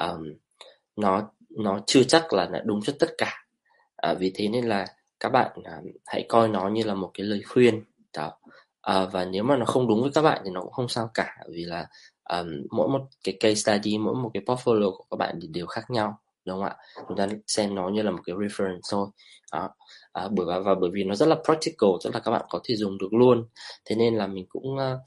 um, nó nó chưa chắc là đã đúng cho tất cả. À, vì thế nên là các bạn à, hãy coi nó như là một cái lời khuyên đó. À, và nếu mà nó không đúng với các bạn thì nó cũng không sao cả vì là um, mỗi một cái case study mỗi một cái portfolio của các bạn thì đều khác nhau đúng không ạ? Chúng ta xem nó như là một cái reference thôi đó. À, bởi và, và bởi vì nó rất là practical tức là các bạn có thể dùng được luôn. Thế nên là mình cũng uh,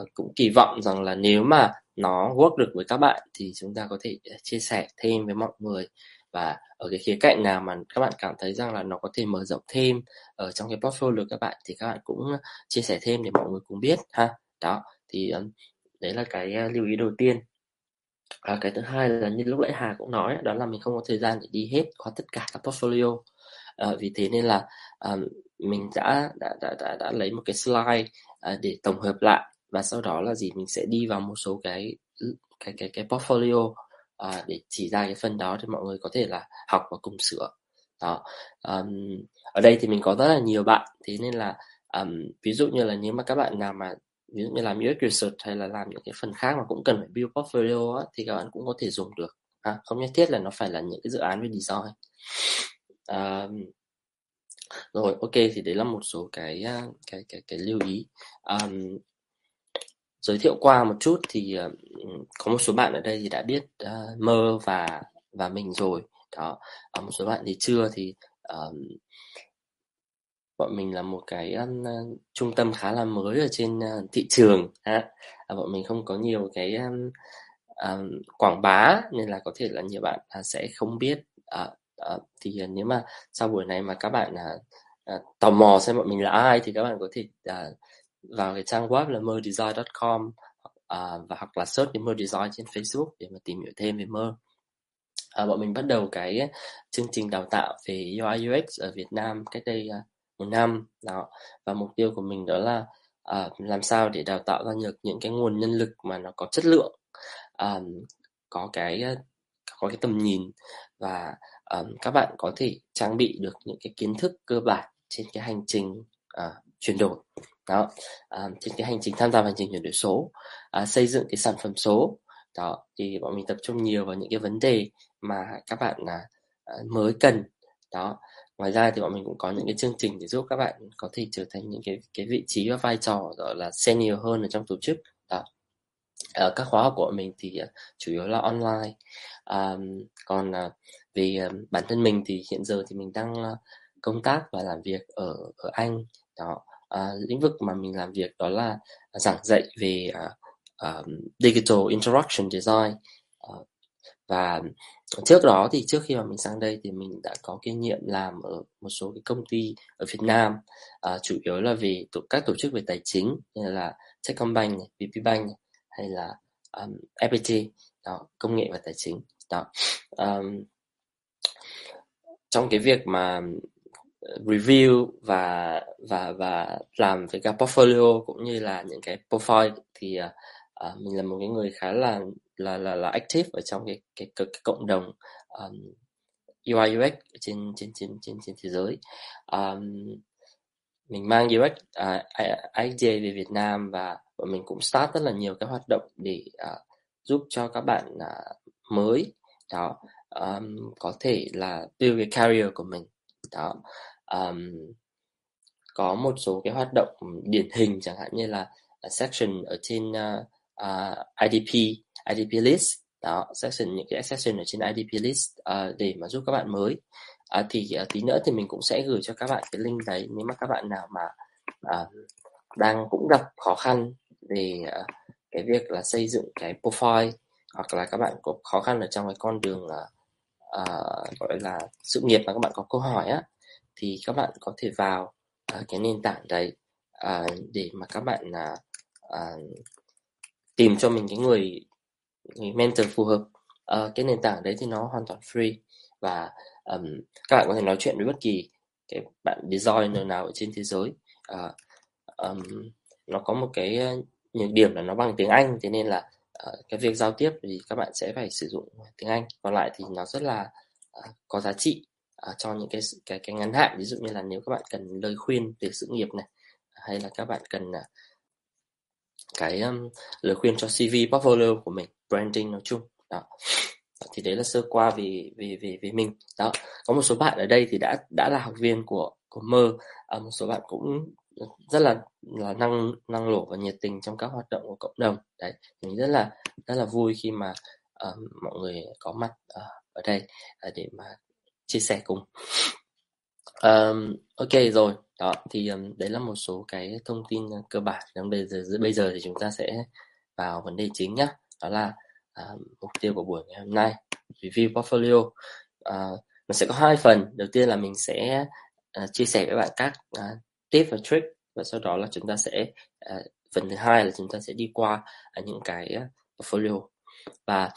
uh, cũng kỳ vọng rằng là nếu mà nó work được với các bạn thì chúng ta có thể ờ, chia sẻ thêm với mọi người. Và ở cái khía cạnh nào mà các bạn cảm thấy rằng là nó có thể mở rộng thêm ở trong cái portfolio các bạn thì các bạn cũng ờ, chia sẻ thêm để mọi người cùng biết ha. Đó thì ờ, đấy là cái lưu ý đầu tiên. À, cái thứ hai là như lúc nãy Hà cũng nói đó là mình không có thời gian để đi hết qua tất cả các portfolio. À, vì thế nên là à, mình đã đã, đã đã đã lấy một cái slide à, để tổng hợp lại và sau đó là gì? Mình sẽ đi vào một số cái ừ, cái cái cái portfolio à, để chỉ ra cái phần đó thì mọi người có thể là học và cùng sửa. Đó. Um, ở đây thì mình có rất là nhiều bạn. Thế nên là um, ví dụ như là nếu mà các bạn nào mà ví dụ như làm UX research hay là làm những cái phần khác mà cũng cần phải build portfolio á, thì các bạn cũng có thể dùng được. À, không nhất thiết là nó phải là những cái dự án về design. Um, rồi ok thì đấy là một số cái à, cái cái cái lưu ý. Um, giới thiệu qua một chút thì ờ, ừ, có một số bạn ở đây thì đã biết uh, mơ và và mình rồi. Đó ở một số bạn thì chưa thì uh, bọn mình là một cái uh, trung tâm khá là mới ở trên uh, thị trường ha. À, bọn mình không có nhiều cái um, um, quảng bá nên là có thể là nhiều bạn uh, sẽ không biết. Uh, uh, thì uh, nếu mà sau buổi này mà các bạn uh, uh, tò mò xem bọn mình là ai thì các bạn có thể uh, vào cái trang web là merdesign.com à, và hoặc là search đến merdesign trên Facebook để mà tìm hiểu thêm về mơ. À, bọn mình bắt đầu cái chương trình đào tạo về UI UX ở Việt Nam cách đây à, một năm. Đó. Và mục tiêu của mình đó là à, làm sao để đào tạo ra được những cái nguồn nhân lực mà nó có chất lượng à, có cái à, có cái tầm nhìn. Và um, các bạn có thể trang bị được những cái kiến thức cơ bản trên cái hành trình uh, chuyển đổi đó à, trên cái hành trình tham gia vào hành trình chuyển đổi số à, xây dựng cái sản phẩm số. Đó thì bọn mình tập trung nhiều vào những cái vấn đề mà các bạn à, à, mới cần. Đó ngoài ra thì bọn mình cũng có những cái chương trình để giúp các bạn có thể trở thành những cái cái vị trí và vai trò gọi là senior hơn ở trong tổ chức. Đó ở các khóa học của mình thì à, chủ yếu là online. À, còn à, về à, bản thân mình thì hiện giờ thì mình đang công tác và làm việc ở ở Anh. Đó uh, lĩnh vực mà mình làm việc đó là giảng dạy về uh, uh, digital interaction design. Uh, và trước đó thì trước khi mà mình sang đây thì mình đã có kinh nghiệm làm ở một số cái công ty ở Việt Nam uh, chủ yếu là về tổ, các tổ chức về tài chính như là Techcombank, VPBank hay là um, FPT đó công nghệ và tài chính. Đó um, trong cái việc mà review và và và làm với cả portfolio cũng như là những cái profile thì uh, mình là một cái người khá là là là là active ở trong cái cái, cái, cái cộng đồng um, UI UX trên trên trên trên trên thế giới. Um, mình mang UX à, uh, IDA về Việt Nam và bọn mình cũng start rất là nhiều các hoạt động để uh, giúp cho các bạn uh, mới. Đó um, có thể là build cái career của mình. Đó um, có một số cái hoạt động điển hình chẳng hạn như là à, section ở trên à, à, uh, uh, IDP IDP list. Đó section những cái section ở trên IDP list uh, để mà giúp các bạn mới. Uh, thì uh, tí nữa thì mình cũng sẽ gửi cho các bạn cái link đấy nếu mà các bạn nào mà uh, đang cũng gặp khó khăn về uh, cái việc là xây dựng cái profile hoặc là các bạn có khó khăn ở trong cái con đường uh, uh, gọi là sự nghiệp mà các bạn có câu hỏi á thì các bạn có thể vào uh, cái nền tảng đấy uh, để mà các bạn uh, uh, tìm cho mình cái người, người mentor phù hợp. Uh, cái nền tảng đấy thì nó hoàn toàn free và um, các bạn có thể nói chuyện với bất kỳ cái bạn designer nào ở trên thế giới. Uh, um, nó có một cái ờ, nhược điểm là nó bằng tiếng Anh thế nên là uh, cái việc giao tiếp thì các bạn sẽ phải sử dụng tiếng Anh. Còn lại thì nó rất là uh, có giá trị. À, cho những cái cái cái ngắn hạn. Ví dụ như là nếu các bạn cần lời khuyên về sự nghiệp này hay là các bạn cần à, cái um, lời khuyên cho CV portfolio của mình branding nói chung đó. Thì đấy là sơ qua về về về về mình đó. Có một số bạn ở đây thì đã đã là học viên của của mơ à, một số bạn cũng rất là là năng năng nổ và nhiệt tình trong các hoạt động của cộng đồng. Đấy mình rất là rất là vui khi mà uh, mọi người có mặt uh, ở đây uh, để mà chia sẻ cùng. Um, ok rồi. Đó thì um, đấy là một số cái thông tin ờ, cơ bản. Còn bây giờ bây giờ thì chúng ta sẽ vào vấn đề chính nhé đó là uh, mục tiêu của buổi ngày hôm nay review portfolio. Uh, nó sẽ có hai phần. Đầu tiên là mình sẽ uh, chia sẻ với bạn các uh, tip và trick và sau đó là chúng ta sẽ uh, phần thứ hai là chúng ta sẽ đi qua uh, những cái uh, portfolio. Và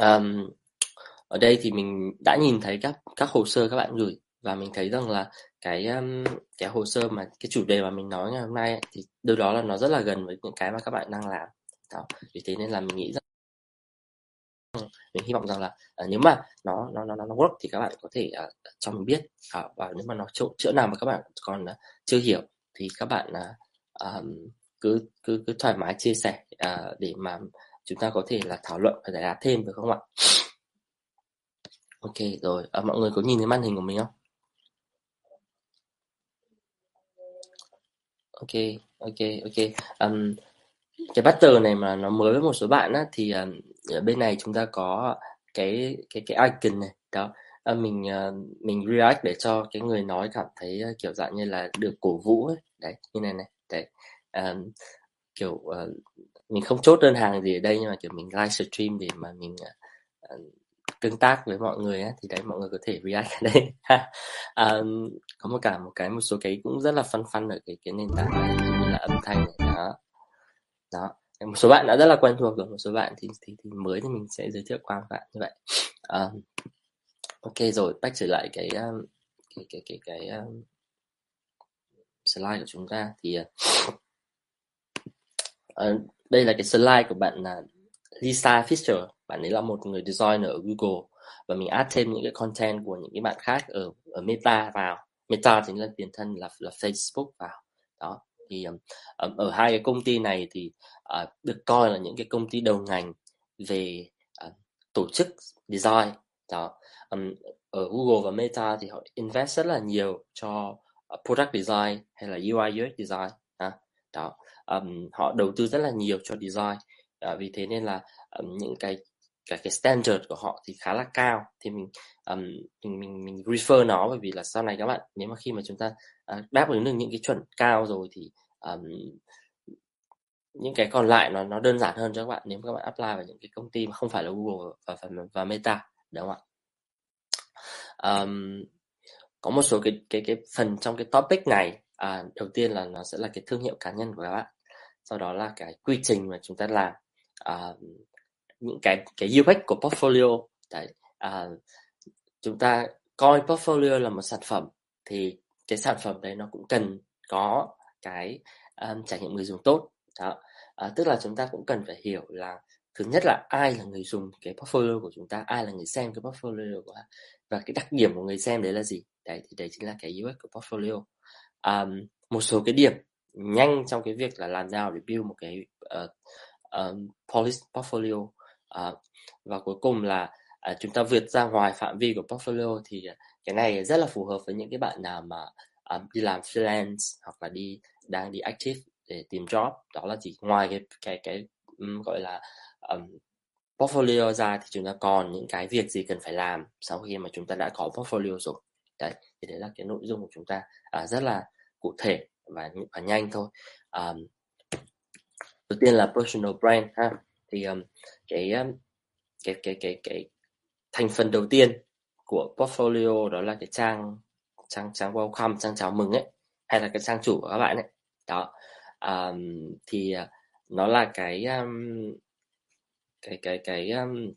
um, ở đây thì mình đã nhìn thấy các các hồ sơ các bạn gửi và mình thấy rằng là cái um, cái hồ sơ mà cái chủ đề mà mình nói ngày hôm nay ấy, thì đâu đó là nó rất là gần với những cái mà các bạn đang làm đó vì thế nên là mình nghĩ rằng mình hy vọng rằng là uh, nếu mà nó nó nó nó work thì các bạn có thể uh, cho mình biết uh, và nếu mà nó chỗ chỗ nào mà các bạn còn uh, chưa hiểu thì các bạn uh, um, cứ cứ cứ thoải mái chia sẻ uh, để mà chúng ta có thể là thảo luận và giải đáp thêm được không ạ? Ok rồi, à, mọi người có nhìn thấy màn hình của mình không? Ok, ok, ok. Um, cái butter này mà nó mới với một số bạn á thì um, ở bên này chúng ta có cái cái cái icon này. Đó. À, mình uh, mình react để cho cái người nói cảm thấy uh, kiểu dạng như là được cổ vũ ấy. Đấy như này này. Đấy. Um, kiểu uh, mình không chốt đơn hàng gì ở đây nhưng mà kiểu mình live stream để mà mình uh, tương tác với mọi người ấy, thì đấy mọi người có thể react ở đây. Um, có một cả một cái một số cái cũng rất là fun fun ở cái cái nền tảng này như là âm thanh này đó. Đó. Một số bạn đã rất là quen thuộc rồi một số bạn thì thì, thì mới thì mình sẽ giới thiệu qua các bạn như vậy. Um, ok rồi back trở lại cái um, cái cái cái cái um, slide của chúng ta thì uh, đây là cái slide của bạn là Lisa Fisher bạn ấy là một người designer ở Google và mình add thêm những cái content của những cái bạn khác ở ở Meta vào. Meta chính là tiền thân là là Facebook vào. Đó thì um, ở hai cái công ty này thì uh, được coi là những cái công ty đầu ngành về uh, tổ chức design. Đó um, ở Google và Meta thì họ invest rất là nhiều cho uh, product design hay là UI UX design. À, đó um, họ đầu tư rất là nhiều cho design. À, vì thế nên là um, những cái cái cái standard của họ thì khá là cao. Thì mình um, mình mình mình refer nó bởi vì là sau này các bạn nếu mà khi mà chúng ta uh, đáp ứng được những cái chuẩn cao rồi thì um, những cái còn lại nó nó đơn giản hơn cho các bạn. Nếu các bạn apply vào những cái công ty mà không phải là Google và và, và Meta đúng không ạ? Um, có một số cái cái cái phần trong cái topic này à, đầu tiên là nó sẽ là cái thương hiệu cá nhân của các bạn. Sau đó là cái quy trình mà chúng ta làm. À, những cái cái UX của portfolio. Đấy à, chúng ta coi portfolio là một sản phẩm thì cái sản phẩm đấy nó cũng cần có cái um, trải nghiệm người dùng tốt. Đó à, tức là chúng ta cũng cần phải hiểu là thứ nhất là ai là người dùng cái portfolio của chúng ta ai là người xem cái portfolio của và cái đặc điểm của người xem đấy là gì. Đấy thì đấy chính là cái UX của portfolio. Um, một số cái điểm nhanh trong cái việc là làm nào để build một cái ờ, ờ, uh, um, policy portfolio à, và cuối cùng là à, chúng ta vượt ra ngoài phạm vi của portfolio thì à, cái này rất là phù hợp với những cái bạn nào mà à, đi làm freelance hoặc là đi đang đi active để tìm job. Đó là chỉ ngoài cái cái cái um, gọi là um, portfolio ra thì chúng ta còn những cái việc gì cần phải làm sau khi mà chúng ta đã có portfolio rồi. Đấy thì đấy là cái nội dung của chúng ta à, rất là cụ thể và và nhanh thôi. Um, đầu tiên là personal brand ha thì um, cái um, cái cái cái cái thành phần đầu tiên của portfolio đó là cái trang trang trang welcome trang chào mừng ấy hay là cái trang chủ của các bạn ấy. Đó um, thì à, nó là cái um, cái cái cái um,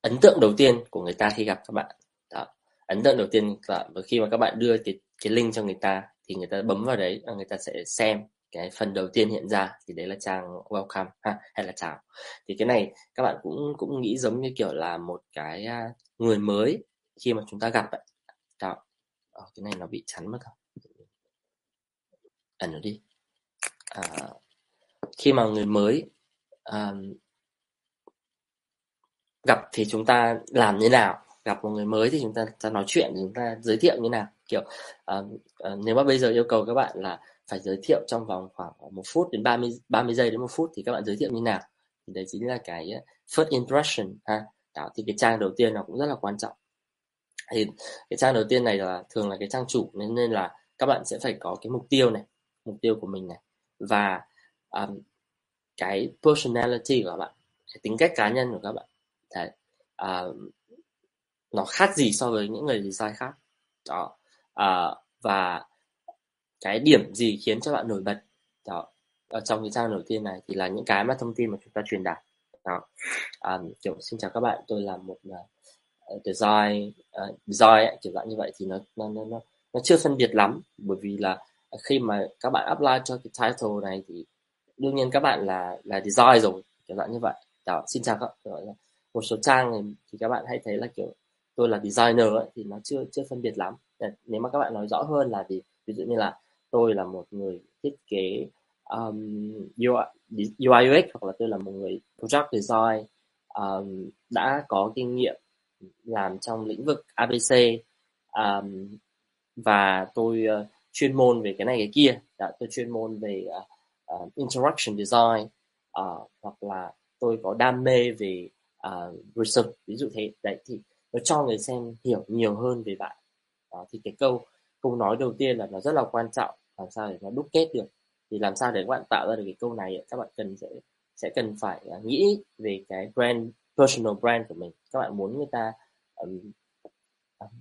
ấn tượng đầu tiên của người ta khi gặp các bạn. Đó ấn tượng đầu tiên là khi mà các bạn đưa cái cái link cho người ta thì người ta bấm vào đấy người ta sẽ xem cái phần đầu tiên hiện ra thì đấy là trang welcome ha hay là chào. Thì cái này các bạn cũng cũng nghĩ giống như kiểu là một cái à, người mới khi mà chúng ta gặp ấy. Đó. Ờ, cái này nó bị chắn mất không ẩn nó đi. À, khi mà người mới à, gặp thì chúng ta làm như nào? Gặp một người mới thì chúng ta, ta nói chuyện chúng ta giới thiệu như nào? Kiểu uh, uh, nếu mà bây giờ yêu cầu các bạn là phải giới thiệu trong vòng khoảng một phút đến 30 30 giây đến một phút thì các bạn giới thiệu như nào. Thì đấy chính là cái ờ, first impression ha. Đó thì cái trang đầu tiên nó cũng rất là quan trọng. Thì cái trang đầu tiên này là thường là cái trang chủ nên nên là các bạn sẽ phải có cái mục tiêu này mục tiêu của mình này. Và um, cái personality của các bạn cái tính cách cá nhân của các bạn Đấy. Uh, nó khác gì so với những người design khác. Đó uh, và cái điểm gì khiến cho bạn nổi bật? Đó. Ở trong cái trang đầu tiên này thì là những cái mà thông tin mà chúng ta truyền đạt. Đó. À, kiểu xin chào các bạn tôi là một uh, design uh, design kiểu dạng như vậy thì nó nó nó nó chưa phân biệt lắm. Bởi vì là khi mà các bạn apply cho cái title này thì đương nhiên các bạn là là design rồi kiểu dạng như vậy. Đó xin chào các bạn một số trang này thì các bạn hãy thấy là kiểu tôi là designer ấy, thì nó chưa chưa phân biệt lắm. Nếu mà các bạn nói rõ hơn là gì ví dụ như là tôi là một người thiết kế um, UI, UI UX hoặc là tôi là một người product design um, đã có kinh nghiệm làm trong lĩnh vực ABC um, và tôi uh, chuyên môn về cái này cái kia. Đã tôi chuyên môn về uh, uh, interaction design uh, hoặc là tôi có đam mê về uh, research. Ví dụ thế. Đấy thì nó cho người xem hiểu nhiều hơn về bạn. Uh, thì cái câu câu nói đầu tiên là nó rất là quan trọng làm sao để nó đúc kết được. Thì làm sao để các bạn tạo ra được cái câu này các bạn cần sẽ sẽ cần phải à, nghĩ về cái brand personal brand của mình. Các bạn muốn người ta um,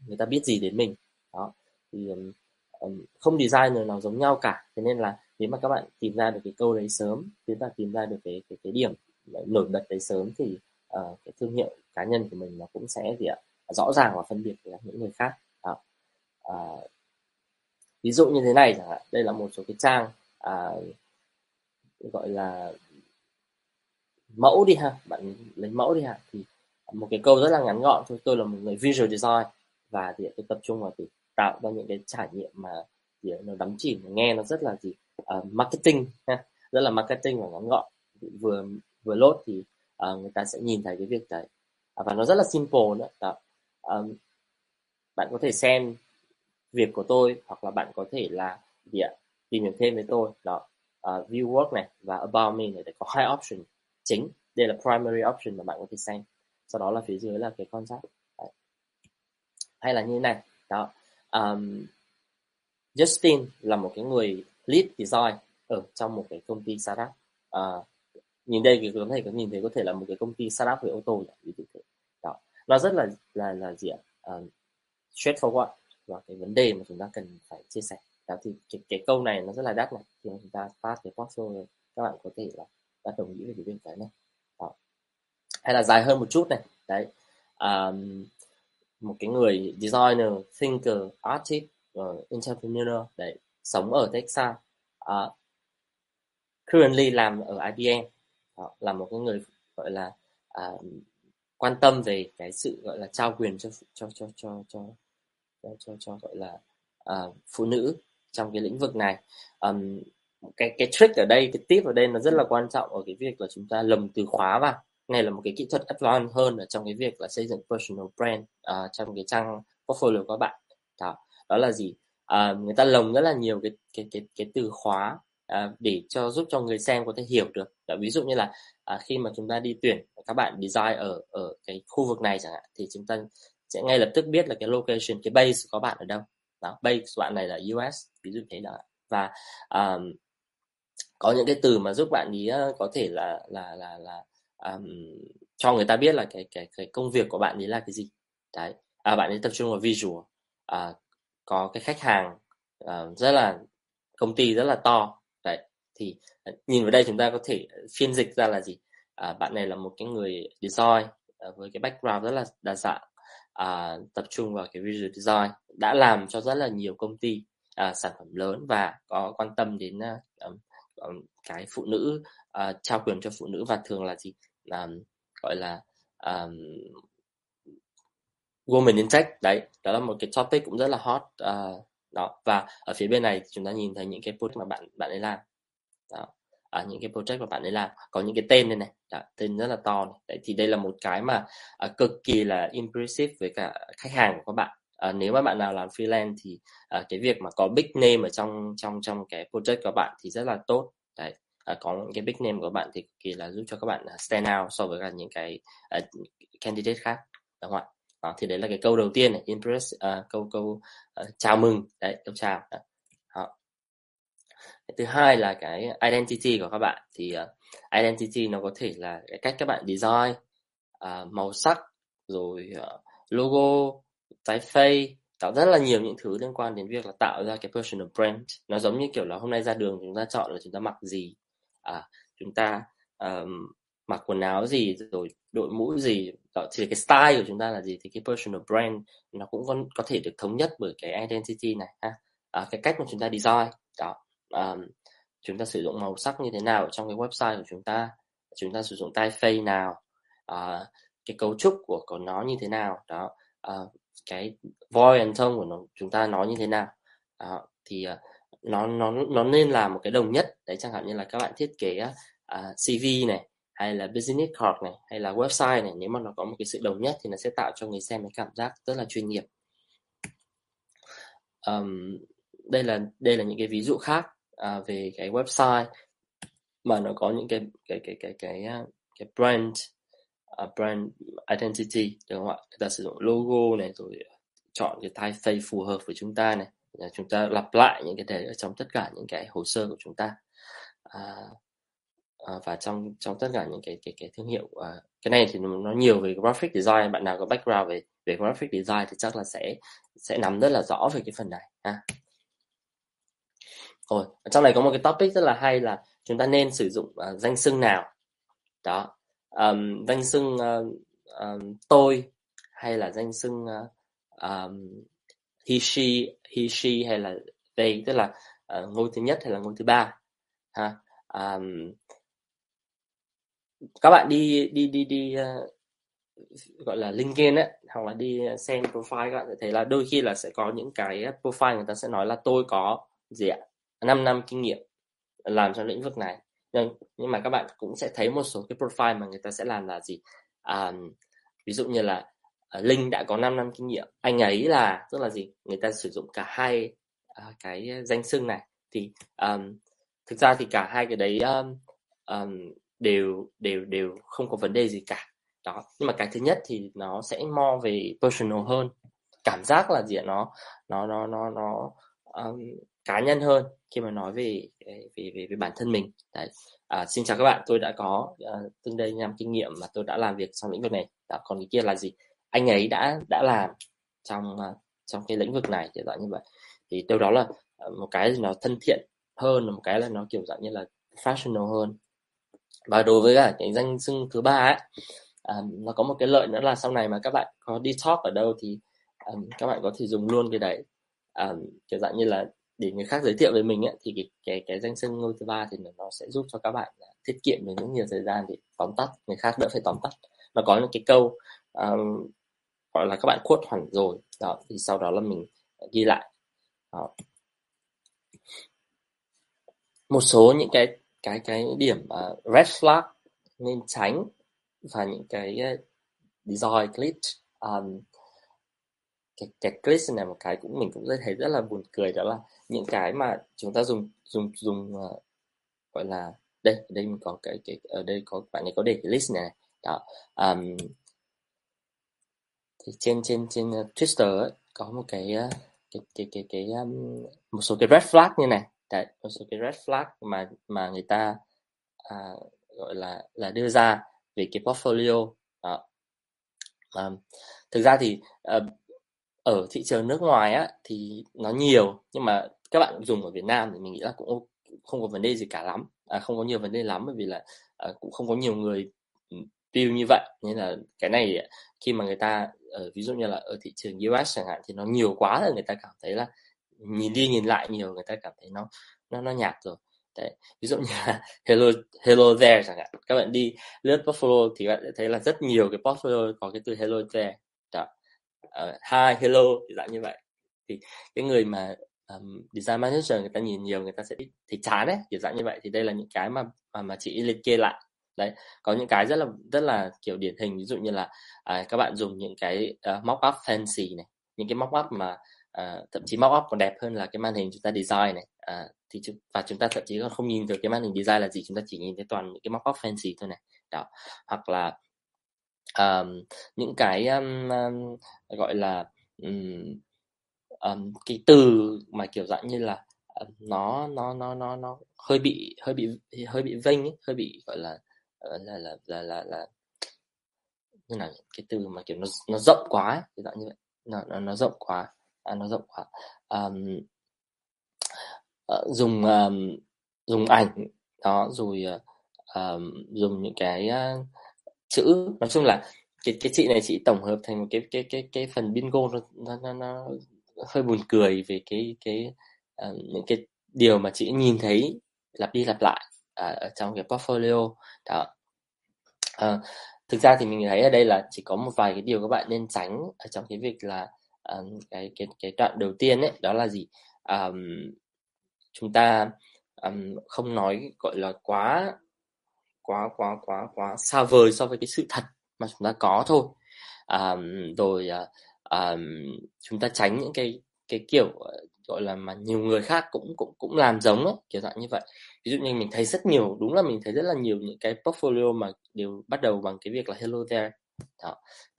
người ta biết gì đến mình. Đó. Thì um, um, không designer nào giống nhau cả. Thế nên là nếu mà các bạn tìm ra được cái câu đấy sớm chúng ta tìm ra được cái cái, cái điểm nổi bật đấy sớm thì uh, cái thương hiệu cá nhân của mình nó cũng sẽ gì ạ? Rõ ràng và phân biệt với những người khác. Đó. Uh, ví dụ như thế này chẳng hạn. Đây là một số cái trang à, gọi là mẫu đi ha. Bạn lấy mẫu đi ha. Thì một cái câu rất là ngắn gọn thôi. Tôi là một người visual design và thì tôi tập trung vào việc tạo ra những cái trải nghiệm mà thì nó đắm chìm nghe nó rất là gì uh, marketing ha. Rất là marketing và ngắn gọn. Vừa vừa lốt thì uh, người ta sẽ nhìn thấy cái việc đấy. Uh, và nó rất là simple nữa. Đó. Um, bạn có thể xem việc của tôi hoặc là bạn có thể là gì ạ tìm hiểu thêm với tôi. Đó. Uh, view work này và about me này để có hai option. Chính đây là primary option mà bạn có thể xem. Sau đó là phía dưới là cái contact đấy. hay là như thế này. Đó. Um, Justin là một cái người lead design ở trong một cái công ty startup. Uh, nhìn đây thì có thể có nhìn thấy có thể là một cái công ty startup về ô tô ví dụ thế. Đó. Nó rất là là là gì ạ? Uh, straightforward và cái vấn đề mà chúng ta cần phải chia sẻ. Đó thì cái, cái câu này nó rất là đắt này thì chúng ta phát cái portfolio các bạn có thể là đã đồng ý về cái bên cái này đó. hay là dài hơn một chút này. Đấy um, một cái người designer thinker artist uh, entrepreneur đấy sống ở Texas uh, currently làm ở IBM đó, là một cái người gọi là uh, quan tâm về cái sự gọi là trao quyền cho cho cho cho cho cho, cho, cho gọi là uh, phụ nữ trong cái lĩnh vực này. Um, cái cái trick ở đây cái tip ở đây nó rất là quan trọng ở cái việc là chúng ta lồng từ khóa vào. Này là một cái kỹ thuật advanced hơn ở trong cái việc là xây dựng personal brand uh, trong cái trang portfolio của các bạn. Đó đó là gì? Uh, người ta lồng rất là nhiều cái cái cái cái từ khóa uh, để cho giúp cho người xem có thể hiểu được. Đó, ví dụ như là uh, khi mà chúng ta đi tuyển các bạn design ở ở cái khu vực này chẳng hạn thì chúng ta sẽ ngay lập tức biết là cái location cái base của bạn ở đâu. Đó base của bạn này là US ví dụ thế đó. Và um, có những cái từ mà giúp bạn ý có thể là là là là um, cho người ta biết là cái cái cái công việc của bạn ấy là cái gì. Đấy. À, bạn ấy tập trung vào visual. À, có cái khách hàng uh, rất là công ty rất là to. Đấy thì ờ, nhìn vào đây chúng ta có thể phiên dịch ra là gì? À, bạn này là một cái người design uh, với cái background rất là đa dạng uh, tập trung vào cái visual design đã làm cho rất là nhiều công ty uh, sản phẩm lớn và có quan tâm đến uh, cái phụ nữ uh, trao quyền cho phụ nữ và thường là gì? Là gọi là um, woman in tech đấy đó là một cái topic cũng rất là hot uh, đó. Và ở phía bên này chúng ta nhìn thấy những cái post mà bạn bạn ấy làm. Đó à, những cái project mà bạn ấy làm có những cái tên đây này đó, tên rất là to này. Đấy, thì đây là một cái mà à, cực kỳ là impressive với cả khách hàng của các bạn à, nếu mà bạn nào làm freelance thì à, cái việc mà có big name ở trong trong trong cái project của bạn thì rất là tốt đấy à, có những cái big name của bạn thì cực kỳ là giúp cho các bạn à, stand out so với cả những cái uh, candidate khác đúng không ạ đó, thì đấy là cái câu đầu tiên này impress uh, câu câu uh, chào mừng đấy câu chào. Đó thứ hai là cái identity của các bạn. Thì uh, identity nó có thể là cái cách các bạn design uh, màu sắc rồi uh, logo typeface tạo rất là nhiều những thứ liên quan đến việc là tạo ra cái personal brand. Nó giống như kiểu là hôm nay ra đường chúng ta chọn là chúng ta mặc gì à, chúng ta um, mặc quần áo gì rồi đội mũ gì đó thì cái style của chúng ta là gì thì cái personal brand nó cũng có, có thể được thống nhất bởi cái identity này ha. À, cái cách mà chúng ta design đó uh, chúng ta sử dụng màu sắc như thế nào trong cái website của chúng ta? Chúng ta sử dụng typeface nào? Uh, cái cấu trúc của, của nó như thế nào? Đó uh, cái voice and tone của nó chúng ta nói như thế nào? Đó, thì uh, nó nó nó nên là một cái đồng nhất. Đấy chẳng hạn như là các bạn thiết kế uh, CV này hay là business card này hay là website này nếu mà nó có một cái sự đồng nhất thì nó sẽ tạo cho người xem cái cảm giác rất là chuyên nghiệp. Um, đây là đây là những cái ví dụ khác à, về cái website mà nó có những cái cái cái cái cái à, cái, brand uh, brand identity đúng không ạ? Chúng ta sử dụng logo này rồi chọn cái typeface phù hợp với chúng ta này chúng ta lặp lại những cái đề ở trong tất cả những cái hồ sơ của chúng ta. À, à, và trong trong tất cả những cái cái cái thương hiệu à, cái này thì nó nhiều về graphic design bạn nào có background về về graphic design thì chắc là sẽ sẽ nắm rất là rõ về cái phần này ha rồi trong này có một cái topic rất là hay là chúng ta nên sử dụng uh, danh xưng nào? Đó um, danh xưng uh, um, tôi hay là danh xưng uh, um, he she he she hay là they tức là uh, ngôi thứ nhất hay là ngôi thứ ba ha? Um, các bạn đi đi đi đi uh, gọi là LinkedIn ấy hoặc là đi xem profile các bạn sẽ thấy là đôi khi là sẽ có những cái profile người ta sẽ nói là tôi có gì ạ? 5 năm kinh nghiệm làm trong lĩnh vực này. Nhưng, nhưng mà các bạn cũng sẽ thấy một số cái profile mà người ta sẽ làm là gì? À, ví dụ như là à, Linh đã có 5 năm kinh nghiệm anh ấy là tức là gì? Người ta sử dụng cả hai uh, cái danh xưng này. Thì um, thực ra thì cả hai cái đấy um, um, đều đều đều không có vấn đề gì cả. Đó nhưng mà cái thứ nhất thì nó sẽ mo về personal hơn. Cảm giác là gì nó nó nó nó nó um, cá nhân hơn khi mà nói về ờ, về về, về bản thân mình. Đấy. À, xin chào các bạn tôi đã có uh, tương đây năm kinh nghiệm mà tôi đã làm việc trong lĩnh vực này. Đó, còn cái kia là gì? Anh ấy đã đã làm trong uh, trong cái lĩnh vực này kiểu dạng như vậy. Thì đâu đó là uh, một cái nó thân thiện hơn một cái là nó kiểu dạng như là professional hơn. Và đối với cả cái danh xưng thứ ba ấy à, nó có một cái lợi nữa là sau này mà các bạn có đi talk ở đâu thì um, các bạn có thể dùng luôn cái đấy. Um, kiểu dạng như là để người khác giới thiệu về mình ấy, thì cái cái cái danh xưng ngôi thứ ba thì nó sẽ giúp cho các bạn à, tiết kiệm được rất nhiều thời gian để tóm tắt người khác đỡ phải tóm tắt nó có những cái câu um, gọi là các bạn quote hẳn rồi đó thì sau đó là mình ghi lại đó. một số những cái cái cái điểm uh, red flag nên tránh và những cái à, uh, design glitch um, cái cái glitch này một cái cũng mình cũng thấy rất là buồn cười đó là những cái mà chúng ta dùng dùng dùng uh, gọi là đây ở đây mình có cái cái ở đây có bạn ấy có để cái list này đó um, thì trên trên trên uh, Twitter ấy, có một cái uh, cái cái cái, cái um, một số cái red flag như này đấy một số cái red flag mà mà người ta uh, gọi là là đưa ra về cái portfolio đó. Um, thực ra thì uh, ở thị trường nước ngoài á thì nó nhiều nhưng mà các bạn dùng ở Việt Nam thì mình nghĩ là cũng không có vấn đề gì cả lắm. À, không có nhiều vấn đề lắm bởi vì là à, cũng không có nhiều người ừ, view như vậy. Nên là cái này à, khi mà người ta ở ví dụ như là ở thị trường US chẳng hạn thì nó nhiều quá là người ta cảm thấy là nhìn đi nhìn lại nhiều người ta cảm thấy nó nó nó nhạt rồi. Đấy. ví dụ như là hello hello there chẳng hạn các bạn đi lướt portfolio thì bạn sẽ thấy là rất nhiều cái portfolio có cái từ hello there uh, hi hello dạng như vậy. Thì cái người mà um, design manager người ta nhìn nhiều người ta sẽ thấy chán ấy kiểu dạng như vậy. Thì đây là những cái mà mà, mà chị liệt kê lại. Đấy có những cái rất là rất là kiểu điển hình. Ví dụ như là à, các bạn dùng những cái ờ, uh, mock up fancy này những cái mock up mà uh, thậm chí mock up còn đẹp hơn là cái màn hình chúng ta design này. Uh, thì chúng, và chúng ta thậm chí còn không nhìn được cái màn hình design là gì chúng ta chỉ nhìn thấy toàn những cái mock up fancy thôi này. Đó hoặc là um, những cái um, um, gọi là um, um, cái từ mà kiểu dạng như là um, nó nó nó nó nó hơi bị hơi bị hơi bị vênh ấy, hơi bị gọi là là là là là, là, là như là cái từ mà kiểu nó nó rộng quá ấy, kiểu dạng như vậy. Nó nó, nó rộng quá à, nó rộng quá. Um, uh, dùng um, dùng ảnh đó rồi uh, dùng những cái uh, chữ. Nói chung là cái cái chị này chị tổng hợp thành một cái cái cái cái phần bingo nó nó nó, nó hơi buồn cười về cái cái uh, những cái điều mà chị nhìn thấy lặp đi lặp lại uh, ở trong cái portfolio. Đó. Uh, thực ra thì mình thấy ở đây là chỉ có một vài cái điều các bạn nên tránh ở trong cái việc là uh, cái cái cái đoạn đầu tiên ấy đó là gì? Um, chúng ta um, không nói gọi là quá quá quá quá quá xa vời so với cái sự thật mà chúng ta có thôi à, rồi à, à, chúng ta tránh những cái cái kiểu ờ, gọi là mà nhiều người khác cũng cũng cũng làm giống ấy, kiểu dạng như vậy ví dụ như mình thấy rất nhiều đúng là mình thấy rất là nhiều những cái portfolio mà đều bắt đầu bằng cái việc là hello there đó.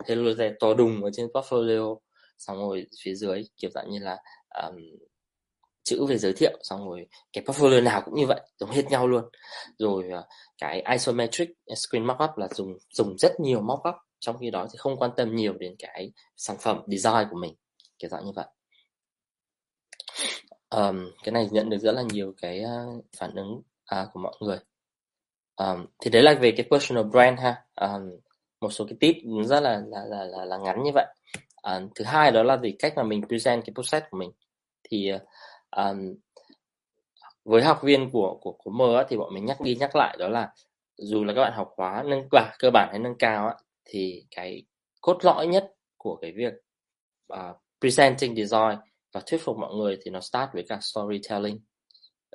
hello there to đùng ở trên portfolio xong rồi phía dưới kiểu dạng như là um, chữ về giới thiệu xong rồi cái portfolio nào cũng như vậy giống hết nhau luôn. Rồi à, cái isometric screen mockup là dùng dùng rất nhiều mockup trong khi đó thì không quan tâm nhiều đến cái sản phẩm design của mình kiểu dạng như vậy. Um, cái này nhận được rất là nhiều cái uh, phản ứng uh, của mọi người. Um, thì đấy là về cái personal brand ha. Um, một số cái tip rất là là là là, là ngắn như vậy. Um, thứ hai đó là về cách mà mình present cái process của mình. Thì um, với học viên của của của mơ thì bọn mình nhắc đi nhắc lại đó là dù là các bạn học khóa nâng quả cơ bản hay nâng cao á, thì cái cốt lõi nhất của cái việc uh, presenting design và thuyết phục mọi người thì nó start với cả storytelling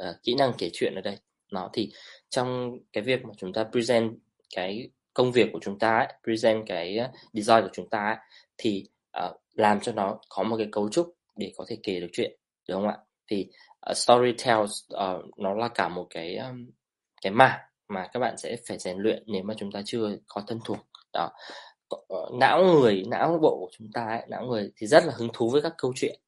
uh, kỹ năng kể chuyện ở đây. Nó thì trong cái việc mà chúng ta present cái công việc của chúng ta ấy, present cái design của chúng ta ấy, thì uh, làm cho nó có một cái cấu trúc để có thể kể được chuyện đúng không ạ? Thì ờ, uh, storytell uh, ờ, nó là cả một cái um, cái mảng mà các bạn sẽ phải rèn luyện nếu mà chúng ta chưa có thân thuộc. Đó. Ờ, não người não bộ của chúng ta ấy, não người thì rất là hứng thú với các câu chuyện.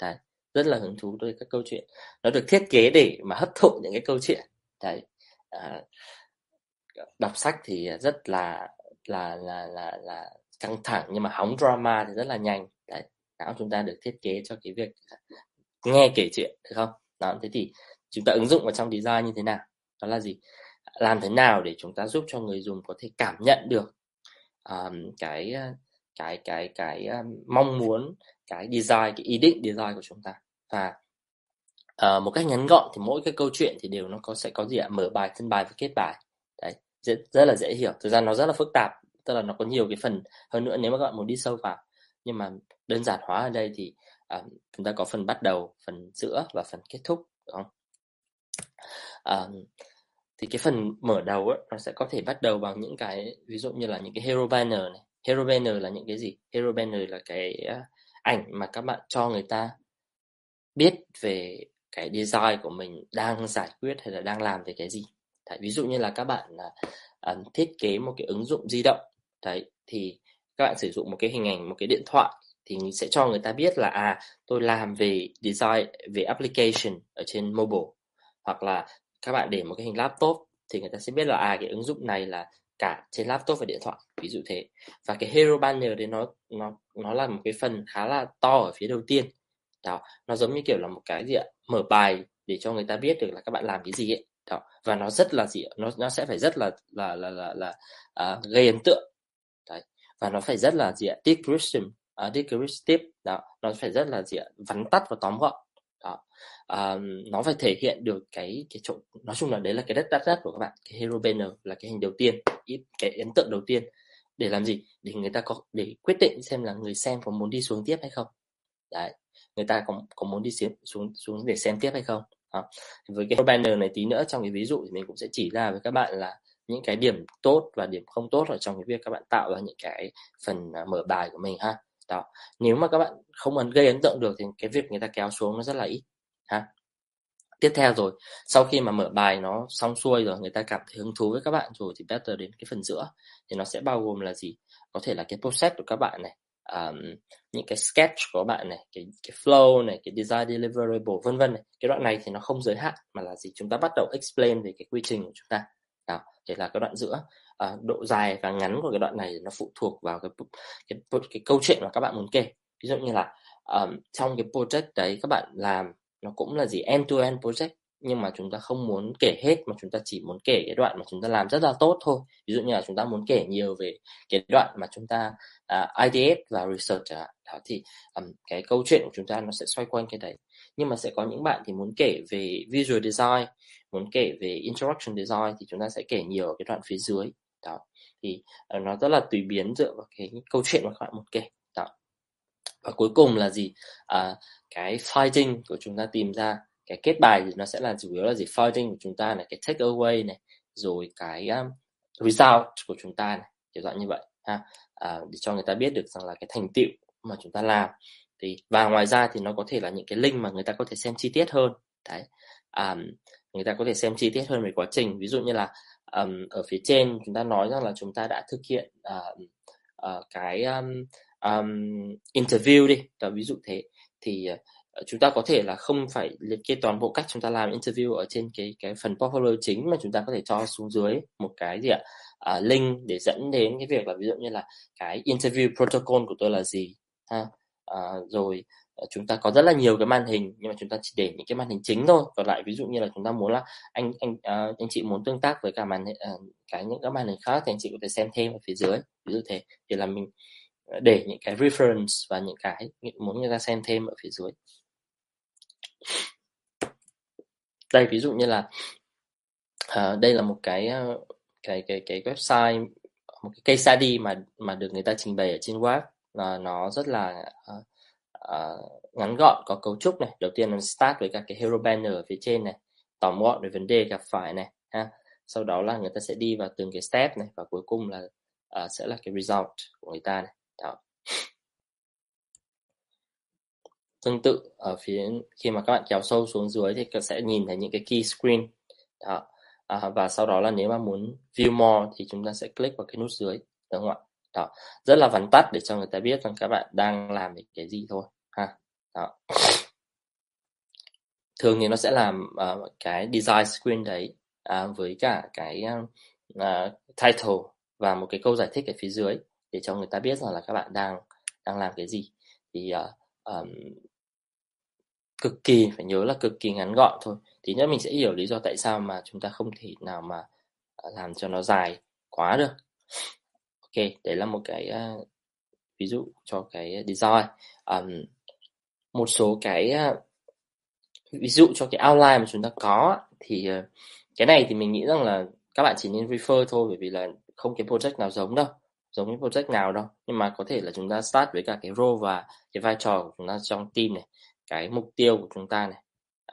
Đấy rất là hứng thú với các câu chuyện. Nó được thiết kế để mà hấp thụ những cái câu chuyện. Đấy à, đọc sách thì rất là là là là là căng thẳng nhưng mà hóng drama thì rất là nhanh. Đấy não chúng ta được thiết kế cho cái việc nghe kể chuyện được không? Đó thế thì chúng ta ứng dụng vào trong design như thế nào? Đó là gì? Làm thế nào để chúng ta giúp cho người dùng có thể cảm nhận được um, cái cái cái cái um, mong muốn cái design cái ý định design của chúng ta? Và uh, một cách ngắn gọn thì mỗi cái câu chuyện thì đều nó có sẽ có gì ạ? Mở bài thân bài và kết bài. Đấy rất, rất là dễ hiểu. Thực ra nó rất là phức tạp tức là nó có nhiều cái phần. Hơn nữa nếu mà các bạn muốn đi sâu vào nhưng mà đơn giản hóa ở đây thì à, chúng ta có phần bắt đầu phần giữa và phần kết thúc đúng không? À, thì cái phần mở đầu ấy, nó sẽ có thể bắt đầu bằng những cái ví dụ như là những cái hero banner này. Hero banner là những cái gì? Hero banner là cái ờ, ảnh mà các bạn cho người ta biết về cái design của mình đang giải quyết hay là đang làm về cái gì. Đấy, ví dụ như là các bạn uh, thiết kế một cái ứng dụng di động. Đấy thì các bạn sử dụng một cái hình ảnh một cái điện thoại thì sẽ cho người ta biết là à tôi làm về design về application ở trên mobile hoặc là các bạn để một cái hình laptop thì người ta sẽ biết là à cái ứng dụng này là cả trên laptop và điện thoại ví dụ thế. Và cái hero banner đấy nó nó nó là một cái phần khá là to ở phía đầu tiên. Đó nó giống như kiểu là một cái gì ạ? Mở bài để cho người ta biết được là các bạn làm cái gì ấy. Đó và nó rất là gì nó nó sẽ phải rất là là là là, là uh, gây ấn tượng. Đấy và nó phải rất là gì ạ? Description Ờ, uh, descriptive đó nó phải rất là gì ạ? Vắn tắt và tóm gọn. Đó. Uh, nó phải thể hiện được cái cái chỗ nói chung là đấy là cái đất đắt đắt của các bạn cái hero banner là cái hình đầu tiên ít cái ấn tượng đầu tiên. Để làm gì? Để người ta có để quyết định xem là người xem có muốn đi xuống tiếp hay không. Đấy người ta có có muốn đi xuống xuống xuống để xem tiếp hay không? Đó. với cái banner này tí nữa trong cái ví dụ thì mình cũng sẽ chỉ ra với các bạn là những cái điểm tốt và điểm không tốt ở trong cái việc các bạn tạo ra những cái phần à, mở bài của mình ha đó nếu mà các bạn không ấn gây ấn tượng được thì cái việc người ta kéo xuống nó rất là ít ha. Tiếp theo rồi sau khi mà mở bài nó xong xuôi rồi người ta cảm thấy hứng thú với các bạn rồi thì better đến cái phần giữa. Thì nó sẽ bao gồm là gì? Có thể là cái process của các bạn này um, những cái sketch của các bạn này cái cái flow này cái design deliverable vân vân này. Cái đoạn này thì nó không giới hạn mà là gì? Chúng ta bắt đầu explain về cái quy trình của chúng ta. Đó thì là cái đoạn giữa à, độ dài và ngắn của cái đoạn này nó phụ thuộc vào cái cái cái, cái câu chuyện mà các bạn muốn kể. Ví dụ như là um, trong cái project đấy các bạn làm nó cũng là gì end to end project nhưng mà chúng ta không muốn kể hết mà chúng ta chỉ muốn kể cái đoạn mà chúng ta làm rất là tốt thôi. Ví dụ như là chúng ta muốn kể nhiều về cái đoạn mà chúng ta uh, ideate và research chẳng hạn. Đó thì um, cái câu chuyện của chúng ta nó sẽ xoay quanh cái đấy. Nhưng mà sẽ có những bạn thì muốn kể về visual design muốn kể về interaction design thì chúng ta sẽ kể nhiều ở cái đoạn phía dưới đó. Thì uh, nó rất là tùy biến dựa vào cái câu chuyện mà các bạn muốn kể. Đó. Và cuối cùng là gì? Uh, cái fighting của chúng ta tìm ra cái kết bài thì nó sẽ là chủ yếu là gì? Fighting của chúng ta này cái take away này rồi cái um, result của chúng ta này kiểu dạng như vậy ha. À, để cho người ta biết được rằng là cái thành tựu mà chúng ta làm. Thì và ngoài ra thì nó có thể là những cái link mà người ta có thể xem chi tiết hơn. Đấy. À, người ta có thể xem chi tiết hơn về quá trình. Ví dụ như là um, ở phía trên chúng ta nói rằng là chúng ta đã thực hiện uh, uh, cái um, um, interview đi. Đó, ví dụ thế. Thì uh, chúng ta có thể là không phải liệt kê toàn bộ cách chúng ta làm interview ở trên cái cái phần portfolio chính mà chúng ta có thể cho xuống dưới một cái gì ạ? À, link để dẫn đến cái việc là ví dụ như là cái interview protocol của tôi là gì? Ha à, rồi Ờ, chúng ta có rất là nhiều cái màn hình nhưng mà chúng ta chỉ để những cái màn hình chính thôi. Còn lại ví dụ như là chúng ta muốn là anh anh uh, anh chị muốn tương tác với cả màn uh, cái những cái màn hình khác thì anh chị có thể xem thêm ở phía dưới. Ví dụ thế thì là mình ờ, để những cái reference và những cái muốn người ta xem thêm ở phía dưới. Đây ví dụ như là uh, đây là một cái uh, cái cái cái website một cái case study mà mà được người ta trình bày ở trên web. Là nó rất là uh, uh, ngắn gọn có cấu trúc này. Đầu tiên là start với các cái hero banner ở phía trên này tóm gọn về vấn đề gặp phải này ha. Sau đó là người ta sẽ đi vào từng cái step này và cuối cùng là uh, sẽ là cái result của người ta này. Đó. Tương tự ở phía khi mà các bạn kéo sâu xuống dưới thì các sẽ nhìn thấy những cái key screen. Đó. À, và sau đó là nếu mà muốn view more thì chúng ta sẽ click vào cái nút dưới đúng không ạ? Đó rất là vắn tắt để cho người ta biết rằng các bạn đang làm cái gì thôi ha. Đó. Thường thì nó sẽ làm uh, cái design screen đấy uh, với cả cái uh, title và một cái câu giải thích ở phía dưới để cho người ta biết rằng là các bạn đang đang làm cái gì. Thì uh, um, cực kỳ phải nhớ là cực kỳ ngắn gọn thôi. Thì nhất mình sẽ hiểu lý do tại sao mà chúng ta không thể nào mà làm cho nó dài quá được ok đấy là một cái uh, ví dụ cho cái design. Um, một số cái uh, ví dụ cho cái outline mà chúng ta có thì uh, cái này thì mình nghĩ rằng là các bạn chỉ nên refer thôi bởi vì là không cái project nào giống đâu giống cái project nào đâu. Nhưng mà có thể là chúng ta start với cả cái role và cái vai trò của chúng ta trong team này cái mục tiêu của chúng ta này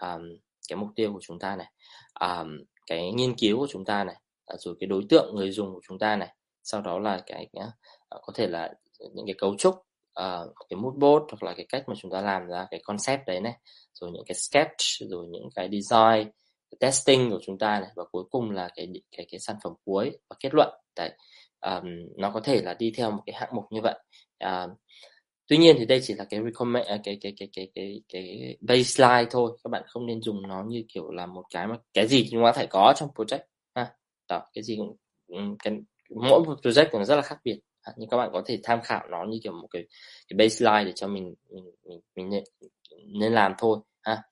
um, cái mục tiêu của chúng ta này um, cái nghiên cứu của chúng ta này à, rồi cái đối tượng người dùng của chúng ta này sau đó là cái uh, có thể là những cái cấu trúc uh, cái mood board hoặc là cái cách mà chúng ta làm ra cái concept đấy này rồi những cái sketch rồi những cái design cái testing của chúng ta này và cuối cùng là cái cái cái sản phẩm cuối và kết luận. Đấy um, nó có thể là đi theo một cái hạng mục như vậy. Uh, tuy nhiên thì đây chỉ là cái recommend cái cái cái cái cái cái baseline thôi các bạn không nên dùng nó như kiểu là một cái mà cái gì chúng ta phải có trong project ha. Đó cái gì cũng cái mỗi một project nó rất là khác biệt. À, nhưng các bạn có thể tham khảo nó như kiểu một cái cái baseline để cho mình mình mình, mình nên, nên làm thôi ha.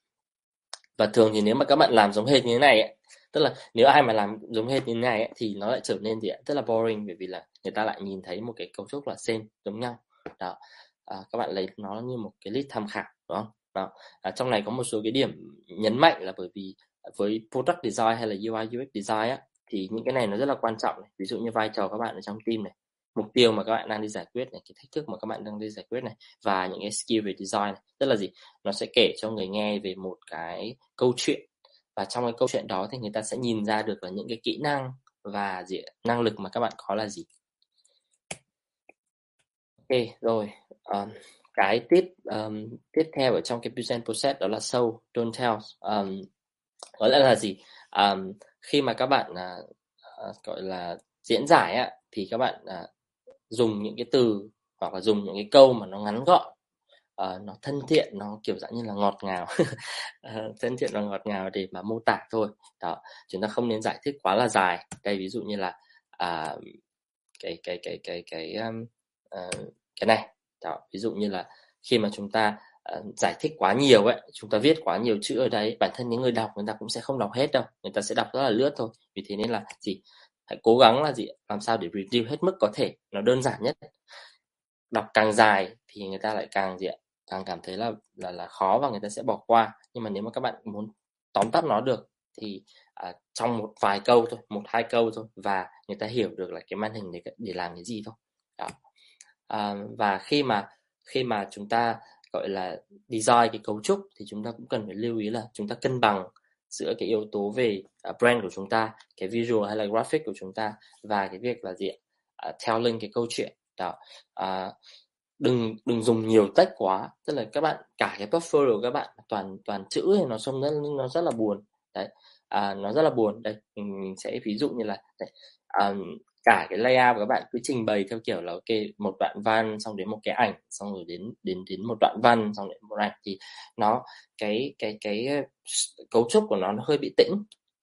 Và thường thì nếu mà các bạn làm giống hệt như thế này ấy, tức là nếu ai mà làm giống hệt như thế này ấy, thì nó lại trở nên gì ạ? Rất là boring bởi vì là người ta lại nhìn thấy một cái cấu trúc là same giống nhau. Đó. À, các bạn lấy nó như một cái list tham khảo đúng không? Đó. À, trong này có một số cái điểm nhấn mạnh là bởi vì với product design hay là UI UX design á thì những cái này nó rất là quan trọng này. ví dụ như vai trò các bạn ở trong team này mục tiêu mà các bạn đang đi giải quyết này cái thách thức mà các bạn đang đi giải quyết này và những cái skill về design này. Tức là gì? Nó sẽ kể cho người nghe về một cái câu chuyện. Và trong cái câu chuyện đó thì người ta sẽ nhìn ra được là những cái kỹ năng và gì năng lực mà các bạn có là gì. Ok rồi. Um, cái tiếp um, tiếp theo ở trong cái present process đó là show don't tell. Um, có lẽ là gì? Um, khi mà các bạn uh, uh, gọi là diễn giải á, thì các bạn uh, dùng những cái từ hoặc là dùng những cái câu mà nó ngắn gọn uh, nó thân thiện nó kiểu dạng như là ngọt ngào. Uh, thân thiện và ngọt ngào để mà mô tả thôi. Đó chúng ta không nên giải thích quá là dài. Đây ví dụ như là uh, cái cái cái cái cái um, uh, cái này. Đó ví dụ như là khi mà chúng ta Ờ, giải thích quá nhiều ấy chúng ta viết quá nhiều chữ ở đấy bản thân những người đọc người ta cũng sẽ không đọc hết đâu người ta sẽ đọc rất là lướt thôi. Vì thế nên là gì hãy cố gắng là gì làm sao để review hết mức có thể nó đơn giản nhất. Đọc càng dài thì người ta lại càng gì ạ càng cảm thấy là là là khó và người ta sẽ bỏ qua. Nhưng mà nếu mà các bạn muốn tóm tắt nó được thì à, trong một vài câu thôi một hai câu thôi và người ta hiểu được là cái màn hình để để làm cái gì thôi. Đó. À, và khi mà khi mà chúng ta gọi là design cái cấu trúc thì chúng ta cũng cần phải lưu ý là chúng ta cân bằng giữa cái yếu tố về uh, brand của chúng ta cái visual hay là graphic của chúng ta và cái việc là gì uh, telling cái câu chuyện. Đó. Uh, đừng đừng dùng nhiều text quá. Tức là các bạn cả cái portfolio của các bạn toàn toàn chữ thì nó trông rất nó rất là buồn. Đấy. À, nó rất là buồn. Đây mình sẽ ví dụ như là đây, um, cả cái layout của các bạn cứ trình bày theo kiểu là ok một đoạn văn xong đến một cái ảnh xong rồi đến đến đến một đoạn văn xong đến một ảnh thì nó cái cái cái ờ, cấu trúc của nó nó hơi bị tĩnh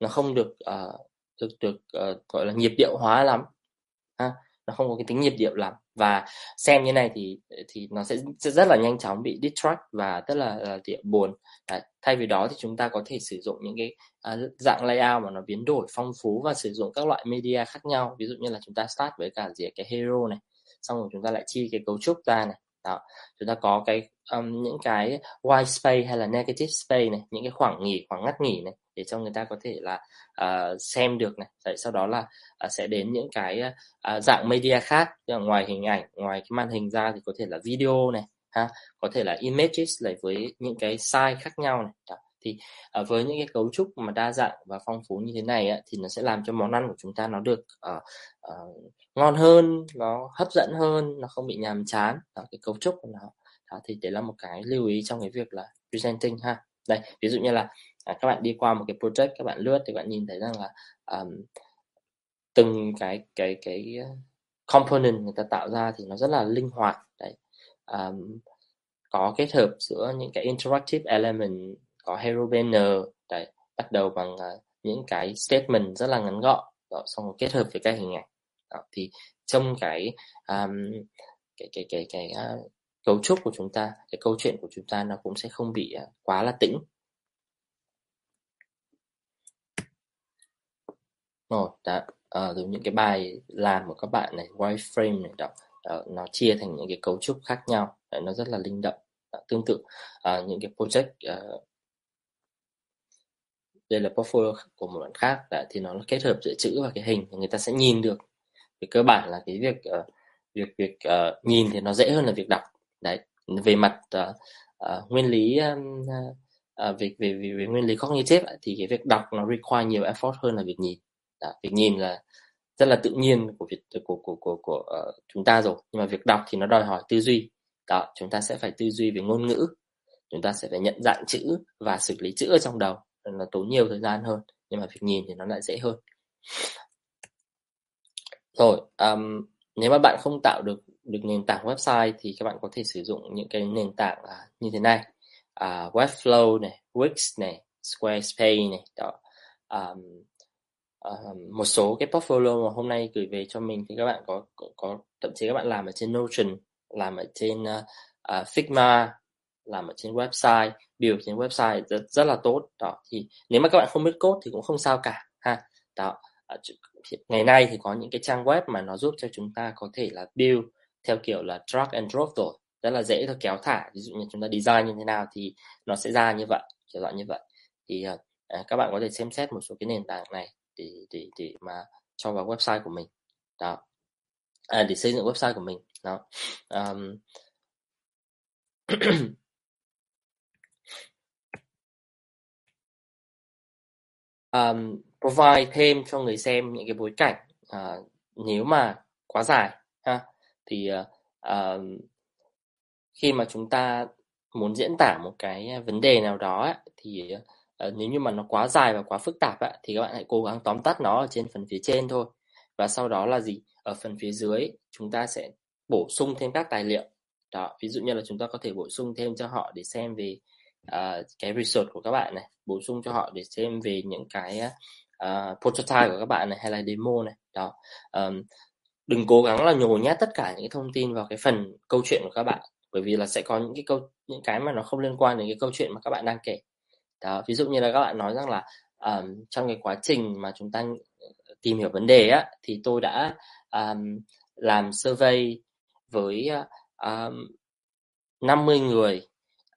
nó không được uh, được được uh, gọi là nhịp điệu hóa lắm. Ha? Nó không có cái tính nhịp điệu lắm. Và xem như này thì thì nó sẽ, sẽ rất là nhanh chóng bị distract và rất là, ờ, là buồn. À, thay vì đó thì chúng ta có thể sử dụng những cái uh, dạng layout mà nó biến đổi phong phú và sử dụng các loại media khác nhau. Ví dụ như là chúng ta start với cả gì cái hero này xong rồi chúng ta lại chi cái cấu trúc ra này đó chúng ta có cái um, những cái white space hay là negative space này những cái khoảng nghỉ khoảng ngắt nghỉ này để cho người ta có thể là uh, xem được này Đấy, sau đó là uh, sẽ đến những cái uh, dạng media khác ngoài hình ảnh ngoài cái màn hình ra thì có thể là video này ha có thể là images lại với những cái size khác nhau này Đó thì uh, với những cái cấu trúc mà đa dạng và phong phú như thế này á, thì nó sẽ làm cho món ăn của chúng ta nó được uh, uh, ngon hơn nó hấp dẫn hơn nó không bị nhàm chán. Đó, cái cấu trúc của nó. Đó, thì đấy là một cái lưu ý trong cái việc là presenting ha. Đây ví dụ như là à, các bạn đi qua một cái project các bạn lướt thì bạn nhìn thấy rằng là um, từng cái cái cái component người ta tạo ra thì nó rất là linh hoạt. Đấy um, có kết hợp giữa những cái interactive element có hero banner. Đấy bắt đầu bằng uh, những cái statement rất là ngắn gọn. Đó, xong rồi kết hợp với các hình ảnh. Đó, thì trong cái um, cái cái cái cái uh, cấu trúc của chúng ta cái câu chuyện của chúng ta nó cũng sẽ không bị uh, quá là tĩnh. Rồi đã uh, rồi những cái bài làm của các bạn này wireframe này đó uh, nó chia thành những cái cấu trúc khác nhau. Đó, nó rất là linh động đó, tương tự. Uh, những cái project uh, đây là portfolio của một bạn khác là thì nó kết hợp giữa chữ và cái hình thì người ta sẽ nhìn được. Về cơ bản là cái việc uh, việc việc uh, nhìn thì nó dễ hơn là việc đọc. Đấy về mặt uh, uh, nguyên lý um, uh, về, về về về nguyên lý cognitive thì cái việc đọc nó require nhiều effort hơn là việc nhìn. Đó, việc nhìn là rất là tự nhiên của việc của của của, của uh, chúng ta rồi. Nhưng mà việc đọc thì nó đòi hỏi tư duy. Đó chúng ta sẽ phải tư duy về ngôn ngữ chúng ta sẽ phải nhận dạng chữ và xử lý chữ ở trong đầu nó tốn nhiều thời gian hơn nhưng mà việc nhìn thì nó lại dễ hơn. Rồi um, nếu mà bạn không tạo được được nền tảng website thì các bạn có thể sử dụng những cái nền tảng uh, như thế này. Uh, Webflow này Wix này Squarespace này đó. Um, uh, một số cái portfolio mà hôm nay gửi về cho mình thì các bạn có có, có thậm chí các bạn làm ở trên Notion làm ở trên uh, uh, Figma làm ở trên website build trên website rất rất là tốt. Đó thì nếu mà các bạn không biết code thì cũng không sao cả ha. Đó ngày nay thì có những cái trang web mà nó giúp cho chúng ta có thể là build theo kiểu là drag and drop rồi rất là dễ thôi kéo thả. Ví dụ như chúng ta design như thế nào thì nó sẽ ra như vậy kiểu dạng như vậy. Thì ờ, à, các bạn có thể xem xét một số cái nền tảng này để để để mà cho vào website của mình. Đó. À, để xây dựng website của mình. Đó. Um, um, provide thêm cho người xem những cái bối cảnh uh, nếu mà quá dài ha. Thì uh, uh, khi mà chúng ta muốn diễn tả một cái vấn đề nào đó ấy, thì uh, nếu như mà nó quá dài và quá phức tạp ấy, thì các bạn hãy cố gắng tóm tắt nó ở trên phần phía trên thôi. Và sau đó là gì? Ở phần phía dưới chúng ta sẽ bổ sung thêm các tài liệu. Đó ví dụ như là chúng ta có thể bổ sung thêm cho họ để xem về uh, cái research của các bạn này bổ sung cho họ để xem về những cái uh, prototype của các bạn này hay là demo này. Đó. Um, đừng cố gắng là nhồi nhét tất cả những cái thông tin vào cái phần câu chuyện của các bạn bởi vì là sẽ có những cái câu những cái mà nó không liên quan đến cái câu chuyện mà các bạn đang kể. Đó ví dụ như là các bạn nói rằng là um, trong cái quá trình mà chúng ta ờ, tìm hiểu vấn đề á thì tôi đã um, làm survey với um, 50 người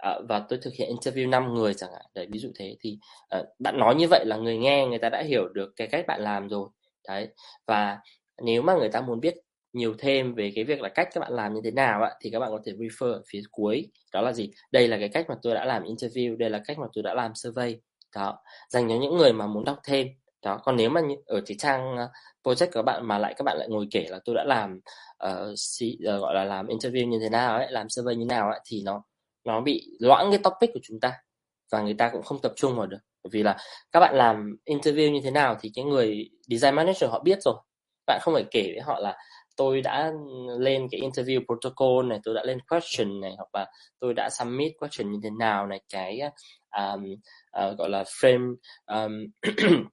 uh, và tôi thực hiện interview 5 người chẳng hạn. Đấy ví dụ thế. Thì uh, bạn nói như vậy là người nghe người ta đã hiểu được cái cách bạn làm rồi. Đấy và nếu mà người ta muốn biết nhiều thêm về cái việc là cách các bạn làm như thế nào ạ thì các bạn có thể refer ở phía cuối. Đó là gì? Đây là cái cách mà tôi đã làm interview đây là cách mà tôi đã làm survey. Đó dành cho những người mà muốn đọc thêm. Đó còn nếu mà ở cái trang ờ, project của các bạn mà lại các bạn lại ngồi kể là tôi đã làm uh, gọi là làm interview như thế nào ấy làm survey như nào ấy thì nó nó bị loãng cái topic của chúng ta và người ta cũng không tập trung vào được. Bởi vì là các bạn làm interview như thế nào thì cái người design manager họ biết rồi. Bạn không phải kể với họ là tôi đã lên cái interview protocol này tôi đã lên question này hoặc là tôi đã submit question như thế nào này cái um, uh, gọi là frame um,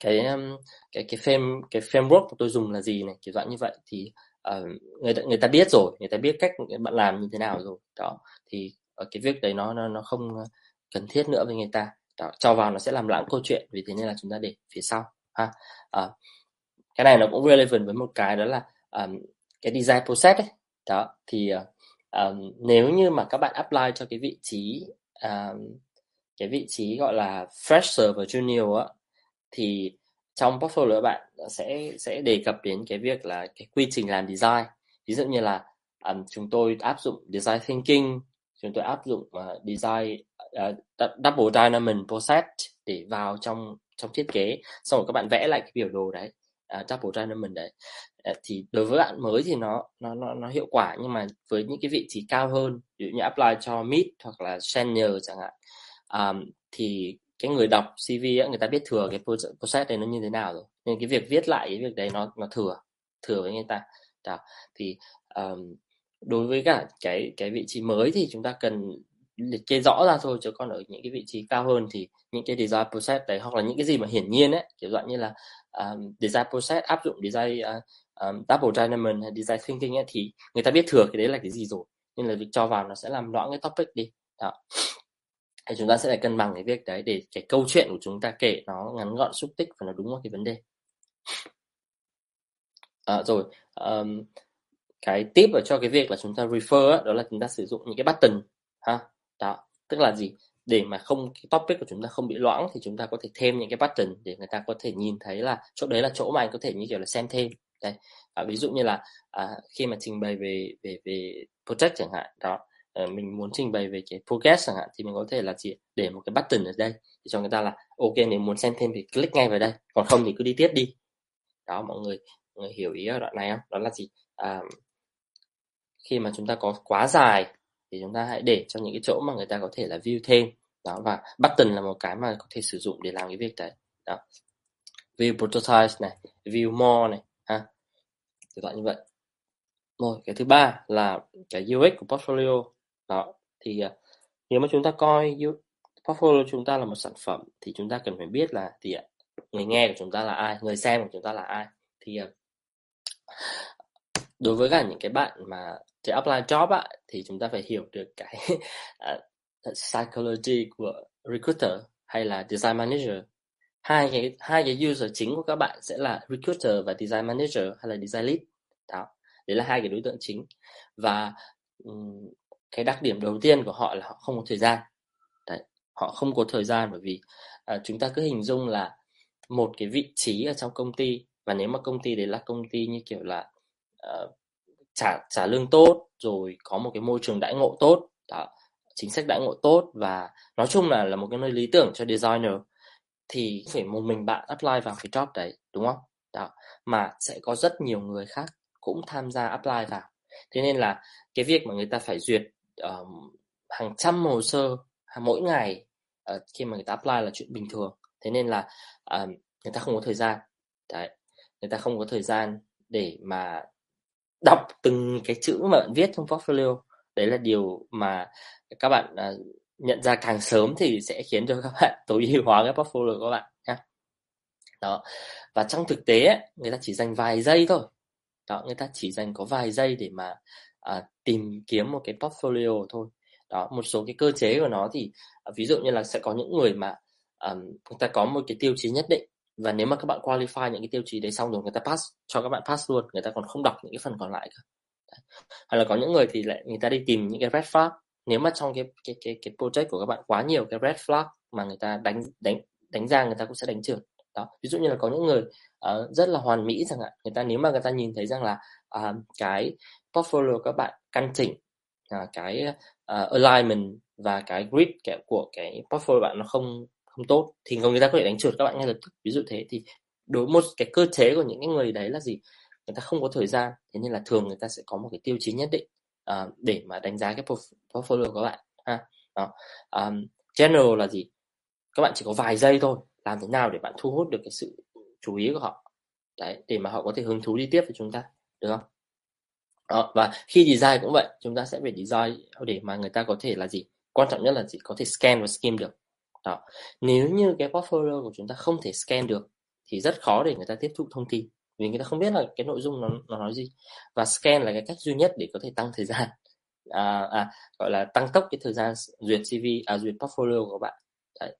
cái um, cái cái frame cái framework của tôi dùng là gì này kiểu dạng như vậy. Thì uh, người ta người ta biết rồi người ta biết cách bạn làm như thế nào rồi. Đó thì ở cái việc đấy nó nó nó không cần thiết nữa với người ta. Đó, cho vào nó sẽ làm lãng câu chuyện vì thế nên là chúng ta để phía sau ha. Uh, cái này nó cũng relevant với một cái đó là um, cái design process ấy. Đó thì um, nếu như mà các bạn apply cho cái vị trí um, cái vị trí gọi là fresher và junior á thì trong portfolio bạn sẽ sẽ đề cập đến cái việc là cái quy trình làm design. Ví dụ như là um, chúng tôi áp dụng design thinking chúng tôi áp dụng uh, design uh, double dynamic process để vào trong trong thiết kế. Xong rồi các bạn vẽ lại cái biểu đồ đấy uh, double dynamic đấy. Uh, thì đối với bạn mới thì nó nó nó nó hiệu quả nhưng mà với những cái vị trí cao hơn ví dụ như apply cho mid hoặc là senior chẳng hạn. Um, thì cái người đọc CV ấy, người ta biết thừa cái process này nó như thế nào rồi. Nên cái việc viết lại cái việc đấy nó nó thừa thừa với người ta. Đó thì um, đối với cả cái cái vị trí mới thì chúng ta cần liệt kê rõ ra thôi chứ còn ở những cái vị trí cao hơn thì những cái design process đấy hoặc là những cái gì mà hiển nhiên ấy kiểu dạng như là um, design process áp dụng design uh, um, double dynamic hay design thinking ấy thì người ta biết thừa cái đấy là cái gì rồi. Nên là việc cho vào nó sẽ làm loãng cái topic đi. Đó thì chúng ta sẽ phải cân bằng cái việc đấy để cái câu chuyện của chúng ta kể nó ngắn gọn xúc tích và nó đúng vào cái vấn đề. À, rồi um, cái tip ở cho cái việc là chúng ta refer đó, đó là chúng ta sử dụng những cái button ha? Đó tức là gì? Để mà không cái topic của chúng ta không bị loãng thì chúng ta có thể thêm những cái button để người ta có thể nhìn thấy là chỗ đấy là chỗ mà anh có thể như kiểu là xem thêm. Đây à, ví dụ như là à, khi mà trình bày về về về project chẳng hạn đó Ờ, mình muốn trình bày về cái progress chẳng hạn thì mình có thể là chỉ để một cái button ở đây để cho người ta là ok nếu muốn xem thêm thì click ngay vào đây còn không thì cứ đi tiếp đi. Đó mọi người mọi người hiểu ý ở đoạn này không? Đó là gì? À, khi mà chúng ta có quá dài thì chúng ta hãy để cho những cái chỗ mà người ta có thể là view thêm. Đó và button là một cái mà có thể sử dụng để làm cái việc đấy. Đó. View prototype này view more này ha. Kiểu dạng như vậy. Rồi cái thứ ba là cái UX của portfolio đó thì ờ, nếu mà chúng ta coi portfolio chúng ta là một sản phẩm thì chúng ta cần phải biết là thì người nghe của chúng ta là ai? Người xem của chúng ta là ai? Thì ờ, đối với cả những cái bạn mà để apply job á, thì chúng ta phải hiểu được cái ờ, psychology của recruiter hay là design manager. Hai cái hai cái user chính của các bạn sẽ là recruiter và design manager hay là design lead. Đó đấy là hai cái đối tượng chính. Và um, cái đặc điểm đầu tiên của họ là họ không có thời gian. Đấy, họ không có thời gian bởi vì à, chúng ta cứ hình dung là một cái vị trí ở trong công ty và nếu mà công ty đấy là công ty như kiểu là uh, trả trả lương tốt rồi có một cái môi trường đãi ngộ tốt đó, chính sách đãi ngộ tốt và nói chung là là một cái nơi lý tưởng cho designer thì phải một mình bạn apply vào cái job đấy đúng không? Đó mà sẽ có rất nhiều người khác cũng tham gia apply vào. Thế nên là cái việc mà người ta phải duyệt um, hàng trăm hồ sơ mỗi ngày uh, khi mà người ta apply là chuyện bình thường. Thế nên là um, người ta không có thời gian. Đấy người ta không có thời gian để mà đọc từng cái chữ mà bạn viết trong portfolio. Đấy là điều mà các bạn uh, nhận ra càng sớm thì sẽ khiến cho các bạn tối ưu hóa cái portfolio của các bạn nhé đó và trong thực tế ấy, người ta chỉ dành vài giây thôi. Đó người ta chỉ dành có vài giây để mà à, tìm kiếm một cái portfolio thôi. Đó một số cái cơ chế của nó thì à, ví dụ như là sẽ có những người mà à, người ta có một cái tiêu chí nhất định và nếu mà các bạn qualify những cái tiêu chí đấy xong rồi người ta pass cho các bạn pass luôn người ta còn không đọc những cái phần còn lại cả hay là có những người thì lại người ta đi tìm những cái red flag. Nếu mà trong cái cái cái cái project của các bạn quá nhiều cái red flag mà người ta đánh đánh đánh ra người ta cũng sẽ đánh trượt. Đó ví dụ như là có những người uh, rất là hoàn mỹ chẳng hạn. Người ta nếu mà người ta nhìn thấy rằng là uh, cái portfolio các bạn căn chỉnh. Uh, cái uh, alignment và cái grid kẹo của cái portfolio bạn nó không không tốt thì người ta có thể đánh trượt các bạn ngay lập tức. Ví dụ thế thì đối một cái cơ chế của những cái người đấy là gì? Người ta không có thời gian thế nên là thường người ta sẽ có một cái tiêu chí nhất định uh, để mà đánh giá cái portfolio của bạn. Ha đó. Um, general là gì? Các bạn chỉ có vài giây thôi làm thế nào để bạn thu hút được cái sự chú ý của họ? Đấy để mà họ có thể hứng thú đi tiếp với chúng ta được không? À, và khi design cũng vậy chúng ta sẽ phải design để mà người ta có thể là gì? Quan trọng nhất là gì? Có thể scan và skim được. Đó. Nếu như cái portfolio của chúng ta không thể scan được thì rất khó để người ta tiếp thụ thông tin vì người ta không biết là cái nội dung nó nó nói gì. Và scan là cái cách duy nhất để có thể tăng thời gian. À, à, gọi là tăng tốc cái thời gian duyệt CV à, duyệt portfolio của bạn. Đấy.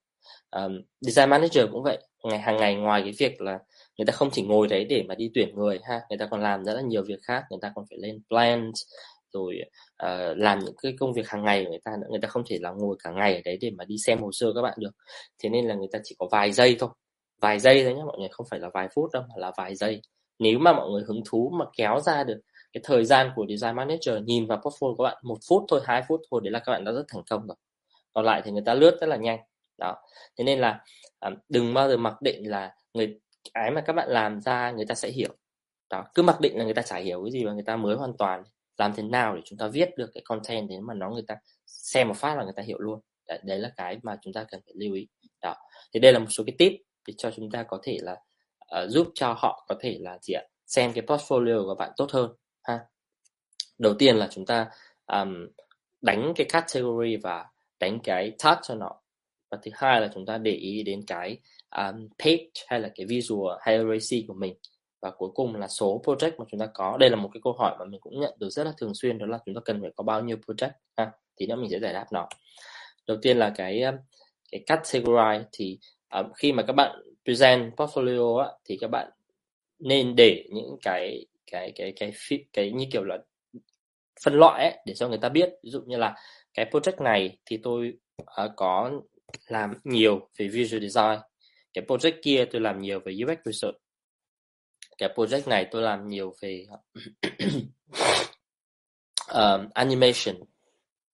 Um, design manager cũng vậy. Ngày hàng ngày ngoài cái việc là người ta không chỉ ngồi đấy để mà đi tuyển người ha người ta còn làm rất là nhiều việc khác người ta còn phải lên plan rồi uh, làm những cái công việc hàng ngày của người ta nữa. Người ta không thể là ngồi cả ngày ở đấy để mà đi xem hồ sơ các bạn được. Thế nên là người ta chỉ có vài giây thôi. Vài giây thôi nhé mọi người không phải là vài phút đâu mà là vài giây. Nếu mà mọi người hứng thú mà kéo ra được cái thời gian của design manager nhìn vào portfolio của bạn một phút thôi hai phút thôi đấy là các bạn đã rất thành công rồi. Còn lại thì người ta lướt rất là nhanh. Đó. Thế nên là à, đừng bao giờ mặc định là người cái mà các bạn làm ra người ta sẽ hiểu. Đó cứ mặc định là người ta chả hiểu cái gì và người ta mới hoàn toàn làm thế nào để chúng ta viết được cái content đến mà nó người ta xem một phát là người ta hiểu luôn. Đấy, đấy là cái mà chúng ta cần phải lưu ý. Đó thì đây là một số cái tip để cho chúng ta có thể là uh, giúp cho họ có thể là gì ạ xem cái portfolio của bạn tốt hơn ha. Đầu tiên là chúng ta um, đánh cái category và đánh cái tag cho nó. Và thứ hai là chúng ta để ý đến cái um, page hay là cái visual hierarchy của mình. Và cuối cùng là số project mà chúng ta có. Đây là một cái câu hỏi mà mình cũng nhận được rất là thường xuyên đó là chúng ta cần phải có bao nhiêu project ha? Thì nữa mình sẽ giải đáp nó. Đầu tiên là cái um, cái category thì um, khi mà các bạn present portfolio á, thì các bạn nên để những cái cái cái cái cái, cái như kiểu là phân loại ấy, để cho người ta biết. Ví dụ như là cái project này thì tôi uh, có làm nhiều về visual design cái project kia tôi làm nhiều về UX research. Cái project này tôi làm nhiều về um, animation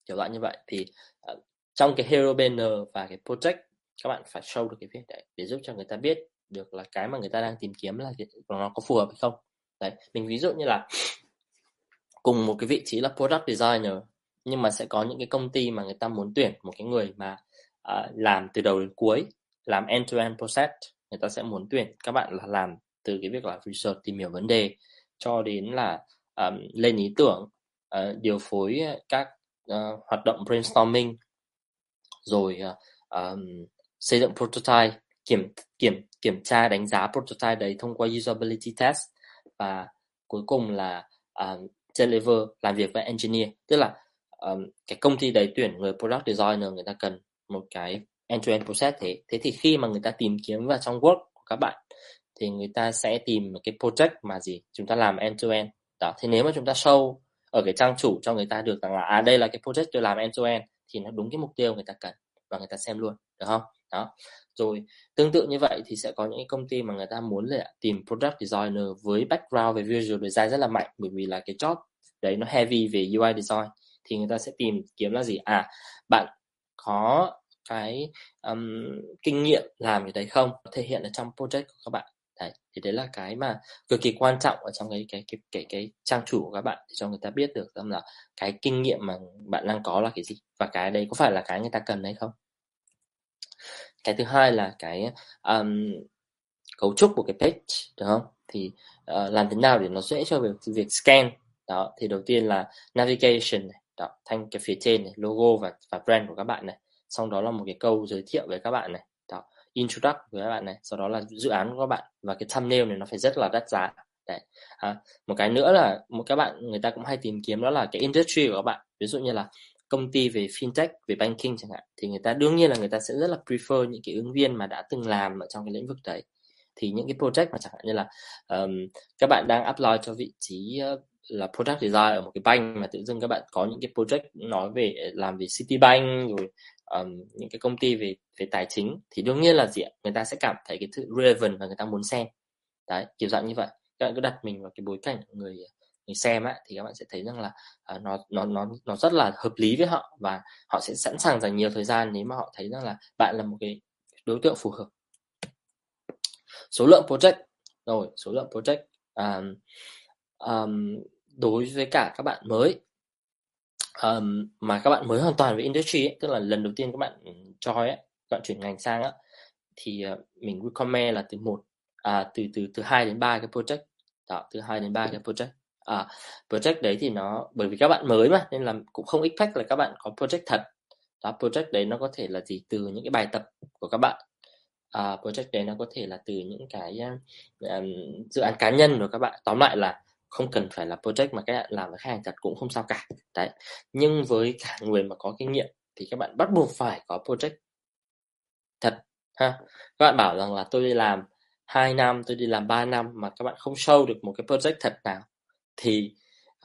kiểu loại như vậy. Thì uh, trong cái hero banner và cái project các bạn phải show được cái việc đấy để giúp cho người ta biết được là cái mà người ta đang tìm kiếm là nó có phù hợp hay không. Đấy mình ví dụ như là cùng một cái vị trí là product designer nhưng mà sẽ có những cái công ty mà người ta muốn tuyển một cái người mà uh, làm từ đầu đến cuối làm end to end process người ta sẽ muốn tuyển các bạn là làm từ cái việc là research tìm hiểu vấn đề cho đến là um, lên ý tưởng uh, điều phối các uh, hoạt động brainstorming rồi uh, um, xây dựng prototype kiểm kiểm kiểm tra đánh giá prototype đấy thông qua usability test và cuối cùng là um, deliver làm việc với engineer. Tức là um, cái công ty đấy tuyển người product designer người ta cần một cái end to end process thế. Thế thì khi mà người ta tìm kiếm vào trong work của các bạn, thì người ta sẽ tìm cái project mà gì? Chúng ta làm end to end đó thì nếu mà chúng ta show ở cái trang chủ cho người ta được rằng là à đây là cái project tôi làm end to end thì nó đúng cái mục tiêu người ta cần và người ta xem luôn, được không? Đó. Rồi, tương tự như vậy thì sẽ có những công ty mà người ta muốn là tìm product designer với background về visual design rất là mạnh, bởi vì là cái job đấy nó heavy về UI design. Thì người ta sẽ tìm kiếm là gì? À bạn có cái um, kinh nghiệm làm cái đấy không? Thể hiện ở trong project của các bạn. Đấy thì đấy là cái mà cực kỳ quan trọng ở trong cái cái cái cái, cái trang chủ của các bạn để cho người ta biết được rằng là cái kinh nghiệm mà bạn đang có là cái gì và cái đấy có phải là cái người ta cần hay không. Cái thứ hai là cái um, cấu trúc của cái page đúng không? Thì uh, làm thế nào để nó dễ cho việc việc scan? Đó thì đầu tiên là navigation này đó thanh cái phía trên này logo và và brand của các bạn này xong đó là một cái câu giới thiệu với các bạn này. Đó introduct với các bạn này. Sau đó là dự án của các bạn. Và cái thumbnail này nó phải rất là đắt giá. Đấy à, một cái nữa là một các bạn người ta cũng hay tìm kiếm đó là cái industry của các bạn. Ví dụ như là công ty về fintech về banking chẳng hạn. Thì người ta đương nhiên là người ta sẽ rất là prefer những cái ứng viên mà đã từng làm ở trong cái lĩnh vực đấy. Thì những cái project mà chẳng hạn như là um, các bạn đang apply cho vị trí uh, là product design ở một cái bank mà tự dưng các bạn có những cái project nói về làm về Citibank rồi um, những cái công ty về về tài chính thì đương nhiên là gì ạ? Người ta sẽ cảm thấy cái thứ relevant và người ta muốn xem. Đấy kiểu dạng như vậy. Các bạn cứ đặt mình vào cái bối cảnh người người xem á thì các bạn sẽ thấy rằng là uh, nó nó nó nó rất là hợp lý với họ và họ sẽ sẵn sàng dành nhiều thời gian nếu mà họ thấy rằng là bạn là một cái đối tượng phù hợp. Số lượng project. Rồi số lượng project. Um, um, đối với cả các bạn mới um, mà các bạn mới hoàn toàn với industry ấy, tức là lần đầu tiên các bạn cho ấy, các bạn chuyển ngành sang á thì uh, mình recommend là từ một à, từ từ từ hai đến ba cái project. Đó từ hai đến ba cái project. À, project đấy thì nó bởi vì các bạn mới mà nên là cũng không expect là các bạn có project thật. Đó project đấy nó có thể là gì? Từ những cái bài tập của các bạn. À, project đấy nó có thể là từ những cái um, dự án cá nhân của các bạn. Tóm lại là không cần phải là project mà các bạn làm với khách hàng thật cũng không sao cả. Đấy. Nhưng với cả người mà có kinh nghiệm thì các bạn bắt buộc phải có project thật ha. Các bạn bảo rằng là tôi đi làm 2 năm tôi đi làm 3 năm mà các bạn không show được một cái project thật nào. Thì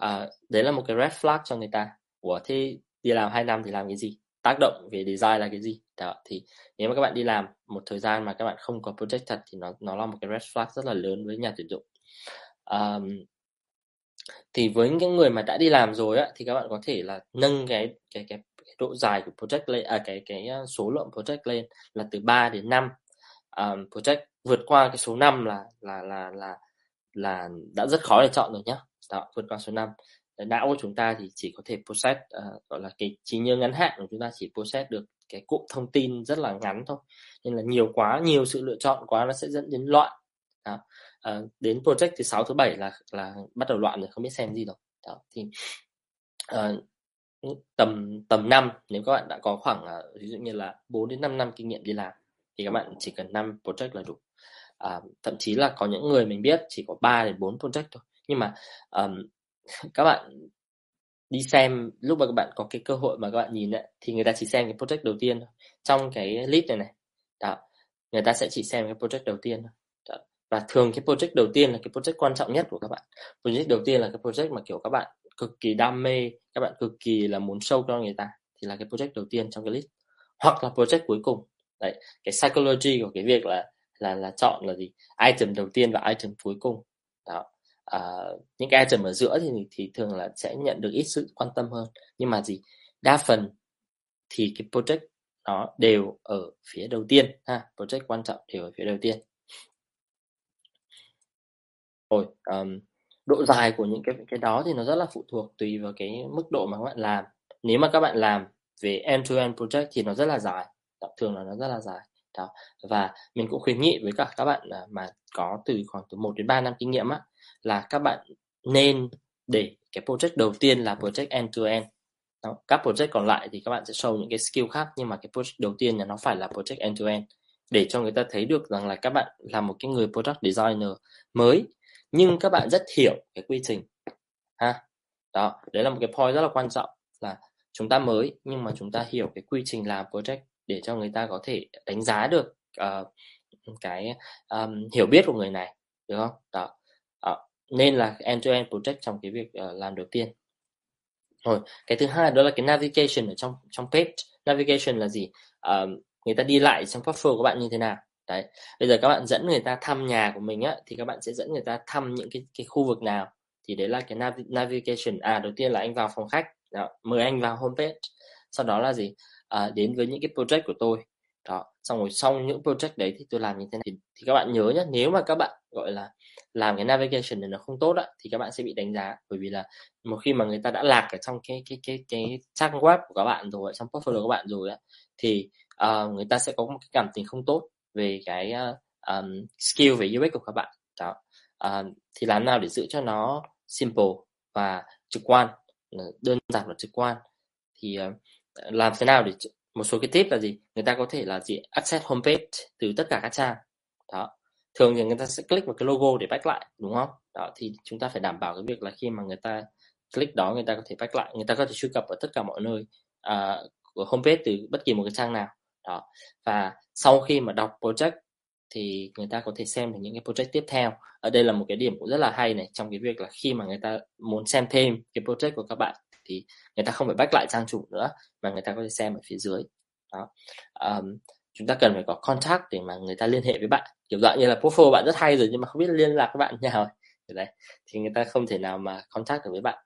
uh, đấy là một cái red flag cho người ta. Của thế đi làm 2 năm thì làm cái gì? Tác động về design là cái gì? Đó thì nếu mà các bạn đi làm một thời gian mà các bạn không có project thật thì nó nó là một cái red flag rất là lớn với nhà tuyển dụng. Um, thì với những người mà đã đi làm rồi á thì các bạn có thể là nâng cái cái cái, cái độ dài của project lên à cái cái à, số lượng project lên là từ 3 đến 5 um, project vượt qua cái số 5 là là là là là đã rất khó để chọn rồi nhá. Đó vượt qua số 5 não của chúng ta thì chỉ có thể process uh, gọi là cái trí nhớ ngắn hạn của chúng ta chỉ process được cái cụm thông tin rất là ngắn thôi. Nên là nhiều quá nhiều sự lựa chọn quá nó sẽ dẫn đến loạn à, đến project thứ sáu thứ bảy là là bắt đầu loạn rồi không biết xem gì rồi đó thì à, tầm tầm năm nếu các bạn đã có khoảng à, ví dụ như là 4 đến 5 năm kinh nghiệm đi làm thì các bạn chỉ cần 5 project là đủ. À, thậm chí là có những người mình biết chỉ có 3 đến 4 project thôi. Nhưng mà um, các bạn đi xem lúc mà các bạn có cái cơ hội mà các bạn nhìn ấy, thì người ta chỉ xem cái project đầu tiên thôi trong cái list này này. Đó người ta sẽ chỉ xem cái project đầu tiên thôi và thường cái project đầu tiên là cái project quan trọng nhất của các bạn. Project đầu tiên là cái project mà kiểu các bạn cực kỳ đam mê các bạn cực kỳ là muốn sâu cho người ta thì là cái project đầu tiên trong cái list. Hoặc là project cuối cùng. Đấy cái psychology của cái việc là là là chọn là gì? Item đầu tiên và item cuối cùng. Đó. À, những cái item ở giữa thì thì thường là sẽ nhận được ít sự quan tâm hơn. Nhưng mà gì? Đa phần thì cái project nó đều ở phía đầu tiên ha. Project quan trọng đều ở phía đầu tiên rồi um, độ dài của những cái cái đó thì nó rất là phụ thuộc tùy vào cái mức độ mà các bạn làm. Nếu mà các bạn làm về end to end project thì nó rất là dài thường là nó rất là dài đó. Và mình cũng khuyến nghị với cả các bạn à, mà có từ khoảng từ 1 đến 3 năm kinh nghiệm á là các bạn nên để cái project đầu tiên là project end to end đó. các project còn lại thì các bạn sẽ show những cái skill khác nhưng mà cái project đầu tiên là nó phải là project end to end để cho người ta thấy được rằng là các bạn là một cái người product designer mới nhưng các bạn rất hiểu cái quy trình. Ha đó đấy là một cái point rất là quan trọng là chúng ta mới nhưng mà chúng ta hiểu cái quy trình làm project để cho người ta có thể đánh giá được uh, cái um, hiểu biết của người này được không? Đó uh, nên là end to end project trong cái việc uh, làm đầu tiên. Rồi cái thứ hai đó là cái navigation ở trong trong page. Navigation là gì? Uh, người ta đi lại trong portfolio của bạn như thế nào? Đấy bây giờ các bạn dẫn người ta thăm nhà của mình á thì các bạn sẽ dẫn người ta thăm những cái cái khu vực nào? Thì đấy là cái nav navigation. À đầu tiên là anh vào phòng khách. Đó, mời anh vào homepage. Sau đó là gì? À, đến với những cái project của tôi. Đó xong rồi xong những project đấy thì tôi làm như thế này. Thì, thì các bạn nhớ nhé nếu mà các bạn gọi là làm cái navigation này nó không tốt á thì các bạn sẽ bị đánh giá. Bởi vì là một khi mà người ta đã lạc ở trong cái cái cái cái trang web của các bạn rồi trong portfolio của các bạn rồi á thì uh, người ta sẽ có một cái cảm tình không tốt về cái uh, um, skill về UX của các bạn. Đó. Uh, thì làm nào để giữ cho nó simple và trực quan ờ, đơn giản và trực quan? Thì uh, làm thế nào để một số cái tip là gì? Người ta có thể là gì? Access homepage từ tất cả các trang. Đó. Thường thì người ta sẽ click vào cái logo để back lại đúng không? Đó thì chúng ta phải đảm bảo cái việc là khi mà người ta click đó người ta có thể back lại người ta có thể truy cập ở tất cả mọi nơi uh, của homepage từ bất kỳ một cái trang nào đó. Và sau khi mà đọc project thì người ta có thể xem được những cái project tiếp theo. Ở đây là một cái điểm cũng rất là hay này trong cái việc là khi mà người ta muốn xem thêm cái project của các bạn thì người ta không phải back lại trang chủ nữa mà người ta có thể xem ở phía dưới. Đó. Um, chúng ta cần phải có contact để mà người ta liên hệ với bạn. Kiểu dạng như là profile bạn rất hay rồi nhưng mà không biết liên lạc với bạn nào đấy thì người ta không thể nào mà contact được với bạn.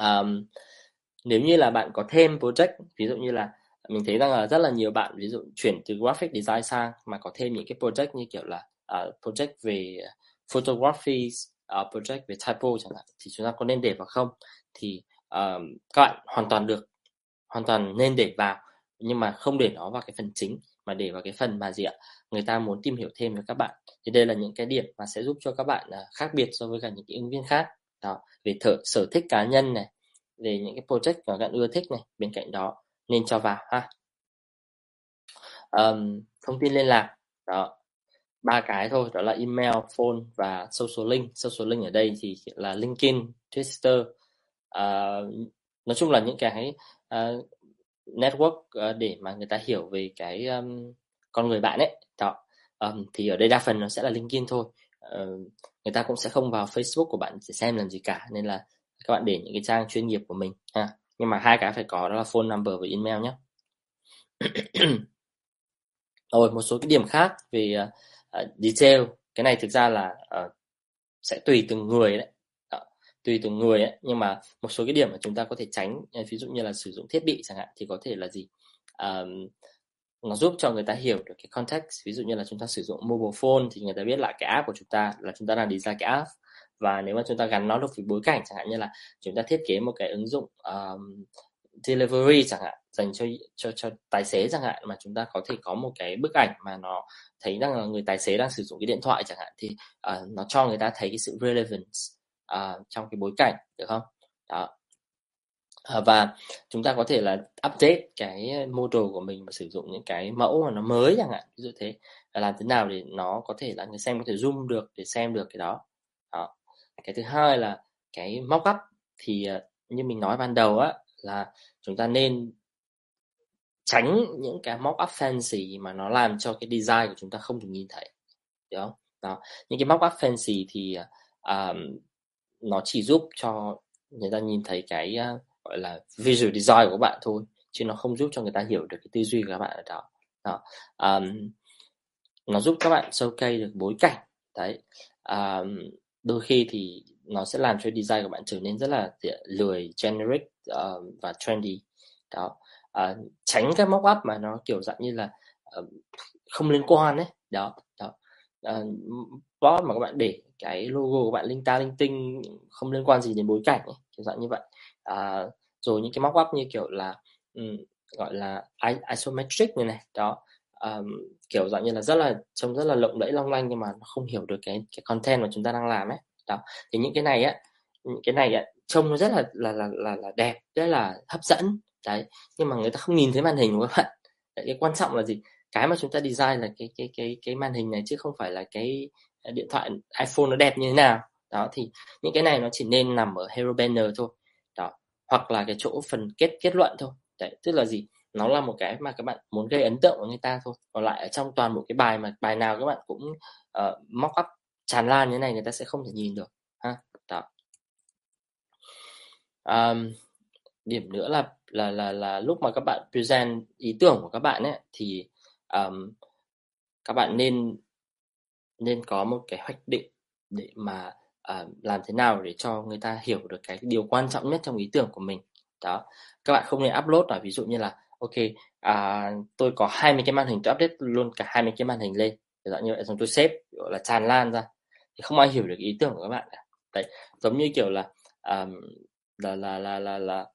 Um, nếu như là bạn có thêm project ví dụ như là mình thấy rằng là rất là nhiều bạn ví dụ chuyển từ graphic design sang mà có thêm những cái project như kiểu là uh, project về photography uh, project về typo chẳng hạn thì chúng ta có nên để vào không? Thì uh, các bạn hoàn toàn được hoàn toàn nên để vào nhưng mà không để nó vào cái phần chính mà để vào cái phần mà gì ạ? Người ta muốn tìm hiểu thêm về các bạn. Thì đây là những cái điểm mà sẽ giúp cho các bạn uh, khác biệt so với cả những cái ứng viên khác. Đó về thở sở thích cá nhân này về những cái project mà các bạn ưa thích này bên cạnh đó nên cho vào ha. Um, thông tin liên lạc. Đó ba cái thôi đó là email phone và social link. Social link ở đây thì là linkedin twitter. Uh, nói chung là những cái uh, network uh, để mà người ta hiểu về cái um, con người bạn ấy. Đó um, thì ở đây đa phần nó sẽ là linkedin thôi. Uh, người ta cũng sẽ không vào facebook của bạn để xem làm gì cả nên là các bạn để những cái trang chuyên nghiệp của mình ha nhưng mà hai cái phải có đó là phone number và email nhé. Rồi một số cái điểm khác về uh, detail. Cái này thực ra là uh, sẽ tùy từng người đấy. Tùy từng người ấy. nhưng mà một số cái điểm mà chúng ta có thể tránh ví dụ như là sử dụng thiết bị chẳng hạn thì có thể là gì? Um, nó giúp cho người ta hiểu được cái context. Ví dụ như là chúng ta sử dụng mobile phone thì người ta biết lại cái app của chúng ta là chúng ta đang design cái app và nếu mà chúng ta gắn nó được với bối cảnh chẳng hạn như là chúng ta thiết kế một cái ứng dụng um, delivery chẳng hạn dành cho cho cho tài xế chẳng hạn mà chúng ta có thể có một cái bức ảnh mà nó thấy rằng là người tài xế đang sử dụng cái điện thoại chẳng hạn thì uh, nó cho người ta thấy cái sự relevance uh, trong cái bối cảnh được không? Đó. Uh, và chúng ta có thể là update cái model của mình và sử dụng những cái mẫu mà nó mới chẳng hạn ví dụ thế. Làm thế nào để nó có thể là người xem có thể zoom được để xem được cái đó. Đó cái thứ hai là cái móc mockup thì ờ, như mình nói ban đầu á là chúng ta nên tránh những cái mock-up fancy mà nó làm cho cái design của chúng ta không được nhìn thấy đúng không đó những cái mock-up fancy thì um, nó chỉ giúp cho người ta nhìn thấy cái uh, gọi là visual design của bạn thôi chứ nó không giúp cho người ta hiểu được cái tư duy của các bạn ở đó, đó. Um, nó giúp các bạn sâu cây được bối cảnh đấy um, đôi khi thì nó sẽ làm cho design của bạn trở nên rất là lười generic uh, và trendy. Đó. Uh, tránh các mock up mà nó kiểu dạng như là uh, không liên quan đấy đó đó. Uh, mà các bạn để cái logo của bạn linh ta linh tinh không liên quan gì đến bối cảnh ấy, kiểu dạng như vậy. Uh, rồi những cái mock up như kiểu là um, gọi là isometric như này đó um, kiểu dạng như là rất là trông rất là lộng lẫy long lanh nhưng mà nó không hiểu được cái cái content mà chúng ta đang làm ấy. Đó thì những cái này á những cái này á trông nó rất là là là là, là đẹp rất là hấp dẫn. Đấy nhưng mà người ta không nhìn thấy màn hình của các bạn? Đấy, cái quan trọng là gì? Cái mà chúng ta design là cái cái cái cái màn hình này chứ không phải là cái à, điện thoại iPhone nó đẹp như thế nào. Đó thì những cái này nó chỉ nên nằm ở hero banner thôi. Đó hoặc là cái chỗ phần kết kết luận thôi. Đấy tức là gì? Nó là một cái mà các bạn muốn gây ấn tượng với người ta thôi. Còn lại ở trong toàn bộ cái bài mà bài nào các bạn cũng ờ, uh, móc up tràn lan như thế này người ta sẽ không thể nhìn được. Ha đó. Um, điểm nữa là là là là lúc mà các bạn present ý tưởng của các bạn ấy thì um, các bạn nên nên có một cái hoạch định để mà uh, làm thế nào để cho người ta hiểu được cái điều quan trọng nhất trong ý tưởng của mình. Đó. Các bạn không nên upload là ví dụ như là ok à, tôi có 20 cái màn hình tôi update luôn cả 20 cái màn hình lên. Dạng như vậy xong tôi xếp gọi là tràn lan ra. Thì không ai hiểu được ý tưởng của các bạn cả. Đấy giống như kiểu là um, là, là là là là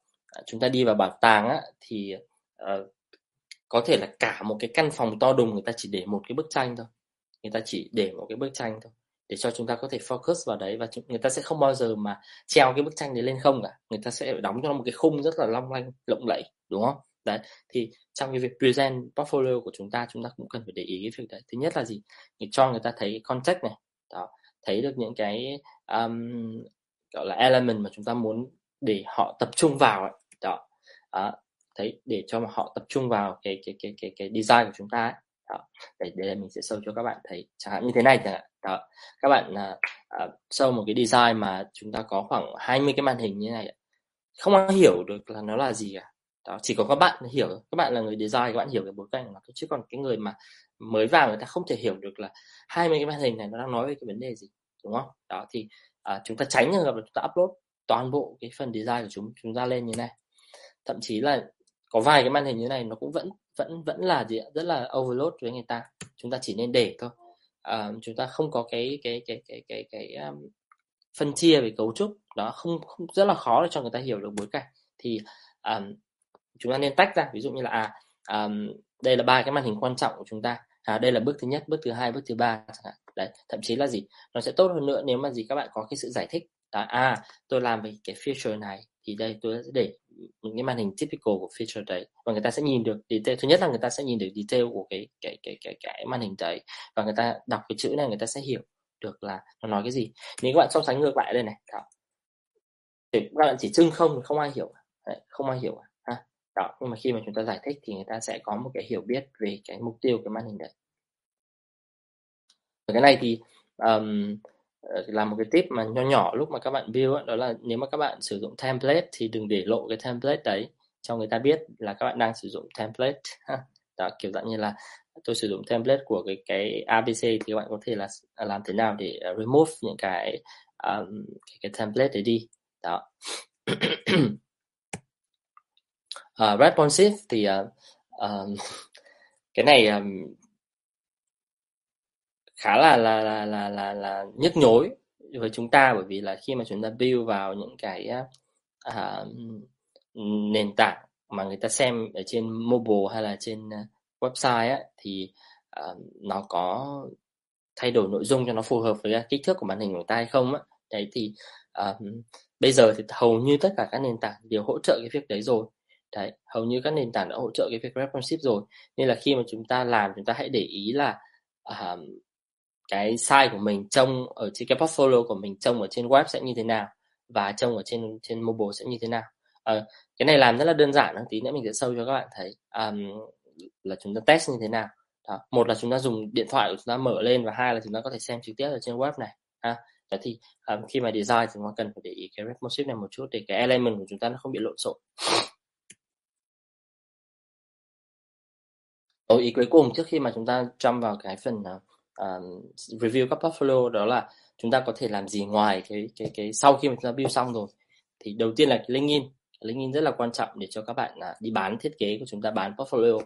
chúng ta đi vào bảo tàng á thì uh, có thể là cả một cái căn phòng to đùng người ta chỉ để một cái bức tranh thôi. Người ta chỉ để một cái bức tranh thôi để cho chúng ta có thể focus vào đấy và người ta sẽ không bao giờ mà treo cái bức tranh đấy lên không cả. Người ta sẽ đóng cho nó một cái khung rất là long lanh lộng lẫy đúng không? Đấy. Thì trong cái việc present portfolio của chúng ta chúng ta cũng cần phải để ý cái việc đấy. Thứ nhất là gì? Để cho người ta thấy cái context này. Đó thấy được những cái um, gọi là element mà chúng ta muốn để họ tập trung vào ấy. đó à, thấy để cho họ tập trung vào cái cái cái cái cái design của chúng ta ấy. đó để để mình sẽ sâu cho các bạn thấy chẳng hạn như thế này chẳng hạn. Đó các bạn à, à, uh, sâu một cái design mà chúng ta có khoảng 20 cái màn hình như này không ai hiểu được là nó là gì cả đó chỉ có các bạn hiểu các bạn là người design các bạn hiểu cái bối cảnh của nó chứ còn cái người mà mới vào người ta không thể hiểu được là 20 cái màn hình này nó đang nói về cái vấn đề gì đúng không? Đó thì à, chúng ta tránh trường hợp là chúng ta upload toàn bộ cái phần design của chúng chúng ta lên như này. Thậm chí là có vài cái màn hình như này nó cũng vẫn vẫn vẫn là gì rất là overload với người ta. Chúng ta chỉ nên để thôi. À, chúng ta không có cái cái cái cái cái cái, cái um, phân chia về cấu trúc. Đó không, không rất là khó để cho người ta hiểu được bối cảnh. Thì um, chúng ta nên tách ra. Ví dụ như là à um, đây là ba cái màn hình quan trọng của chúng ta. À, đây là bước thứ nhất bước thứ hai bước thứ ba chẳng hạn. Đấy thậm chí là gì? Nó sẽ tốt hơn nữa nếu mà gì các bạn có cái sự giải thích. Là à tôi làm về cái feature này thì đây tôi sẽ để những cái màn hình typical của feature đấy và người ta sẽ nhìn được detail. Thứ nhất là người ta sẽ nhìn được detail của cái cái cái cái cái màn hình đấy và người ta đọc cái chữ này người ta sẽ hiểu được là nó nói cái gì. Nếu các bạn so sánh ngược lại đây này đó. thì các bạn chỉ trưng không thì không ai hiểu. Đấy, không ai hiểu à đó nhưng mà khi mà chúng ta giải thích thì người ta sẽ có một cái hiểu biết về cái mục tiêu cái màn hình đấy. Cái này thì um, là một cái tip mà nho nhỏ lúc mà các bạn build đó là nếu mà các bạn sử dụng template thì đừng để lộ cái template đấy cho người ta biết là các bạn đang sử dụng template. Đó kiểu dạng như là tôi sử dụng template của cái cái ABC thì các bạn có thể là à, làm thế nào để à, remove những cái um, cái, cái template đấy đi. Đó. Ờ, uh, responsive thì uh, um, cái này um, khá là là là là là, là nhức nhối với chúng ta bởi vì là khi mà chúng ta build vào những cái uh, nền tảng mà người ta xem ở trên mobile hay là trên website á, thì uh, nó có thay đổi nội dung cho nó phù hợp với kích thước của màn hình của ta hay không á. Đấy thì uh, bây giờ thì hầu như tất cả các nền tảng đều hỗ trợ cái việc đấy rồi đấy hầu như các nền tảng đã hỗ trợ cái việc responsive rồi. Nên là khi mà chúng ta làm chúng ta hãy để ý là uh, cái size của mình trông ở trên cái portfolio của mình trông ở trên web sẽ như thế nào và trông ở trên trên mobile sẽ như thế nào. Uh, cái này làm rất là đơn giản tí nữa mình sẽ sâu cho các bạn thấy um, là chúng ta test như thế nào. Đó. một là chúng ta dùng điện thoại của chúng ta mở lên và hai là chúng ta có thể xem trực tiếp ở trên web này ha. Đó thì um, khi mà design thì chúng ta cần phải để ý cái responsive này một chút để cái element của chúng ta nó không bị lộn xộn. Ồ, ý cuối cùng trước khi mà chúng ta jump vào cái phần uh, review các portfolio đó là chúng ta có thể làm gì ngoài cái cái cái sau khi mà chúng ta build xong rồi. Thì đầu tiên là cái LinkedIn LinkedIn rất là quan trọng để cho các bạn là đi bán thiết kế của chúng ta bán portfolio.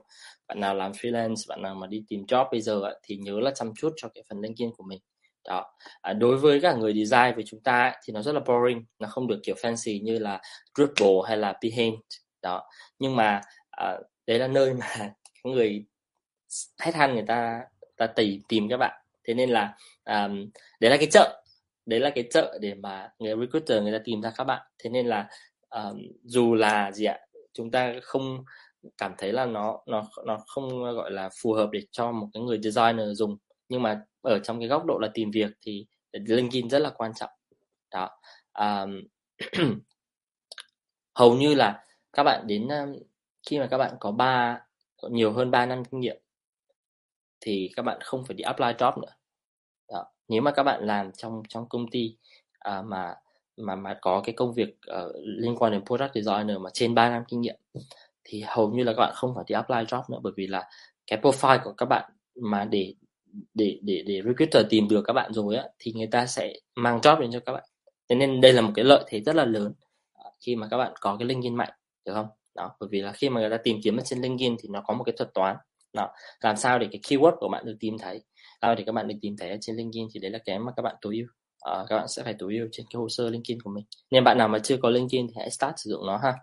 Bạn nào làm freelance bạn nào mà đi tìm job bây giờ thì nhớ là chăm chút cho cái phần LinkedIn của mình. Đó. À, đối với các người design với chúng ta thì nó rất là boring nó không được kiểu fancy như là Drupal hay là Behance. Đó. Nhưng mà à, đấy là nơi mà người hết than người ta ta tìm tìm các bạn. Thế nên là um, đấy là cái chợ. Đấy là cái chợ để mà người recruiter người ta tìm ra các bạn. Thế nên là um, dù là gì ạ chúng ta không cảm thấy là nó nó nó không gọi là phù hợp để cho một cái người designer dùng. Nhưng mà ở trong cái góc độ là tìm việc thì LinkedIn rất là quan trọng. Đó. Um, hầu như là các bạn đến khi mà các bạn có ba nhiều hơn 3 năm kinh nghiệm thì các bạn không phải đi apply job nữa. Đó. nếu mà các bạn làm trong trong công ty à, mà mà mà có cái công việc uh, liên quan đến product designer mà trên 3 năm kinh nghiệm thì hầu như là các bạn không phải đi apply job nữa bởi vì là cái profile của các bạn mà để để để để recruiter tìm được các bạn rồi á thì người ta sẽ mang job đến cho các bạn. Thế nên đây là một cái lợi thế rất là lớn à, khi mà các bạn có cái LinkedIn mạnh được không? Đó bởi vì là khi mà người ta tìm kiếm ở trên LinkedIn thì nó có một cái thuật toán đó làm sao để cái keyword của bạn được tìm thấy? Sao để các bạn được tìm thấy trên LinkedIn thì đấy là cái mà các bạn tối ưu. À, các bạn sẽ phải tối ưu trên cái hồ sơ LinkedIn của mình. Nên bạn nào mà chưa có LinkedIn thì hãy start sử dụng nó ha.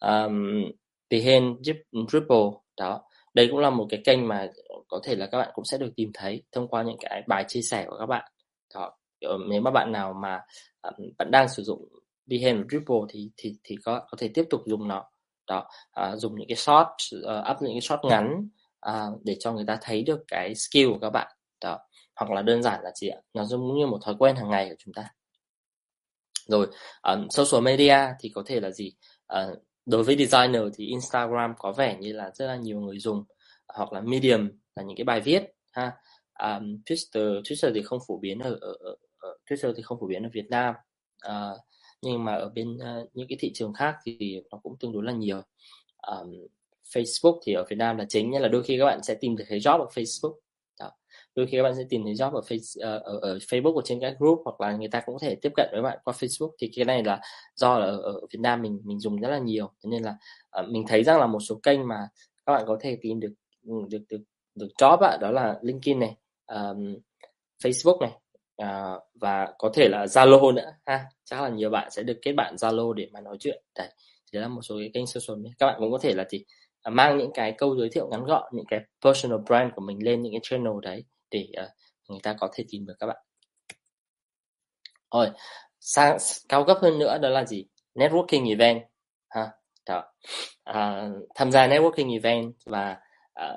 Um, Behance, Drupal đó. Đây cũng là một cái kênh mà có thể là các bạn cũng sẽ được tìm thấy thông qua những cái bài chia sẻ của các bạn. Đó ờ, nếu mà bạn nào mà um, bạn đang sử dụng Behance và Drupal thì thì thì có có thể tiếp tục dùng nó. Đó à, dùng những cái short uh, up những cái short ngắn uh, để cho người ta thấy được cái skill của các bạn. Đó. Hoặc là đơn giản là gì ạ? Nó giống như một thói quen hàng ngày của chúng ta. Rồi um, social media thì có thể là gì? Uh, đối với designer thì Instagram có vẻ như là rất là nhiều người dùng hoặc là Medium là những cái bài viết ha. Um, Twitter Twitter thì không phổ biến ở, ở, ở, ở Twitter thì không phổ biến ở Việt Nam. Uh, nhưng mà ở bên uh, những cái thị trường khác thì nó cũng tương đối là nhiều. Um, Facebook thì ở Việt Nam là chính là đôi khi các bạn sẽ tìm được thấy job ở Facebook. Đó. đôi khi các bạn sẽ tìm thấy job ở, face, ờ, ở, ở Facebook ở trên các group hoặc là người ta cũng có thể tiếp cận với bạn qua Facebook. Thì cái này là do là ở, ở Việt Nam mình mình dùng rất là nhiều. Nên là uh, mình thấy rằng là một số kênh mà các bạn có thể tìm được ừ, được được được job ạ đó là LinkedIn này um, Facebook này uh, và có thể là Zalo nữa ha. Chắc là nhiều bạn sẽ được kết bạn Zalo để mà nói chuyện. Đấy đó là một số cái kênh social media. Các bạn cũng có thể là thì À, mang những cái câu giới thiệu ngắn gọn những cái personal brand của mình lên những cái channel đấy để uh, người ta có thể tìm được các bạn. Rồi sang cao cấp hơn nữa đó là gì? Networking event ha đó. À, tham gia networking event và à,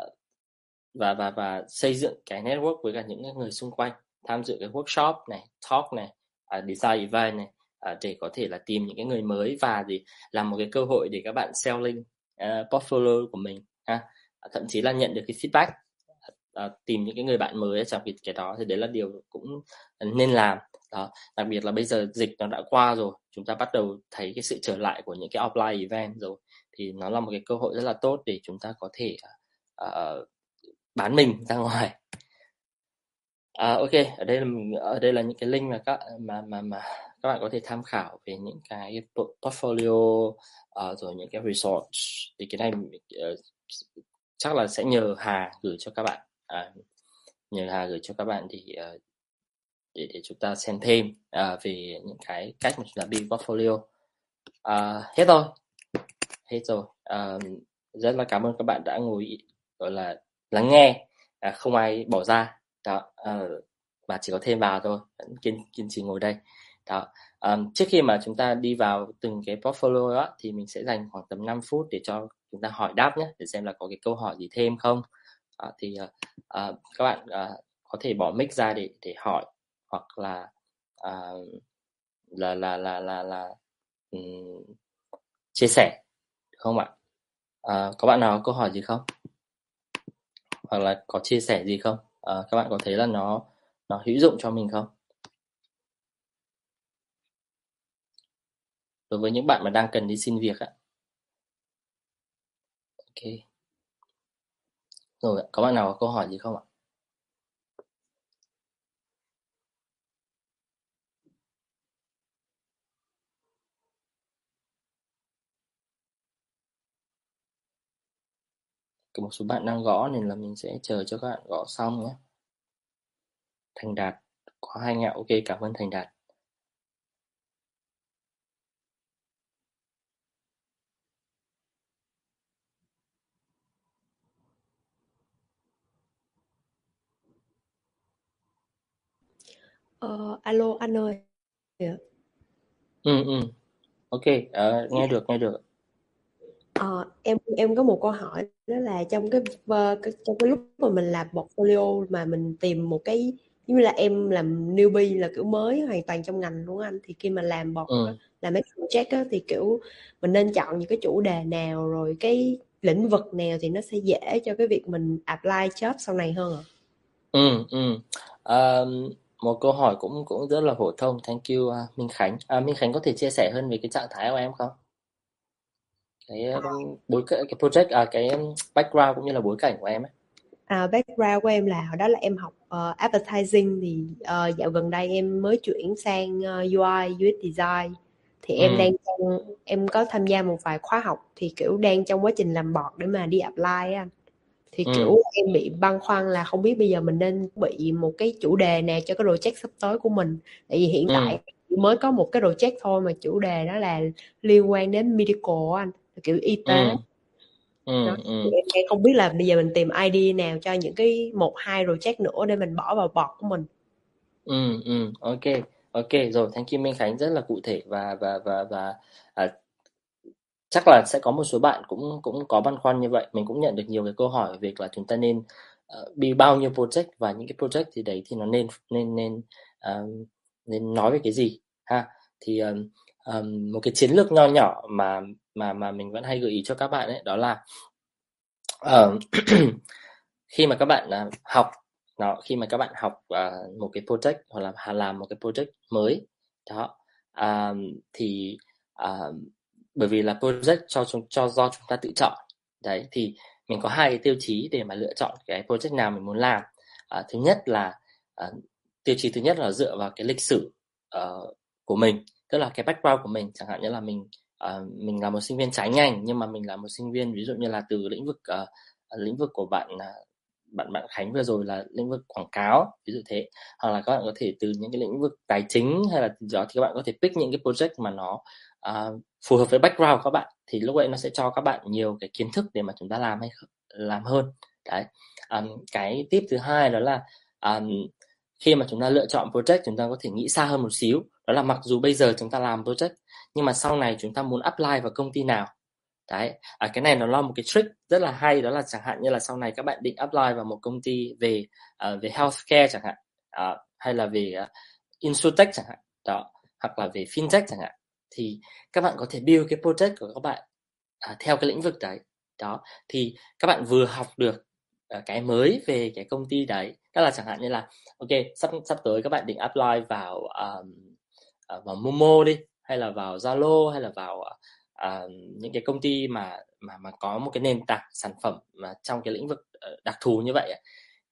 và và và xây dựng cái network với cả những người xung quanh tham dự cái workshop này talk này uh, design event này uh, để có thể là tìm những cái người mới và gì, làm một cái cơ hội để các bạn selling uh, portfolio của mình ha. Thậm chí là nhận được cái feedback uh, tìm những cái người bạn mới trong cái cái đó thì đấy là điều cũng nên làm. Đó đặc biệt là bây giờ dịch nó đã qua rồi chúng ta bắt đầu thấy cái sự trở lại của những cái offline event rồi thì nó là một cái cơ hội rất là tốt để chúng ta có thể uh, bán mình ra ngoài. À, ok, ở đây là mình ở đây là những cái link mà các mà mà mà các bạn có thể tham khảo về những cái portfolio uh, rồi những cái resource thì cái này uh, chắc là sẽ nhờ Hà gửi cho các bạn. À, nhờ Hà gửi cho các bạn thì uh, để để chúng ta xem thêm uh, về những cái cách mà chúng ta build portfolio. Uh, hết rồi. Hết rồi. Uh, rất là cảm ơn các bạn đã ngồi gọi là lắng nghe. Uh, không ai bỏ ra. Đó uh, mà chỉ có thêm vào thôi. Vẫn kiên kiên trì ngồi đây đó. Um, trước khi mà chúng ta đi vào từng cái portfolio đó, thì mình sẽ dành khoảng tầm 5 phút để cho chúng ta hỏi đáp nhé để xem là có cái câu hỏi gì thêm không. Uh, thì uh, uh, các bạn uh, có thể bỏ mic ra để để hỏi hoặc là uh, là là là là là um, chia sẻ được không ạ? Uh, có bạn nào có câu hỏi gì không? Hoặc là có chia sẻ gì không? Uh, các bạn có thấy là nó nó hữu dụng cho mình không? Đối với những bạn mà đang cần đi xin việc ạ ok. Rồi, có bạn nào có câu hỏi gì không ạ? Có một số bạn đang gõ nên là mình sẽ chờ cho các bạn gõ xong nhé. Thành Đạt, có hai ngạo. Ok, cảm ơn Thành Đạt. Ờ, alo anh ơi. Ừ ừ. Ok, uh, nghe được nghe được. Ờ, em em có một câu hỏi đó là trong cái trong cái lúc mà mình làm portfolio mà mình tìm một cái như là em làm newbie là kiểu mới hoàn toàn trong ngành luôn anh thì khi mà làm bọt ừ. làm mấy project á, thì kiểu mình nên chọn những cái chủ đề nào rồi cái lĩnh vực nào thì nó sẽ dễ cho cái việc mình apply job sau này hơn ạ? Ừ ừ. Um, một câu hỏi cũng cũng rất là phổ thông. Thank you uh, Minh Khánh. À, Minh Khánh có thể chia sẻ hơn về cái trạng thái của em không? Cái um, bối cảnh cái project à cái um, background cũng như là bối cảnh của em ấy. À, background của em là hồi đó là em học uh, advertising thì uh, dạo gần đây em mới chuyển sang uh, UI UX design thì em ừ. đang em có tham gia một vài khóa học thì kiểu đang trong quá trình làm bọt để mà đi apply á thì ừ. kiểu em bị băn khoăn là không biết bây giờ mình nên bị một cái chủ đề nào cho cái project sắp tới của mình tại vì hiện ừ. tại mới có một cái project thôi mà chủ đề đó là liên quan đến medical anh kiểu y tế ừ. Ừ, ừ. Thì em, em không biết là bây giờ mình tìm ID nào cho những cái một hai project nữa để mình bỏ vào bọt của mình ừ ừ ok ok rồi thank you Minh Khánh rất là cụ thể và và và và chắc là sẽ có một số bạn cũng cũng có băn khoăn như vậy. Mình cũng nhận được nhiều cái câu hỏi về việc là chúng ta nên uh, bao nhiêu project và những cái project thì đấy thì nó nên nên nên uh, nên nói về cái gì ha? Thì um, um, một cái chiến lược nho nhỏ mà mà mà mình vẫn hay gợi ý cho các bạn ấy đó là uh, khi mà các bạn uh, học nó khi mà các bạn học uh, một cái project hoặc là làm một cái project mới đó uh, thì uh, bởi vì là project cho chúng cho do chúng ta tự chọn. Đấy thì mình có hai cái tiêu chí để mà lựa chọn cái project nào mình muốn làm. À, thứ nhất là à, tiêu chí thứ nhất là dựa vào cái lịch sử uh, của mình tức là cái background của mình. Chẳng hạn như là mình uh, mình là một sinh viên trái ngành nhưng mà mình là một sinh viên ví dụ như là từ lĩnh vực uh, lĩnh vực của bạn uh, bạn bạn Khánh vừa rồi là lĩnh vực quảng cáo ví dụ thế. Hoặc là các bạn có thể từ những cái lĩnh vực tài chính hay là đó thì các bạn có thể pick những cái project mà nó uh, phù hợp với background của các bạn thì lúc ấy nó sẽ cho các bạn nhiều cái kiến thức để mà chúng ta làm hay làm hơn. Đấy. Um, cái tip thứ hai đó là um, khi mà chúng ta lựa chọn project chúng ta có thể nghĩ xa hơn một xíu. Đó là mặc dù bây giờ chúng ta làm project nhưng mà sau này chúng ta muốn apply vào công ty nào. Đấy. À, cái này nó là một cái trick rất là hay đó là chẳng hạn như là sau này các bạn định apply vào một công ty về uh, về healthcare chẳng hạn uh, hay là về ờ, uh, insurtech chẳng hạn đó hoặc là về fintech chẳng hạn thì các bạn có thể build cái project của các bạn à, theo cái lĩnh vực đấy. Đó thì các bạn vừa học được à, cái mới về cái công ty đấy đó là chẳng hạn như là ok sắp sắp tới các bạn định apply vào um, vào Momo đi hay là vào Zalo hay là vào uh, những cái công ty mà mà mà có một cái nền tảng sản phẩm mà trong cái lĩnh vực ờ, đặc thù như vậy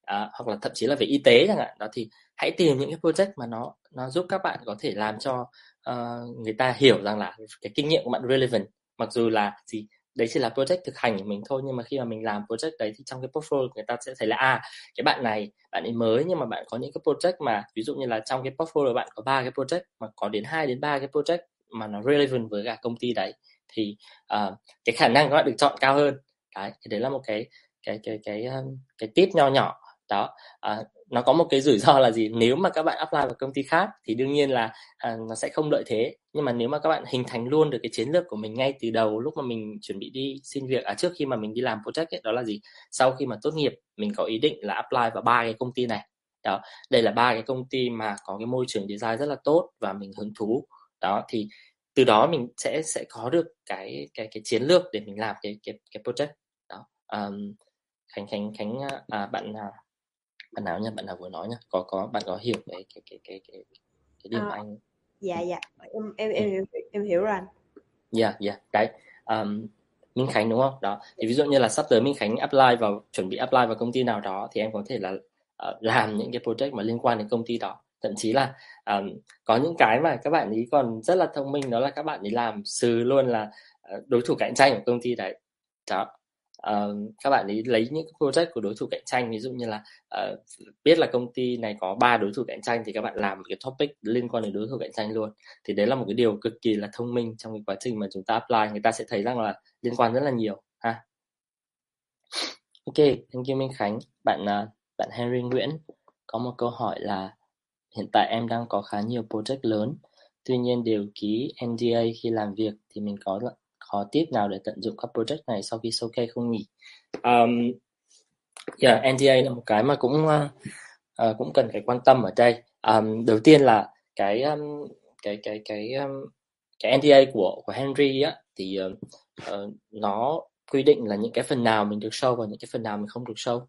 uh, hoặc là thậm chí là về y tế chẳng hạn. Đó thì hãy tìm những cái project mà nó nó giúp các bạn có thể làm cho uh, người ta hiểu rằng là cái kinh nghiệm của bạn relevant. Mặc dù là gì đấy chỉ là project thực hành của mình thôi nhưng mà khi mà mình làm project đấy thì trong cái portfolio người ta sẽ thấy là à cái bạn này bạn ấy mới nhưng mà bạn có những cái project mà ví dụ như là trong cái portfolio bạn có ba cái project mà có đến 2 đến ba cái project mà nó relevant với cả công ty đấy thì uh, cái khả năng các bạn được chọn cao hơn. Đấy thì đấy là một cái cái cái cái cái, cái tip nho nhỏ đó à, nó có một cái rủi ro là gì? Nếu mà các bạn apply vào công ty khác thì đương nhiên là à, nó sẽ không lợi thế. Nhưng mà nếu mà các bạn hình thành luôn được cái chiến lược của mình ngay từ đầu lúc mà mình chuẩn bị đi xin việc à trước khi mà mình đi làm project ấy, đó là gì? Sau khi mà tốt nghiệp mình có ý định là apply vào ba cái công ty này. Đó đây là ba cái công ty mà có cái môi trường design rất là tốt và mình hứng thú. Đó thì từ đó mình sẽ sẽ có được cái cái cái chiến lược để mình làm cái cái cái project. Đó um, khánh khánh khánh à, à bạn à, bạn nào nha bạn nào vừa nói nha có có bạn có hiểu cái cái cái cái cái, cái điểm à, anh dạ dạ. Em em em em, em hiểu rồi anh. Dạ yeah, dạ. Yeah. đấy um, Minh Khánh đúng không? Đó. Thì ví dụ như là sắp tới Minh Khánh apply vào chuẩn bị apply vào công ty nào đó thì em có thể là uh, làm những cái project mà liên quan đến công ty đó. Thậm chí là um, có những cái mà các bạn ấy còn rất là thông minh đó là các bạn ấy làm sừ luôn là uh, đối thủ cạnh tranh của công ty đấy. Đó uh, các bạn ấy lấy những project của đối thủ cạnh tranh ví dụ như là uh, biết là công ty này có ba đối thủ cạnh tranh thì các bạn làm một cái topic liên quan đến đối thủ cạnh tranh luôn. Thì đấy là một cái điều cực kỳ là thông minh trong cái quá trình mà chúng ta apply người ta sẽ thấy rằng là liên quan rất là nhiều ha. Ok thank you minh khánh. Bạn uh, bạn henry nguyễn có một câu hỏi là hiện tại em đang có khá nhiều project lớn tuy nhiên đều ký NDA khi làm việc thì mình có khó tiếp nào để tận dụng các project này sau khi showcase không nhỉ? Um, yeah, dạ, NDA là một cái mà cũng uh, cũng cần phải quan tâm ở đây. Um, đầu tiên là cái um, cái cái cái um, cái NDA của của Henry á thì uh, uh, nó quy định là những cái phần nào mình được show và những cái phần nào mình không được show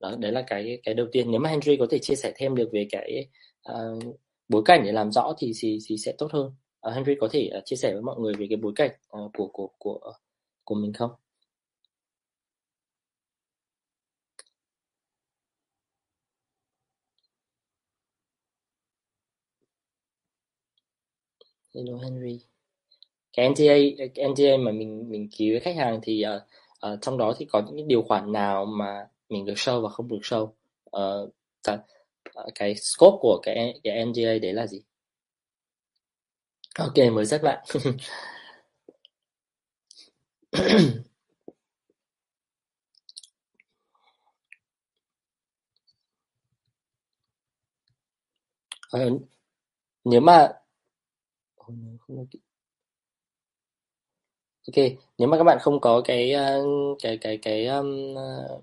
đó đấy là cái cái đầu tiên nếu mà Henry có thể chia sẻ thêm được về cái uh, bối cảnh để làm rõ thì thì, thì sẽ tốt hơn uh, Henry có thể uh, chia sẻ với mọi người về cái bối cảnh uh, của của của của mình không? Hello Henry. Cái NDA cái NDA mà mình mình ký với khách hàng thì uh, uh, trong đó thì có những điều khoản nào mà mình được show và không được show? Uh, cái scope của cái cái NDA đấy là gì? Ok mới rất bạn. À, nếu mà ok nếu mà các bạn không có cái ờ, cái cái cái um, ờ,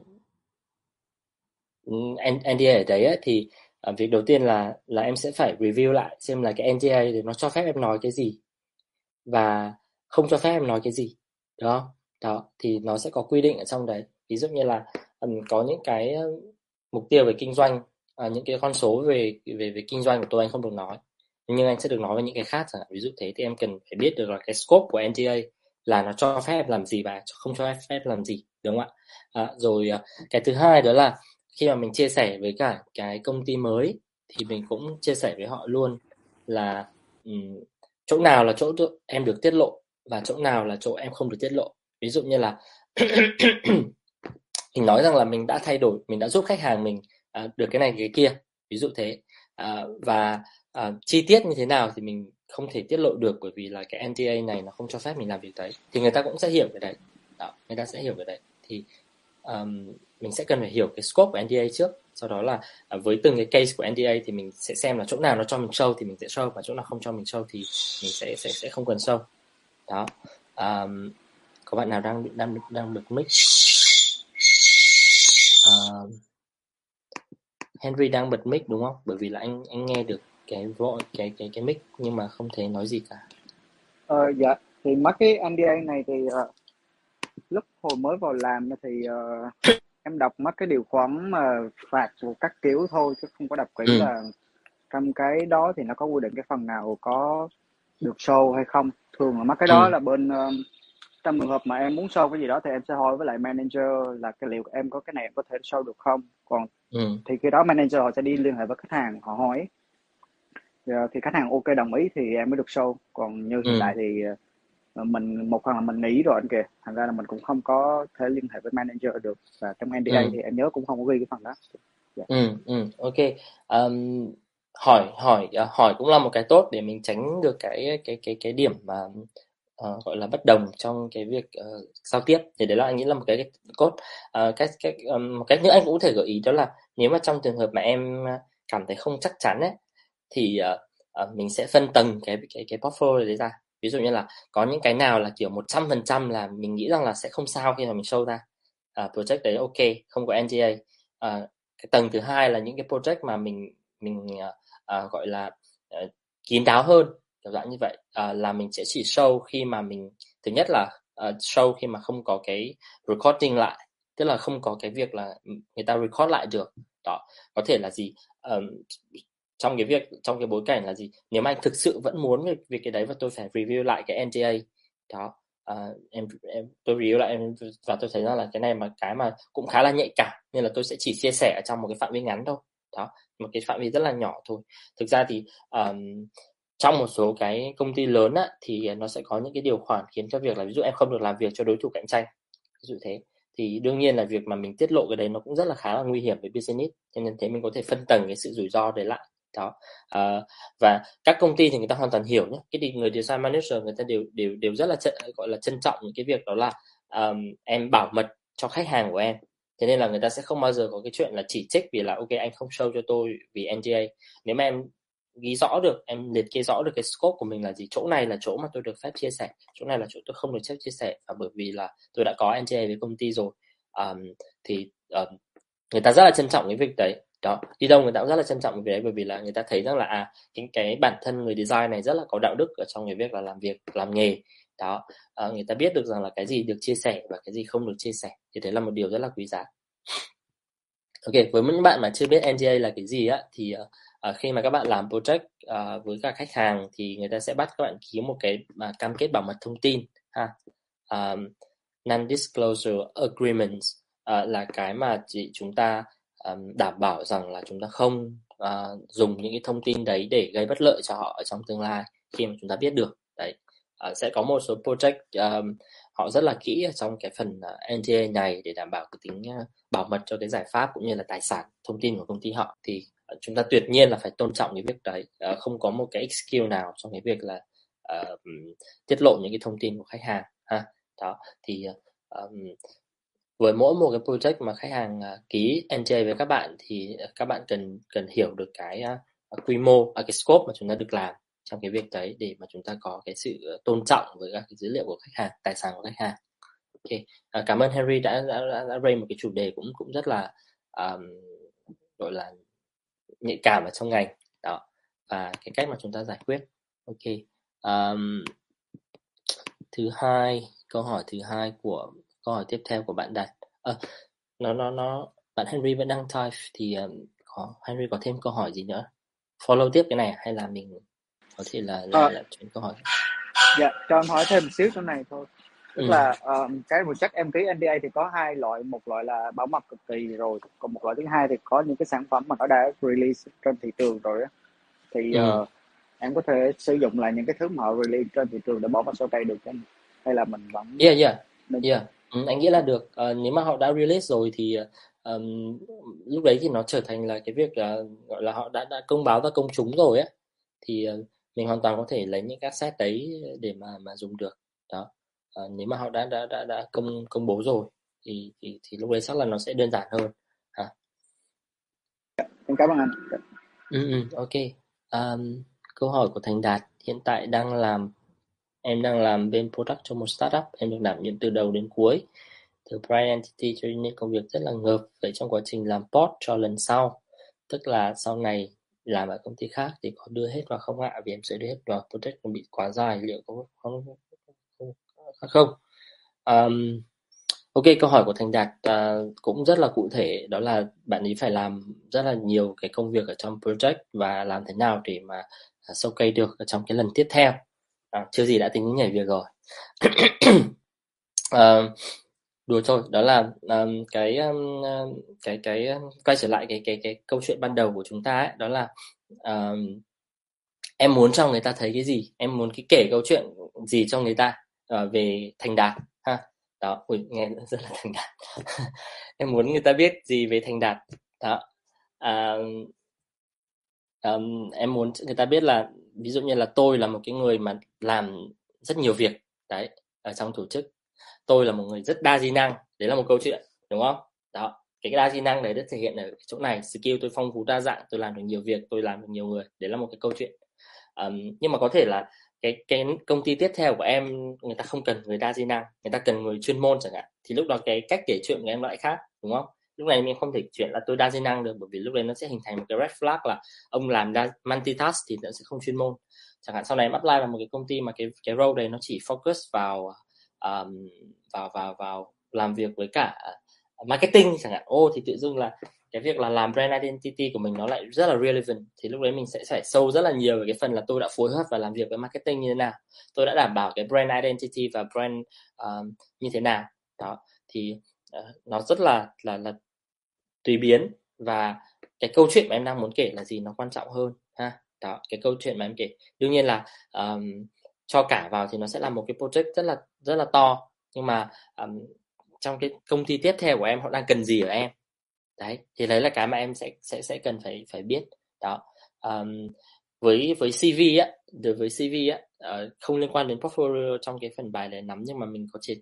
ừ, NDA ở đấy ấy, thì uh, việc đầu tiên là là em sẽ phải review lại xem là cái NDA thì nó cho phép em nói cái gì và không cho phép em nói cái gì. Đó đó thì nó sẽ có quy định ở trong đấy. Ví dụ như là um, có những cái mục tiêu về kinh doanh uh, những cái con số về về về kinh doanh của tôi anh không được nói nhưng anh sẽ được nói về những cái khác chẳng hạn. Ví dụ thế thì em cần phải biết được là cái scope của NDA là nó cho phép làm gì và không cho phép làm gì đúng không ạ? À, rồi à, cái thứ hai đó là khi mà mình chia sẻ với cả cái công ty mới thì mình cũng chia sẻ với họ luôn là um, chỗ nào là chỗ em được tiết lộ và chỗ nào là chỗ em không được tiết lộ. Ví dụ như là mình nói rằng là mình đã thay đổi mình đã giúp khách hàng mình à, được cái này cái kia ví dụ thế. À, và à, chi tiết như thế nào thì mình không thể tiết lộ được bởi vì là cái NDA này nó không cho phép mình làm việc đấy. Thì người ta cũng sẽ hiểu cái đấy. Đó, người ta sẽ hiểu cái đấy. Thì um, mình sẽ cần phải hiểu cái scope của NDA trước. Sau đó là à, với từng cái case của NDA thì mình sẽ xem là chỗ nào nó cho mình show thì mình sẽ show và chỗ nào không cho mình show thì mình sẽ sẽ sẽ không cần show. Đó. Um, có bạn nào đang đang đang được mic? Uh, Henry đang bật mic đúng không? Bởi vì là anh anh nghe được cái voice cái cái cái mic nhưng mà không thấy nói gì cả. Ờ dạ. Thì mất cái NDA này thì uh, lúc hồi mới vào làm thì uh, em đọc mất cái điều khoản mà phạt của các kiểu thôi chứ không có đọc kỹ ừ. là trong cái đó thì nó có quy định cái phần nào có được show hay không thường là mất cái đó ừ. là bên uh, trong trường hợp mà em muốn show cái gì đó thì em sẽ hỏi với lại manager là cái liệu em có cái này em có thể show được không còn ừ. thì khi đó manager họ sẽ đi liên hệ với khách hàng họ hỏi thì khách hàng ok đồng ý thì em mới được show còn như hiện ừ. tại thì ờ, mình một phần là mình nghỉ rồi anh kìa thành ra là mình cũng không có thể liên hệ với manager được và trong NDA ừ. thì em nhớ cũng không có ghi cái phần đó yeah. Dạ. ừ ừ ok um, hỏi hỏi uh, hỏi cũng là một cái tốt để mình tránh được cái cái cái cái điểm mà uh, gọi là bất đồng trong cái việc uh, giao tiếp thì đấy là anh nghĩ là một cái, cái cốt uh, cái cái um, một cách nữa anh cũng có thể gợi ý đó là nếu mà trong trường hợp mà em cảm thấy không chắc chắn ấy thì uh, uh, mình sẽ phân tầng cái cái cái portfolio đấy ra ví dụ như là có những cái nào là kiểu 100% là mình nghĩ rằng là sẽ không sao khi mà mình show ra. À, project đấy ok không có NDA à, cái tầng thứ hai là những cái project mà mình mình à, à gọi là à, kín đáo hơn kiểu dạng như vậy. À, là mình sẽ chỉ show khi mà mình thứ nhất là uh, show khi mà không có cái recording lại tức là không có cái việc là ừ, người ta record lại được. Đó có thể là gì? Um, trong cái việc trong cái bối cảnh là gì? Nếu mà anh thực sự vẫn muốn việc, việc cái đấy và tôi phải review lại cái NDA đó uh, em em tôi review lại em và tôi thấy rằng là cái này mà cái mà cũng khá là nhạy cảm nên là tôi sẽ chỉ chia sẻ ở trong một cái phạm vi ngắn thôi đó một cái phạm vi rất là nhỏ thôi. Thực ra thì um, trong một số cái công ty lớn á, thì nó sẽ có những cái điều khoản khiến cho việc là ví dụ em không được làm việc cho đối thủ cạnh tranh ví dụ thế. Thì đương nhiên là việc mà mình tiết lộ cái đấy nó cũng rất là khá là nguy hiểm với business cho nên thế mình có thể phân tầng cái sự rủi ro đấy lại đó. À, và các công ty thì người ta hoàn toàn hiểu nhé cái người design manager người ta đều đều đều rất là ch- gọi là trân trọng những cái việc đó là um, em bảo mật cho khách hàng của em. Thế nên là người ta sẽ không bao giờ có cái chuyện là chỉ trích vì là ok anh không show cho tôi vì NDA nếu mà em ghi rõ được em liệt kê rõ được cái scope của mình là gì chỗ này là chỗ mà tôi được phép chia sẻ chỗ này là chỗ tôi không được phép chia sẻ và bởi vì là tôi đã có NDA với công ty rồi um, thì um, người ta rất là trân trọng cái việc đấy đó đi đâu người ta cũng rất là trân trọng về đấy bởi vì là người ta thấy rằng là à cái, cái bản thân người design này rất là có đạo đức ở trong cái việc là làm việc làm nghề. Đó à, người ta biết được rằng là cái gì được chia sẻ và cái gì không được chia sẻ thì đấy là một điều rất là quý giá. Ok với những bạn mà chưa biết NDA là cái gì á thì uh, khi mà các bạn làm project uh, với cả khách hàng thì người ta sẽ bắt các bạn ký một cái uh, cam kết bảo mật thông tin ha. Um, non-disclosure agreements uh, là cái mà chị chúng ta um, đảm bảo rằng là chúng ta không uh, dùng những cái thông tin đấy để gây bất lợi cho họ ở trong tương lai khi mà chúng ta biết được. Đấy uh, sẽ có một số project um, họ rất là kỹ ở trong cái phần ờ, uh, NDA này để đảm bảo cái tính uh, bảo mật cho cái giải pháp cũng như là tài sản thông tin của công ty họ. Thì uh, chúng ta tuyệt nhiên là phải tôn trọng cái việc đấy. Uh, không có một cái skill nào trong cái việc là uh, tiết lộ những cái thông tin của khách hàng ha. Đó thì um, với mỗi một cái project mà khách hàng uh, ký NDA với các bạn thì các bạn cần cần hiểu được cái uh, quy mô, uh, cái scope mà chúng ta được làm trong cái việc đấy để mà chúng ta có cái sự tôn trọng với các cái dữ liệu của khách hàng, tài sản của khách hàng. Ok, cảm ơn Henry đã đã, đã, đã raise một cái chủ đề cũng cũng rất là um, gọi là nhạy cảm ở trong ngành đó và cái cách mà chúng ta giải quyết. Ok, um, thứ hai câu hỏi thứ hai của câu hỏi tiếp theo của bạn đặt à, nó nó nó bạn Henry vẫn đang type thì um, có Henry có thêm câu hỏi gì nữa? Follow tiếp cái này hay là mình có thể là là, à, là chuyển câu hỏi? Dạ cho em hỏi thêm một xíu chỗ này thôi. Tức ừ. là um, cái một chắc em ký NDA thì có hai loại một loại là bảo mật cực kỳ rồi còn một loại thứ hai thì có những cái sản phẩm mà nó đã release trên thị trường rồi á. Thì ừ. uh, em có thể sử dụng lại những cái thứ mà họ release trên thị trường để bảo mật sau đây được không? Hay là mình vẫn yeah yeah. yeah ừ, anh nghĩ là được. Uh, nếu mà họ đã release rồi thì um, lúc đấy thì nó trở thành là cái việc uh, gọi là họ đã đã công báo ra công chúng rồi á. Thì uh, mình hoàn toàn có thể lấy những các set đấy để mà mà dùng được. Đó. Uh, nếu mà họ đã đã đã đã công công bố rồi thì thì thì lúc đấy chắc là nó sẽ đơn giản hơn. Ha em cảm ơn anh. Ừ, ừ ok. Um, câu hỏi của thành đạt hiện tại đang làm Em đang làm bên product cho một startup, em được đảm nhiệm từ đầu đến cuối. Từ brand entity cho nên công việc rất là ngợp. Vậy trong quá trình làm post cho lần sau, tức là sau này làm ở công ty khác thì có đưa hết vào không ạ? Vì em sẽ đưa hết vào project nó bị quá dài, liệu có không? Không. không? Um, ok, câu hỏi của Thành Đạt uh, cũng rất là cụ thể, đó là bạn ấy phải làm rất là nhiều cái công việc ở trong project và làm thế nào để mà uh, sâu cây được ở trong cái lần tiếp theo à, chưa gì đã tính đến nhảy việc rồi. À, đùa thôi đó là um, cái um, cái cái quay trở lại cái cái cái câu chuyện ban đầu của chúng ta ấy đó là um, em muốn cho người ta thấy cái gì? Em muốn cái kể câu chuyện gì cho người ta uh, về thành đạt ha? Đó ui, nghe rất là thành đạt. Em muốn người ta biết gì về thành đạt. Đó à, um, em muốn người ta biết là ví dụ như là tôi là một cái người mà làm rất nhiều việc đấy ở trong tổ chức. Tôi là một người rất đa di năng đấy là một câu chuyện đúng không? Đó cái đa di năng đấy được thể hiện ở chỗ này. Skill tôi phong phú đa dạng tôi làm được nhiều việc tôi làm được nhiều người đấy là một cái câu chuyện. Um, nhưng mà có thể là cái cái công ty tiếp theo của em người ta không cần người đa di năng người ta cần người chuyên môn chẳng hạn. Thì lúc đó cái cách kể chuyện của em lại khác đúng không? Lúc này mình không thể chuyện là tôi đa di năng được bởi vì lúc đấy nó sẽ hình thành một cái red flag là ông làm đa multitask thì nó sẽ không chuyên môn. Chẳng hạn sau này em apply vào một cái công ty mà cái cái role đấy nó chỉ focus vào um, vào vào vào làm việc với cả marketing chẳng hạn. Ô thì tự dưng là cái việc là làm brand identity của mình nó lại rất là relevant. Thì lúc đấy mình sẽ phải sâu rất là nhiều về cái phần là tôi đã phối hợp và làm việc với marketing như thế nào. Tôi đã đảm bảo cái brand identity và brand um, như thế nào. Đó thì uh, nó rất là là là tùy biến. Và cái câu chuyện mà em đang muốn kể là gì nó quan trọng hơn ha? Đó cái câu chuyện mà em kể. Đương nhiên là um, cho cả vào thì nó sẽ là một cái project rất là rất là to. Nhưng mà um, trong cái công ty tiếp theo của em họ đang cần gì ở em? Đấy thì đấy là cái mà em sẽ sẽ sẽ cần phải phải biết. Đó um, với với CV á đối với CV á uh, không liên quan đến portfolio trong cái phần bài để nắm nhưng mà mình có chia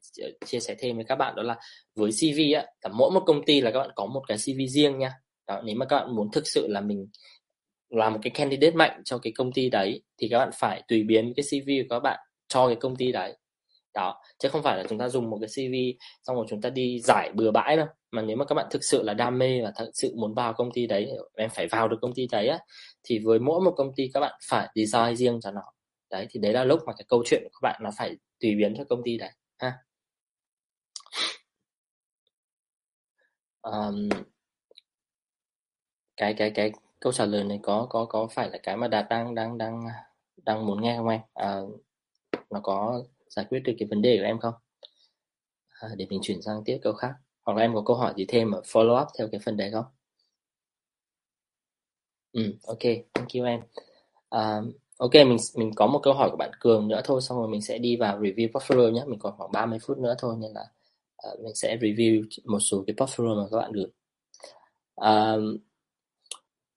chia sẻ thêm với các bạn đó là với CV á là mỗi một công ty là các bạn có một cái CV riêng nha. Đó nếu mà các bạn muốn thực sự là mình là một cái candidate mạnh cho cái công ty đấy thì các bạn phải tùy biến cái CV của các bạn cho cái công ty đấy. Đó chứ không phải là chúng ta dùng một cái CV xong rồi chúng ta đi giải bừa bãi đâu. Mà nếu mà các bạn thực sự là đam mê và thật sự muốn vào công ty đấy em phải vào được công ty đấy á thì với mỗi một công ty các bạn phải design riêng cho nó đấy thì đấy là lúc mà cái câu chuyện của các bạn nó phải tùy biến cho công ty đấy ha. Um, cái cái cái câu trả lời này có có có phải là cái mà đạt đang đang đang đang muốn nghe không em? À, nó có giải quyết được cái vấn đề của em không? À, để mình chuyển sang tiếp câu khác. Hoặc là em có câu hỏi gì thêm ở follow up theo cái phần đấy không? Ừ ok. Thank you em. Um, ok mình mình có một câu hỏi của bạn cường nữa thôi xong rồi mình sẽ đi vào review portfolio nhé mình còn khoảng 30 phút nữa thôi nên là uh, mình sẽ review một số cái portfolio mà các bạn gửi uh,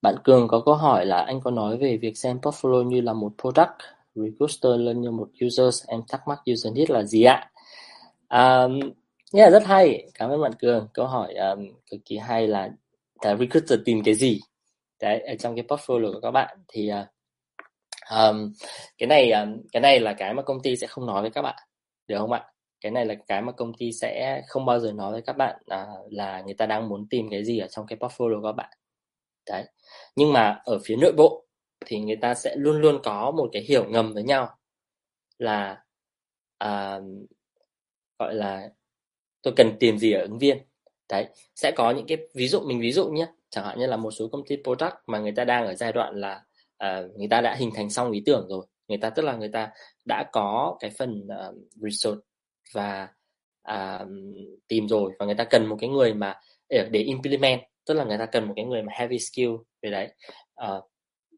bạn Cường có câu hỏi là anh có nói về việc xem portfolio như là một product, recruiter lên như một user, em thắc mắc user need là gì ạ? Ờ, um, yeah, rất hay, cảm ơn bạn Cường. Câu hỏi um, cực kỳ hay là là recruiter tìm cái gì? Đấy, ở trong cái portfolio của các bạn thì uh, um, cái này um, cái này là cái mà công ty sẽ không nói với các bạn, được không ạ? Cái này là cái mà công ty sẽ không bao giờ nói với các bạn uh, là người ta đang muốn tìm cái gì ở trong cái portfolio của các bạn. Đấy nhưng mà ở phía nội bộ thì người ta sẽ luôn luôn có một cái hiểu ngầm với nhau là à, gọi là tôi cần tìm gì ở ứng viên đấy sẽ có những cái ví dụ mình ví dụ nhé chẳng hạn như là một số công ty product mà người ta đang ở giai đoạn là uh, người ta đã hình thành xong ý tưởng rồi. Người ta tức là người ta đã có cái phần uh, research và uh, tìm rồi. Và người ta cần một cái người mà để, để implement. Tức là người ta cần một cái người mà heavy skill về đấy. Uh,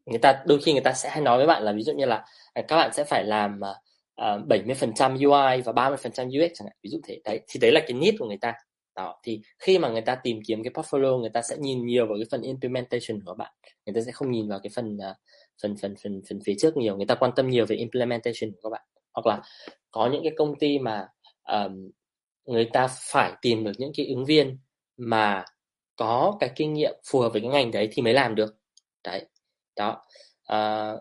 người ta đôi khi người ta sẽ hay nói với bạn là ví dụ như là à, các bạn sẽ phải làm uh, 70% UI và 30% UX chẳng hạn. Ví dụ thế. Đấy thì đấy là cái need của người ta đó thì khi mà người ta tìm kiếm cái portfolio người ta sẽ nhìn nhiều vào cái phần implementation của bạn. Người ta sẽ không nhìn vào cái phần à, phần phần phần phần phía trước nhiều. Người ta quan tâm nhiều về implementation của các bạn. Hoặc là có những cái công ty mà um, người ta phải tìm được những cái ứng viên mà có cái kinh nghiệm phù hợp với cái ngành đấy thì mới làm được. Đấy đó. Uh,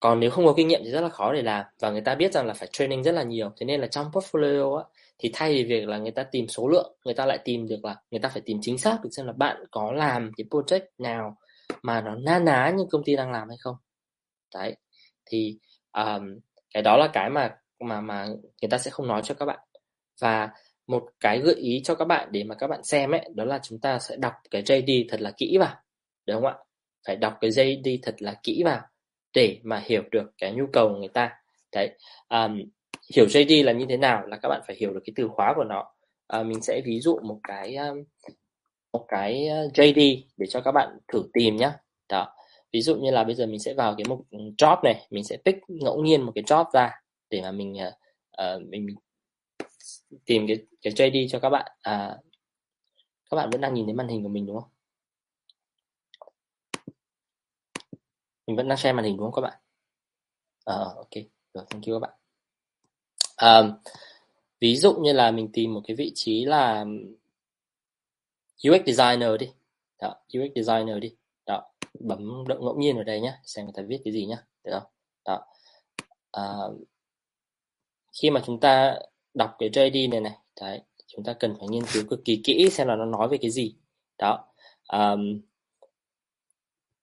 còn nếu không có kinh nghiệm thì rất là khó để làm. Và người ta biết rằng là phải training rất là nhiều. Thế nên là trong portfolio á, thì thay vì việc là người ta tìm số lượng người ta lại tìm được là người ta phải tìm chính xác được xem là bạn có làm cái project nào mà nó na ná như công ty đang làm hay không. Đấy thì um, cái đó là cái mà mà mà người ta sẽ không nói cho các bạn. Và một cái gợi ý cho các bạn để mà các bạn xem ấy đó là chúng ta sẽ đọc cái JD thật là kỹ vào đúng không ạ? Phải đọc cái JD thật là kỹ vào để mà hiểu được cái nhu cầu của người ta. Đấy um, hiểu JD là như thế nào là các bạn phải hiểu được cái từ khóa của nó. À, mình sẽ ví dụ một cái à, một cái à, JD để cho các bạn thử tìm nhé đó. Ví dụ như là bây giờ mình sẽ vào cái mục ừ, job này mình sẽ pick ngẫu nhiên một cái job ra để mà mình uh, mình tìm cái cái JD cho các bạn. À các bạn vẫn đang nhìn thấy màn hình của mình đúng không? Mình vẫn đang share màn hình đúng không các bạn? À, ok. Rồi thank you các bạn à, ví dụ như là mình tìm một cái vị trí là UX designer đi. Đó, UX designer đi. Đó bấm động ngẫu nhiên ở đây nhé xem người ta viết cái gì nhá, được không? Đó. À, khi mà chúng ta đọc cái JD này này đấy chúng ta cần phải nghiên cứu cực kỳ kỹ xem là nó nói về cái gì. Đó um,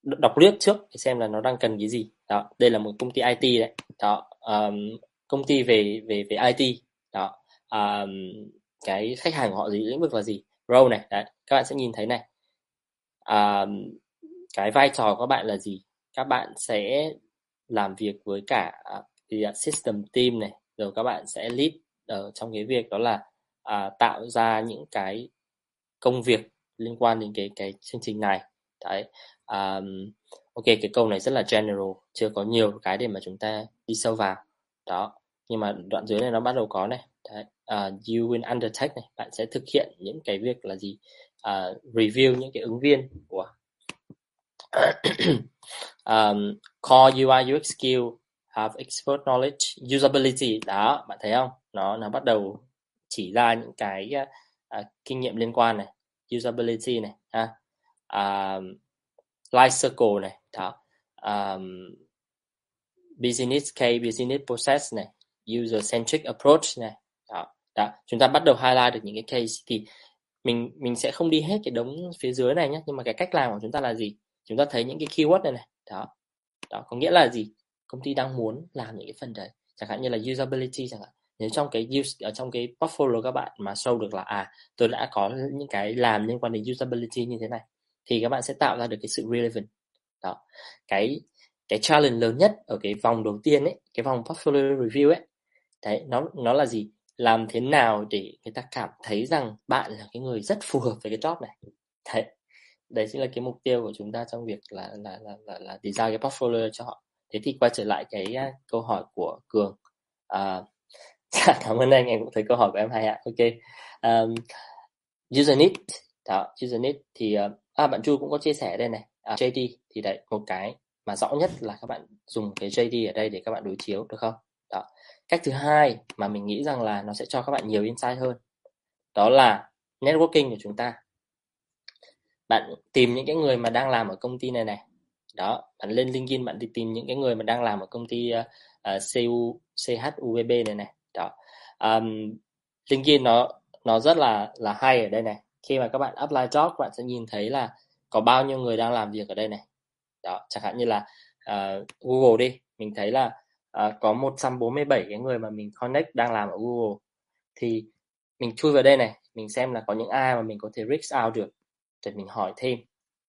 đọc liếc trước để xem là nó đang cần cái gì. Đó đây là một công ty IT đấy. Đó um, công ty về về về IT đó um, cái khách hàng của họ gì lĩnh vực là gì? Role này đấy các bạn sẽ nhìn thấy này. Um, cái vai trò của các bạn là gì? Các bạn sẽ làm việc với cả uh, system team này rồi các bạn sẽ lead ở trong cái việc đó là à, tạo ra những cái công việc liên quan đến cái cái chương trình này. Đấy um, ok cái câu này rất là general chưa có nhiều cái để mà chúng ta đi sâu vào. Đó nhưng mà đoạn dưới này nó bắt đầu có này. Đấy uh, you will undertake này. Bạn sẽ thực hiện những cái việc là gì? Uh, review những cái ứng viên của um, core UI UX skill have expert knowledge usability. Đó bạn thấy không? Nó nó bắt đầu chỉ ra những cái uh, kinh nghiệm liên quan này usability này ha. Uh, life cycle này đó. Um, business case business process này user centric approach này. Đó đó. Chúng ta bắt đầu highlight được những cái case thì mình mình sẽ không đi hết cái đống phía dưới này nhé, nhưng mà cái cách làm của chúng ta là gì? Chúng ta thấy những cái keyword này này. Đó đó. Có nghĩa là gì? Công ty đang muốn làm những cái phần đấy. Chẳng hạn như là usability chẳng hạn. Nếu trong cái use, ở trong cái portfolio các bạn mà show được là à tôi đã có những cái làm liên quan đến usability như thế này, thì các bạn sẽ tạo ra được cái sự relevant. Đó. Cái cái challenge lớn nhất ở cái vòng đầu tiên ấy, cái vòng portfolio review ấy đấy nó nó là gì? Làm thế nào để người ta cảm thấy rằng bạn là cái người rất phù hợp với cái job này? Đấy đấy chính là cái mục tiêu của chúng ta trong việc là là là là, là design cái portfolio cho họ. Thế thì quay trở lại cái uh, câu hỏi của cường. Uh, cảm ơn anh em cũng thấy câu hỏi của em hay ạ. Ok. Um, user need. Đó user need thì uh, à bạn chu cũng có chia sẻ đây này. À, JD thì đấy một cái mà rõ nhất là các bạn dùng cái JD ở đây để các bạn đối chiếu được không? Cách thứ hai mà mình nghĩ rằng là nó sẽ cho các bạn nhiều insight hơn đó là networking của chúng ta. Bạn tìm những cái người mà đang làm ở công ty này này đó bạn lên LinkedIn bạn đi tìm những cái người mà đang làm ở công ty ờ, ờ, uh, CU CHUVB này này đó. Um, LinkedIn nó nó rất là là hay ở đây này. Khi mà các bạn apply job bạn sẽ nhìn thấy là có bao nhiêu người đang làm việc ở đây này. Đó chẳng hạn như là uh, Google đi mình thấy là uh, có 147 cái người mà mình connect đang làm ở Google. Thì mình chui vào đây này mình xem là có những ai mà mình có thể reach out được để mình hỏi thêm.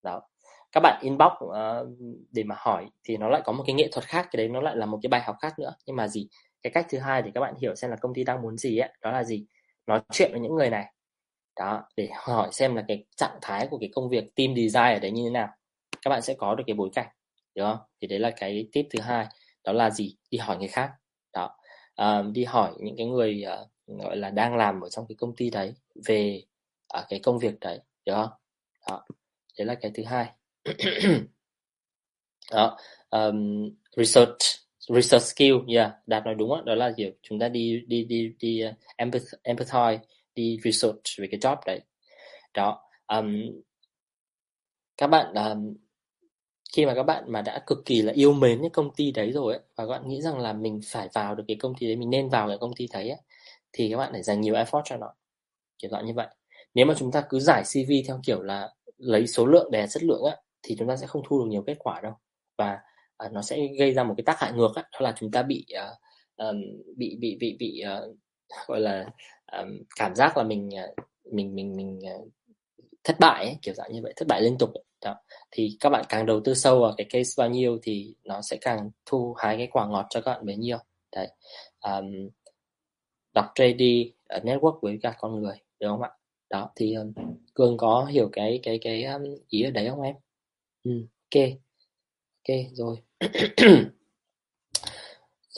Đó. Các bạn inbox uh, để mà hỏi thì nó lại có một cái nghệ thuật khác cái đấy nó lại là một cái bài học khác nữa. Nhưng mà gì? Cái cách thứ hai để các bạn hiểu xem là công ty đang muốn gì ấy đó là gì? Nói chuyện với những người này. Đó để hỏi xem là cái trạng thái của cái công việc team design ở đấy như thế nào. Các bạn sẽ có được cái bối cảnh đúng không? Thì đấy là cái tip thứ hai đó là gì? Đi hỏi người khác. Đó. À, đi hỏi những cái người uh, gọi là đang làm ở trong cái công ty đấy về uh, cái công việc đấy được không? Đó. Đấy là cái thứ hai. Đó. Um, research research skill yeah đạt nói đúng đó, đó là kiểu chúng ta đi đi đi đi uh, empath, empathize đi research về cái job đấy. Đó. Um, các bạn um, khi mà các bạn mà đã cực kỳ là yêu mến cái công ty đấy rồi ấy, và các bạn nghĩ rằng là mình phải vào được cái công ty đấy mình nên vào cái công ty đấy ấy, thì các bạn phải dành nhiều effort cho nó. Kiểu dạng như vậy. Nếu mà chúng ta cứ giải CV theo kiểu là lấy số lượng đè chất lượng á thì chúng ta sẽ không thu được nhiều kết quả đâu. Và à, nó sẽ gây ra một cái tác hại ngược á đó là chúng ta bị uh, um, bị bị bị bị uh, gọi là um, cảm giác là mình uh, mình mình mình uh, thất bại ấy, kiểu dạng như vậy thất bại liên tục ấy. Đó. thì các bạn càng đầu tư sâu vào cái case bao nhiêu thì nó sẽ càng thu hái cái quả ngọt cho các bạn bấy nhiêu. Đấy. Um, đọc JD uh, ờ, network với các con người đúng không ạ? Đó thì um, cường có hiểu cái cái cái um, ý ở đấy không em? Ừ, ok. Ok rồi.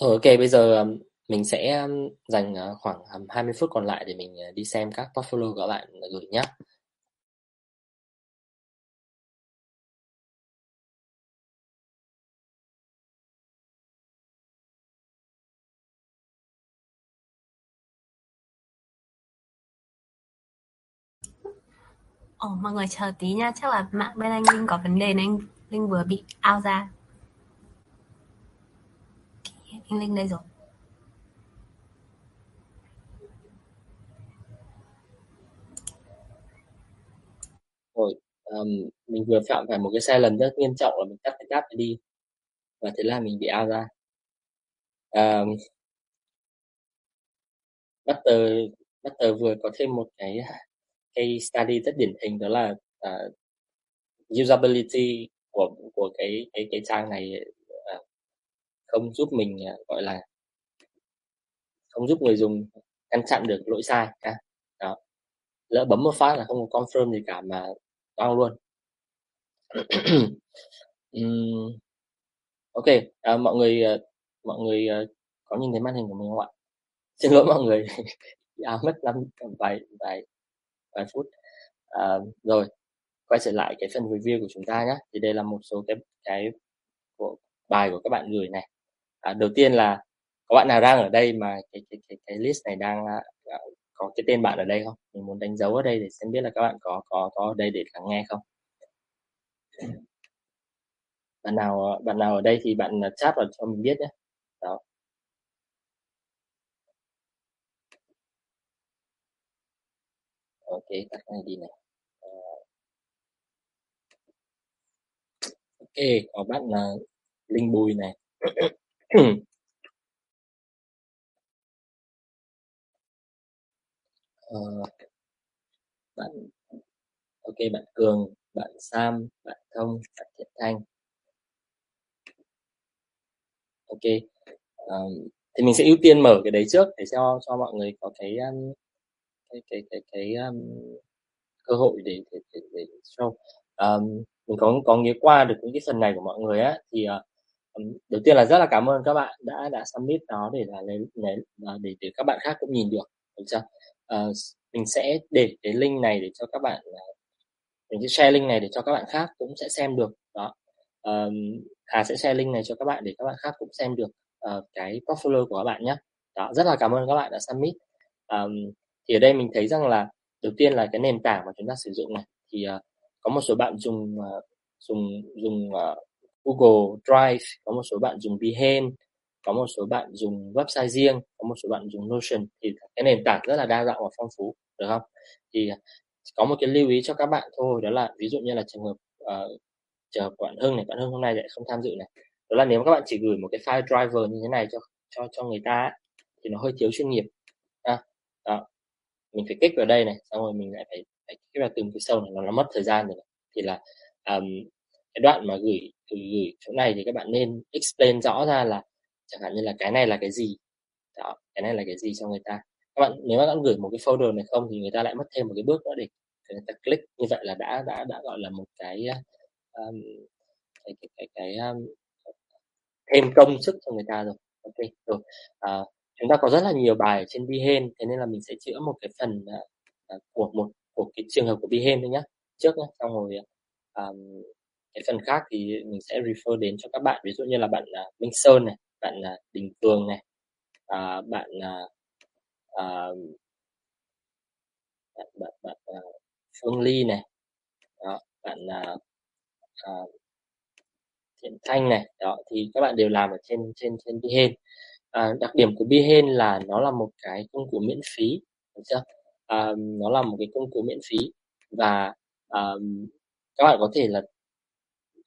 Rồi ok bây giờ um, mình sẽ um, dành uh, khoảng um, 20 phút còn lại để mình uh, đi xem các portfolio của các bạn gửi nhé Ồ, mọi người chờ tí nha, chắc là mạng bên anh Linh có vấn đề nên anh Linh vừa bị out ra. Anh Linh đây rồi. rồi um, mình vừa phạm phải một cái sai lầm rất nghiêm trọng là mình cắt cái tab đi và thế là mình bị out ra um, Butter Butter vừa có thêm một cái case study rất điển hình đó là uh, usability của của cái cái cái trang này uh, không giúp mình uh, gọi là không giúp người dùng ngăn chặn được lỗi sai ha. đó. Lỡ bấm một phát là không có confirm gì cả mà toang luôn. Um, ok à, mọi người uh, mọi người uh, có nhìn thấy màn hình của mình không ạ? Xin lỗi mọi người. À, mất năm vài vài vài phút. À, rồi quay trở lại cái phần review của chúng ta nhé thì đây là một số cái cái của bài của các bạn gửi này. À, đầu tiên là có bạn nào đang ở đây mà cái cái cái, cái list này đang à, à, có cái tên bạn ở đây không? Mình muốn đánh dấu ở đây để xem biết là các bạn có có có ở đây để lắng nghe không? Bạn nào bạn nào ở đây thì bạn à, chat vào cho mình biết nhé đó ok tắt này đi này. Ờ. Ok có bạn là linh bùi này. Ờ, bạn ok bạn cường bạn sam bạn thông bạn thiện thanh. Ok um, thì mình sẽ ưu tiên mở cái đấy trước để cho cho mọi người có cái um, cái cái cái cái um, cơ hội để để để, để show. Um, mình có có nghe qua được những cái phần này của mọi người á thì uh, đầu tiên là rất là cảm ơn các bạn đã đã submit nó để là lấy, lấy à, để để các bạn khác cũng nhìn được được chưa? Uh, mình sẽ để cái link này để cho các bạn à, mình sẽ share link này để cho các bạn khác cũng sẽ xem được đó. Um, Hà sẽ share link này cho các bạn để các bạn khác cũng xem được uh, cái portfolio của các bạn nhé. Đó rất là cảm ơn các bạn đã submit. Um, thì ở đây mình thấy rằng là đầu tiên là cái nền tảng mà chúng ta sử dụng này thì uh, có một số bạn dùng uh, dùng dùng uh, Google Drive có một số bạn dùng Behance có một số bạn dùng website riêng có một số bạn dùng Notion thì cái nền tảng rất là đa dạng và phong phú được không? Thì có một cái lưu ý cho các bạn thôi đó là ví dụ như là trường hợp uh, trường hợp bạn Hưng này bạn Hưng hôm nay lại không tham dự này. Đó là nếu các bạn chỉ gửi một cái file driver như thế này cho cho cho người ta thì nó hơi thiếu chuyên nghiệp. À, đó mình phải kích vào đây này xong rồi mình lại phải phải kích vào từng cái sâu này nó, nó mất thời gian rồi này. thì là um, cái đoạn mà gửi gửi, gửi chỗ này thì các bạn nên explain rõ ra là chẳng hạn như là cái này là cái gì? Đó cái này là cái gì cho người ta? Các bạn nếu mà các bạn gửi một cái folder này không thì người ta lại mất thêm một cái bước nữa để người ta click như vậy là đã đã đã gọi là một cái um, cái cái cái, cái um, thêm công sức cho người ta rồi. Ok rồi à, chúng ta có rất là nhiều bài trên Behance thế nên là mình sẽ chữa một cái phần uh, của một của cái trường hợp của Behance thôi nhé trước nhé xong rồi um, cái phần khác thì mình sẽ refer đến cho các bạn. Ví dụ như là bạn uh, Minh Sơn này bạn uh, Đình Cường này uh, bạn uh, uh, bạn bạn, bạn uh, Phương Ly này đó, bạn uh, uh, Thiện Thanh này đó thì các bạn đều làm ở trên trên trên Behance à, đặc điểm của Behance là nó là một cái công cụ miễn phí được chưa? À, nó là một cái công cụ miễn phí và à, các bạn có thể là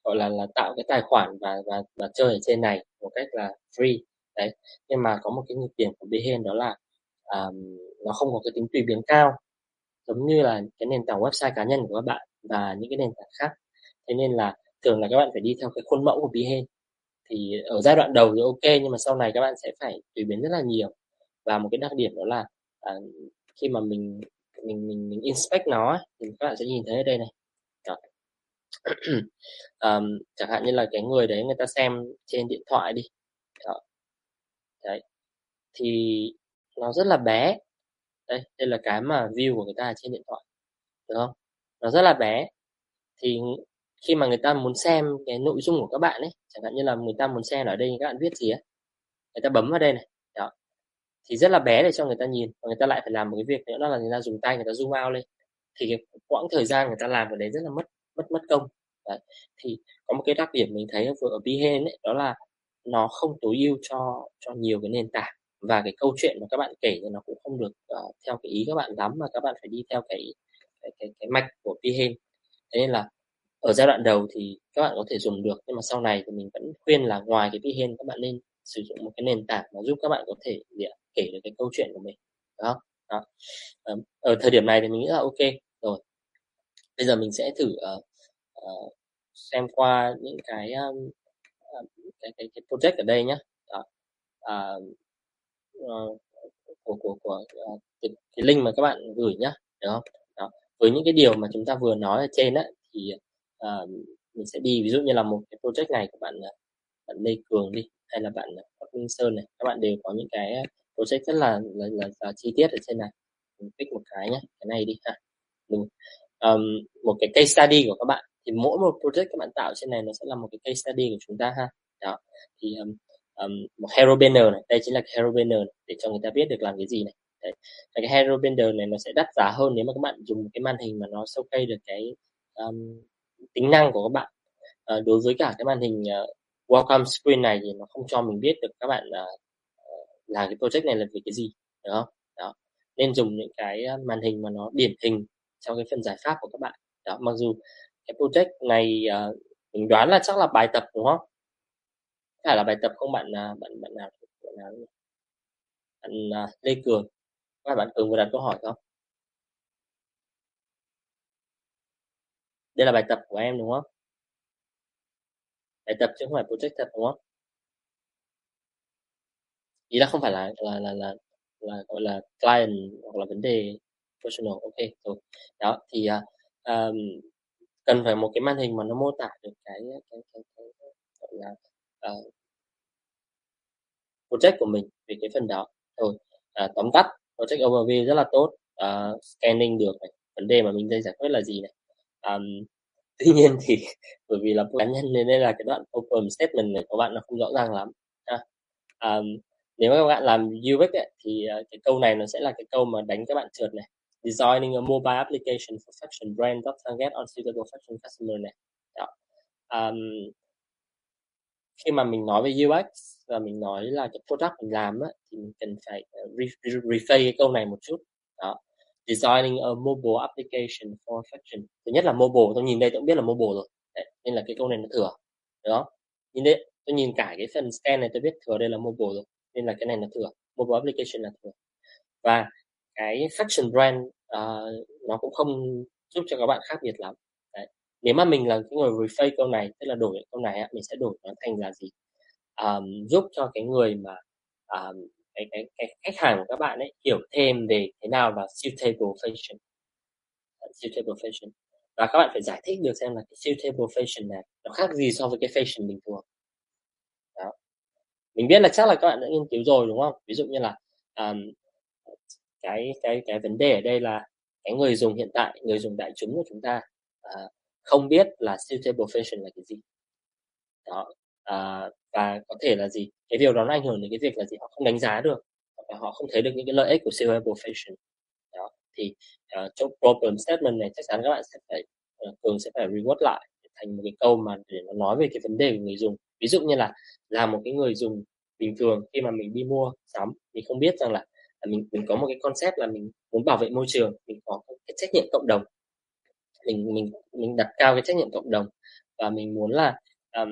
gọi là là tạo cái tài khoản và và và chơi ở trên này một cách là free. Đấy nhưng mà có một cái nhược điểm của Behance đó là um, nó không có cái tính tùy biến cao giống như là cái nền tảng website cá nhân của các bạn và những cái nền tảng khác. Thế nên là thường là các bạn phải đi theo cái khuôn mẫu của Behance thì ở giai đoạn đầu thì ok nhưng mà sau này các bạn sẽ phải tùy biến rất là nhiều. Và một cái đặc điểm đó là à, khi mà mình mình mình mình inspect nó thì các bạn sẽ nhìn thấy ở đây này. Um, chẳng hạn như là cái người đấy người ta xem trên điện thoại đi. Đó. đấy. Thì nó rất là bé. Đây đây là cái mà view của người ta trên điện thoại. Được không? Nó rất là bé. Thì khi mà người ta muốn xem cái nội dung của các bạn ấy chẳng hạn như là người ta muốn xem ở đây các bạn viết gì ấy người ta bấm vào đây này đó. Thì rất là bé để cho người ta nhìn và người ta lại phải làm một cái việc nữa đó là người ta dùng tay người ta zoom out lên. Thì cái quãng thời gian người ta làm ở đấy rất là mất mất mất công. Đấy. thì có một cái đặc điểm mình thấy ở ở Behance ấy đó là nó không tối ưu cho cho nhiều cái nền tảng. Và cái câu chuyện mà các bạn kể thì nó cũng không được uh, theo cái ý các bạn lắm mà các bạn phải đi theo cái cái cái, cái mạch của Behance. Thế nên là ở giai đoạn đầu thì các bạn có thể dùng được nhưng mà sau này thì mình vẫn khuyên là ngoài cái Behance các bạn nên sử dụng một cái nền tảng mà giúp các bạn có thể kể được cái câu chuyện của mình đó, đó. ở thời điểm này thì mình nghĩ là ok rồi bây giờ mình sẽ thử uh, uh, xem qua những cái um, cái, cái cái project ở đây nhé đó. Uh, uh, của của của uh, cái, cái link mà các bạn gửi nhá được không đó. với những cái điều mà chúng ta vừa nói ở trên á thì uh, mình sẽ đi ví dụ như là một cái project này của bạn ờ, bạn Lê Cường đi hay là bạn ờ, Bắc Minh Sơn này các bạn đều có những cái project rất là là, là, là chi tiết ở trên này. Mình pick một cái nhé cái này đi ha. Đúng. Um, một cái case study của các bạn. Thì mỗi một project các bạn tạo trên này nó sẽ là một cái case study của chúng ta ha. Đó. Thì um, um, một hero banner này đây chính là cái hero banner này, để cho người ta biết được làm cái gì này. Đấy. cái hero banner này nó sẽ đắt giá hơn nếu mà các bạn dùng cái màn hình mà nó showcase được cái um, tính năng của các bạn. À, đối với cả cái màn hình ờ, uh, welcome screen này thì nó không cho mình biết được các bạn uh, là cái project này là về cái gì đúng không? Đó. Nên dùng những cái màn hình mà nó điển hình trong cái phần giải pháp của các bạn. Đó mặc dù cái project này uh, mình đoán là chắc là bài tập đúng không? Phải là bài tập không bạn à, bạn bạn nào bạn nào bạn uh, Lê Cường. Các bạn Cường vừa đặt câu hỏi không? Đây là bài tập của em đúng không? Bài tập chứ không phải project thật đúng không? Ý là không phải là là là là, là gọi là client hoặc là vấn đề personal. Ok rồi. Đó thì uh, um, cần phải một cái màn hình mà nó mô tả được cái cái cái, cái, cái gọi là uh, project của mình về cái phần đó. Rồi uh, tóm tắt project overview rất là tốt. Uh, scanning được này vấn đề mà mình đang giải quyết là gì này um, tuy nhiên thì bởi vì là cá nhân nên đây là cái đoạn open statement này của bạn nó không rõ ràng lắm ha. Um, nếu các bạn làm UX ấy, thì ờ, cái câu này nó sẽ là cái câu mà đánh các bạn trượt này designing a mobile application for fashion brand that target on suitable fashion customer này Đó. Um, khi mà mình nói về UX và mình nói là cái product mình làm á, thì mình cần phải uh, rephrase cái câu này một chút đó designing a mobile application for fashion. Thứ nhất là mobile tôi nhìn đây tôi cũng biết là mobile rồi. Đấy, nên là cái câu này nó thừa đó nhìn đây tôi nhìn cả cái phần scan này tôi biết thừa đây là mobile rồi nên là cái này nó thừa mobile application là thừa. Và cái fashion brand uh, nó cũng không giúp cho các bạn khác biệt lắm. Đấy. nếu mà mình là cái người rephrase câu này tức là đổi câu này mình sẽ đổi nó thành là gì? Um, giúp cho cái người mà um, cái, cái cái khách hàng của các bạn ấy hiểu thêm về thế nào là suitable fashion. Suitable fashion. Và các bạn phải giải thích được xem là cái suitable fashion này nó khác gì so với cái fashion bình thường. Đó. Mình biết là chắc là các bạn đã nghiên cứu rồi đúng không? Ví dụ như là um, cái cái cái vấn đề ở đây là cái người dùng hiện tại người dùng đại chúng của chúng ta uh, không biết là suitable fashion là cái gì. Đó à, và có thể là gì? Cái điều đó nó ảnh hưởng đến cái việc là gì? Họ không đánh giá được và họ không thấy được những cái lợi ích của suitable fashion đó thì ờ, uh, trong problem statement này chắc chắn các bạn sẽ phải ờ, uh, thường sẽ phải reward lại thành một cái câu mà để nó nói về cái vấn đề của người dùng. Ví dụ như là là một cái người dùng bình thường khi mà mình đi mua sắm mình không biết rằng là à, mình mình có một cái concept là mình muốn bảo vệ môi trường mình có cái trách nhiệm cộng đồng. Mình mình mình đặt cao cái trách nhiệm cộng đồng và mình muốn là um,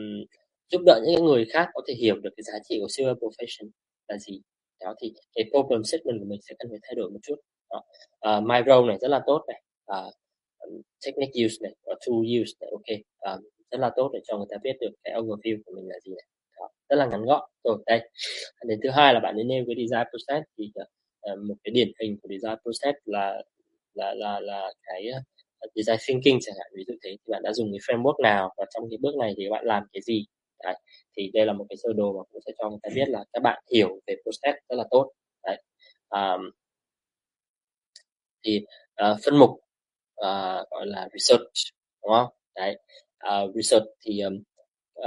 giúp đỡ những người khác có thể hiểu được cái giá trị của silver profession là gì. Đó thì cái problem statement của mình sẽ cần phải thay đổi một chút. Đó. Uh, my role này rất là tốt này. Uh, technique use này và tool use này ok. Uh, rất là tốt để cho người ta biết được cái overview của mình là gì này. Đó. rất là ngắn gọn. Rồi đây. Đến thứ hai là bạn nên nêu cái design process. Thì uh, một cái điển hình của design process là là là là cái uh, design thinking chẳng hạn ví dụ thế. Thì bạn đã dùng cái framework nào và trong cái bước này thì bạn làm cái gì? Đấy. thì đây là một cái sơ đồ mà cũng sẽ cho người ta biết là các bạn hiểu về process rất là tốt Đấy. à, thì uh, phân mục uh, gọi là research đúng không đấy uh, research thì um,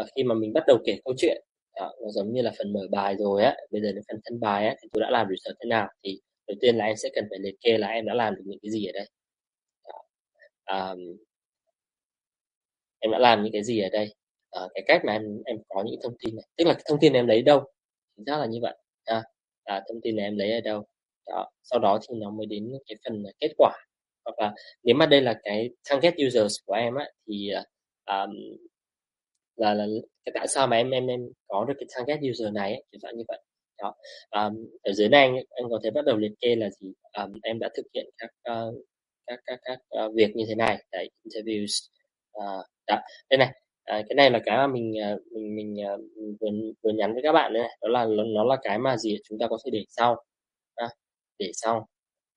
uh, khi mà mình bắt đầu kể câu chuyện đó, nó giống như là phần mở bài rồi á bây giờ đến phần thân bài á thì tôi đã làm research thế nào thì đầu tiên là em sẽ cần phải liệt kê là em đã làm được những cái gì ở đây um, em đã làm những cái gì ở đây uh, cái cách mà em em có những thông tin này. Tức là cái thông tin em lấy đâu? Chính xác là như vậy. À, à, thông tin này em lấy ở đâu? Đó. sau đó thì nó mới đến cái phần à, kết quả. Hoặc là nếu mà đây là cái target users của em á thì um, là là cái tại sao mà em em em có được cái target user này ấy, kiểu dạng như vậy. Đó. Um, ở dưới này anh, anh có thể bắt đầu liệt kê là gì? Um, em đã thực hiện các uh, các các các uh, việc như thế này. Tại interviews. Uh, đó. Đây này à, cái này là cái mà mình à, mình mình, mình vừa vừa nhắn với các bạn đây này. Đó là nó là cái mà gì chúng ta có thể để sau à, để sau.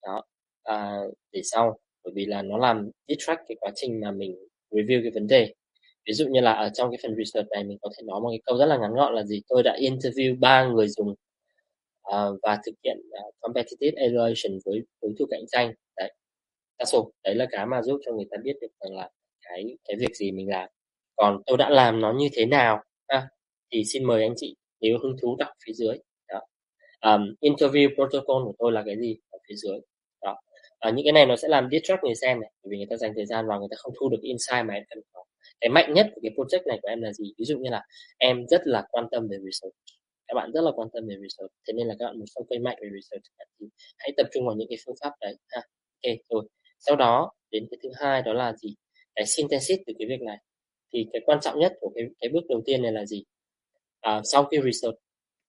Đó. À, để sau. Bởi vì là nó làm distract cái quá trình mà mình review cái vấn đề. Ví dụ như là ở trong cái phần research này mình có thể nói một cái câu rất là ngắn gọn là gì? Tôi đã interview ba người dùng uh, và thực hiện uh, competitive evaluation với đối thủ cạnh tranh. Đấy. That's đấy là cái mà giúp cho người ta biết được rằng là cái cái việc gì mình làm còn tôi đã làm nó như thế nào? À, thì xin mời anh chị nếu hứng thú đọc phía dưới. Đó. Um, interview protocol của tôi là cái gì? Ở phía dưới. Đó. À, những cái này nó sẽ làm distract người xem này bởi vì người ta dành thời gian vào người ta không thu được insight mà em cần có. Cái mạnh nhất của cái project này của em là gì? Ví dụ như là em rất là quan tâm về research. Các bạn rất là quan tâm về research. Thế nên là các bạn muốn sâu cây mạnh về research thì hãy tập trung vào những cái phương pháp đấy. Ha ok rồi. Sau đó đến cái thứ hai đó là gì? Cái synthesis từ cái việc này thì cái quan trọng nhất của cái cái bước đầu tiên này là gì? À, sau khi research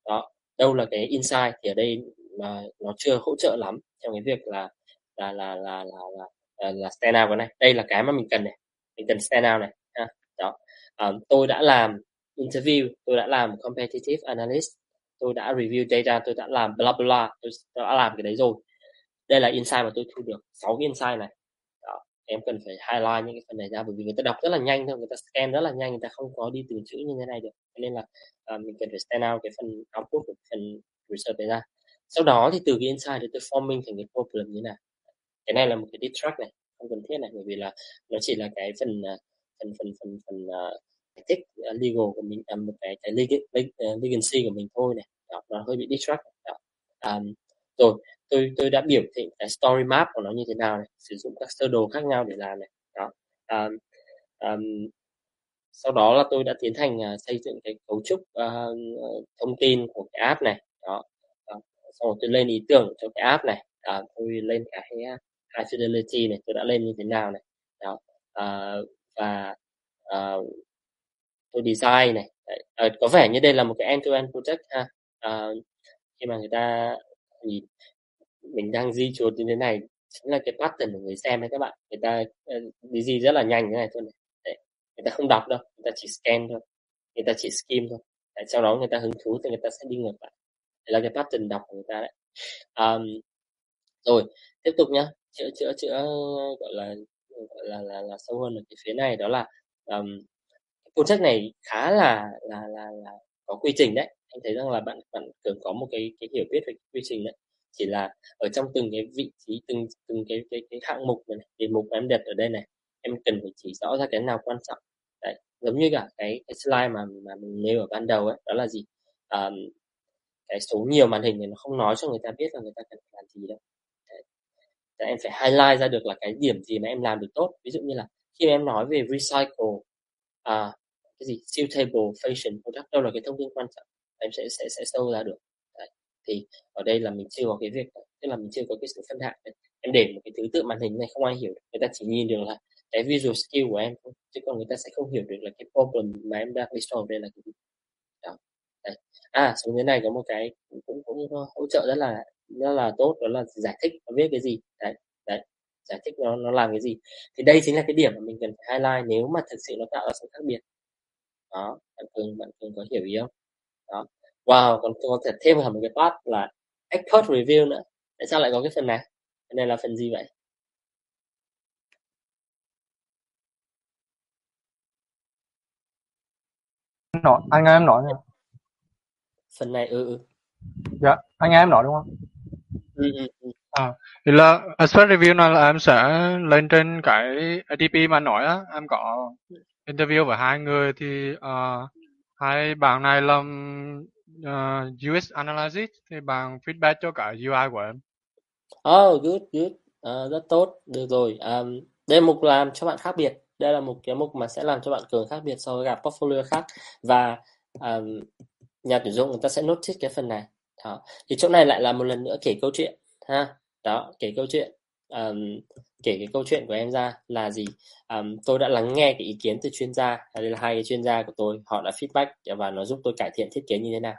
đó đâu là cái insight thì ở đây mà nó chưa hỗ trợ lắm trong cái việc là là là là là là, là, là stand out cái này. Đây là cái mà mình cần này mình cần stand out này ha đó. À, tôi đã làm interview tôi đã làm competitive analyst tôi đã review data tôi đã làm bla bla tôi đã làm cái đấy rồi. Đây là insight mà tôi thu được 6 cái insight này em cần phải highlight những cái phần này ra bởi vì người ta đọc rất là nhanh thôi người ta scan rất là nhanh người ta không có đi từ chữ như thế này được. Nên là uh, mình cần phải stand out cái phần output của phần research này ra. Sau đó thì từ cái insight thì tôi forming thành cái problem như thế nào cái này là một cái distract này không cần thiết này bởi vì là nó chỉ là cái phần ờ, phần phần phần phần uh, tích uh, legal của mình uh, một cái cái legal, uh, ờ, legacy của mình thôi này. Đó, nó hơi bị distract đó. Um, rồi tôi tôi đã biểu thị cái story map của nó như thế nào này sử dụng các sơ đồ khác nhau để làm này. Đó. Um, um, sau đó là tôi đã tiến hành uh, xây dựng cái cấu trúc uh, thông tin của cái app này. Đó. Ờ, sau đó tôi lên ý tưởng cho cái app này. Uh, tôi lên cái à, high fidelity này tôi đã lên như thế nào này. Đó. Uh, và uh, tôi design này. Đấy, uh, có vẻ như đây là một cái end to end project ha. Uh, khi mà người ta nhìn mình đang di chuột như thế này chính là cái pattern của người xem đấy các bạn. Người ta ờ, đi di rất là nhanh thế này thôi này. Đấy. người ta không đọc đâu người ta chỉ scan thôi người ta chỉ skim thôi. Đấy, sau đó người ta hứng thú thì người ta sẽ đi ngược lại. Đấy là cái pattern đọc của người ta đấy. Um, rồi tiếp tục nhá. Chữa chữa chữa gọi là gọi là là, là sâu hơn ở cái phía này đó là um, project này khá là là là là có quy trình đấy. Anh thấy rằng là bạn bạn cường có một cái cái hiểu biết về quy trình đấy chỉ là ở trong từng cái vị trí từng từng cái cái cái hạng mục này đề mục em đặt ở đây này em cần phải chỉ rõ ra cái nào quan trọng. Đấy giống như cả cái cái slide mà mà mình nêu ở ban đầu ấy đó là gì? À, cái số nhiều màn hình này nó không nói cho người ta biết là người ta cần làm gì đâu. Đấy. em phải highlight ra được là cái điểm gì mà em làm được tốt. Ví dụ như là khi em nói về recycle à, cái gì? Suitable fashion product đâu là cái thông tin quan trọng em sẽ sẽ sẽ sâu ra được thì ở đây là mình chưa có cái việc tức là mình chưa có cái sự phân hạng em để một cái thứ tự màn hình này không ai hiểu được. người ta chỉ nhìn được là cái visual skill của em thôi chứ còn người ta sẽ không hiểu được là cái problem mà em đang đi solve đây là cái gì. Đó. Đấy. à xuống dưới này có một cái cũng cũng, cũng hỗ trợ rất là rất là tốt đó là giải thích nó viết cái gì. Đấy đấy. Giải thích nó nó làm cái gì. Thì đây chính là cái điểm mà mình cần phải highlight nếu mà thực sự nó tạo ra sự khác biệt. Đó bạn cường bạn cường có hiểu ý không? Đó wow còn có thể thêm hẳn một cái part là expert review nữa. Tại sao lại có cái phần này? Cái này là phần gì vậy? Nói anh nghe em nói nè phần này ừ ừ. Dạ anh nghe em nói đúng không? Ừ, ừ, ừ. à thì là expert review này là em sẽ lên trên cái ADP mà nói á. Em có interview với hai người thì uh, hai bạn này làm Ờ, uh, UX analysis thì bạn feedback cho cả UI của em. Oh, good, good. Uh, rất tốt. Được rồi. Um, đây là mục làm cho bạn khác biệt. Đây là một cái mục mà sẽ làm cho bạn cường khác biệt so với cả portfolio khác. Và um, nhà tuyển dụng người ta sẽ notice cái phần này. Đó. Thì chỗ này lại là một lần nữa kể câu chuyện ha. Đó, kể câu chuyện. Um, kể cái câu chuyện của em ra là gì? Um, tôi đã lắng nghe cái ý kiến từ chuyên gia à, đây là hai cái chuyên gia của tôi họ đã feedback và nó giúp tôi cải thiện thiết kế như thế nào.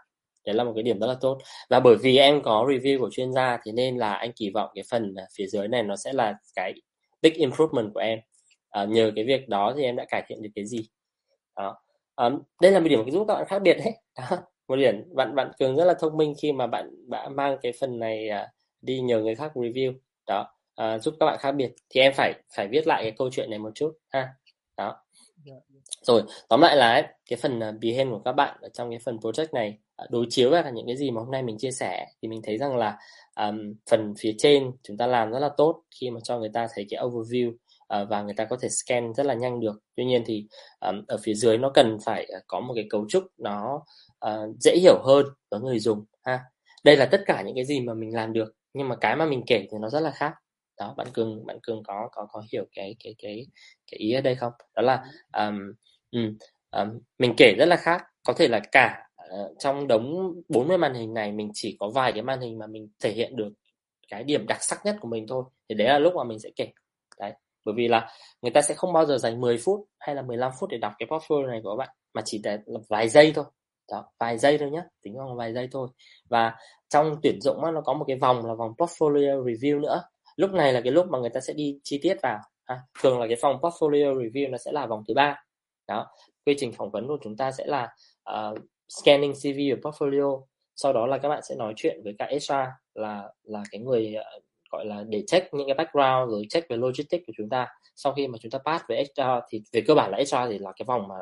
Đấy là một cái điểm rất là tốt. Và bởi vì em có review của chuyên gia thì nên là anh kỳ vọng cái phần à, phía dưới này nó sẽ là cái big improvement của em. À, nhờ cái việc đó thì em đã cải thiện được cái gì. Đó. À, đây là một điểm giúp các bạn khác biệt đấy. Đó. một điểm bạn bạn cường rất là thông minh khi mà bạn bạn mang cái phần này uh, đi nhờ người khác review. Đó uh, giúp các bạn khác biệt. Thì em phải phải viết lại cái câu chuyện này một chút ha. Đó. Rồi tóm lại là ấy, cái phần ờ, uh, behave của các bạn ở trong cái phần project này uh, đối chiếu với những cái gì mà hôm nay mình chia sẻ thì mình thấy rằng là um, phần phía trên chúng ta làm rất là tốt khi mà cho người ta thấy cái overview uh, và người ta có thể scan rất là nhanh được. Tuy nhiên thì um, ở phía dưới nó cần phải uh, có một cái cấu trúc nó uh, dễ hiểu hơn với người dùng ha. Đây là tất cả những cái gì mà mình làm được nhưng mà cái mà mình kể thì nó rất là khác đó bạn cường bạn cường có có có hiểu cái cái cái cái ý ở đây không? Đó là um, um, um, mình kể rất là khác. Có thể là cả uh, trong đống 40 màn hình này mình chỉ có vài cái màn hình mà mình thể hiện được cái điểm đặc sắc nhất của mình thôi thì đấy là lúc mà mình sẽ kể. Đấy bởi vì là người ta sẽ không bao giờ dành 10 phút hay là 15 phút để đọc cái portfolio này của các bạn mà chỉ để là vài giây thôi. Đó vài giây thôi nhé tính bằng vài giây thôi. Và trong tuyển dụng nó có một cái vòng là vòng portfolio review nữa lúc này là cái lúc mà người ta sẽ đi chi tiết vào. Ha. thường là cái phòng portfolio review nó sẽ là vòng thứ ba. Đó quy trình phỏng vấn của chúng ta sẽ là uh, scanning CV và portfolio. Sau đó là các bạn sẽ nói chuyện với cả HR là là cái người uh, gọi là để check những cái background rồi check về logistics của chúng ta. Sau khi mà chúng ta pass về HR thì về cơ bản là HR thì là cái vòng mà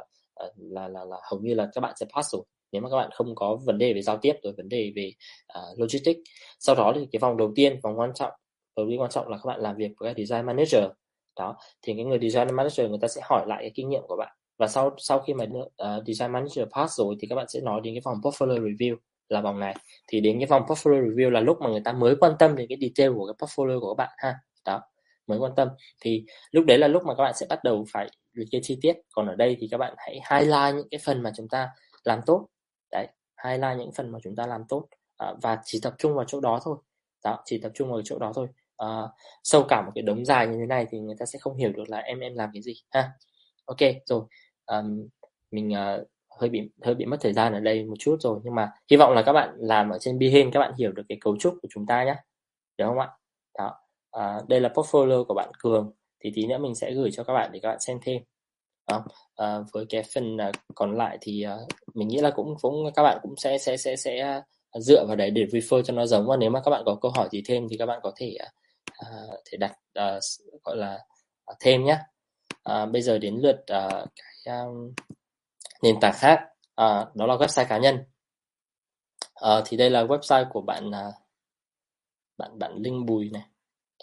uh, là, là là hầu như là các bạn sẽ pass rồi. Nếu mà các bạn không có vấn đề về giao tiếp rồi vấn đề về uh, logistics. Sau đó thì cái vòng đầu tiên vòng quan trọng bởi vì quan trọng là các bạn làm việc với cái design manager. Đó thì cái người design manager người ta sẽ hỏi lại cái kinh nghiệm của bạn. Và sau sau khi mà uh, design manager pass rồi thì các bạn sẽ nói đến cái vòng portfolio review là vòng này. Thì đến cái vòng portfolio review là lúc mà người ta mới quan tâm đến cái detail của cái portfolio của các bạn ha. Đó mới quan tâm. Thì lúc đấy là lúc mà các bạn sẽ bắt đầu phải liệt kê chi tiết. Còn ở đây thì các bạn hãy highlight những cái phần mà chúng ta làm tốt. Đấy highlight những phần mà chúng ta làm tốt. À, và chỉ tập trung vào chỗ đó thôi. Đó chỉ tập trung vào chỗ đó thôi uh, sâu cả một cái đống dài như thế này thì người ta sẽ không hiểu được là em em làm cái gì ha ok rồi um, mình uh, hơi bị hơi bị mất thời gian ở đây một chút rồi nhưng mà hy vọng là các bạn làm ở trên Behance các bạn hiểu được cái cấu trúc của chúng ta nhé được không ạ đó à, đây là portfolio của bạn Cường thì tí nữa mình sẽ gửi cho các bạn để các bạn xem thêm đó. À, với cái phần uh, còn lại thì uh, mình nghĩ là cũng cũng các bạn cũng sẽ sẽ sẽ sẽ dựa vào đấy để refer cho nó giống và nếu mà các bạn có câu hỏi gì thêm thì các bạn có thể À, thể đặt uh, gọi là à, thêm nhé uh, bây giờ đến lượt uh, cái um, nền tảng khác à, đó là website cá nhân. À, thì đây là website của bạn à, bạn bạn Linh Bùi này.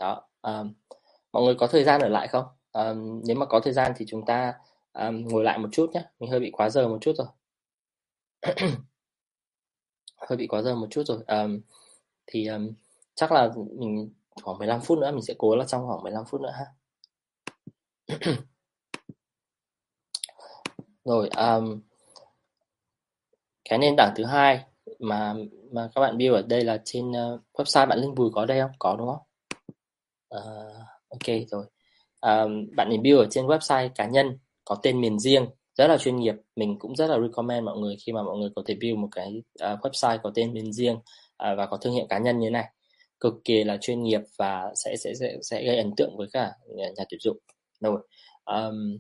Đó à, mọi người có thời gian ở lại không? À, nếu mà có thời gian thì chúng ta à, ngồi lại một chút nhé mình hơi bị quá giờ một chút rồi. Hơi bị quá giờ một chút rồi. À, thì um, chắc là mình khoảng 15 phút nữa mình sẽ cố là trong khoảng 15 phút nữa ha rồi um, cái nền tảng thứ hai mà mà các bạn build ở đây là trên uh, website bạn Linh Bùi có đây không? Có đúng không? Uh, ok rồi. Um, bạn nên build ở trên website cá nhân có tên miền riêng rất là chuyên nghiệp. Mình cũng rất là recommend mọi người khi mà mọi người có thể build một cái uh, website có tên miền riêng uh, và có thương hiệu cá nhân như thế này cực kỳ là chuyên nghiệp và sẽ sẽ sẽ, sẽ gây ấn tượng với cả nhà, nhà tuyển dụng. Rồi. Um,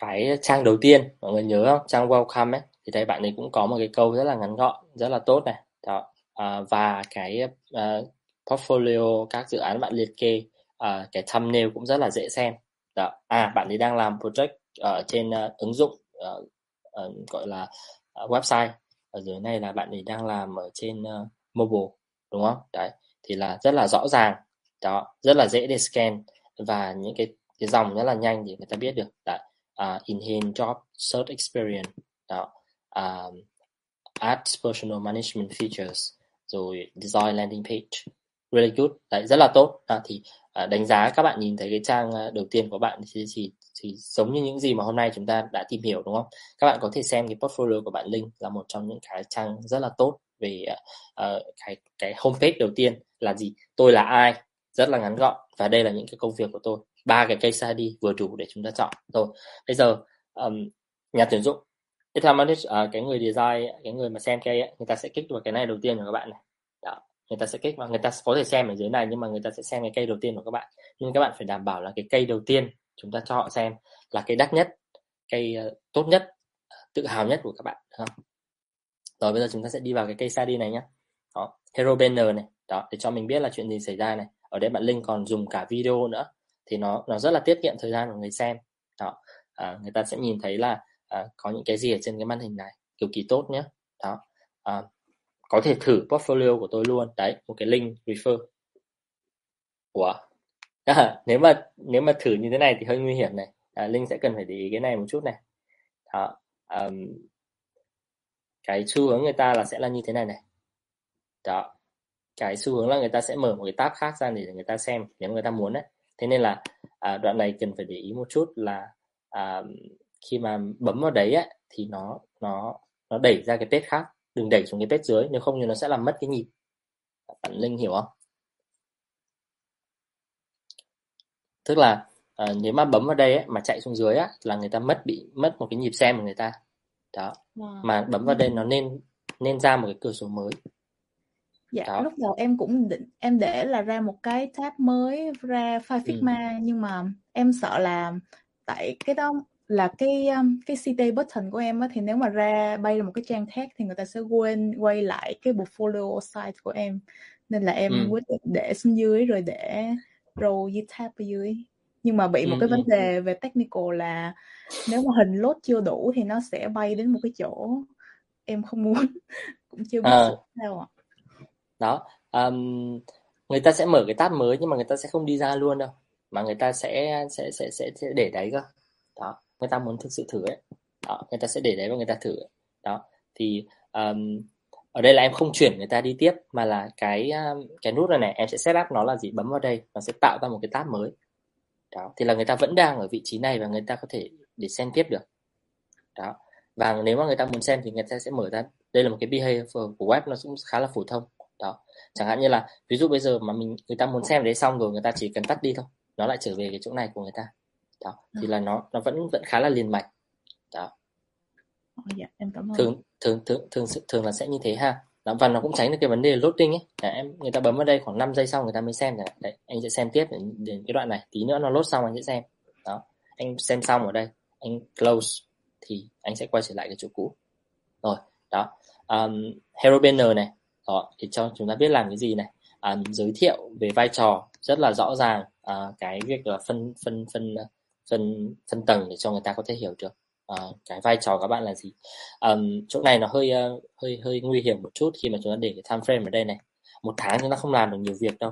cái trang đầu tiên mọi người nhớ không trang welcome ấy thì đây bạn ấy cũng có một cái câu rất là ngắn gọn rất là tốt này đó à, và cái uh, portfolio các dự án bạn liệt kê uh, cái thumbnail cũng rất là dễ xem đó à bạn ấy đang làm project ở trên uh, ứng dụng uh, uh, gọi là uh, website ở dưới này là bạn ấy đang làm ở trên uh, mobile đúng không? Đấy thì là rất là rõ ràng. Đó rất là dễ để scan. Và những cái cái dòng rất là nhanh để người ta biết được đấy uh, à, enhance job search experience. Đó à, uh, add personal management features rồi design landing page. Really good. Đấy rất là tốt. À, thì uh, đánh giá các bạn nhìn thấy cái trang à, đầu tiên của bạn thì, thì thì giống như những gì mà hôm nay chúng ta đã tìm hiểu đúng không? Các bạn có thể xem cái portfolio của bạn Linh là một trong những cái trang rất là tốt về uh, cái cái homepage đầu tiên là gì? Tôi là ai? Rất là ngắn gọn. Và đây là những cái công việc của tôi. Ba cái case study vừa đủ để chúng ta chọn. Rồi bây giờ um, nhà tuyển dụng. Ethermanage uh, ờ, cái người design cái người mà xem cây ấy, người ta sẽ kích vào cái này đầu tiên của các bạn này. Đó người ta sẽ kích vào người ta có thể xem ở dưới này nhưng mà người ta sẽ xem cái cây đầu tiên của các bạn. Nhưng các bạn phải đảm bảo là cái cây đầu tiên chúng ta cho họ xem là cái đắt nhất cây uh, ờ, tốt nhất tự hào nhất của các bạn không? Rồi bây giờ chúng ta sẽ đi vào cái cây study này nhé đó hero banner này. Đó để cho mình biết là chuyện gì xảy ra này. Ở đây bạn Linh còn dùng cả video nữa. Thì nó nó rất là tiết kiệm thời gian của người xem. Đó à, người ta sẽ nhìn thấy là à, có những cái gì ở trên cái màn hình này. Cực kỳ tốt nhé đó à, có thể thử portfolio của tôi luôn. Đấy một cái link refer. Ủa? À, nếu mà nếu mà thử như thế này thì hơi nguy hiểm này. À, linh sẽ cần phải để ý cái này một chút này. Đó um, cái xu hướng người ta là sẽ là như thế này này. Đó. Cái xu hướng là người ta sẽ mở một cái tab khác ra để người ta xem nếu người ta muốn đấy thế nên là à, đoạn này cần phải để ý một chút là à, khi mà bấm vào đấy ấy, thì nó nó nó đẩy ra cái page khác. Đừng đẩy xuống cái page dưới nếu không thì nó sẽ làm mất cái nhịp. Bạn linh hiểu không? Tức là à, nếu mà bấm vào đây ấy, mà chạy xuống dưới á, là người ta mất bị mất một cái nhịp xem của người ta. Đó mà bấm vào đây nó nên nên ra một cái cửa sổ mới Dạ, Đó. lúc đầu em cũng định em để là ra một cái tab mới ra file Figma ừ. nhưng mà em sợ là tại cái đó là cái um, cái CTA button của em á thì nếu mà ra bay ra một cái trang khác thì người ta sẽ quên quay lại cái portfolio site của em nên là em ừ. quyết định để xuống dưới rồi để row với tab ở dưới nhưng mà bị một ừ, cái ừ. vấn đề về technical là nếu mà hình load chưa đủ thì nó sẽ bay đến một cái chỗ em không muốn cũng chưa biết à, sao ạ. Đó um, người ta sẽ mở cái tab mới nhưng mà người ta sẽ không đi ra luôn đâu mà người ta sẽ sẽ sẽ sẽ, sẽ để đấy cơ. Đó người ta muốn thực sự thử ấy. Đó người ta sẽ để đấy và người ta thử ấy. đó thì um, ở đây là em không chuyển người ta đi tiếp mà là cái cái nút này này em sẽ set up nó là gì? Bấm vào đây nó sẽ tạo ra một cái tab mới đó thì là người ta vẫn đang ở vị trí này và người ta có thể để xem tiếp được. Đó và nếu mà người ta muốn xem thì người ta sẽ mở ra. Đây là một cái behavior của web nó cũng khá là phổ thông. Đó chẳng hạn như là ví dụ bây giờ mà mình người ta muốn xem đấy xong rồi người ta chỉ cần tắt đi thôi nó lại trở về cái chỗ này của người ta. Đó thì là nó nó vẫn vẫn khá là liền mạch. Đó. Dạ, em cảm ơn. Thường thường thường thường thường là sẽ như thế ha đó, và nó cũng tránh được cái vấn đề loading ấy. Đấy, em người ta bấm vào đây khoảng 5 giây sau người ta mới xem rồi đấy anh sẽ xem tiếp đến, đến cái đoạn này. Tí nữa nó load xong anh sẽ xem. Đó anh xem xong ở đây anh close thì anh sẽ quay trở lại cái chỗ cũ. Rồi đó. Um, hero banner này. Đó để cho chúng ta biết làm cái gì này. Um, giới thiệu về vai trò rất là rõ ràng uh, cái việc là phân phân phân phân phân tầng để cho người ta có thể hiểu được à, cái vai trò các bạn là gì? Um, chỗ này nó hơi uh, hơi hơi nguy hiểm một chút khi mà chúng ta để cái time frame ở đây này. Một tháng chúng ta không làm được nhiều việc đâu.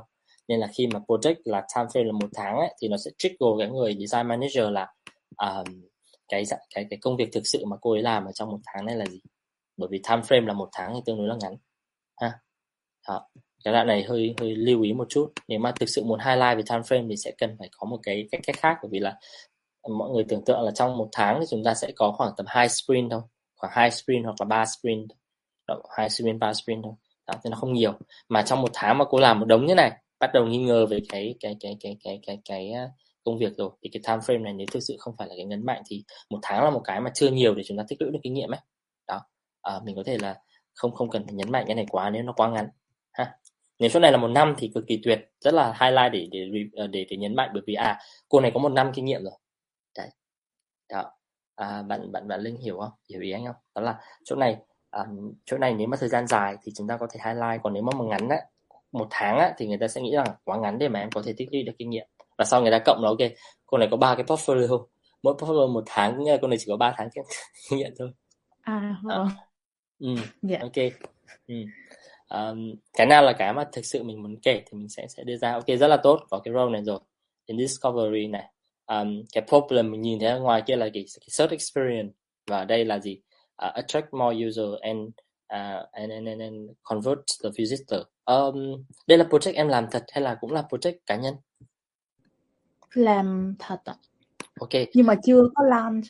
Nên là khi mà project là time frame là một tháng ấy, thì nó sẽ trigger cái người design manager là um, cái cái cái công việc thực sự mà cô ấy làm ở trong một tháng này là gì? Bởi vì time frame là một tháng thì tương đối là ngắn ha? Đó. cái đoạn này hơi hơi lưu ý một chút. Nếu mà thực sự muốn highlight về time frame thì sẽ cần phải có một cái cách cách khác. Bởi vì là mọi người tưởng tượng là trong một tháng thì chúng ta sẽ có khoảng tầm hai sprint thôi. Khoảng hai sprint hoặc là ba sprint hai sprint ba sprint thôi. Đó, thì nó không nhiều. Mà trong một tháng mà cô làm một đống như này bắt đầu nghi ngờ về cái cái cái cái cái cái cái, công việc rồi thì cái time frame này nếu thực sự không phải là cái nhấn mạnh thì một tháng là một cái mà chưa nhiều để chúng ta tích lũy được kinh nghiệm ấy. Đó à, mình có thể là không không cần phải nhấn mạnh cái này quá nếu nó quá ngắn ha. Nếu số này là một năm thì cực kỳ tuyệt rất là highlight để để để để, để nhấn mạnh bởi vì à cô này có một năm kinh nghiệm rồi đó. À, bạn bạn bạn linh hiểu không? Hiểu ý anh không? Đó là chỗ này à, chỗ này nếu mà thời gian dài thì chúng ta có thể highlight còn nếu mà một ngắn á một tháng á thì người ta sẽ nghĩ rằng quá ngắn để mà em có thể tích lũy được kinh nghiệm. Và sau người ta cộng nó ok cô này có ba cái portfolio. Mỗi portfolio một tháng cô này chỉ có 3 tháng kinh nghiệm thôi. À vâng. Ừ yeah. ok. Ừ. Um, cái nào là cái mà thực sự mình muốn kể thì mình sẽ sẽ đưa ra. Ok rất là tốt có cái role này rồi. In discovery này um, cái problem mình nhìn thấy ở ngoài kia là cái, cái search experience và đây là gì? Uh, attract more user and uh, and, and, and, and convert the visitor. Um, đây là project em làm thật hay là cũng là project cá nhân? Làm thật ạ. Ok. Nhưng mà chưa có launch.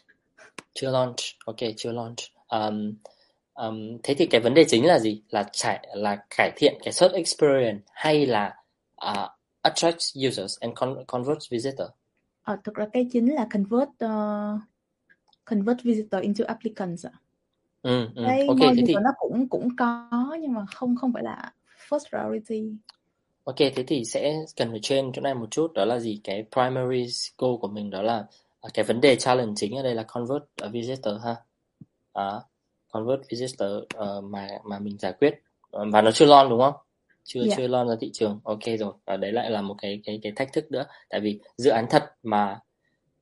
Chưa launch. Ok chưa launch. Um, um, thế thì cái vấn đề chính là gì? Là trải là cải thiện cái search experience hay là uh, attract users and con- convert visitor ờ, thực ra cái chính là convert uh, convert visitor into applicants ạ. Ừ, ừ. cái ok thế thì nó cũng cũng có nhưng mà không không phải là first priority. Ok thế thì sẽ cần phải trên chỗ này một chút đó là gì? Cái primary goal của mình đó là à, cái vấn đề challenge chính ở đây là convert a visitor ha? À, convert visitor uh, mà mà mình giải quyết. Ờ, và nó chưa launch đúng không chưa Dạ. chưa launch ra thị trường. Ok rồi và đấy lại là một cái cái cái thách thức nữa. Tại vì dự án thật mà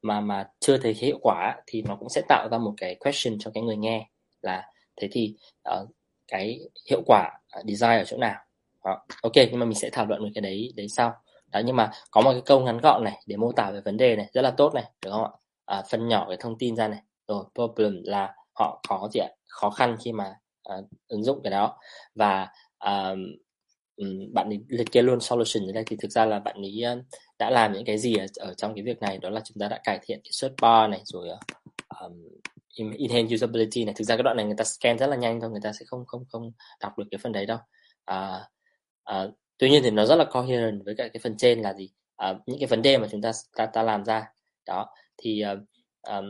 mà mà chưa thấy hiệu quả thì nó cũng sẽ tạo ra một cái question cho cái người nghe là thế thì uh, cái hiệu quả uh, design ở chỗ nào? Đó. ok nhưng mà mình sẽ thảo luận về cái đấy đấy sau. Đó nhưng mà có một cái câu ngắn gọn này để mô tả về vấn đề này rất là tốt này được không ạ? À, phân nhỏ cái thông tin ra này. Rồi problem là họ có gì ạ? Khó khăn khi mà uh, ứng dụng cái đó. Và um, Ừ, bạn ấy liệt kê luôn solution ở đây. Thì thực ra là bạn ấy ờ, đã làm những cái gì ở, ở trong cái việc này? Đó là chúng ta đã cải thiện cái search bar này rồi um, enhance usability này. Thực ra cái đoạn này người ta scan rất là nhanh thôi người ta sẽ không không không đọc được cái phần đấy đâu. À, à, tuy nhiên thì nó rất là coherent với cả cái phần trên là gì? À, những cái vấn đề mà chúng ta ta, ta làm ra. Đó thì uh, um,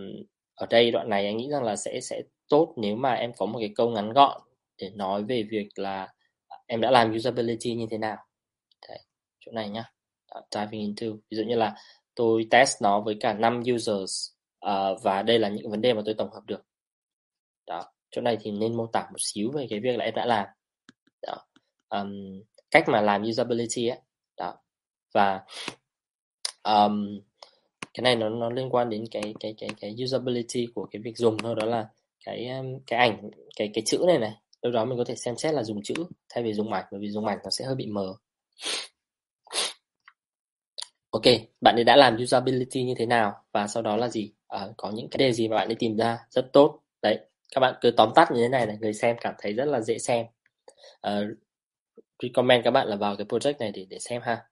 ở đây đoạn này anh nghĩ rằng là sẽ sẽ tốt nếu mà em có một cái câu ngắn gọn để nói về việc là em đã làm usability như thế nào? Đấy, chỗ này nhá. Diving into. Ví dụ như là tôi test nó với cả 5 users uh, và đây là những vấn đề mà tôi tổng hợp được. Đó chỗ này thì nên mô tả một xíu về cái việc là em đã làm. Đó um, cách mà làm usability ấy đó và um, cái này nó nó liên quan đến cái cái cái cái usability của cái việc dùng thôi đó là cái cái ảnh cái cái chữ này này đâu đó mình có thể xem xét là dùng chữ thay vì dùng mạch bởi vì dùng mạch nó sẽ hơi bị mờ. Ok bạn ấy đã làm usability như thế nào? Và sau đó là gì? À, có những cái đề gì mà bạn ấy tìm ra rất tốt. Đấy các bạn cứ tóm tắt như thế này là người xem cảm thấy rất là dễ xem. À, recommend các bạn là vào cái project này để để xem ha.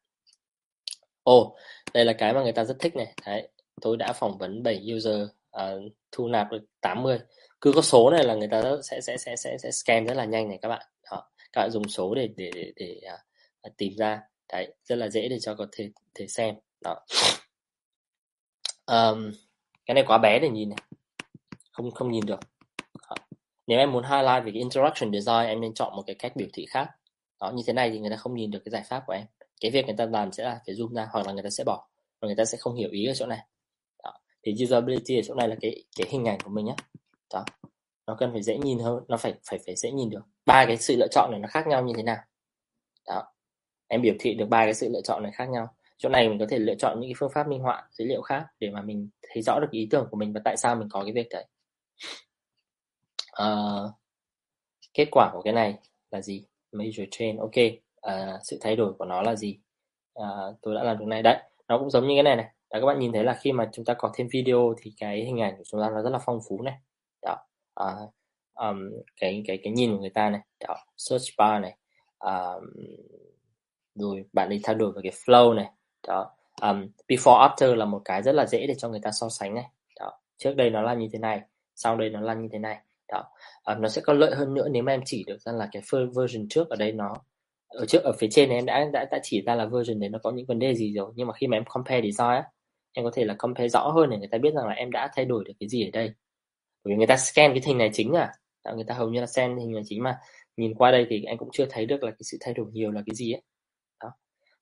Ồ oh, đây là cái mà người ta rất thích này. Đấy tôi đã phỏng vấn 7 user uh, thu nạp được 80 cứ có số này là người ta sẽ sẽ sẽ sẽ sẽ scan rất là nhanh này các bạn. Đó. các bạn dùng số để để để, để uh, tìm ra. Đấy rất là dễ để cho có thể thể xem. Đó. Um, cái này quá bé để nhìn này. Không không nhìn được. Đó. nếu em muốn highlight về cái interaction design em nên chọn một cái cách biểu thị khác. Đó như thế này thì người ta không nhìn được cái giải pháp của em. Cái việc người ta làm sẽ là phải zoom ra hoặc là người ta sẽ bỏ. Và người ta sẽ không hiểu ý ở chỗ này. Đó. thì usability ở chỗ này là cái cái hình ảnh của mình nhé đó. Nó cần phải dễ nhìn hơn nó phải phải phải dễ nhìn được. Ba cái sự lựa chọn này nó khác nhau như thế nào? Đó. Em biểu thị được ba cái sự lựa chọn này khác nhau. Chỗ này mình có thể lựa chọn những cái phương pháp minh họa dữ liệu khác để mà mình thấy rõ được ý tưởng của mình và tại sao mình có cái việc đấy. Uh, kết quả của cái này là gì? Major change ok uh, sự thay đổi của nó là gì? Uh, tôi đã làm được này. Đấy nó cũng giống như cái này này. Đấy, các bạn nhìn thấy là khi mà chúng ta có thêm video thì cái hình ảnh của chúng ta nó rất là phong phú này uh, um, cái cái cái nhìn của người ta này đó search bar này um, rồi bạn đi thay đổi về cái flow này đó. Um, before after là một cái rất là dễ để cho người ta so sánh này đó. Trước đây nó là như thế này sau đây nó là như thế này đó. Um, nó sẽ có lợi hơn nữa nếu mà em chỉ được ra là cái version trước ở đây nó ở trước ở phía trên này em đã đã đã chỉ ra là version đấy nó có những vấn đề gì rồi nhưng mà khi mà em compare design á em có thể là compare rõ hơn để người ta biết rằng là em đã thay đổi được cái gì ở đây bởi vì người ta scan cái hình này chính à. Đó, người ta hầu như là scan hình này chính mà. Nhìn qua đây thì anh cũng chưa thấy được là cái sự thay đổi nhiều là cái gì ấy. Đó.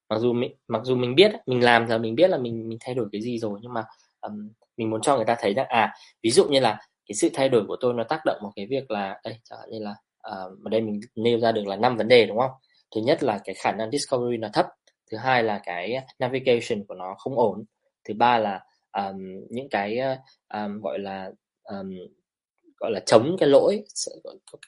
Mặc dù mình mặc dù mình biết mình làm giờ mình biết là mình mình thay đổi cái gì rồi nhưng mà um, mình muốn cho người ta thấy rằng à ví dụ như là cái sự thay đổi của tôi nó tác động một cái việc là đây chẳng hạn như là ờ, uh, ở đây mình nêu ra được là năm vấn đề đúng không? Thứ nhất là cái khả năng discovery nó thấp. Thứ hai là cái navigation của nó không ổn. Thứ ba là um, những cái um, gọi là um, gọi là chống cái lỗi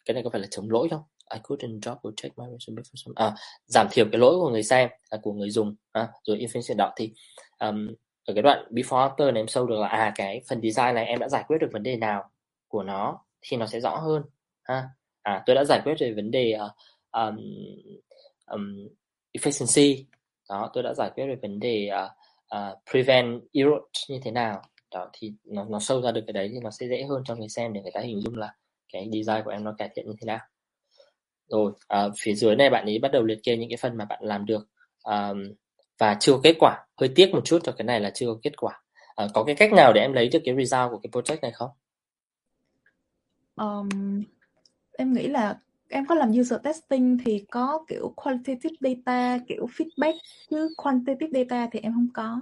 cái này có phải là chống lỗi không? I couldn't double check my resume for some à, giảm thiểu cái lỗi của người xem à, của người dùng à, rồi information đó thì um, ở cái đoạn before after này em sâu được là à cái phần design này em đã giải quyết được vấn đề nào của nó thì nó sẽ rõ hơn ha. À tôi đã giải quyết về vấn đề uh, um, um, efficiency. Đó tôi đã giải quyết về vấn đề uh, uh, prevent error như thế nào đó thì nó nó sâu ra được cái đấy thì nó sẽ dễ hơn cho người xem để người ta hình dung là cái design của em nó cải thiện như thế nào. Rồi uh, phía dưới này bạn ấy bắt đầu liệt kê những cái phần mà bạn làm được um, và chưa có kết quả. Hơi tiếc một chút cho cái này là chưa có kết quả. Uh, có cái cách nào để em lấy được cái result của cái project này không? Um, em nghĩ là em có làm user testing thì có kiểu qualitative data kiểu feedback chứ quantitative data thì em không có.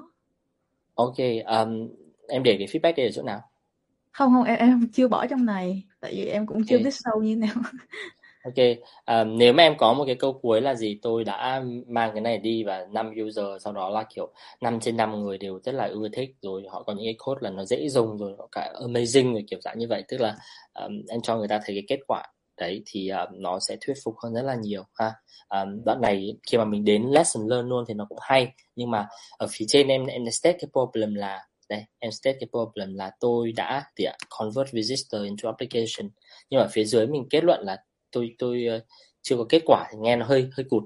Ok um, em để cái feedback đây ở chỗ nào? Không không em em chưa bỏ trong này. Tại vì em cũng chưa okay. biết sâu như thế nào. Ok, um, nếu mà em có một cái câu cuối là gì tôi đã mang cái này đi và năm user sau đó là kiểu 5 trên 5 người đều rất là ưa thích rồi họ có những cái code là nó dễ dùng rồi họ cả amazing rồi kiểu dạng như vậy. Tức là um, em cho người ta thấy cái kết quả. Đấy thì um, nó sẽ thuyết phục hơn rất là nhiều ha. Um, đoạn này khi mà mình đến lesson learn luôn thì nó cũng hay. Nhưng mà ở phía trên em em state cái problem là đây em state cái problem là tôi đã thì convert visitor into application. Nhưng mà phía dưới mình kết luận là tôi tôi uh, chưa có kết quả thì nghe nó hơi hơi cụt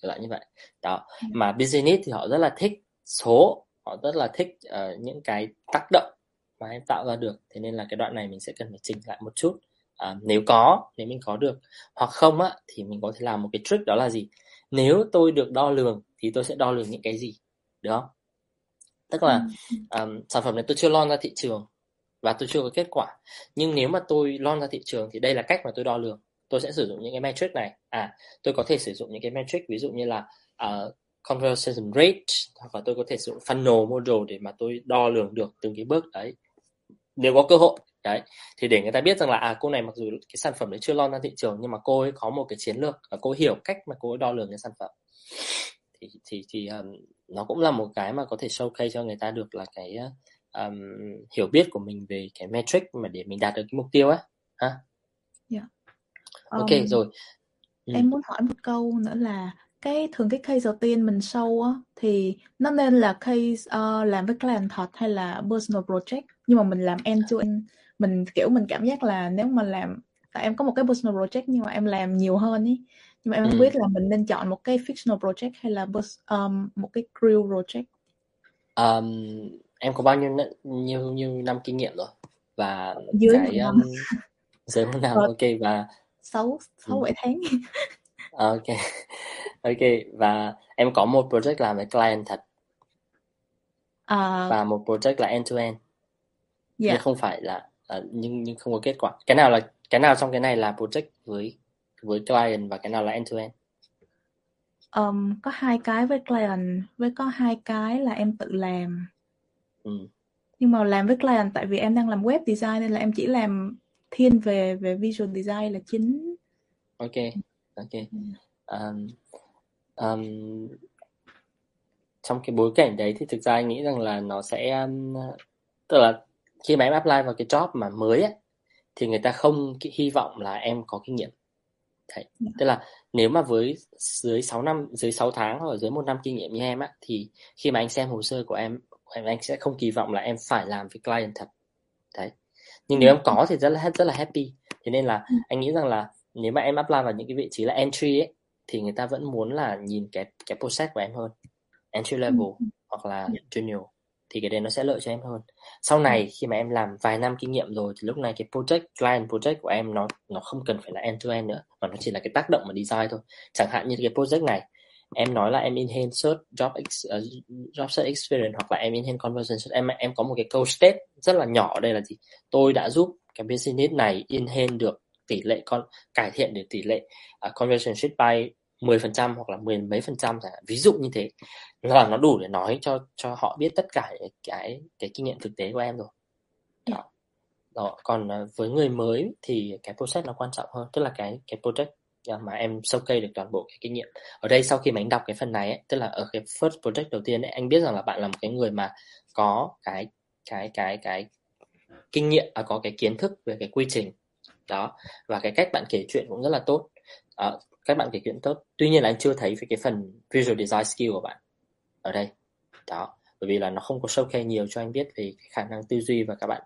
lại như vậy. Đó ừ. mà business thì họ rất là thích số họ rất là thích uh, những cái tác động mà em tạo ra được. Thế nên là cái đoạn này mình sẽ cần phải chỉnh lại một chút. À, nếu có nếu mình có được hoặc không á thì mình có thể làm một cái trick đó là gì? Nếu tôi được đo lường thì tôi sẽ đo lường những cái gì? Được không tức là um, sản phẩm này tôi chưa lon ra thị trường và tôi chưa có kết quả. Nhưng nếu mà tôi lon ra thị trường thì đây là cách mà tôi đo lường. Tôi sẽ sử dụng những cái metric này. À tôi có thể sử dụng những cái metric ví dụ như là uh, conversion rate hoặc là tôi có thể sử dụng funnel model để mà tôi đo lường được từng cái bước đấy. Nếu có cơ hội đấy. Thì để người ta biết rằng là à cô này mặc dù cái sản phẩm đấy chưa lon ra thị trường nhưng mà cô ấy có một cái chiến lược và cô hiểu cách mà cô ấy đo lường cái sản phẩm thì thì thì um, nó cũng là một cái mà có thể showcase cho người ta được là cái um, hiểu biết của mình về cái metric mà để mình đạt được cái mục tiêu á ha yeah. ok um, rồi ừ. em muốn hỏi một câu nữa là cái thường cái case đầu tiên mình show á thì nó nên là case uh, làm với client thật hay là personal project nhưng mà mình làm end to end mình kiểu mình cảm giác là nếu mà làm tại em có một cái personal project nhưng mà em làm nhiều hơn ý nhưng mà em không ừ. biết là mình nên chọn một cái fictional project hay là um, một cái real project. Um, em có bao nhiêu nhiêu nhiêu năm kinh nghiệm rồi? Và dưới cái um, dưới một năm ok và sáu sáu bảy tháng. Ok. Ok và em có một project làm với client thật. À, và một project là end to end. Dạ. nhưng không phải là uh, nhưng nhưng không có kết quả. Cái nào là cái nào trong cái này là project với với client và cái nào là end to end? Um, có hai cái với client với có hai cái là em tự làm. Ừ. nhưng mà làm với client tại vì em đang làm web design nên là em chỉ làm thiên về về visual design là chính. Ok ok. Um, um, trong cái bối cảnh đấy thì thực ra anh nghĩ rằng là nó sẽ um, tức là khi mà em apply vào cái job mà mới ấy, thì người ta không hy vọng là em có kinh nghiệm Đấy. Yeah. tức là nếu mà với dưới 6 năm dưới 6 tháng hoặc dưới một năm kinh nghiệm như em á thì khi mà anh xem hồ sơ của em anh sẽ không kỳ vọng là em phải làm với client thật. Đấy. Nhưng nếu em có thì rất là rất là happy. Thế nên là anh nghĩ rằng là nếu mà em apply vào những cái vị trí là entry ấy thì người ta vẫn muốn là nhìn cái cái process của em hơn. Entry level hoặc là junior thì cái đấy nó sẽ lợi cho em hơn. Sau này khi mà em làm vài năm kinh nghiệm rồi thì lúc này cái project client project của em nó nó không cần phải là end to end nữa mà nó chỉ là cái tác động mà design thôi. Chẳng hạn như cái project này em nói là em enhance search job ex, uh, job search experience hoặc là em enhance conversion em em có một cái câu state rất là nhỏ đây là gì? Tôi đã giúp cái business này enhance được tỷ lệ con cải thiện được tỷ lệ uh, conversion rate by 10% hoặc là mười mấy phần trăm ví dụ như thế. Là nó đủ để nói cho cho họ biết tất cả cái cái kinh nghiệm thực tế của em rồi. Đó. đó còn với người mới thì cái process nó quan trọng hơn. Tức là cái cái project mà em showcase được toàn bộ cái kinh nghiệm. Ở đây sau khi mà anh đọc cái phần này ấy, tức là ở cái first project đầu tiên ấy, anh biết rằng là bạn là một cái người mà có cái cái cái cái kinh nghiệm à, có cái kiến thức về cái quy trình. Đó. Và cái cách bạn kể chuyện cũng rất là tốt à, các bạn kể chuyện tốt. Tuy nhiên là anh chưa thấy về cái phần visual design skill của bạn ở đây. Đó bởi vì là nó không có showcase nhiều cho anh biết về cái khả năng tư duy và các bạn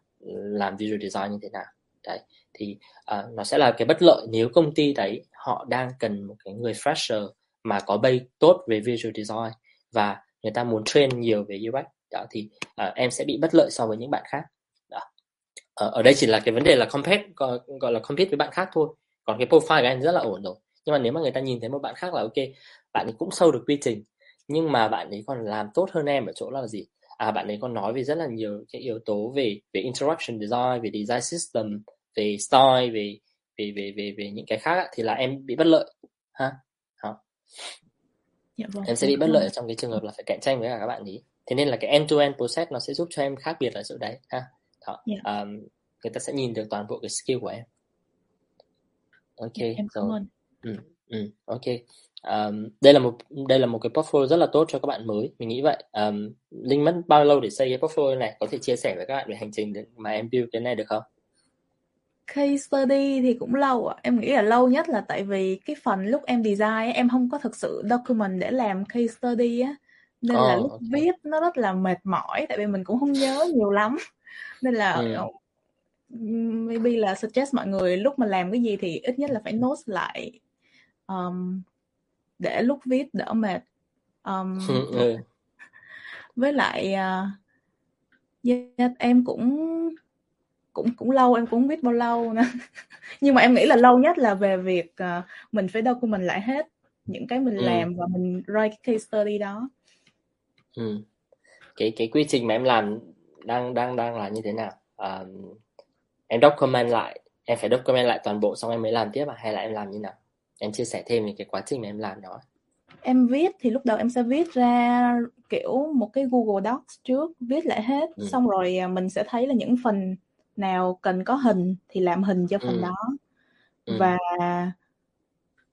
làm visual design như thế nào. Đấy thì uh, nó sẽ là cái bất lợi nếu công ty đấy họ đang cần một cái người fresher mà có base tốt về visual design và người ta muốn train nhiều về UX đó thì uh, em sẽ bị bất lợi so với những bạn khác. Đó. Uh, ở đây chỉ là cái vấn đề là compete gọi, gọi là compete với bạn khác thôi còn cái profile của em rất là ổn rồi. Nhưng mà nếu mà người ta nhìn thấy một bạn khác là ok bạn ấy cũng sâu được quy trình. Nhưng mà bạn ấy còn làm tốt hơn em ở chỗ là gì? À bạn ấy còn nói về rất là nhiều cái yếu tố về về interaction design về design system về style về về về về về những cái khác thì là em bị bất lợi. Ha? Đó. Dạ vâng. em sẽ bị bất lợi trong cái trường hợp là phải cạnh tranh với cả các bạn ấy thế nên là cái end to end process nó sẽ giúp cho em khác biệt ở chỗ đấy. Ha? Đó. Yeah. Um, người ta sẽ nhìn được toàn bộ cái skill của em ok em cảm rồi ơn. ừ, ừ, ok um, đây là một đây là một cái portfolio rất là tốt cho các bạn mới mình nghĩ vậy um, linh mất bao lâu để xây cái portfolio này có thể chia sẻ với các bạn về hành trình mà em build cái này được không Case study thì cũng lâu ạ. Em nghĩ là lâu nhất là tại vì cái phần lúc em design ấy, em không có thực sự document để làm case study á. Nên là Ồ, lúc ok. viết nó rất là mệt mỏi tại vì mình cũng không nhớ nhiều lắm. Nên là Ừ. maybe là suggest mọi người lúc mà làm cái gì thì ít nhất là phải note lại um, để lúc viết đỡ mệt. Um, ừ. với lại uh, yeah, em cũng cũng cũng lâu em cũng biết bao lâu nữa nhưng mà em nghĩ là lâu nhất là về việc uh, mình phải document lại hết những cái mình Ừ. làm và mình write cái case study đó Ừ. cái cái quy trình mà em làm đang đang đang là như thế nào um, em document lại em phải document lại toàn bộ xong em mới làm tiếp à hay là em làm như nào em chia sẻ thêm về cái quá trình mà em làm đó em viết thì lúc đầu em sẽ viết ra kiểu một cái Google Docs trước viết lại hết Ừ. xong rồi à, mình sẽ thấy là những phần nào cần có hình thì làm hình cho phần ừ. đó Ừ. và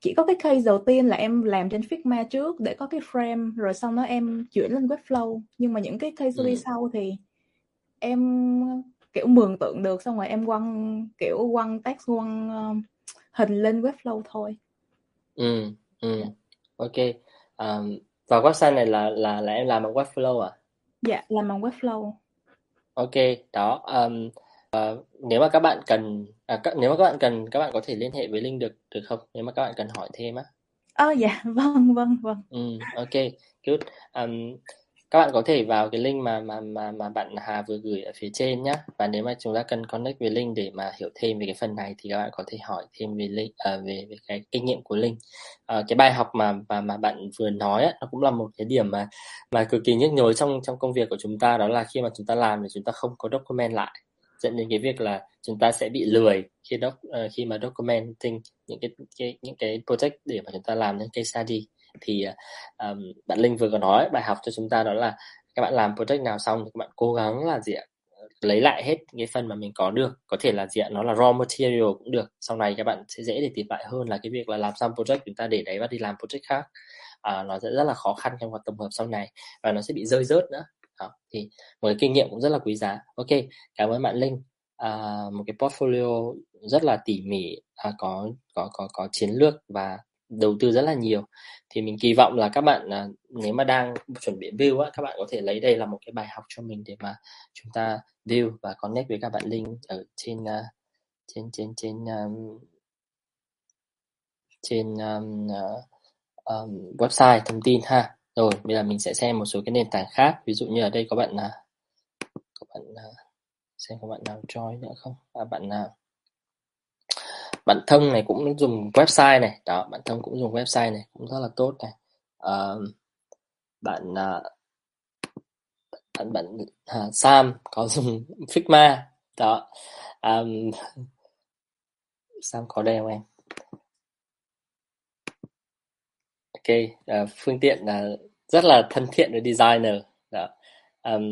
chỉ có cái case đầu tiên là em làm trên Figma trước để có cái frame rồi sau đó em chuyển lên Webflow nhưng mà những cái case Ừ. sau thì em kiểu mường tượng được xong rồi em quăng kiểu quăng text quăng um, hình lên Webflow thôi. Ừ ừ. Dạ. ok. Um, và website này là là là em làm bằng Webflow à? Dạ làm bằng Webflow. Ok đó um, ờ, nếu mà các bạn cần à, các, nếu mà các bạn cần các bạn có thể liên hệ với Linh được được không? Nếu mà các bạn cần hỏi thêm á. Ờ dạ vâng vâng vâng. Ừ, ok, good. Um, các bạn có thể vào cái link mà mà mà mà bạn Hà vừa gửi ở phía trên nhé. Và nếu mà chúng ta cần connect với Linh để mà hiểu thêm về cái phần này thì các bạn có thể hỏi thêm về Linh à, về về cái kinh nghiệm của Linh. À, ờ, cái bài học mà mà mà bạn vừa nói á, nó cũng là một cái điểm mà mà cực kỳ nhức nhối trong trong công việc của chúng ta đó là khi mà chúng ta làm thì chúng ta không có document lại dẫn đến cái việc là chúng ta sẽ bị lười khi doc, uh, khi mà documenting những cái, cái những cái project để mà chúng ta làm những case study thì um, bạn Linh vừa có nói bài học cho chúng ta đó là các bạn làm project nào xong thì các bạn cố gắng là gì ạ lấy lại hết cái phần mà mình có được. Có thể là gì ạ nó là raw material cũng được. Sau này các bạn sẽ dễ để tìm lại hơn là cái việc là làm xong project chúng ta để đấy và đi làm project khác. À, nó sẽ rất là khó khăn trong hoạt tổng hợp sau này và nó sẽ bị rơi rớt nữa. Đó. thì một cái kinh nghiệm cũng rất là quý giá. Ok cảm ơn bạn Linh. À, một cái portfolio rất là tỉ mỉ à, có có có có chiến lược và đầu tư rất là nhiều. Thì mình kỳ vọng là các bạn à, nếu mà đang chuẩn bị view á các bạn có thể lấy đây là một cái bài học cho mình để mà chúng ta view và connect với các bạn link ở à, trên trên trên à, trên um, trên um, um, website thông tin ha. Rồi bây giờ mình sẽ xem một số cái nền tảng khác. Ví dụ như ở đây có bạn uh, có bạn xem có bạn nào join nữa không? À, bạn nào? Bản thân này cũng dùng website này. Đó bạn thân cũng dùng website này cũng rất là tốt này. Uh, bạn uh, bạn bạn uh, Sam có dùng Figma. Đó um, Sam có đây không em? Ok uh, phương tiện là uh, rất là thân thiện với designer. Đó um,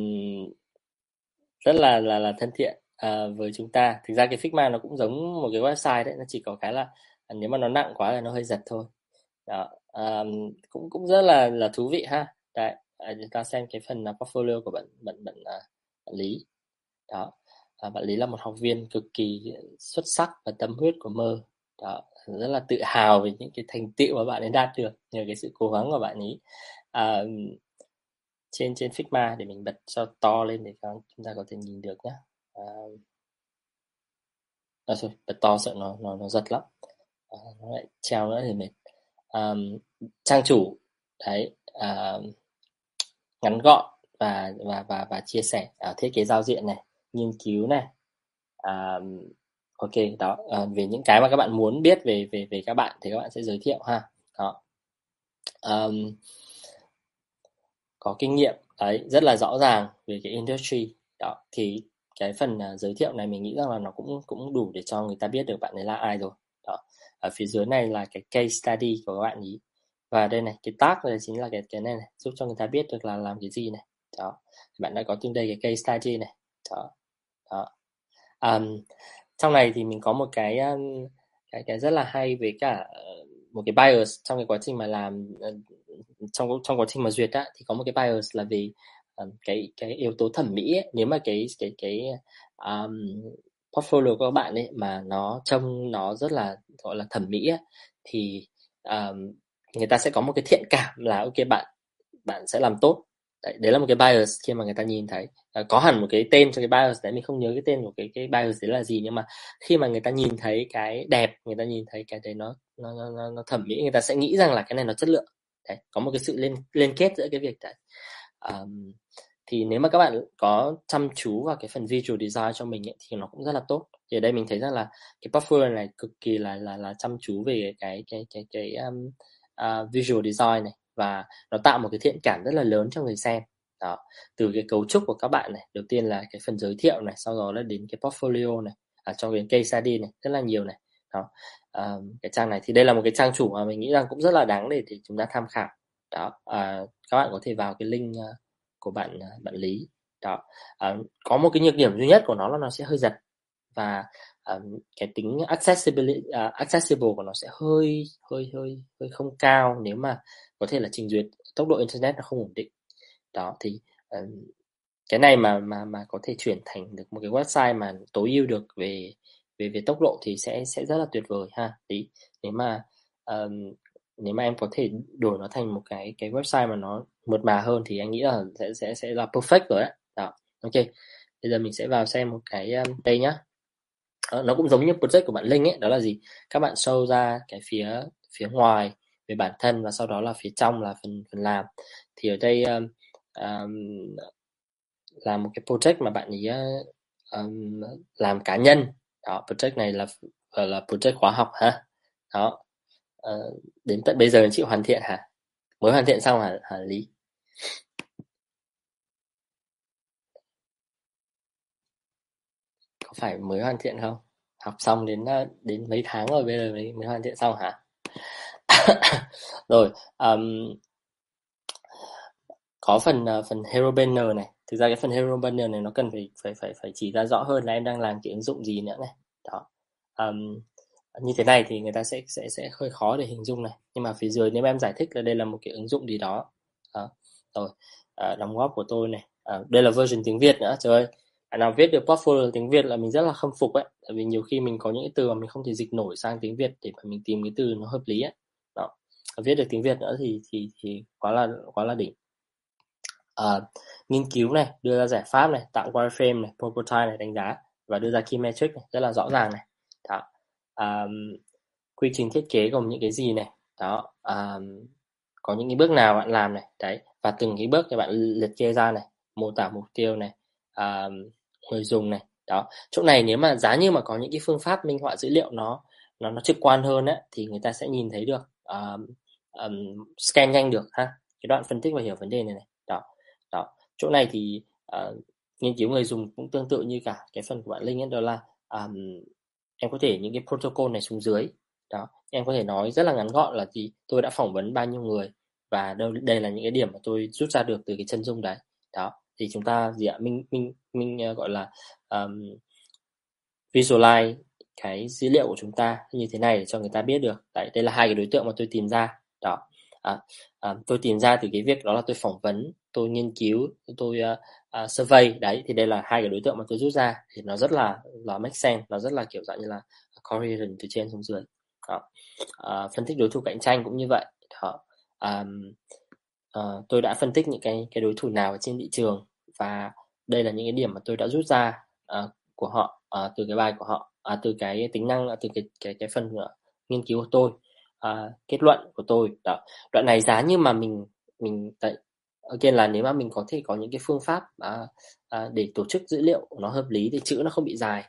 rất là là là thân thiện uh, với chúng ta. Thực ra cái Figma nó cũng giống một cái website đấy nó chỉ có cái là à, nếu mà nó nặng quá thì nó hơi giật thôi. Đó um, cũng cũng rất là là thú vị ha. Đấy à, chúng ta xem cái phần là portfolio của bạn bạn bạn, uh, bạn lý. Đó à, bạn lý là một học viên cực kỳ xuất sắc và tâm huyết của mơ. Đó rất là tự hào về những cái thành tựu mà bạn ấy đạt được nhờ cái sự cố gắng của bạn ấy. À, trên trên Figma để mình bật cho to lên để chúng ta có thể nhìn được nhé Ờ, à, à bật to sợ nó nó nó giật lắm. À, nó lại treo nữa thì mệt. À, trang chủ đấy à, ngắn gọn và và và và chia sẻ à, thiết kế giao diện này nghiên cứu này. À, ok đó à, về những cái mà các bạn muốn biết về về về các bạn thì các bạn sẽ giới thiệu ha. Đó. Um, có kinh nghiệm đấy rất là rõ ràng về cái industry. Đó thì cái phần uh, giới thiệu này mình nghĩ rằng là nó cũng cũng đủ để cho người ta biết được bạn ấy là ai rồi. Đó ở phía dưới này là cái case study của các bạn ý. Và đây này cái tag này chính là cái cái này, này giúp cho người ta biết được là làm cái gì này. Đó bạn đã có trên đây cái case study này. Đó đó. Um, trong này thì mình có một cái um, cái cái rất là hay với cả ờ, một cái bias trong cái quá trình mà làm ờ, trong trong quá trình mà duyệt á thì có một cái bias là vì um, cái cái yếu tố thẩm mỹ ấy. nếu mà cái cái cái um, portfolio của các bạn ấy mà nó trông nó rất là gọi là thẩm mỹ ấy, thì um, người ta sẽ có một cái thiện cảm là ok bạn bạn sẽ làm tốt. Đấy, đấy là một cái bias khi mà người ta nhìn thấy. À, có hẳn một cái tên cho cái bias đấy mình không nhớ cái tên của cái cái bias đấy là gì nhưng mà khi mà người ta nhìn thấy cái đẹp người ta nhìn thấy cái đấy nó nó nó, nó thẩm mỹ người ta sẽ nghĩ rằng là cái này nó chất lượng. Đấy có một cái sự liên liên kết giữa cái việc đấy um, thì nếu mà các bạn có chăm chú vào cái phần visual design cho mình ấy, thì nó cũng rất là tốt. Thì ở đây mình thấy rằng là cái portfolio này cực kỳ là là là chăm chú về cái cái cái cái um, uh, visual design này và nó tạo một cái thiện cảm rất là lớn cho người xem. Đó từ cái cấu trúc của các bạn này đầu tiên là cái phần giới thiệu này sau đó là đến cái portfolio này à, cho đến case study này rất là nhiều này. Đó um, cái trang này thì đây là một cái trang chủ mà mình nghĩ rằng cũng rất là đáng để, để chúng ta tham khảo đó à, các bạn có thể vào cái link ờ, của bạn ờ, bạn lý. Đó à, có một cái nhược điểm duy nhất của nó là nó sẽ hơi giật và um, cái tính accessibility uh, accessible của nó sẽ hơi hơi hơi hơi không cao nếu mà có thể là trình duyệt tốc độ internet nó không ổn định. Đó thì um, cái này mà mà mà có thể chuyển thành được một cái website mà tối ưu được về về về tốc độ thì sẽ sẽ rất là tuyệt vời ha. Tí nếu mà um, nếu mà em có thể đổi nó thành một cái cái website mà nó mượt mà hơn thì anh nghĩ là sẽ sẽ sẽ là perfect rồi đấy đó ok. Bây giờ mình sẽ vào xem một cái um, đây nhá. Đó, nó cũng giống như project của bạn Linh ấy đó là gì? Các bạn show ra cái phía phía ngoài về bản thân và sau đó là phía trong là phần phần làm. Thì ở đây um, um, là một cái project mà bạn ấy uh, um, làm cá nhân. Đó project này là là project khóa học ha. Đó uh, đến tận bây giờ chị hoàn thiện hả? Mới hoàn thiện xong hả, hả lý? Có phải mới hoàn thiện không? Học xong đến ờ, đến mấy tháng rồi bây giờ mới mới hoàn thiện xong hả? Rồi um, có phần uh, phần hero banner này. Thực ra cái phần hero banner này nó cần phải phải phải phải chỉ ra rõ hơn là em đang làm cái ứng dụng gì nữa này. Đó. Um, như thế này thì người ta sẽ sẽ sẽ hơi khó để hình dung này. Nhưng mà phía dưới nếu em giải thích là đây là một cái ứng dụng gì đó. À, rồi à, đóng góp của tôi này. À, đây là version tiếng Việt nữa trời ơi. À, nào viết được portfolio tiếng Việt là mình rất là khâm phục ấy. Tại vì nhiều khi mình có những cái từ mà mình không thể dịch nổi sang tiếng Việt để mà mình tìm cái từ nó hợp lý ấy. Đó. À, viết được tiếng Việt nữa thì thì thì quá là quá là đỉnh. À, nghiên cứu này đưa ra giải pháp này tạo wireframe này prototype này đánh giá và đưa ra key metric này rất là rõ ràng này. Đó um, quy trình thiết kế gồm những cái gì này? Đó um, có những cái bước nào bạn làm này? Đấy và từng cái bước thì bạn liệt kê ra này mô tả mục tiêu này um, người dùng này. Đó chỗ này nếu mà giá như mà có những cái phương pháp minh họa dữ liệu nó nó nó trực quan hơn á thì người ta sẽ nhìn thấy được um, um, scan nhanh được ha? Cái đoạn phân tích và hiểu vấn đề này này. Đó đó. Chỗ này thì uh, nghiên cứu người dùng cũng tương tự như cả cái phần của bạn linh ấy đó là um, em có thể những cái protocol này xuống dưới. Đó em có thể nói rất là ngắn gọn là gì tôi đã phỏng vấn bao nhiêu người và đây, đây là những cái điểm mà tôi rút ra được từ cái chân dung đấy. Đó thì chúng ta gì ạ? Minh minh minh ờ, gọi là um, visualize cái dữ liệu của chúng ta như thế này để cho người ta biết được. Đấy đây là hai cái đối tượng mà tôi tìm ra. Đó à, à, tôi tìm ra từ cái việc đó là tôi phỏng vấn tôi nghiên cứu tôi uh, uh, survey. Đấy thì đây là hai cái đối tượng mà tôi rút ra. Thì nó rất là là make sense nó rất là kiểu dạng như là correlation từ trên xuống dưới. Đó. Uh, phân tích đối thủ cạnh tranh cũng như vậy. Đó. Um, uh, tôi đã phân tích những cái cái đối thủ nào ở trên thị trường và đây là những cái điểm mà tôi đã rút ra uh, của họ uh, từ cái bài của họ uh, từ cái tính năng từ cái cái cái phần uh, nghiên cứu của tôi uh, kết luận của tôi. Đó. Đoạn này giá như mà mình mình tại again là nếu mà mình có thể có những cái phương pháp à, à, để tổ chức dữ liệu nó hợp lý thì chữ nó không bị dài.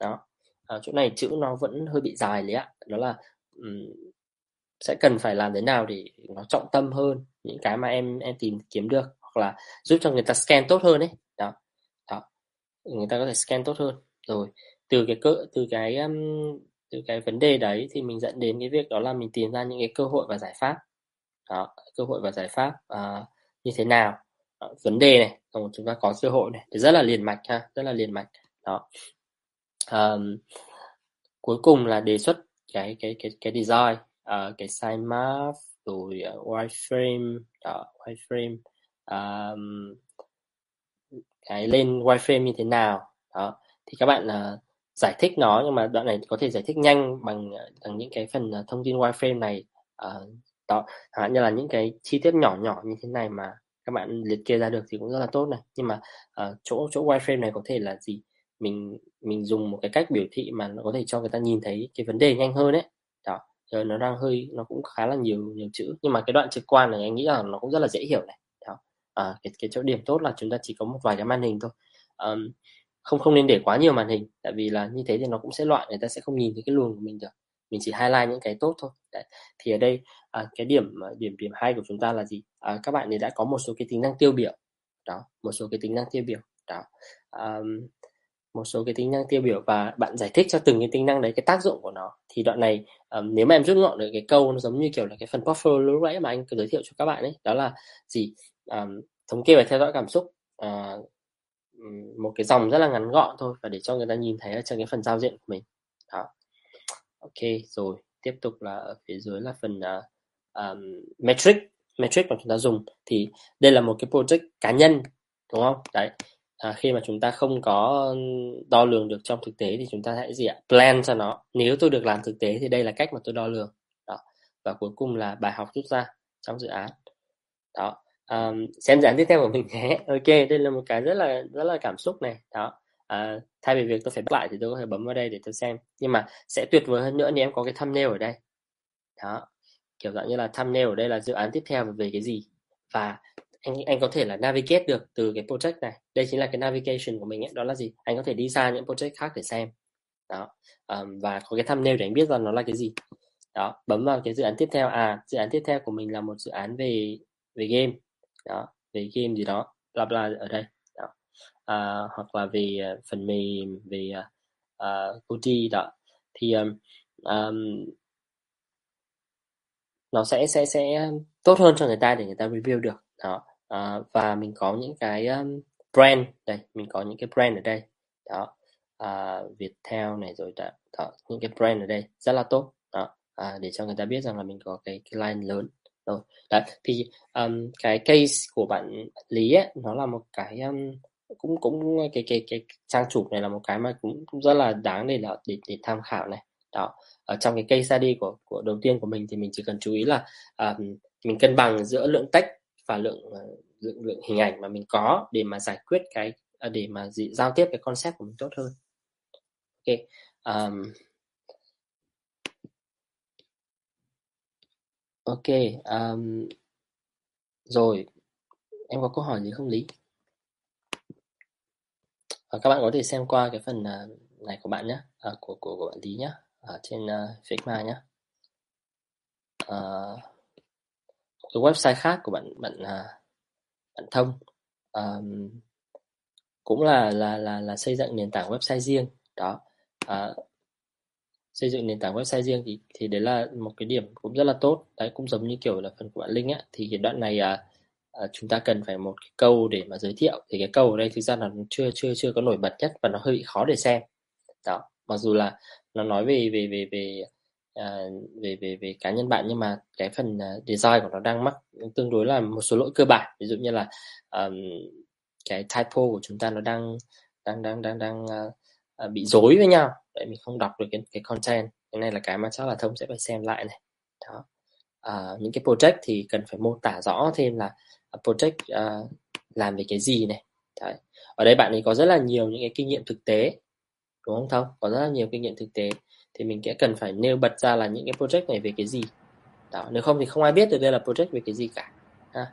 Đó. À, chỗ này chữ nó vẫn hơi bị dài đấy ạ. Đó là um, sẽ cần phải làm thế nào để nó trọng tâm hơn những cái mà em em tìm kiếm được hoặc là giúp cho người ta scan tốt hơn đấy đó. Đó. Người ta có thể scan tốt hơn. Rồi từ cái cỡ từ cái um, từ cái vấn đề đấy thì mình dẫn đến cái việc đó là mình tìm ra những cái cơ hội và giải pháp. Đó cơ hội và giải pháp uh, như thế nào? Đó, vấn đề này rồi chúng ta có cơ hội này. Thì rất là liền mạch ha rất là liền mạch. Đó. Um, cuối cùng là đề xuất cái cái cái cái design uh, cái size map rồi uh, wireframe. Đó wireframe. Um, cái lên wireframe như thế nào? Đó. Thì các bạn uh, giải thích nó nhưng mà đoạn này có thể giải thích nhanh bằng bằng những cái phần thông tin wireframe này uh, đó hạn như là những cái chi tiết nhỏ nhỏ như thế này mà các bạn liệt kê ra được thì cũng rất là tốt này. Nhưng mà uh, chỗ chỗ wireframe này có thể là gì? Mình mình dùng một cái cách biểu thị mà nó có thể cho người ta nhìn thấy cái vấn đề nhanh hơn đấy đó rồi nó đang hơi nó cũng khá là nhiều nhiều chữ. Nhưng mà cái đoạn trực quan này anh nghĩ là nó cũng rất là dễ hiểu này. Đó à, cái cái chỗ điểm tốt là chúng ta chỉ có một vài cái màn hình thôi. Um, không không nên để quá nhiều màn hình tại vì là như thế thì nó cũng sẽ loạn người ta sẽ không nhìn thấy cái luồng của mình được mình chỉ highlight những cái tốt thôi. Đấy. thì ở đây à, cái điểm à, điểm điểm hay của chúng ta là gì? À, các bạn thì đã có một số cái tính năng tiêu biểu. Đó một số cái tính năng tiêu biểu. Đó. À, một số cái tính năng tiêu biểu và bạn giải thích cho từng cái tính năng đấy cái tác dụng của nó. Thì đoạn này um, nếu mà em rút gọn được cái câu nó giống như kiểu là cái phần portfolio lúc nãy mà anh giới thiệu cho các bạn ấy đó là gì? Um, thống kê và theo dõi cảm xúc. Uh, một cái dòng rất là ngắn gọn thôi và để cho người ta nhìn thấy ở trong cái phần giao diện của mình. Đó ok rồi. Tiếp tục là ở phía dưới là phần uh, um, metric metric mà chúng ta dùng. Thì đây là một cái project cá nhân đúng không? Đấy. À, khi mà chúng ta không có đo lường được trong thực tế thì chúng ta hãy gì ạ? Plan cho nó. Nếu tôi được làm thực tế thì đây là cách mà tôi đo lường. Đó. Và cuối cùng là bài học rút ra trong dự án. Đó. Um, xem dự án tiếp theo của mình nhé. Ok đây là một cái rất là rất là cảm xúc này. Đó à, thay vì việc tôi phải bắt lại thì tôi có thể bấm vào đây để tôi xem. Nhưng mà sẽ tuyệt vời hơn nữa nếu em có cái thumbnail ở đây. Đó kiểu dạng như là thumbnail ở đây là dự án tiếp theo về cái gì. Và anh anh có thể là navigate được từ cái project này. Đây chính là cái navigation của mình ấy đó là gì? Anh có thể đi ra những project khác để xem. Đó um, và có cái thumbnail để anh biết rằng nó là cái gì. Đó bấm vào cái dự án tiếp theo. À dự án tiếp theo của mình là một dự án về về game. Đó về game gì đó bla bla ở đây. À, hoặc là về uh, phần mềm về uh, uh, đó. Thì um, um, nó sẽ sẽ sẽ tốt hơn cho người ta để người ta review được. Đó. À, và mình có những cái um, brand đây mình có những cái brand ở đây. Đó. À, Viettel này rồi đó, đó những cái brand ở đây rất là tốt. Đó. À, để cho người ta biết rằng là mình có cái, cái line lớn. Rồi. Đó thì um, cái case của bạn Lý ấy, nó là một cái um, cũng cũng ờ, cái cái cái trang chủ này là một cái mà cũng, cũng rất là đáng để là để, để tham khảo này. Đó ở trong cái case study của của đầu tiên của mình thì mình chỉ cần chú ý là um, mình cân bằng giữa lượng text và lượng uh, lượng, lượng hình ảnh mà mình có để mà giải quyết cái uh, để mà gì, giao tiếp cái concept của mình tốt hơn. Ok um, ok um, rồi em có câu hỏi gì không lý? À, các bạn có thể xem qua cái phần à, này của bạn nhé à, của của của bạn lý nhé ở trên uh, Figma nhé uh, ờ, cái website khác của bạn bạn à, bạn thông. Um, cũng là là là là xây dựng nền tảng website riêng. Đó à, xây dựng nền tảng website riêng thì thì đấy là một cái điểm cũng rất là tốt. Đấy cũng giống như kiểu là phần của bạn Linh á thì cái đoạn này à, à, chúng ta cần phải một cái câu để mà giới thiệu. Thì cái câu ở đây thực ra là chưa chưa chưa có nổi bật nhất và nó hơi bị khó để xem. Đó mặc dù là nó nói về về về về à, về về về cá nhân bạn nhưng mà cái phần uh, design của nó đang mắc tương đối là một số lỗi cơ bản. Ví dụ như là um, cái typo của chúng ta nó đang đang đang đang đang uh, bị rối với nhau. Vậy mình không đọc được cái cái content. Cái này là cái mà chắc là thông sẽ phải xem lại này. Đó. À, những cái project thì cần phải mô tả rõ thêm là project uh, làm về cái gì này. Đấy. ở đây bạn ấy có rất là nhiều những cái kinh nghiệm thực tế đúng không thông? Có rất là nhiều kinh nghiệm thực tế. Thì mình sẽ cần phải nêu bật ra là những cái project này về cái gì. Đó nếu không thì không ai biết được đây là project về cái gì cả ha.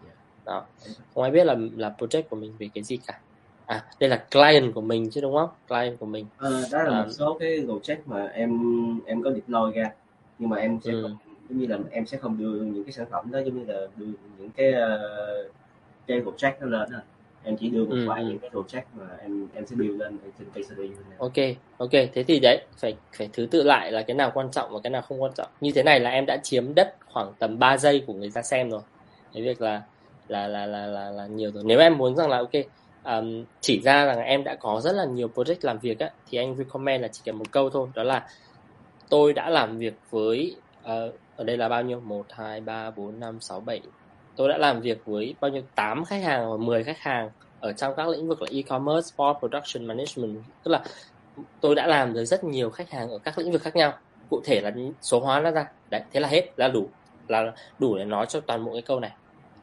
Đó không ai biết là là project của mình về cái gì cả. À đây là client của mình chứ đúng không? Client của mình. À, đó là à, một số cái project mà em em có deploy ra nhưng mà em sẽ ừ. không, giống như là em sẽ không đưa những cái sản phẩm đó giống như là đưa những cái uh, cái project nó lên đó. Em chỉ đưa một ừ. vài những cái project mà em em sẽ build lên trên case study ok ok. Thế thì đấy phải phải thứ tự lại là cái nào quan trọng và cái nào không quan trọng. Như thế này là em đã chiếm đất khoảng tầm 3 giây của người ta xem rồi. Cái việc là là là là là, là nhiều rồi. Nếu em muốn rằng là ok um, chỉ ra rằng em đã có rất là nhiều project làm việc á thì anh recommend là chỉ cần một câu thôi. Đó là tôi đã làm việc với uh, ở đây là bao nhiêu? Một hai ba bốn năm sáu bảy. Tôi đã làm việc với bao nhiêu? 8 khách hàng và 10 khách hàng ở trong các lĩnh vực là e-commerce, sport, production, management. Tức là tôi đã làm với rất nhiều khách hàng ở các lĩnh vực khác nhau. Cụ thể là số hóa nó ra. Đấy thế là hết. Là đủ. Là đủ để nói cho toàn bộ cái câu này.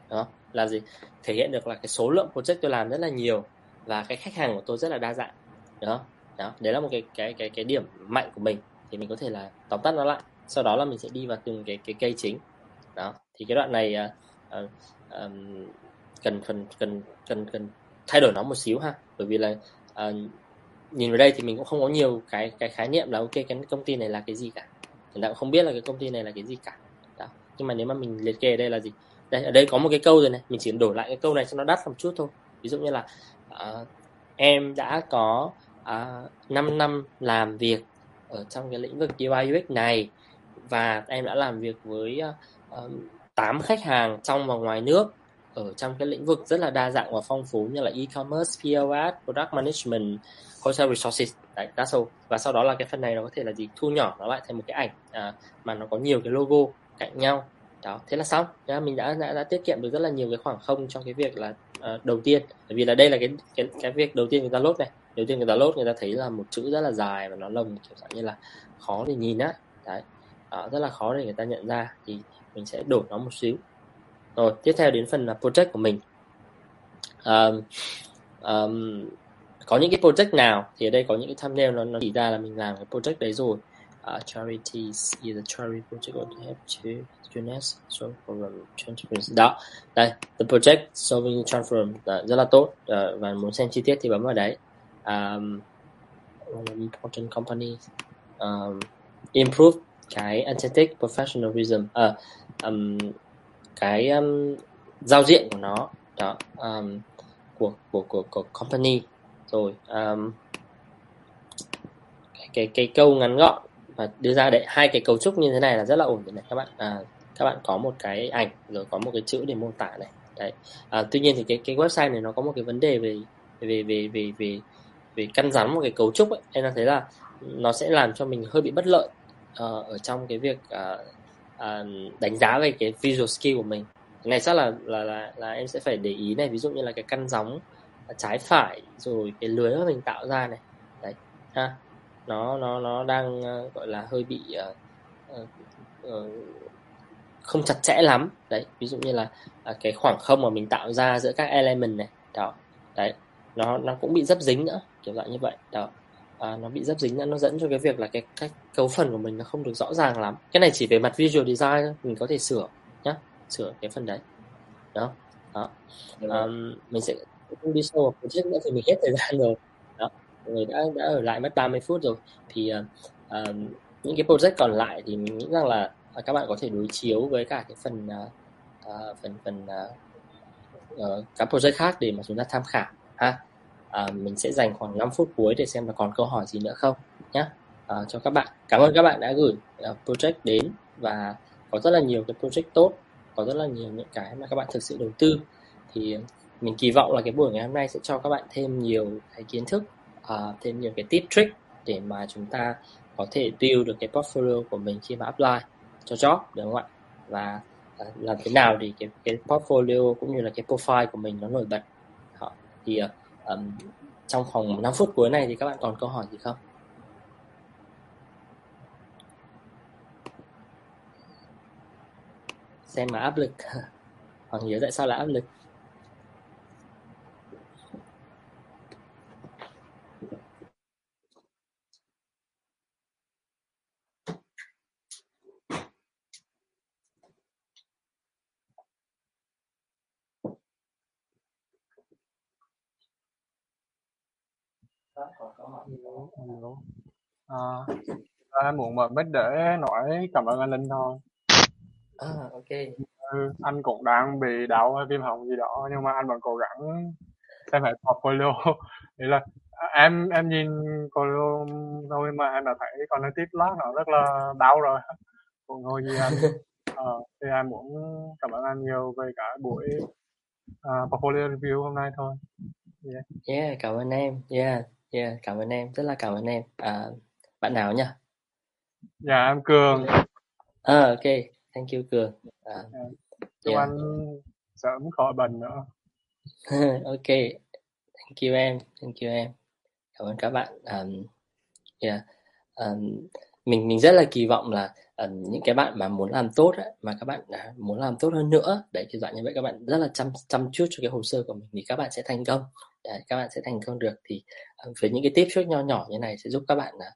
Đó. Là gì? Thể hiện được là cái số lượng project tôi làm rất là nhiều và cái khách hàng của tôi rất là đa dạng. Đó. Đó. Đấy là một cái cái cái cái điểm mạnh của mình. Thì mình có thể là tóm tắt nó lại sau đó là mình sẽ đi vào từng cái cái cây chính. Đó thì cái đoạn này uh, uh, cần phần cần cần cần thay đổi nó một xíu ha. Bởi vì là uh, nhìn vào đây thì mình cũng không có nhiều cái cái khái niệm là ok cái công ty này là cái gì cả. Hiện ta cũng không biết là cái công ty này là cái gì cả. Đó. nhưng mà nếu mà mình liệt kê ở đây là gì? Đây ở đây có một cái câu rồi này mình chỉ đổi lại cái câu này cho nó đắt một chút thôi. Ví dụ như là uh, em đã có uh, 5 năm làm việc ở trong cái lĩnh vực UI UX này và em đã làm việc với ờ, ờ, uh, 8 khách hàng trong và ngoài nước ở trong cái lĩnh vực rất là đa dạng và phong phú như là e-commerce, POS, product management, hotel resources, đấy, that's all. Và sau đó là cái phần này nó có thể là gì? Thu nhỏ nó lại thành một cái ảnh à, mà nó có nhiều cái logo cạnh nhau. Đó thế là xong. Thế mình đã, đã đã tiết kiệm được rất là nhiều cái khoảng không trong cái việc là uh, đầu tiên. Bởi vì là đây là cái cái cái việc đầu tiên người ta lốt này. Đầu tiên người ta lốt người ta thấy là một chữ rất là dài và nó lồng kiểu dạng như là khó để nhìn á. Đấy đó, rất là khó để người ta nhận ra. Thì mình sẽ đổi nó một xíu. Rồi tiếp theo đến phần là project của mình. Um, um, có những cái project nào thì ở đây có những cái thumbnail nó, nó chỉ ra là mình làm cái project đấy rồi. Uh, charities a charity project or help to students solve problem transfer đó đây the project solving transform. Rất là tốt. Uh, và muốn xem chi tiết thì bấm vào đấy. Um, important company. Um, improve cái authentic professionalism à, um, cái um, giao diện của nó đó um, của của của của company. Rồi um, cái, cái cái câu ngắn gọn và đưa ra để hai cái cấu trúc như thế này là rất là ổn này các bạn. À, các bạn có một cái ảnh rồi có một cái chữ để mô tả này. Đấy. À, tuy nhiên thì cái cái website này nó có một cái vấn đề về về về về về về căn rắn một cái cấu trúc ấy em thấy là nó sẽ làm cho mình hơi bị bất lợi uh, ở trong cái việc uh, uh, đánh giá về cái visual skill của mình. Ngày này chắc là là là là em sẽ phải để ý này ví dụ như là cái căn gióng trái phải rồi cái lưới mà mình tạo ra này. Đấy ha. Nó nó nó đang uh, gọi là hơi bị uh, uh, uh, không chặt chẽ lắm. Đấy ví dụ như là uh, cái khoảng không mà mình tạo ra giữa các element này đó. Đấy nó nó cũng bị dấp dính nữa kiểu dạng như vậy đó à, nó bị dấp dính nó dẫn cho cái việc là cái cách cấu phần của mình nó không được rõ ràng lắm. Cái này chỉ về mặt visual design mình có thể sửa nhá sửa cái phần đấy. Đó đó. Um, mình sẽ không đi sâu vào project nữa thì mình hết thời gian rồi. Đó người đã đã ở lại mất 30 phút rồi. Thì uh, những cái project còn lại thì mình nghĩ rằng là uh, các bạn có thể đối chiếu với cả cái phần uh, uh, phần phần uh, uh, các project khác để mà chúng ta tham khảo ha à, mình sẽ dành khoảng 5 phút cuối để xem là còn câu hỏi gì nữa không nhé à, cho các bạn. Cảm ơn các bạn đã gửi uh, project đến và có rất là nhiều cái project tốt có rất là nhiều những cái mà các bạn thực sự đầu tư. Thì mình kỳ vọng là cái buổi ngày hôm nay sẽ cho các bạn thêm nhiều cái kiến thức uh, thêm nhiều cái tip trick để mà chúng ta có thể build được cái portfolio của mình khi mà apply cho job đúng không ạ? Và uh, làm thế nào để cái cái portfolio cũng như là cái profile của mình nó nổi bật. Thì uh, um, trong vòng 5 phút cuối này thì các bạn còn câu hỏi gì không? Xem mà áp lực. Hoàng nhớ tại sao là áp lực. Hello. À, em muốn mở mic để nói cảm ơn anh Linh thôi. à, ok Ừ, anh cũng đang bị đau viêm họng gì đó nhưng mà anh vẫn cố gắng xem hết portfolio. Thì là em em nhìn portfolio thôi mà em đã thấy còn cái tiếp lát nó rất là đau rồi. Cũng ngồi gì anh. Ờ, thì em muốn cảm ơn anh nhiều về cả buổi uh, portfolio review hôm nay thôi. Yeah. yeah cảm ơn em yeah yeah cảm ơn em rất là cảm ơn em à, bạn nào nhỉ Dạ em Cường. à, ok thank you cường à, Chúc yeah. anh sớm khỏi bệnh nữa. ok thank you em thank you em cảm ơn các bạn um, yeah. um, mình mình rất là kỳ vọng là Ờ, những cái bạn mà muốn làm tốt ấy, mà các bạn à, muốn làm tốt hơn nữa đấy kiểu dạng như vậy các bạn rất là chăm chăm chút cho cái hồ sơ của mình thì các bạn sẽ thành công. Đấy, các bạn sẽ thành công được. Thì ờ, với những cái tip trước nho nhỏ như này sẽ giúp các bạn à,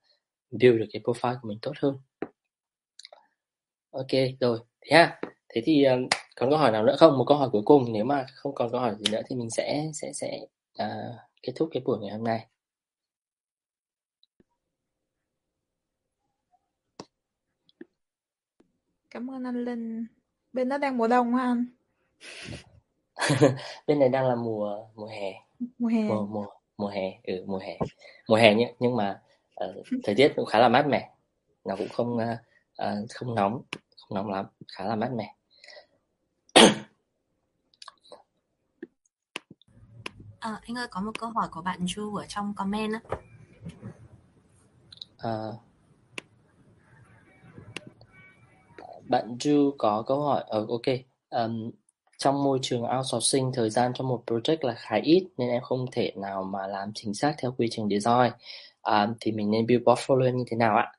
build được cái profile của mình tốt hơn. Ok rồi. Thế ha thế thì ờ, còn câu hỏi nào nữa không? Một câu hỏi cuối cùng nếu mà không còn câu hỏi gì nữa thì mình sẽ sẽ sẽ uh, kết thúc cái buổi ngày hôm nay. Cảm ơn anh Linh. Bên đó đang mùa đông hả anh? bên này đang là mùa mùa hè Mùa hè. mùa mùa mùa hè ừ mùa hè mùa hè nhé nhưng mà uh, thời tiết cũng khá là mát mẻ nó cũng không uh, không nóng không nóng lắm khá là mát mẻ Ờ, anh ơi có một câu hỏi của bạn Ju ở trong comment á. À, bạn Ju có câu hỏi ờ, ok um, trong môi trường outsourcing thời gian cho một project là khá ít nên em không thể nào mà làm chính xác theo quy trình design. Um, thì mình nên build portfolio như thế nào ạ?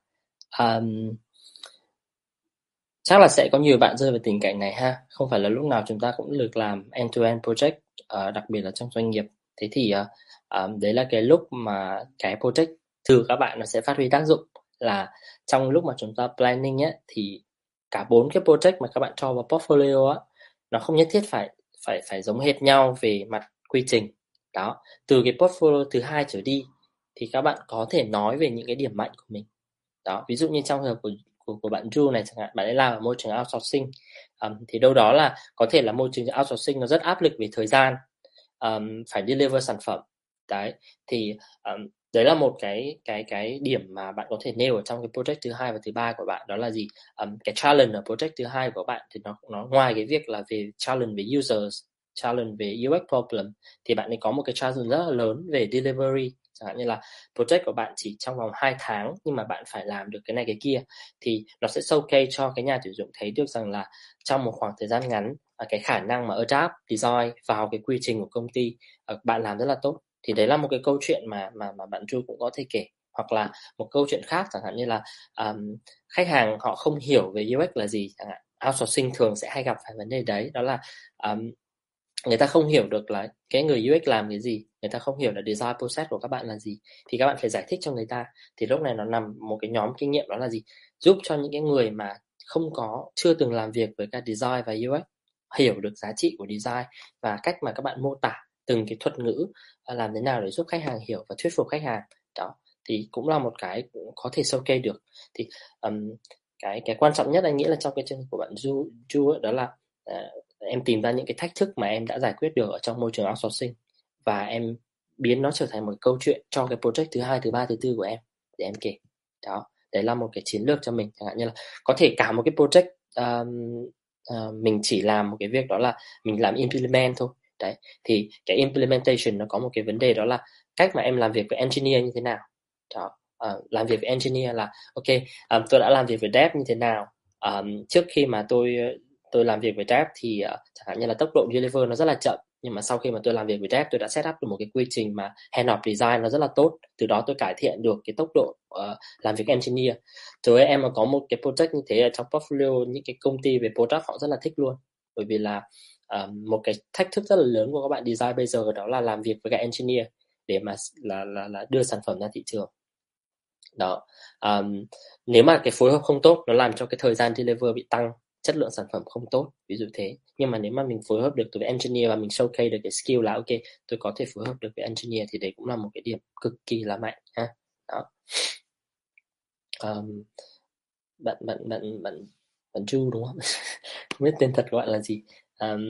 Um, chắc là sẽ có nhiều bạn rơi vào tình cảnh này ha. Không phải là lúc nào chúng ta cũng được làm end to end project uh, đặc biệt là trong doanh nghiệp. Thế thì uh, um, đấy là cái lúc mà cái project từ các bạn nó sẽ phát huy tác dụng là trong lúc mà chúng ta planning ấy, thì cả bốn cái project mà các bạn cho vào portfolio á nó không nhất thiết phải phải phải giống hệt nhau về mặt quy trình. Đó từ cái portfolio thứ hai trở đi thì các bạn có thể nói về những cái điểm mạnh của mình. Đó ví dụ như trong trường hợp của của, của bạn Ju này chẳng hạn bạn ấy làm ở môi trường outsourcing um, thì đâu đó là có thể là môi trường outsourcing nó rất áp lực về thời gian um, phải deliver sản phẩm. Đấy thì um, đấy là một cái cái cái điểm mà bạn có thể nêu ở trong cái project thứ hai và thứ ba của bạn đó là gì? Um, cái challenge ở project thứ hai của bạn thì nó nó ngoài cái việc là về challenge về users challenge về UX problem thì bạn ấy có một cái challenge rất là lớn về delivery. Chẳng hạn như là project của bạn chỉ trong vòng 2 tháng nhưng mà bạn phải làm được cái này cái kia thì nó sẽ showcase cho cái nhà tuyển dụng thấy được rằng là trong một khoảng thời gian ngắn à, cái khả năng mà adapt design vào cái quy trình của công ty ờ, bạn làm rất là tốt thì đấy là một cái câu chuyện mà mà mà bạn Chu cũng có thể kể. Hoặc là một câu chuyện khác chẳng hạn như là um, khách hàng họ không hiểu về UX là gì chẳng hạn. Outsourcing thường sẽ hay gặp phải vấn đề đấy đó là um, người ta không hiểu được là cái người UX làm cái gì người ta không hiểu là design process của các bạn là gì. Thì các bạn phải giải thích cho người ta. Thì lúc này nó nằm một cái nhóm kinh nghiệm đó là gì? Giúp cho những cái người mà không có chưa từng làm việc với cả design và UX hiểu được giá trị của design và cách mà các bạn mô tả từng cái thuật ngữ à, làm thế nào để giúp khách hàng hiểu và thuyết phục khách hàng. Đó thì cũng là một cái có thể sâu kê được. Thì um, cái cái quan trọng nhất anh nghĩ là trong cái chương của bạn Du Du đó là uh, em tìm ra những cái thách thức mà em đã giải quyết được ở trong môi trường outsourcing và em biến nó trở thành một câu chuyện cho cái project thứ hai thứ ba thứ tư của em để em kể. Đó đấy là một cái chiến lược cho mình. Chẳng hạn như là có thể cả một cái project um, uh, mình chỉ làm một cái việc đó là mình làm implement thôi đấy thì cái implementation nó có một cái vấn đề đó là cách mà em làm việc với engineer như thế nào. Đó uh, làm việc với engineer là ok um, tôi đã làm việc với dev như thế nào. Um, trước khi mà tôi tôi làm việc với dev thì uh, chẳng hạn như là tốc độ deliver nó rất là chậm nhưng mà sau khi mà tôi làm việc với dev tôi đã set up được một cái quy trình mà hand off design nó rất là tốt. Từ đó tôi cải thiện được cái tốc độ uh, làm việc engineer. Rồi em mà có một cái project như thế ở trong portfolio những cái công ty về product họ rất là thích luôn. Bởi vì là um, một cái thách thức rất là lớn của các bạn design bây giờ đó là làm việc với các engineer để mà là là là đưa sản phẩm ra thị trường. Đó. Um, nếu mà cái phối hợp không tốt nó làm cho cái thời gian deliver bị tăng chất lượng sản phẩm không tốt ví dụ thế. Nhưng mà nếu mà mình phối hợp được với engineer và mình showcase được cái skill là ok tôi có thể phối hợp được với engineer thì đấy cũng là một cái điểm cực kỳ là mạnh ha. Đó. Um, bạn bạn bạn bạn bạn chu đúng không? Không biết tên thật của bạn là gì um,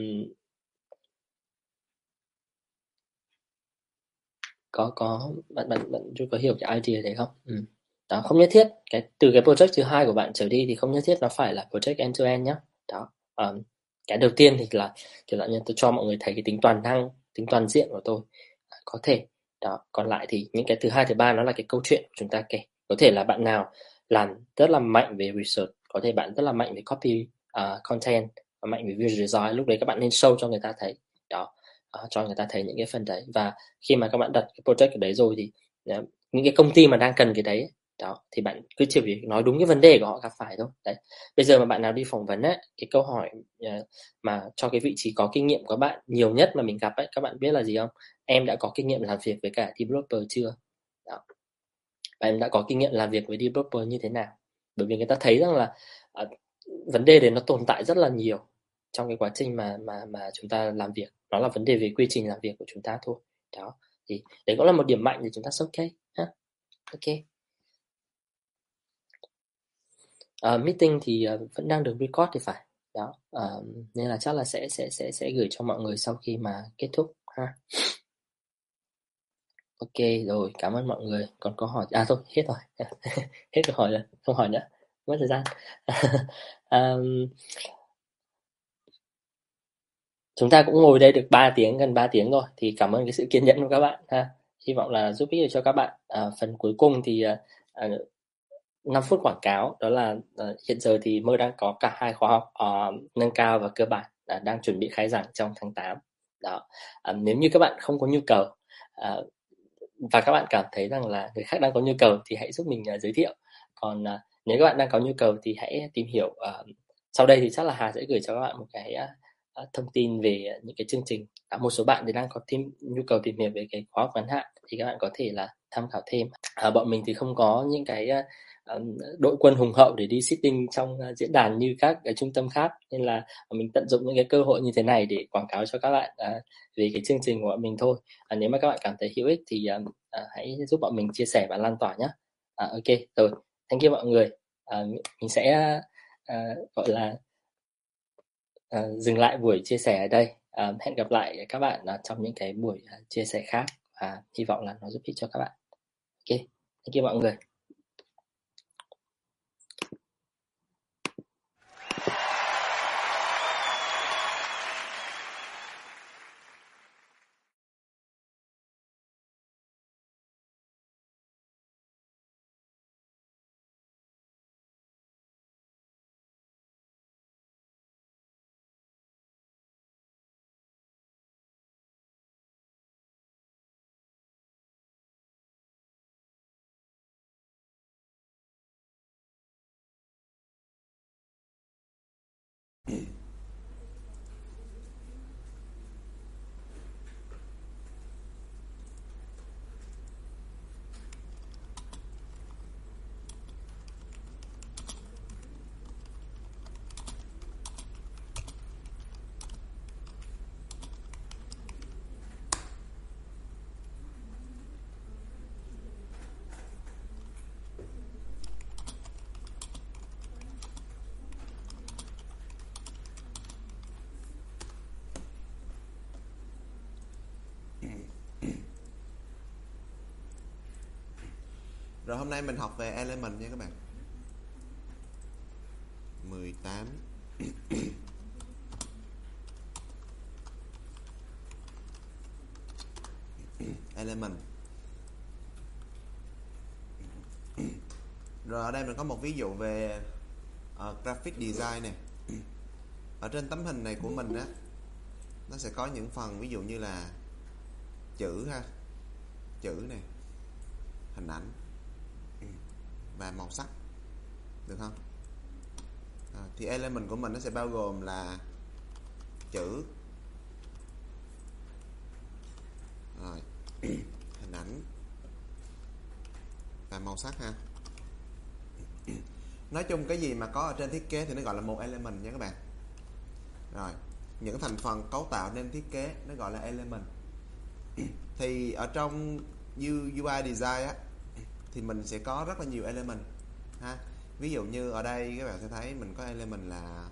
có có bạn bạn bạn chưa có hiểu cái idea đấy không? Ừ. đó không nhất thiết. Cái từ cái project thứ hai của bạn trở đi thì không nhất thiết nó phải là project end to end nhé đó um, cái đầu tiên thì là kiểu dạng như tôi cho mọi người thấy cái tính toàn năng tính toàn diện của tôi. À, có thể đó còn lại thì những cái thứ hai thứ ba nó là cái câu chuyện của chúng ta kể. Có thể là bạn nào làm rất là mạnh về research có thể bạn rất là mạnh về copy uh, content mạnh về visual design lúc đấy các bạn nên show cho người ta thấy đó uh, cho người ta thấy những cái phần đấy. Và khi mà các bạn đặt cái project ở đấy rồi thì ờ, những cái công ty mà đang cần cái đấy đó thì bạn cứ chỉ việc nói đúng cái vấn đề của họ gặp phải thôi. Đấy. Bây giờ mà bạn nào đi phỏng vấn ấy cái câu hỏi ờ, mà cho cái vị trí có kinh nghiệm của bạn nhiều nhất mà mình gặp ấy các bạn biết là gì không? Em đã có kinh nghiệm làm việc với cả developer chưa? Đó. Và em đã có kinh nghiệm làm việc với developer như thế nào? Bởi vì người ta thấy rằng là vấn đề đấy nó tồn tại rất là nhiều trong cái quá trình mà mà mà chúng ta làm việc. Đó là vấn đề về quy trình làm việc của chúng ta thôi. Đó thì đấy cũng là một điểm mạnh để chúng ta ok ha ok. Uh, meeting thì uh, vẫn đang được record thì phải. Đó uh, nên là chắc là sẽ sẽ sẽ sẽ gửi cho mọi người sau khi mà kết thúc ha. Ok rồi cảm ơn mọi người. Còn câu hỏi à thôi hết rồi. Hết câu hỏi rồi. Không hỏi nữa. Mất thời gian. um, chúng ta cũng ngồi đây được 3 tiếng gần 3 tiếng rồi thì cảm ơn cái sự kiên nhẫn của các bạn ha. Hy vọng là giúp ích được cho các bạn. À, phần cuối cùng thì ờ, ờ, à, 5 phút quảng cáo đó là à, hiện giờ thì mơ đang có cả hai khóa học à, nâng cao và cơ bản à, đang chuẩn bị khai giảng trong tháng 8 đó. À, nếu như các bạn không có nhu cầu à, và các bạn cảm thấy rằng là người khác đang có nhu cầu thì hãy giúp mình à, giới thiệu. Còn à, nếu các bạn đang có nhu cầu thì hãy tìm hiểu uh, sau đây thì chắc là Hà sẽ gửi cho các bạn một cái uh, thông tin về những cái chương trình. À, một số bạn thì đang có thêm nhu cầu tìm hiểu về cái khóa học ngắn hạn thì các bạn có thể là tham khảo thêm. À, bọn mình thì không có những cái uh, đội quân hùng hậu để đi sitting trong uh, diễn đàn như các cái trung tâm khác. Nên là mình tận dụng những cái cơ hội như thế này để quảng cáo cho các bạn uh, về cái chương trình của bọn mình thôi. À, nếu mà các bạn cảm thấy hữu ích thì uh, uh, hãy giúp bọn mình chia sẻ và lan tỏa nhé à, ok rồi. Thank you mọi người à, mình sẽ uh, gọi là uh, dừng lại buổi chia sẻ ở đây. Uh, hẹn gặp lại các bạn uh, trong những cái buổi uh, chia sẻ khác và hy vọng là nó giúp ích cho các bạn. Ok thank you mọi người. Rồi hôm nay mình học về element nha các bạn. 18 element. Rồi ở đây mình có một ví dụ về uh, graphic design này Ở trên tấm hình này của mình á Nó sẽ có những phần ví dụ như là chữ ha Chữ này Hình ảnh và màu sắc. Được không? À, thì element của mình nó sẽ bao gồm là chữ. Rồi. Hình ảnh. Và màu sắc ha. Nói chung cái gì mà có ở trên thiết kế thì nó gọi là một element nha các bạn. Rồi. Những thành phần cấu tạo nên thiết kế nó gọi là element. Thì ở trong UI design á thì mình sẽ có rất là nhiều element, ha. Ví dụ như ở đây các bạn sẽ thấy mình có element là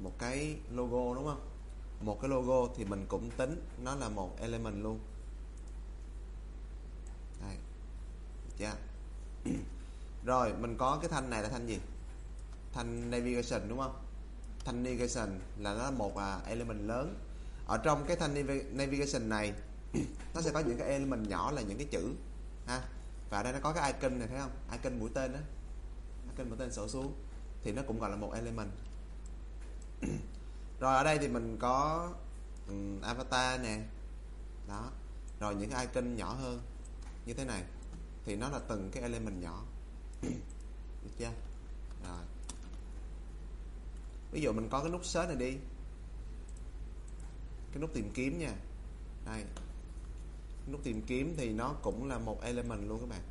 một cái logo, đúng không? Một cái logo thì mình cũng tính nó là một element luôn. Đây. Chưa rồi, mình có cái thanh này là thanh gì? Thanh navigation, đúng không? Thanh navigation là nó là một à, element lớn. Ở trong cái thanh navigation này nó sẽ có những cái element nhỏ là những cái chữ ha? Và đây nó có cái icon này thấy không? Icon mũi tên đó icon mũi tên sổ xuống. Thì nó cũng gọi là một element. Rồi ở đây thì mình có um, avatar nè. Đó. Rồi những cái icon nhỏ hơn. Như thế này. Thì nó là từng cái element nhỏ. Được chưa? Rồi. Ví dụ mình có cái nút search này đi. Cái nút tìm kiếm nha. Đây nút tìm kiếm thì nó cũng là một element luôn các bạn.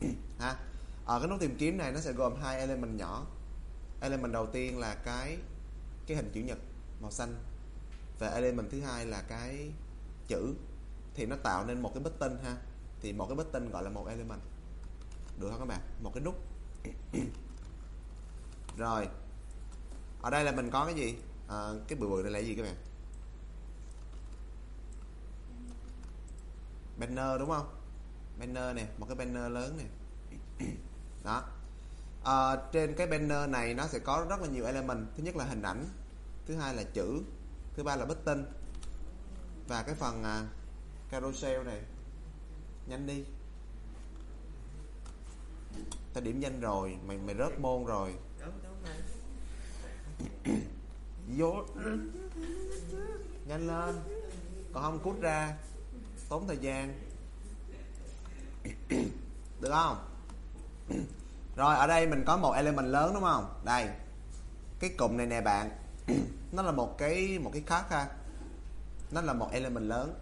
Ha? Ở cái nút tìm kiếm này nó sẽ gồm hai element nhỏ. Element đầu tiên là cái cái hình chữ nhật màu xanh và element thứ hai là cái chữ. Thì nó tạo nên một cái button ha. Thì một cái button gọi là một element. Được không các bạn? Một cái nút. Rồi. Ở đây là mình có cái gì? À, cái bự bự này là gì các bạn? Banner đúng không? Banner này một cái banner lớn này đó. À, trên cái banner này nó sẽ có rất là nhiều element. Thứ nhất là hình ảnh thứ hai là chữ thứ ba là button. Và cái phần à, carousel này. Nhanh đi. Ta điểm danh rồi mày mày rớt môn rồi. Vô. Nhanh lên. Còn không cút ra tốn thời gian. Được không? Rồi ở đây mình có một element lớn đúng không? Đây cái cụm này nè bạn. Nó là một cái một cái khác ha. Nó là một element lớn.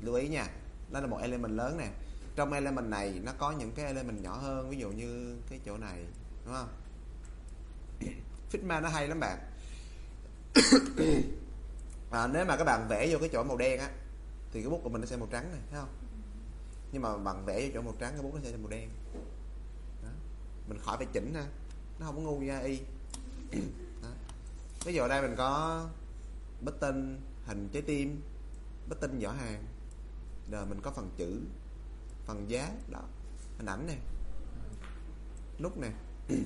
Lưu ý nha nó là một element lớn nè. Trong element này nó có những cái element nhỏ hơn ví dụ như cái chỗ này đúng không? Figma nó hay lắm bạn. À, nếu mà các bạn vẽ vô cái chỗ màu đen á thì cái bút của mình nó sẽ màu trắng này, thấy không? Nhưng mà bằng vẽ cho chỗ màu trắng, cái bút nó sẽ màu đen. Đó. mình khỏi phải chỉnh ha. Nó không có ngu như y ví dụ ở đây mình có button hình trái tim button giỏ hàng. Rồi mình có phần chữ, phần giá, đó. Hình ảnh này nút này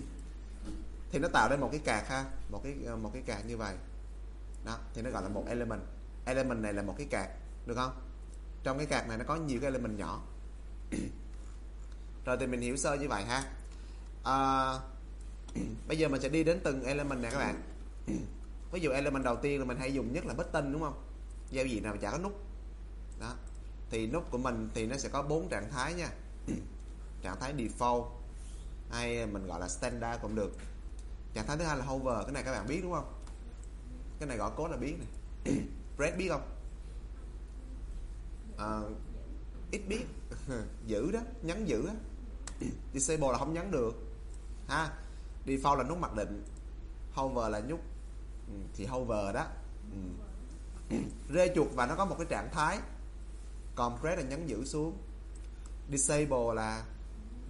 thì nó tạo ra một cái cạc ha, một cái ờ, một cái cạc như vậy. Đó, thì nó gọi là một element. Element này là một cái cạc được không? Trong cái card này nó có nhiều cái element nhỏ. Rồi thì mình hiểu sơ như vậy ha. À, bây giờ mình sẽ đi đến từng element nè các bạn. Ví dụ element đầu tiên là mình hay dùng nhất là button đúng không? Giao diện nào chả có nút. Đó. Thì nút của mình thì nó sẽ có bốn trạng thái nha. Trạng thái default hay mình gọi là standard cũng được. Trạng thái thứ hai là hover cái này các bạn biết đúng không? Cái này gõ code là biết này. Press biết không? À, ít biết. Giữ đó nhấn giữ đó disable là không nhấn được. Ha default là nút mặc định. Hover là nhúc. Ừ, thì hover đó. Ừ. rê chuột và nó có một cái trạng thái. Compress là nhấn giữ xuống. Disable là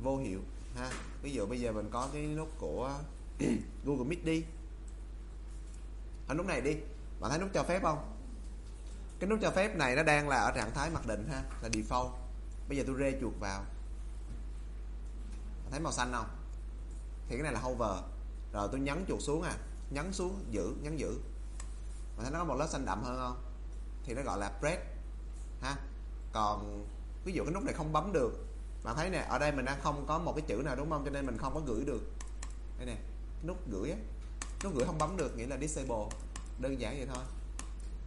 vô hiệu. Ha ví dụ bây giờ mình có cái nút của Google Meet đi. Ở nút này đi. Bạn thấy nút cho phép không? Cái nút cho phép này nó đang là ở trạng thái mặc định ha, là default. Bây giờ tôi rê chuột vào. Thấy màu xanh không? Thì cái này là hover. Rồi tôi nhấn chuột xuống à. Nhấn xuống, giữ, nhấn giữ. Bạn thấy nó có một lớp xanh đậm hơn không? Thì nó gọi là press, ha. Còn ví dụ cái nút này không bấm được. Bạn thấy nè, ở đây mình đang không có một cái chữ nào đúng không? Cho nên mình không có gửi được. Đây nè, nút gửi á. Nút gửi không bấm được, nghĩa là disable. Đơn giản vậy thôi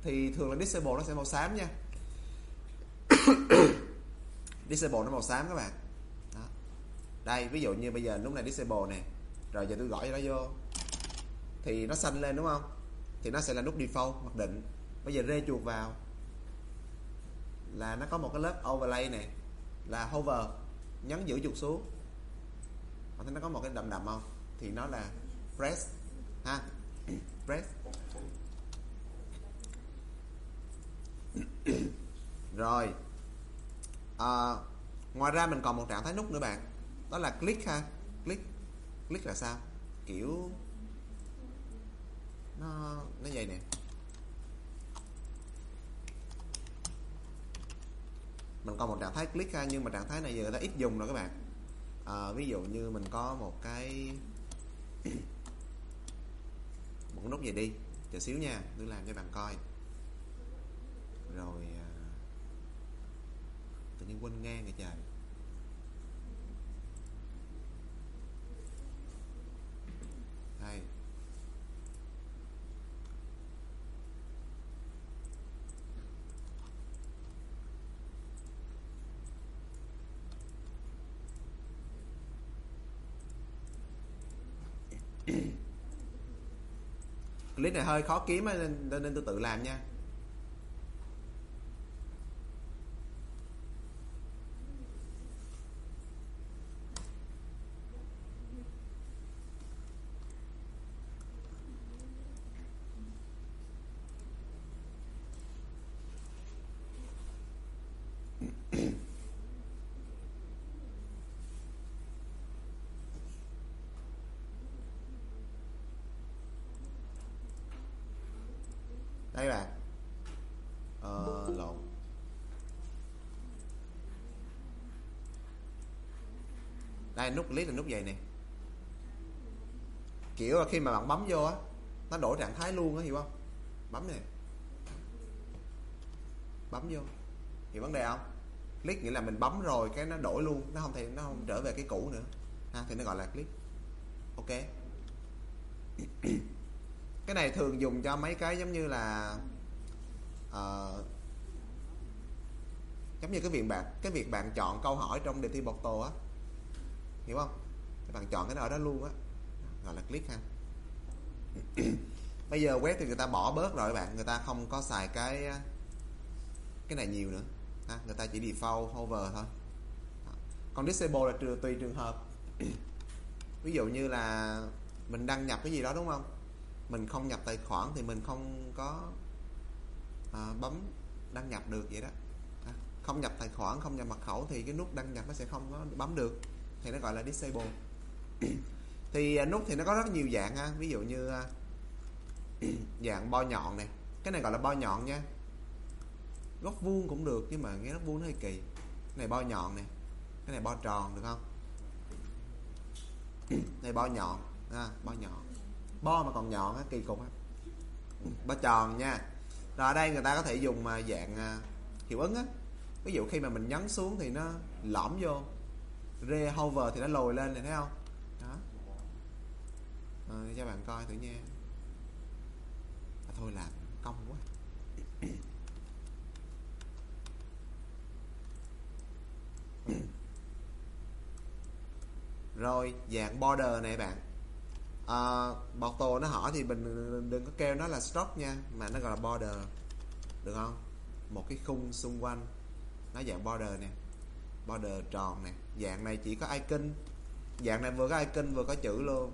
thì thường là disable nó sẽ màu xám nha. Disable nó màu xám các bạn. Đó. đây, ví dụ như bây giờ lúc này disable nè. Rồi giờ tôi gọi cho nó vô. Thì nó xanh lên đúng không? Thì nó sẽ là nút default mặc định. Bây giờ rê chuột vào. Là nó có một cái lớp overlay này là hover, nhấn giữ chuột xuống. Thấy nó có một cái đậm đậm không? Thì nó là press, ha? Press. rồi. À, ngoài ra mình còn một trạng thái nút nữa bạn. Đó là click ha. Click. Click là sao? Kiểu nó nó vậy nè. Mình còn một trạng thái click ha nhưng mà trạng thái này giờ người ta ít dùng rồi các bạn. À, ví dụ như mình có một cái một nút về đi. Chờ xíu nha tôi làm cho bạn coi rồi à, tự nhiên quên ngang rồi trời. Đây clip này hơi khó kiếm nên, nên tôi tự làm nha đây bạn ờ, lộn đây nút click là nút vậy nè? Kiểu là khi mà bạn bấm vô á nó đổi trạng thái luôn á hiểu không? Bấm nè. Bấm vô. Hiểu vấn đề không? Click nghĩa là mình bấm rồi cái nó đổi luôn nó không thể nó không trở về cái cũ nữa. Ha thì nó gọi là click ok. Cái này thường dùng cho mấy cái giống như là uh, giống như cái việc bạn cái việc bạn chọn câu hỏi trong đề thi bột tổ á hiểu không? Các bạn chọn cái đó đó luôn á. Gọi là click ha. Bây giờ web thì người ta bỏ bớt rồi các bạn. Người ta không có xài cái cái này nhiều nữa. Ha, người ta chỉ default hover thôi. Còn disable là tùy trường hợp. Ví dụ như là mình đăng nhập cái gì đó đúng không? Mình không nhập tài khoản thì mình không có à, bấm đăng nhập được vậy đó. À, không nhập tài khoản không nhập mật khẩu thì cái nút đăng nhập nó sẽ không có bấm được thì nó gọi là disable. Thì à, nút thì nó có rất nhiều dạng ha. Ví dụ như à, dạng bo nhọn này. Cái này gọi là bo nhọn nha. Góc vuông cũng được nhưng mà nghe góc vuông nó hơi kỳ. Cái này bo nhọn này. Cái này bo tròn được không? Này bo nhọn à, bo nhọn. Bo mà còn nhọn á kỳ cục á. Bo tròn nha. Rồi ở đây người ta có thể dùng mà dạng à, hiệu ứng á. Ví dụ khi mà mình nhấn xuống thì nó lõm vô re hover thì nó lồi lên này thấy không? Đó. À, cho bạn coi thử nha. À, thôi làm công quá. Rồi dạng border này bạn. Ờ, à, Porto nó hỏi thì mình đừng có kêu nó là stroke nha mà nó gọi là border. Được không? Một cái khung xung quanh. Nó dạng border nè. Border tròn nè dạng này chỉ có icon. Dạng này vừa có icon vừa có chữ luôn.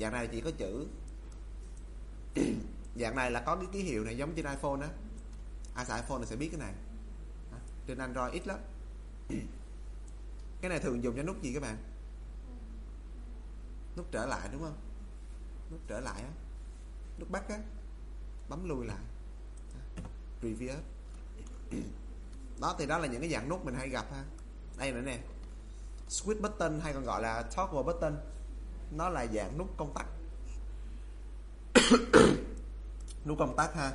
Dạng này chỉ có chữ. Dạng này là có cái ký hiệu này giống trên iPhone á. Ai xài iPhone thì sẽ biết cái này. À, trên Android ít lắm. Cái này thường dùng cho nút gì các bạn? Nút trở lại đúng không? Nút trở lại á. Nút bắt á. Bấm lùi lại. À, Previous đó, thì đó là những cái dạng nút mình hay gặp ha. Đây nữa nè switch button hay còn gọi là toggle button nó là dạng nút công tắc. Nút công tắc ha.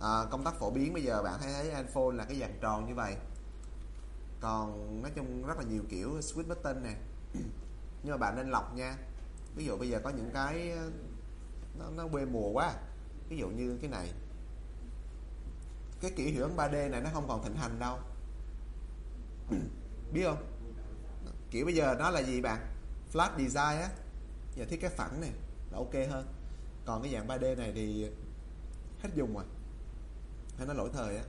À, công tắc phổ biến bây giờ bạn thấy thấy iPhone là cái dạng tròn như vậy. Còn nói chung rất là nhiều kiểu switch button nè. Nhưng mà bạn nên lọc nha. Ví dụ bây giờ có những cái nó, nó quê mùa quá. Ví dụ như cái này. Cái kiểu hiệu ứng 3D này nó không còn thịnh hành đâu. Biết không? Kiểu bây giờ nó là gì bạn? Flat design á. Giờ thiết kế phẳng này là ok hơn. Còn cái dạng 3D này thì hết dùng rồi. Hay nó lỗi thời á.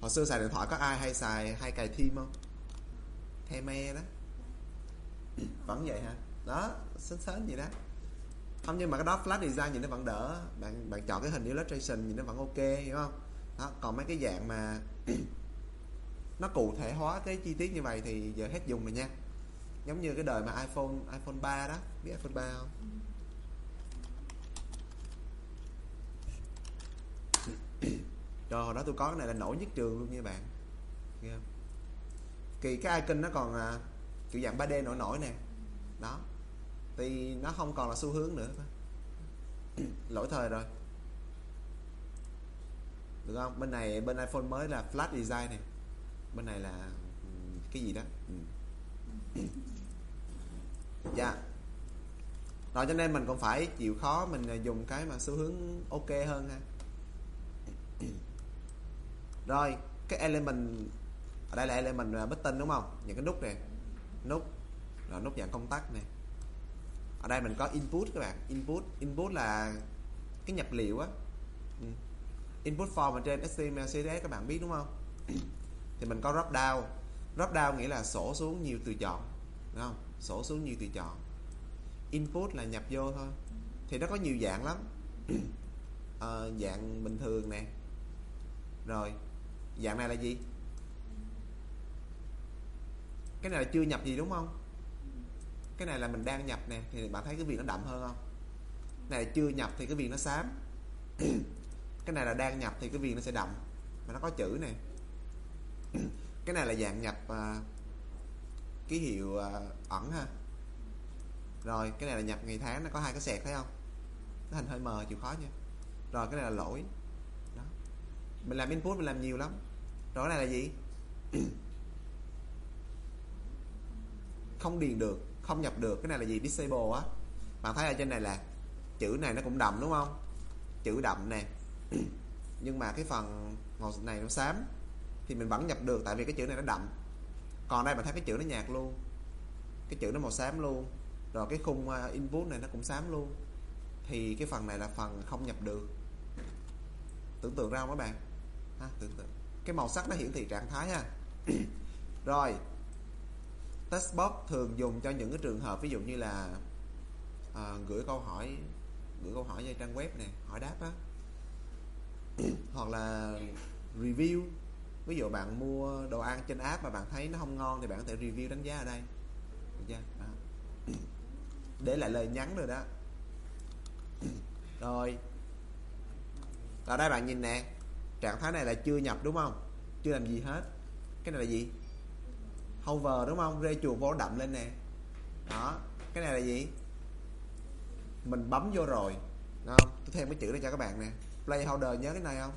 Hồi xưa xài điện thoại có ai hay xài hay cài thêm không? The me đó. Vẫn vậy hả? Đó, sến sến gì đó. Không, nhưng mà cái đó flash design nhìn nó vẫn đỡ. Bạn bạn chọn cái hình illustration nhìn nó vẫn ok, hiểu không? Đó, còn mấy cái dạng mà nó cụ thể hóa cái chi tiết như vậy thì giờ hết dùng rồi nha. Giống như cái đời mà iPhone iPhone 3 đó. Biết iPhone 3 không? Rồi hồi đó tôi có cái này là nổi nhất trường luôn nha bạn. Nghe không? Kỳ cái icon nó còn à, kiểu dạng 3D nổi nổi nè. Đó. Thì nó không còn là xu hướng nữa. Lỗi thời rồi. Được không? Bên này bên iPhone mới là flat design này Bên này là ừ, cái gì đó? Ừ. Dạ. Yeah. Rồi cho nên mình cũng phải chịu khó Mình à, dùng cái mà xu hướng ok hơn ha. Rồi cái element ở đây là element à, button đúng không? Những cái nút này nút. Rồi nút dạng công tắc này ở đây mình có input các bạn. Input. Input là cái nhập liệu á. Ừ. Input form ở trên HTML CSS các bạn biết đúng không? Thì mình có drop down. Drop down nghĩa là sổ xuống nhiều từ chọn đúng không? Sổ xuống nhiều từ chọn. Input là nhập vô thôi. Thì nó có nhiều dạng lắm. À, dạng bình thường nè. Rồi dạng này là gì? Cái này là chưa nhập gì đúng không? Cái này là mình đang nhập nè thì bạn thấy cái viền nó đậm hơn không? Cái này chưa nhập thì cái viền nó xám. Cái này là đang nhập thì cái viền nó sẽ đậm. Mà nó có chữ này cái này là dạng nhập uh, ký hiệu uh, ẩn ha. Rồi cái này là nhập ngày tháng nó có hai cái sẹt thấy không? Nó hình hơi mờ chịu khó nha. Rồi cái này là lỗi. Đó. Mình làm input mình làm nhiều lắm. Rồi cái này là gì? Không điền được không nhập được. Cái này là gì? Disable á. Bạn thấy ở trên này là chữ này nó cũng đậm đúng không? Chữ đậm nè. Nhưng mà cái phần màu này nó xám thì mình vẫn nhập được tại vì cái chữ này nó đậm. Còn đây bạn thấy cái chữ nó nhạt luôn. Cái chữ nó màu xám luôn. Rồi cái khung à, input này nó cũng xám luôn. Thì cái phần này là phần không nhập được. Tưởng tượng ra không các bạn? Ha, tưởng tượng. Cái màu sắc nó hiển thị trạng thái ha. Rồi test box thường dùng cho những cái trường hợp ví dụ như là à, gửi câu hỏi gửi câu hỏi cho trang web này hỏi đáp á. Hoặc là review ví dụ bạn mua đồ ăn trên app mà bạn thấy nó không ngon thì bạn có thể review đánh giá ở đây. Được chưa? Đó. để lại lời nhắn rồi đó. Rồi. Ở đây bạn nhìn nè. Trạng thái này là chưa nhập đúng không? Chưa làm gì hết. Cái này là gì? Hover đúng không? Rê chuột vô đậm lên nè. Đó. Cái này là gì? Mình bấm vô rồi. Đúng không tôi thêm cái chữ này cho các bạn nè. Play holder nhớ cái này không?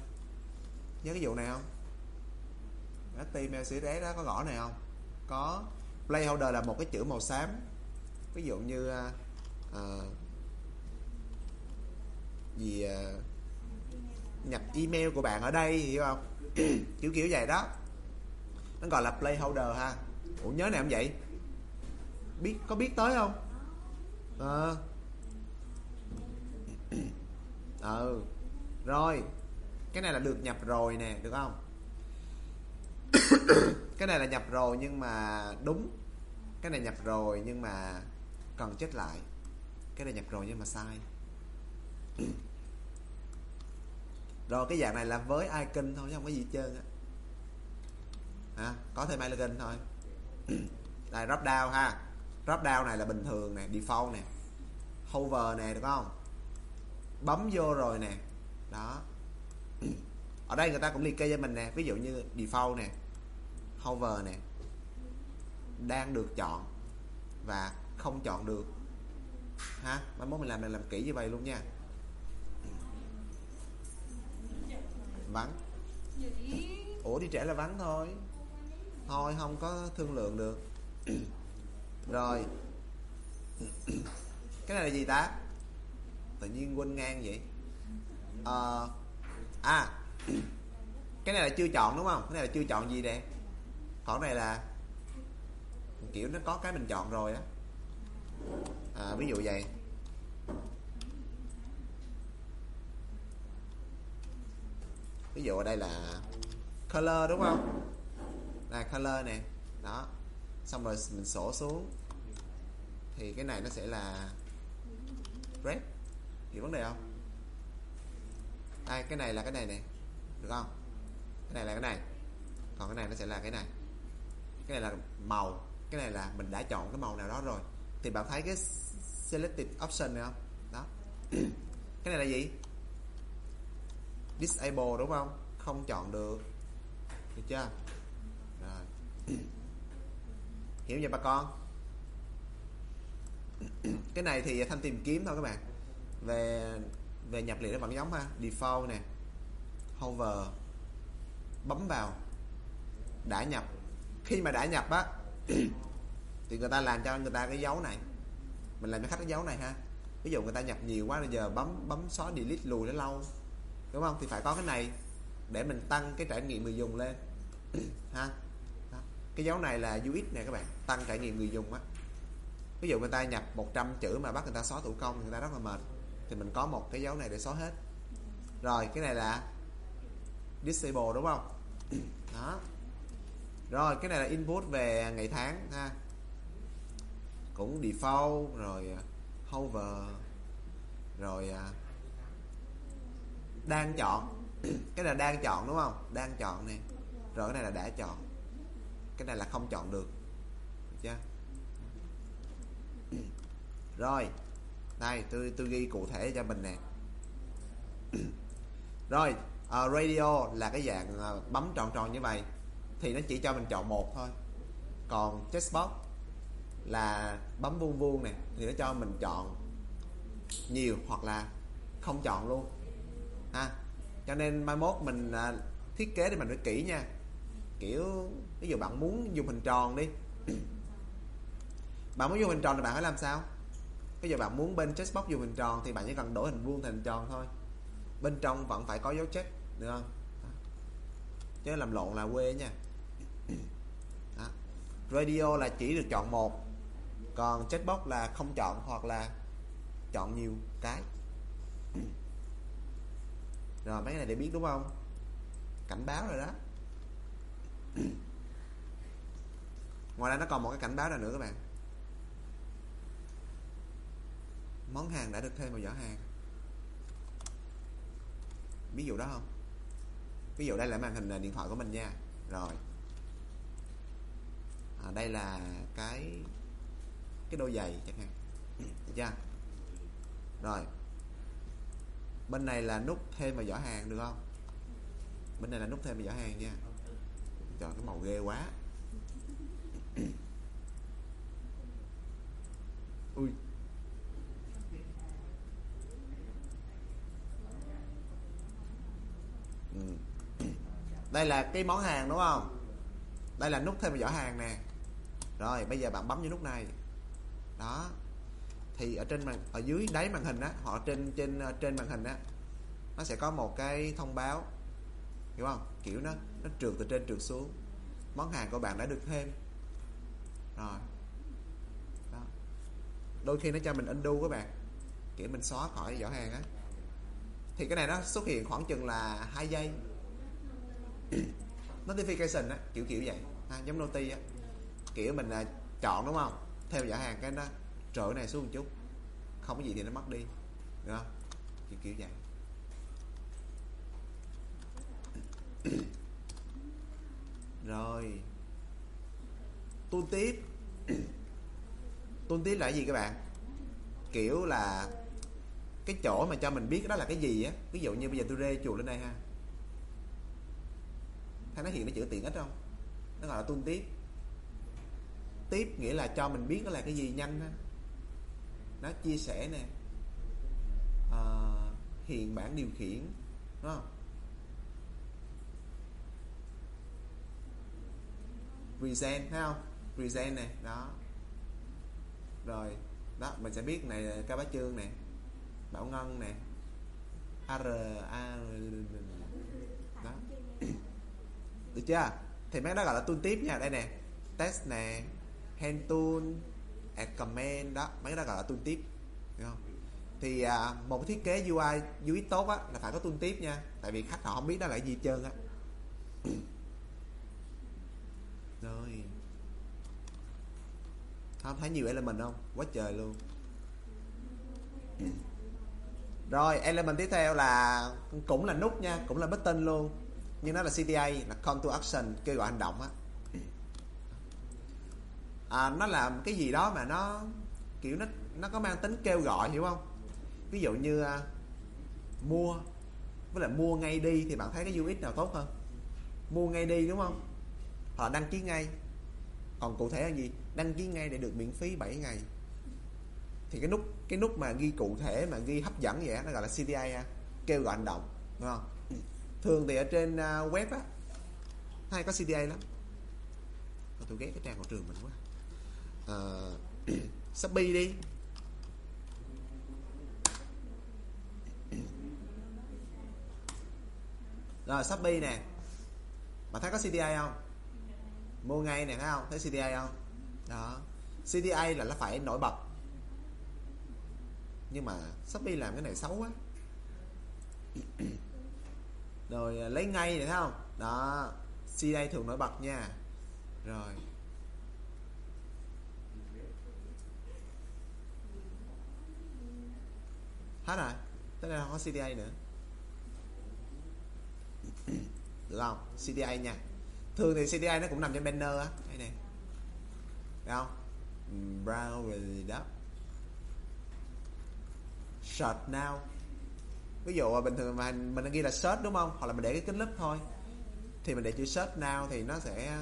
Nhớ cái vụ này không? HTML CSS đó có gõ này không? Có. Placeholder là một cái chữ màu xám. Ví dụ như uh, gì uh, nhập email của bạn ở đây hiểu không? Kiểu kiểu vậy đó. Nó gọi là placeholder ha. Ủa nhớ này không vậy? Biết có biết tới không? Ờ. À. ừ. Rồi. Cái này là được nhập rồi nè được không? cái này là nhập rồi nhưng mà đúng. Cái này nhập rồi nhưng mà cần chết lại. Cái này nhập rồi nhưng mà sai. Rồi cái dạng này là với icon thôi chứ không có gì chơi trơn á. À, có thêm icon thôi. Đây drop down ha. Drop down này là bình thường nè default nè. Hover nè được không? Bấm vô rồi nè. Đó. Ở đây người ta cũng liệt kê cho mình nè. Ví dụ như default nè hover nè đang được chọn và không chọn được. Ha mai mốt mình làm mình làm kỹ như vậy luôn nha. Vắng. Ủa đi trẻ là vắng thôi. Thôi không có thương lượng được. Rồi. Cái này là gì ta? Tự nhiên quên ngang vậy. Ờ, à, à cái này là chưa chọn đúng không? Cái này là chưa chọn gì nè? Còn này là kiểu nó có cái mình chọn rồi á. À, ví dụ vậy. Ví dụ ở đây là color đúng không? Là color nè. Đó. Xong rồi mình sổ xuống. Thì cái này nó sẽ là red. Hiểu vấn đề không? Đây cái này là cái này nè. Được không? Cái này là cái này. Còn cái này nó sẽ là cái này cái này là màu, cái này là mình đã chọn cái màu nào đó rồi, thì bạn thấy cái selected option này không? Đó. Cái này là gì? Disable đúng không? Không chọn được. Được chưa? Rồi. Hiểu vậy bà con? Cái này thì thanh tìm kiếm thôi các bạn. Về về nhập liệu nó vẫn giống ha. Default nè. Hover. Bấm vào. Đã nhập khi mà đã nhập á, thì người ta làm cho người ta cái dấu này. Mình làm cho khách cái dấu này ha. Ví dụ người ta nhập nhiều quá, bây giờ bấm bấm xóa delete lùi nó lâu. Đúng không? Thì phải có cái này để mình tăng cái trải nghiệm người dùng lên. Ha? Đó. cái dấu này là UX nè các bạn, tăng trải nghiệm người dùng á. Ví dụ người ta nhập 100 chữ mà bắt người ta xóa thủ công người ta rất là mệt. Thì mình có một cái dấu này để xóa hết. Rồi, cái này là disable đúng không? Đó rồi cái này là input về ngày tháng ha. Cũng default rồi à, hover rồi à, đang chọn. Cái này là đang chọn đúng không? Đang chọn nè. Rồi cái này là đã chọn. Cái này là không chọn được. Được chưa? Rồi đây tôi tôi ghi cụ thể cho mình nè. Rồi uh, radio là cái dạng uh, bấm tròn tròn như vậy thì nó chỉ cho mình chọn một thôi. Còn chessbox là bấm vuông vuông này thì nó cho mình chọn nhiều hoặc là không chọn luôn. Ha cho nên mai mốt mình à, thiết kế thì mình phải kỹ nha. Kiểu ví dụ bạn muốn dùng hình tròn đi. Bạn muốn dùng hình tròn thì bạn phải làm sao? Bây giờ bạn muốn bên checkbox dùng hình tròn thì bạn chỉ cần đổi hình vuông thành hình tròn thôi. Bên trong vẫn phải có dấu check được không? Chứ làm lộn là quê nha radio là chỉ được chọn một, còn checkbox là không chọn hoặc là chọn nhiều cái. Rồi, mấy cái này để biết đúng không? Cảnh báo rồi đó. Ngoài ra nó còn một cái cảnh báo nào nữa các bạn? Món hàng đã được thêm vào giỏ hàng. Ví dụ đó không? Ví dụ đây là màn hình à, điện thoại của mình nha. Rồi à, đây là cái cái đôi giày chẳng hạn. Được chưa rồi. Bên này là nút thêm vào giỏ hàng được không? Bên này là nút thêm vào giỏ hàng nha. Chọn cái màu ghê quá. Ui. Ừ. Đây là cái món hàng đúng không? Đây là nút thêm vào giỏ hàng nè rồi bây giờ bạn bấm vào nút này. Đó. Thì ở trên màn ở dưới đáy màn hình á họ trên trên ờ, trên màn hình á nó sẽ có một cái thông báo. Hiểu không? Kiểu nó nó trượt từ trên trượt xuống. Món hàng của bạn đã được thêm. Rồi. Đó. Đôi khi nó cho mình undo các bạn. Kiểu mình xóa khỏi giỏ hàng á. Thì cái này nó xuất hiện khoảng chừng là hai giây. Notification á kiểu kiểu vậy. Ha, giống noti á kiểu mình là chọn đúng không? Theo giả hàng cái đó trở này xuống một chút. Không có gì thì nó mất đi. Đúng không? Kiểu kiểu vậy. Rồi. Tuôn tiếp tuôn tiếp là cái gì các bạn? Kiểu là cái chỗ mà cho mình biết đó là cái gì á. Ví dụ như bây giờ tôi rê chuột lên đây ha. Thấy nó hiện cái chữ tiện ích không? Nó gọi là tuôn tiếp tiếp nghĩa là cho mình biết nó là cái gì nhanh ha nó chia sẻ nè. À, hiện bản điều khiển đúng không? Present thấy không? Present nè đó. Rồi đó mình sẽ biết này là ca bá chương nè. Bảo ngân nè. Ar a đó. Được chưa? Thì mấy đó gọi là tool tiếp nha đây nè. Test nè hand tool add comment đó mấy đó gọi là tool tiếp đúng không? Thì à, một cái thiết kế UI UI tốt á là phải có tool tiếp nha tại vì khách họ không biết đó là gì trơn á. Rồi. Không thấy nhiều element không? Quá trời luôn. Rồi element tiếp theo là cũng là nút nha cũng là button luôn. Nhưng nó là CTA là call to action kêu gọi hành động á à, nó làm cái gì đó mà nó kiểu nó nó có mang tính kêu gọi hiểu không? Ví dụ như à, mua với lại mua ngay đi thì bạn thấy cái UX nào tốt hơn? Mua ngay đi đúng không? Hoặc đăng ký ngay. Còn cụ thể là gì? Đăng ký ngay để được miễn phí 7 ngày. Thì cái nút cái nút mà ghi cụ thể mà ghi hấp dẫn vậy nó gọi là CTA kêu gọi hành động đúng không? Thường thì ở trên à, web á hay có CTA lắm. Tôi ghét cái trang của trường mình quá uh, Shopee đi. Rồi Shopee nè. Mà thấy có CTA không? Mua ngay nè thấy không? Thấy CTA không? Đó. CTA là nó phải nổi bật. Nhưng mà Shopee làm cái này xấu quá. Rồi à, lấy ngay này thấy không? Đó. CTA thường nổi bật nha. Rồi. Hết rồi tới đây không có CTA nữa. Được không CTA nha. Thường thì CTA nó cũng nằm trên banner á. Đây nè. Được không? Browse đó search now. Ví dụ bình thường mà mình ghi là search đúng không? Hoặc là mình để cái kính lúp thôi. Thì mình để chữ search now thì nó sẽ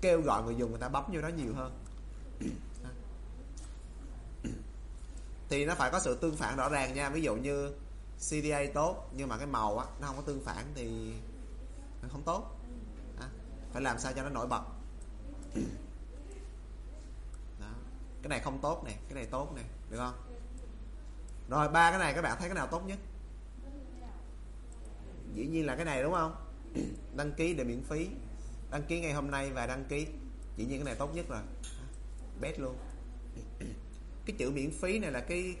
kêu gọi người dùng người ta bấm vô đó nhiều hơn thì nó phải có sự tương phản rõ ràng nha. Ví dụ như CDA tốt nhưng mà cái màu á nó không có tương phản thì nó không tốt. À, phải làm sao cho nó nổi bật. Đó. cái này không tốt nè cái này tốt nè được không? Rồi ba cái này các bạn thấy cái nào tốt nhất? Dĩ nhiên là cái này đúng không? Đăng ký để miễn phí. Đăng ký ngay hôm nay và đăng ký. Dĩ nhiên cái này tốt nhất rồi. Best luôn cái chữ miễn phí này là cái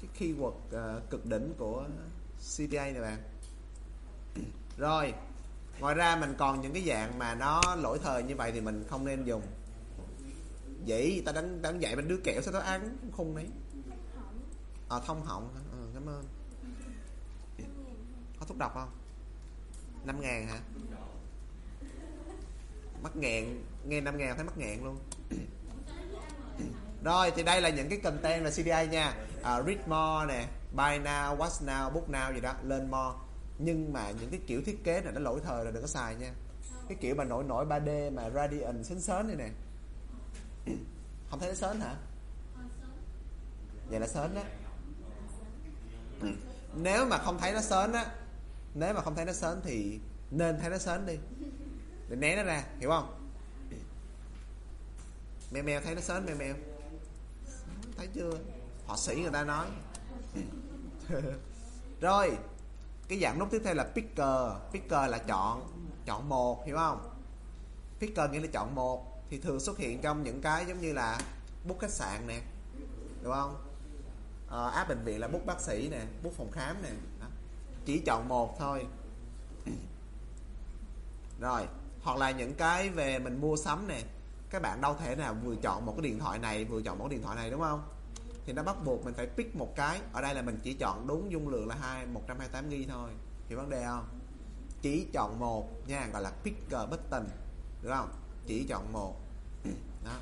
cái keyword uh, cực đỉnh của CPA này bạn. Rồi ngoài ra mình còn những cái dạng mà nó lỗi thời như vậy thì mình không nên dùng. Vậy ta đánh đánh dạy bên đứa kẹo sao nó ăn khung đấy. À, thông họng à, cảm ơn. Có thuốc độc không? 5 ngàn hả? Mắc nghẹn nghe 5 ngàn thấy mắc nghẹn luôn rồi thì đây là những cái content là CDA nha. À, read more nè buy now watch now book now gì đó lên more. Nhưng mà những cái kiểu thiết kế này nó lỗi thời rồi đừng có xài nha. Cái kiểu mà nổi nổi 3D mà radiant sến sến này nè. Không thấy nó sến hả? Vậy là sến đó nếu mà không thấy nó sến á nếu mà không thấy nó sến thì nên thấy nó sến đi. Để né nó ra hiểu không? Mèo mèo thấy nó sến mèo mèo thấy chưa? Họ sĩ người ta nói. Rồi cái dạng nút tiếp theo là picker. Picker là chọn chọn một hiểu không? Picker nghĩa là chọn một. Thì thường xuất hiện trong những cái giống như là bút khách sạn nè đúng không? À, app bệnh viện là bút bác sĩ nè bút phòng khám nè. Đó. chỉ chọn một thôi. Rồi hoặc là những cái về mình mua sắm nè các bạn đâu thể nào vừa chọn một cái điện thoại này, vừa chọn một cái điện thoại này, đúng không? Thì nó bắt buộc mình phải pick một cái. Ở đây là mình chỉ chọn đúng dung lượng là hai, một trăm hai tám thôi. Hiểu vấn đề không? Chỉ chọn một nha, gọi là picker button, được không? Chỉ chọn một. Đó.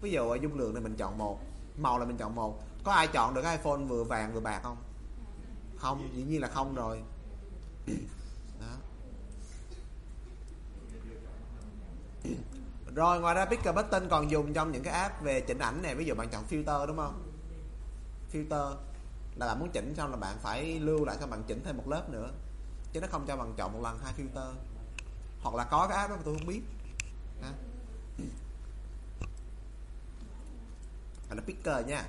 Ví dụ ở dung lượng này mình chọn một, màu là mình chọn một. Có ai chọn được cái iphone vừa vàng vừa bạc không? Không, dĩ nhiên là không rồi đó rồi, ngoài ra picker button còn dùng trong những cái app về chỉnh ảnh này ví dụ bạn chọn filter, đúng không? Filter. Là bạn muốn chỉnh xong là bạn phải lưu lại cho bạn chỉnh thêm một lớp nữa. Chứ nó không cho bạn chọn một lần hai filter. Hoặc là có cái app đó mà tôi không biết. Ha. là nó picker nha.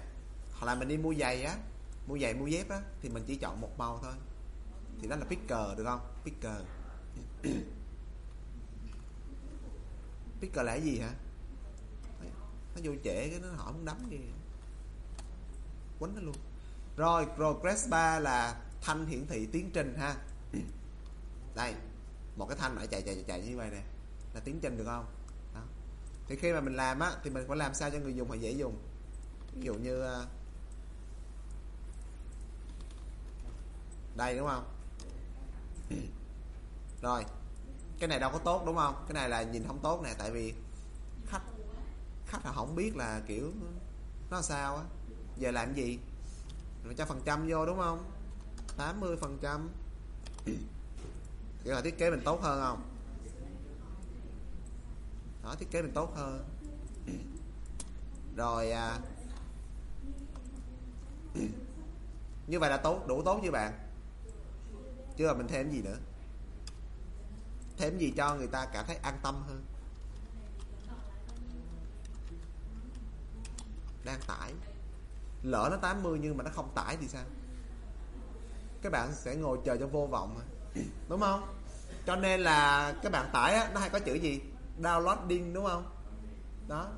Hoặc là mình đi mua giày á, mua giày, mua dép á, thì mình chỉ chọn một màu thôi. Thì đó là picker, được không? Picker picker là cái gì hả? Nó vô trễ cái nó hỏi muốn đấm gì? Quấn nó luôn. Rồi progress bar là thanh hiển thị tiến trình ha. Đây một cái thanh lại chạy chạy chạy, chạy như vậy nè. Là tiến trình được không? Đó. thì khi mà mình làm á thì mình phải làm sao cho người dùng họ dễ dùng. Ví dụ như ờ, đây đúng không? Rồi cái này đâu có tốt đúng không? Cái này là nhìn không tốt nè tại vì khách khách là không biết là kiểu nó sao á. Giờ làm gì? Mình cho phần trăm vô đúng không? 80 phần trăm. Kiểu là thiết kế mình tốt hơn không? Đó thiết kế mình tốt hơn. Rồi à, như vậy là tốt đủ tốt như bạn? Chưa là mình thêm gì nữa? Thêm gì cho người ta cảm thấy an tâm hơn. Đang tải. Lỡ nó 80 nhưng mà nó không tải thì sao? Các bạn sẽ ngồi chờ cho vô vọng đúng không? Cho nên là các bạn tải á, nó hay có chữ gì? Downloading đúng không? Đó.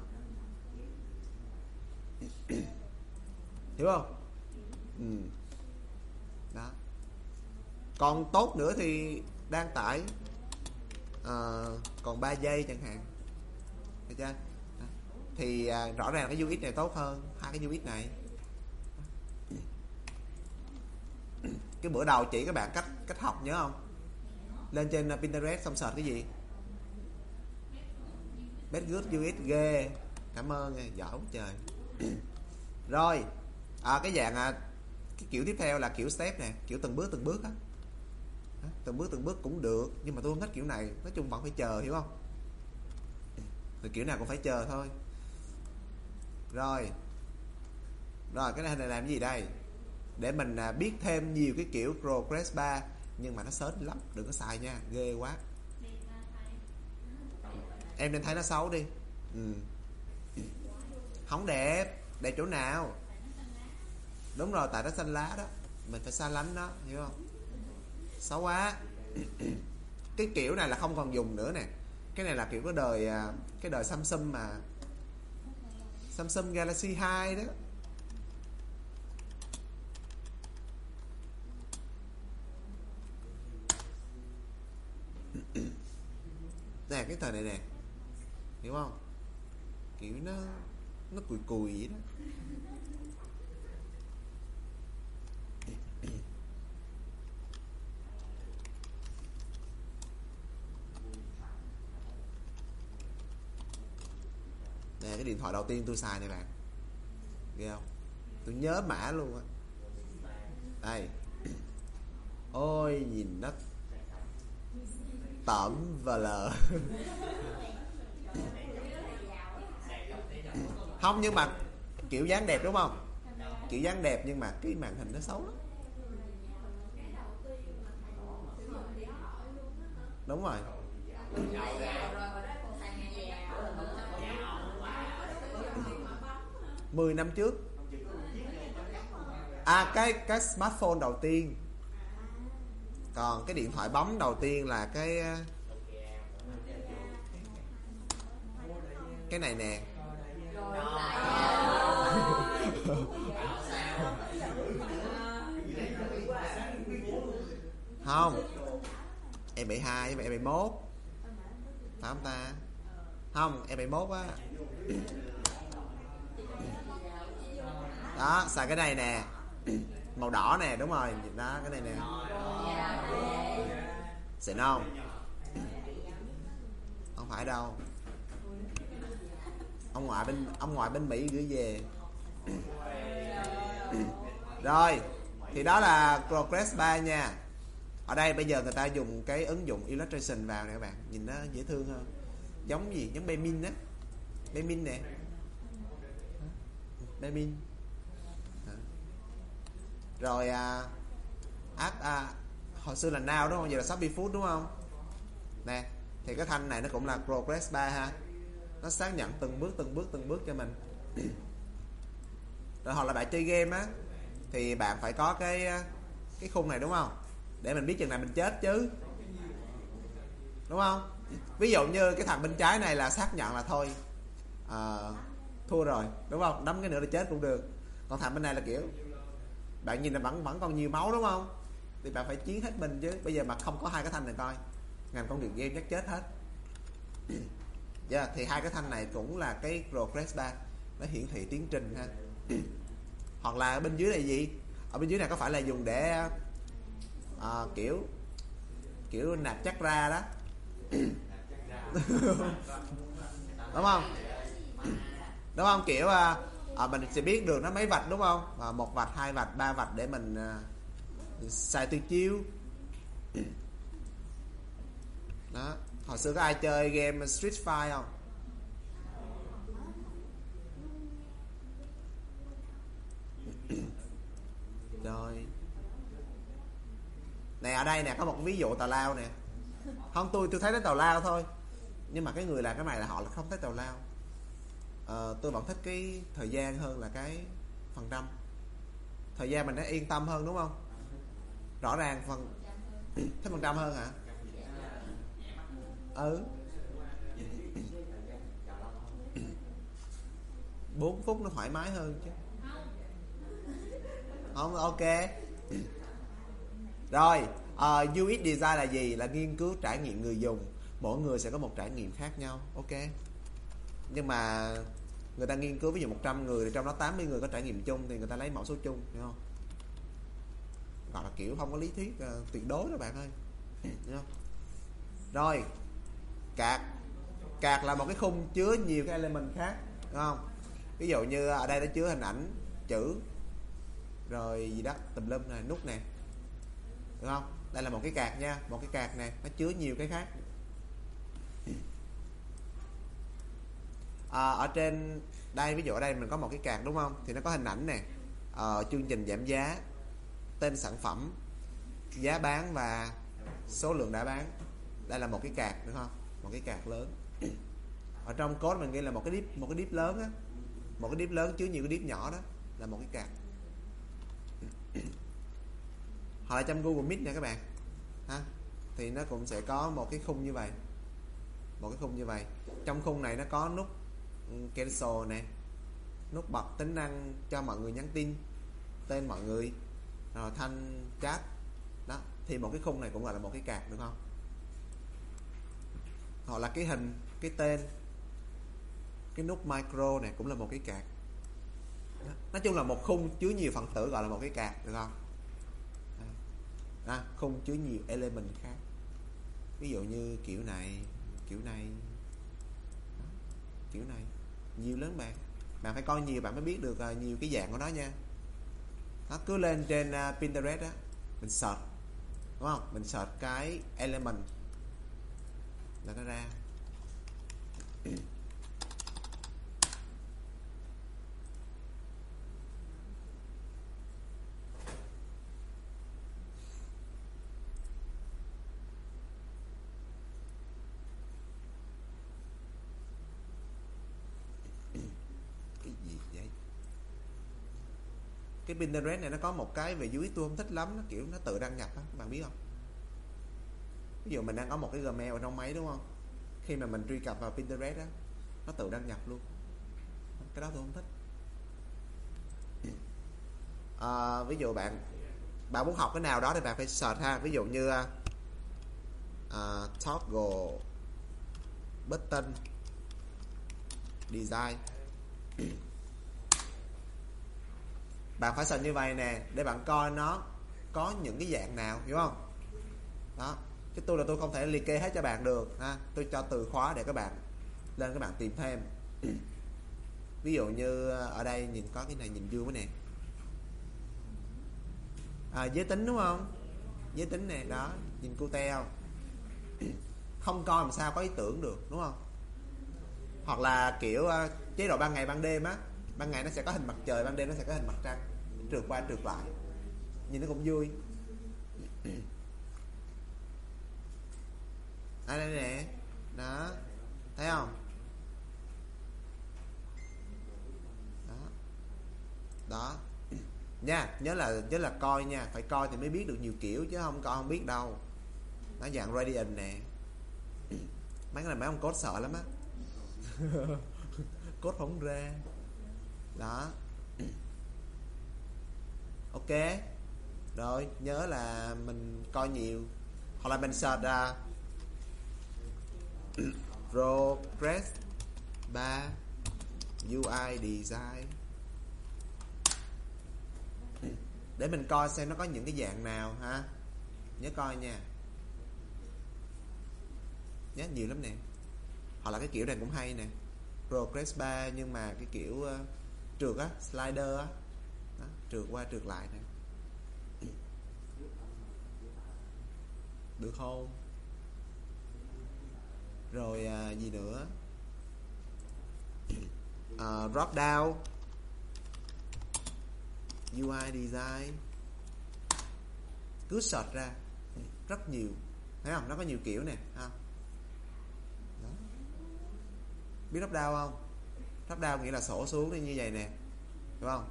Hiểu không? Ừ. đó. Còn tốt nữa thì đang tải uh, còn 3 giây chẳng hạn. Được chưa? Thì uh, rõ ràng cái UX này tốt hơn hai cái UX này. Cái bữa đầu chỉ các bạn cách cách học nhớ không? Lên trên à, Pinterest xong search cái gì? Best good UX ghê. Cảm ơn giỏi trời. Rồi à, cái dạng à, cái kiểu tiếp theo là kiểu step nè kiểu từng bước từng bước á từng bước từng bước cũng được, nhưng mà tôi không thích kiểu này. Nói chung vẫn phải chờ, hiểu không? Thì kiểu nào cũng phải chờ thôi. Rồi. Rồi, cái này này làm gì đây? Để mình à, biết thêm nhiều cái kiểu progress bar nhưng mà nó sớm lắm, đừng có xài nha, ghê quá. Em nên thấy nó xấu đi. Ừ. không đẹp. Đẹp chỗ nào? Đúng rồi, tại nó xanh lá đó. Mình phải xa lánh nó, hiểu không? Xấu quá. Cái kiểu này là không còn dùng nữa nè. Cái này là kiểu cái đời à, cái đời Samsung mà. Samsung Galaxy 2 đó. Nè, cái thời này nè. Hiểu không? Kiểu nó nó cùi cùi vậy đó. Nè cái điện thoại đầu tiên tôi xài này bạn. Ghê không? Tôi nhớ mã luôn á. Đây. Ôi, nhìn nó tẩm và lờ. Không, nhưng mà kiểu dáng đẹp đúng không? Kiểu dáng đẹp nhưng mà cái màn hình nó xấu lắm. Đúng rồi. Mười năm trước. À cái cái smartphone đầu tiên. Còn cái điện thoại bấm đầu tiên là cái ờ, cái này nè. Không. Em 72 với em 71 phải không ta? Không em 71 á đó, xài cái này nè. Màu đỏ nè, đúng rồi. Đó, cái này nè. Xịn không? Không phải đâu. Ông ngoại bên, ông ngoại bên mỹ gửi về. Rồi, thì đó là progress bar nha. Ở đây bây giờ người ta dùng cái ứng dụng illustration vào nè các bạn. Nhìn nó dễ thương hơn. Giống gì? Giống Bemin á. Bemin nè. Bemin rồi à, app à, hồi xưa là now đúng không? Giờ là Shopee Food đúng không? Nè thì cái thanh này nó cũng là progress bar ha. Nó xác nhận từng bước từng bước từng bước cho mình. Rồi hoặc là bạn chơi game á thì bạn phải có cái à, cái khung này đúng không? Để mình biết chừng nào mình chết chứ. Đúng không? Ví dụ như cái thằng bên trái này là xác nhận là thôi à, thua rồi đúng không? Đấm cái nữa là chết cũng được. Còn thằng bên này là kiểu bạn nhìn là vẫn vẫn còn nhiều máu đúng không? Thì bạn phải chiến hết mình chứ. Bây giờ mà không có hai cái thanh này coi. Ngành công nghiệp game chắc chết hết. Yeah, thì hai cái thanh này cũng là cái progress bar nó hiển thị tiến trình ha. Hoặc là bên dưới này gì? Ở bên dưới này có phải là dùng để à, kiểu kiểu nạp chắc ra đó? Đúng không? Đúng không? Kiểu à, à, mình sẽ biết được nó mấy vạch đúng không? À, một vạch hai vạch ba vạch để mình à, xài tuyệt chiêu. Đó. Hồi xưa có ai chơi game Street Fighter không? Rồi. Nè ở đây nè có một ví dụ tào lao nè. Không tôi tôi thấy nó tào lao thôi. Nhưng mà cái người làm cái này là họ là không thấy tào lao uh, tôi vẫn thích cái thời gian hơn là cái phần trăm thời gian mình đã yên tâm hơn đúng không? Rõ ràng phần thích phần trăm hơn hả? Ừ. 4 phút nó thoải mái hơn chứ. Không ok. Rồi ờ, uh, UX design là gì? Là nghiên cứu trải nghiệm người dùng. Mỗi người sẽ có một trải nghiệm khác nhau. Ok nhưng mà người ta nghiên cứu ví dụ 100 người thì trong đó 80 người có trải nghiệm chung thì người ta lấy mẫu số chung hiểu không? Gọi là kiểu không có lý thuyết uh, tuyệt đối đó bạn ơi. Hiểu không? Rồi cạc. Cạc là một cái khung chứa nhiều cái element khác đúng không? Ví dụ như ở đây nó chứa hình ảnh chữ rồi gì đó tùm lum này nút nè đúng không? Đây là một cái cạc nha một cái cạc này nó chứa nhiều cái khác. À, ở trên đây ví dụ ở đây mình có một cái card đúng không? Thì nó có hình ảnh nè. À, chương trình giảm giá tên sản phẩm giá bán và số lượng đã bán. Đây là một cái card đúng không một cái card lớn. Ở trong code mình ghi là một cái deep một cái deep lớn á. Một cái deep lớn chứa nhiều cái deep nhỏ đó. Là một cái card. Hoặc là trong Google Meet nha các bạn. Ha thì nó cũng sẽ có một cái khung như vậy. Một cái khung như vậy. Trong khung này nó có nút cancel này nút bật tính năng cho mọi người nhắn tin. Tên mọi người. Rồi thanh chat. Đó thì một cái khung này cũng gọi là một cái card đúng không? Hoặc là cái hình cái tên. Cái nút micro này cũng là một cái card nói chung là một khung chứa nhiều phần tử gọi là một cái card được không? À, khung chứa nhiều element khác. Ví dụ như kiểu này kiểu này. Đó, kiểu này nhiều lớn bạn. Bạn phải coi nhiều, bạn mới biết được à, nhiều cái dạng của nó nha. Nó cứ lên trên à, Pinterest á, mình search, đúng không? Mình search cái element là nó ra. Cái Pinterest này nó có một cái về dưới tôi không thích lắm nó kiểu nó tự đăng nhập á bạn biết không? Ví dụ mình đang có một cái Gmail ở trong máy đúng không? Khi mà mình truy cập vào Pinterest á nó tự đăng nhập luôn. Cái đó tôi không thích. À, ví dụ bạn bạn muốn học cái nào đó thì bạn phải search ha. Ví dụ như uh, toggle button design bạn phải search như vậy nè để bạn coi nó có những cái dạng nào hiểu không? Đó chứ tôi là tôi không thể liệt kê hết cho bạn được ha. Tôi cho từ khóa để các bạn lên các bạn tìm thêm. Ví dụ như ờ, ở đây nhìn có cái này nhìn vui cái này à, giới tính đúng không? Giới tính này đó nhìn cô teo không? Coi làm sao có ý tưởng được đúng không? Hoặc là kiểu ờ, chế độ ban ngày ban đêm á ban ngày nó sẽ có hình mặt trời, ban đêm nó sẽ có hình mặt trăng, trượt qua trượt lại. Nhìn nó cũng vui. À đây nè, đó, thấy không? Đó. Đó. Nha, nhớ là nhớ là coi nha, phải coi thì mới biết được nhiều kiểu chứ không coi không biết đâu. Nó dạng radiant nè. Mấy cái này mấy ông cốt sợ lắm á. Cốt không ra đó. Ok. Rồi nhớ là mình coi nhiều. Hoặc là mình search ra. Progress 3 UI design. Để mình coi xem nó có những cái dạng nào ha. Nhớ coi nha. Nhớ nhiều lắm nè. Hoặc là cái kiểu này cũng hay nè. Progress 3 nhưng mà cái kiểu uh, trượt á slider á. Đó, trượt qua trượt lại nè. Được không? Rồi à, gì nữa? À, drop down. UI design. Cứ search ra. Rất nhiều. Thấy không? Nó có nhiều kiểu nè ha Đó. biết drop down không? Thấp đao nghĩa là sổ xuống đi như vậy nè đúng không?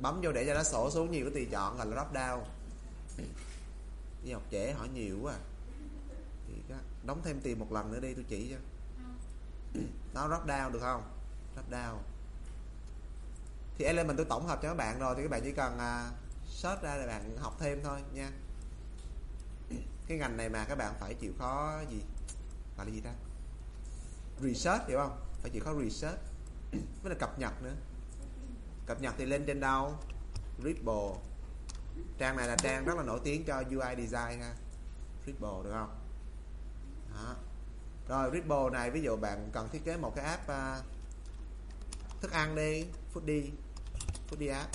Bấm vô để cho nó sổ xuống nhiều cái tùy chọn là drop down. Đi học trễ hỏi nhiều quá à. thì đó, đóng thêm tiền một lần nữa đi tôi chỉ cho. Nó drop down được không? Drop down. Thì element tôi tổng hợp cho các bạn rồi thì các bạn chỉ cần uh, search ra để bạn học thêm thôi nha. Cái ngành này mà các bạn phải chịu khó gì? Gọi là gì ta? Research hiểu không? Phải chịu khó research với là cập nhật nữa. Cập nhật thì lên trên đâu Ripple. Trang này là trang rất là nổi tiếng cho UI design ha. Ripple được không? Đó. rồi Ripple này ví dụ bạn cần thiết kế một cái app uh, thức ăn đi foodie foodie app.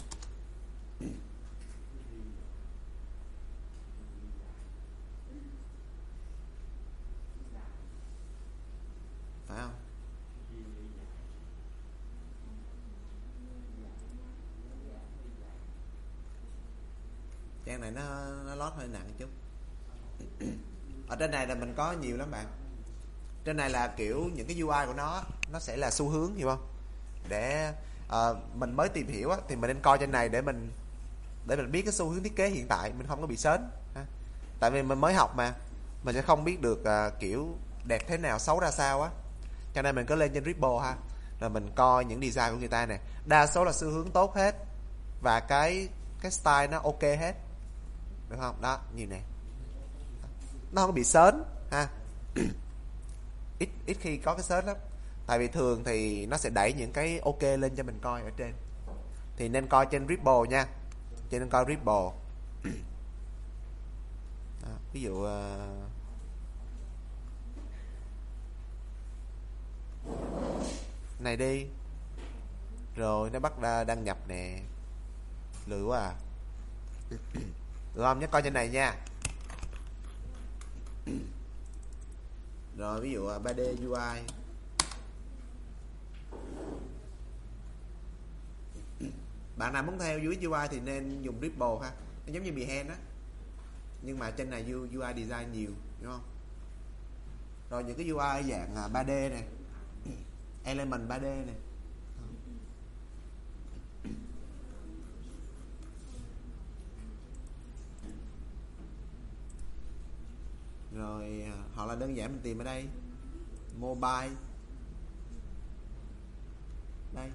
Phải không? Trang này nó nó lót hơi nặng chút. Ở trên này là mình có nhiều lắm bạn. Trên này là kiểu những cái UI của nó nó sẽ là xu hướng hiểu không? Để uh, mình mới tìm hiểu á, thì mình nên coi trên này để mình để mình biết cái xu hướng thiết kế hiện tại mình không có bị sến ha. tại vì mình mới học mà mình sẽ không biết được uh, kiểu đẹp thế nào xấu ra sao á. Cho nên mình cứ lên trên Ripple ha là mình coi những design của người ta nè. Đa số là xu hướng tốt hết và cái cái style nó ok hết được không? Đó nhìn này, nó không bị sến ha. Ít ít khi có cái sến lắm. Tại vì thường thì nó sẽ đẩy những cái ok lên cho mình coi ở trên. Thì nên coi trên Ripple nha. Cho nên coi Ripple. Đó, ví dụ uh, này đi. Rồi nó bắt ra đăng nhập nè. Lười quá à. được không? Nhớ coi trên này nha. Rồi, ví dụ à, 3D UI bạn nào muốn theo UX UI thì nên dùng Ripple ha. Nó giống như Behance á. Nhưng mà trên này UI design nhiều, đúng không? Rồi, những cái UI dạng à, 3D này. Element 3D này. Rồi ờ, hoặc là đơn giản mình tìm ở đây. Mobile. Đây,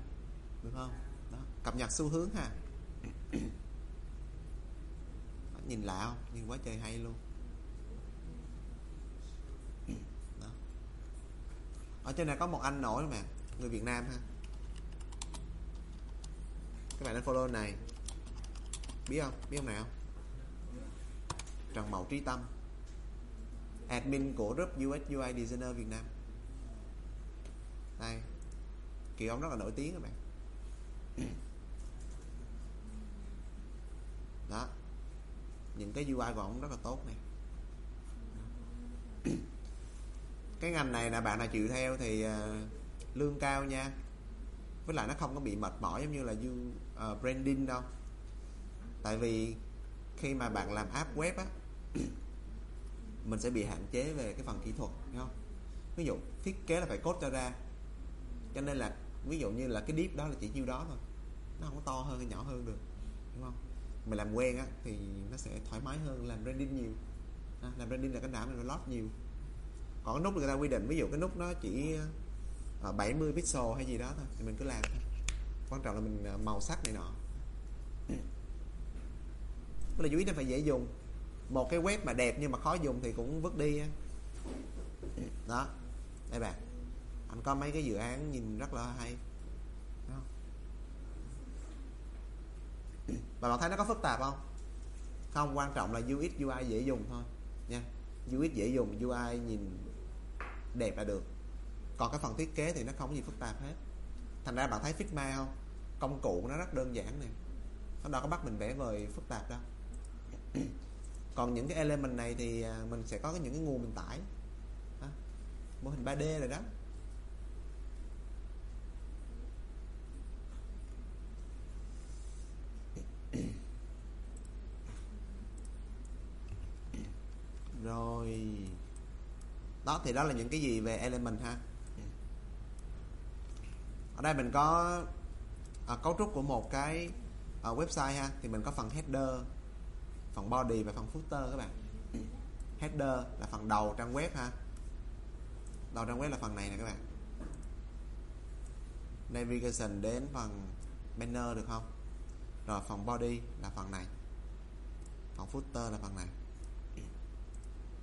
được không? Đó, cập nhật xu hướng ha. Nhìn lạ không? Nhìn quá trời hay luôn. Đó. ở trên này có một anh nổi mà người Việt Nam ha. Các bạn nên follow này. Biết không? Biết không nào Trần Mậu Trí Tâm admin của group UX UI designer Việt Nam. Đây. Kỳ ông rất là nổi tiếng các bạn. Đó. Những cái UI của ông rất là tốt này cái ngành này là bạn nào chịu theo thì ờ, lương cao nha. Với lại nó không có bị mệt mỏi giống như là you, uh, ờ, branding đâu. Tại vì khi mà bạn làm app web á mình sẽ bị hạn chế về cái phần kỹ thuật đúng không? Ví dụ thiết kế là phải cốt cho ra. Cho nên là ví dụ như là cái deep đó là chỉ nhiêu đó thôi. Nó không có to hơn hay nhỏ hơn được đúng không? Mình làm quen á thì nó sẽ thoải mái hơn làm branding nhiều. À, làm branding là cái nào mình lót nhiều. Còn cái nút người ta quy định ví dụ cái nút nó chỉ ờ, 70 pixel hay gì đó thôi thì mình cứ làm thôi. Quan trọng là mình ờ, màu sắc này nọ. Là chú ý nó phải dễ dùng một cái web mà đẹp nhưng mà khó dùng thì cũng vứt đi đó. Đây bạn. Anh có mấy cái dự án nhìn rất là hay. Đó. và bạn thấy nó có phức tạp không? Không, quan trọng là UX UI dễ dùng thôi, nha. UX dễ dùng UI nhìn đẹp là được. Còn cái phần thiết kế thì nó không có gì phức tạp hết. Thành ra bạn thấy Figma không? Công cụ nó rất đơn giản nè. Nó đâu có bắt mình vẽ vời phức tạp đâu còn những cái element này thì à, mình sẽ có những cái nguồn mình tải. Mô hình 3D rồi đó. Rồi. Đó thì đó là những cái gì về element ha? Ở đây mình có à, cấu trúc của một cái à, website ha? Thì mình có phần header phần body và phần footer các bạn. Header là phần đầu trang web ha. Đầu trang web là phần này nè các bạn. Navigation đến phần banner được không? Rồi phần body là phần này. Phần footer là phần này.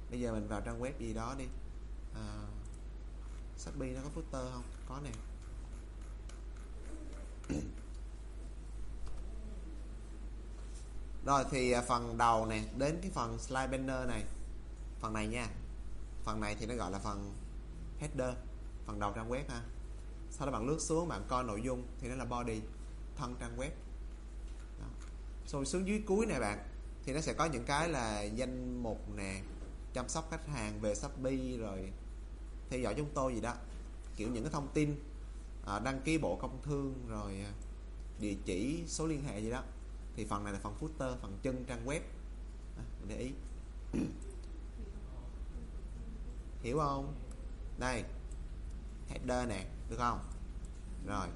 Bây giờ mình vào trang web gì đó đi. À, Shopee nó có footer không? Có nè. Rồi thì à, phần đầu này đến cái phần slide banner này. Phần này nha. Phần này thì nó gọi là phần header phần đầu trang web ha. Sau đó bạn lướt xuống bạn coi nội dung thì nó là body thân trang web. Đó. rồi xuống dưới cuối này bạn thì nó sẽ có những cái là danh mục nè chăm sóc khách hàng về Shopee rồi theo dõi chúng tôi gì đó. Kiểu những cái thông tin à, đăng ký bộ công thương rồi à, địa chỉ số liên hệ gì đó thì phần này là phần footer, phần chân, trang web. À, để ý. Hiểu không? Đây. Header nè, được không? Rồi.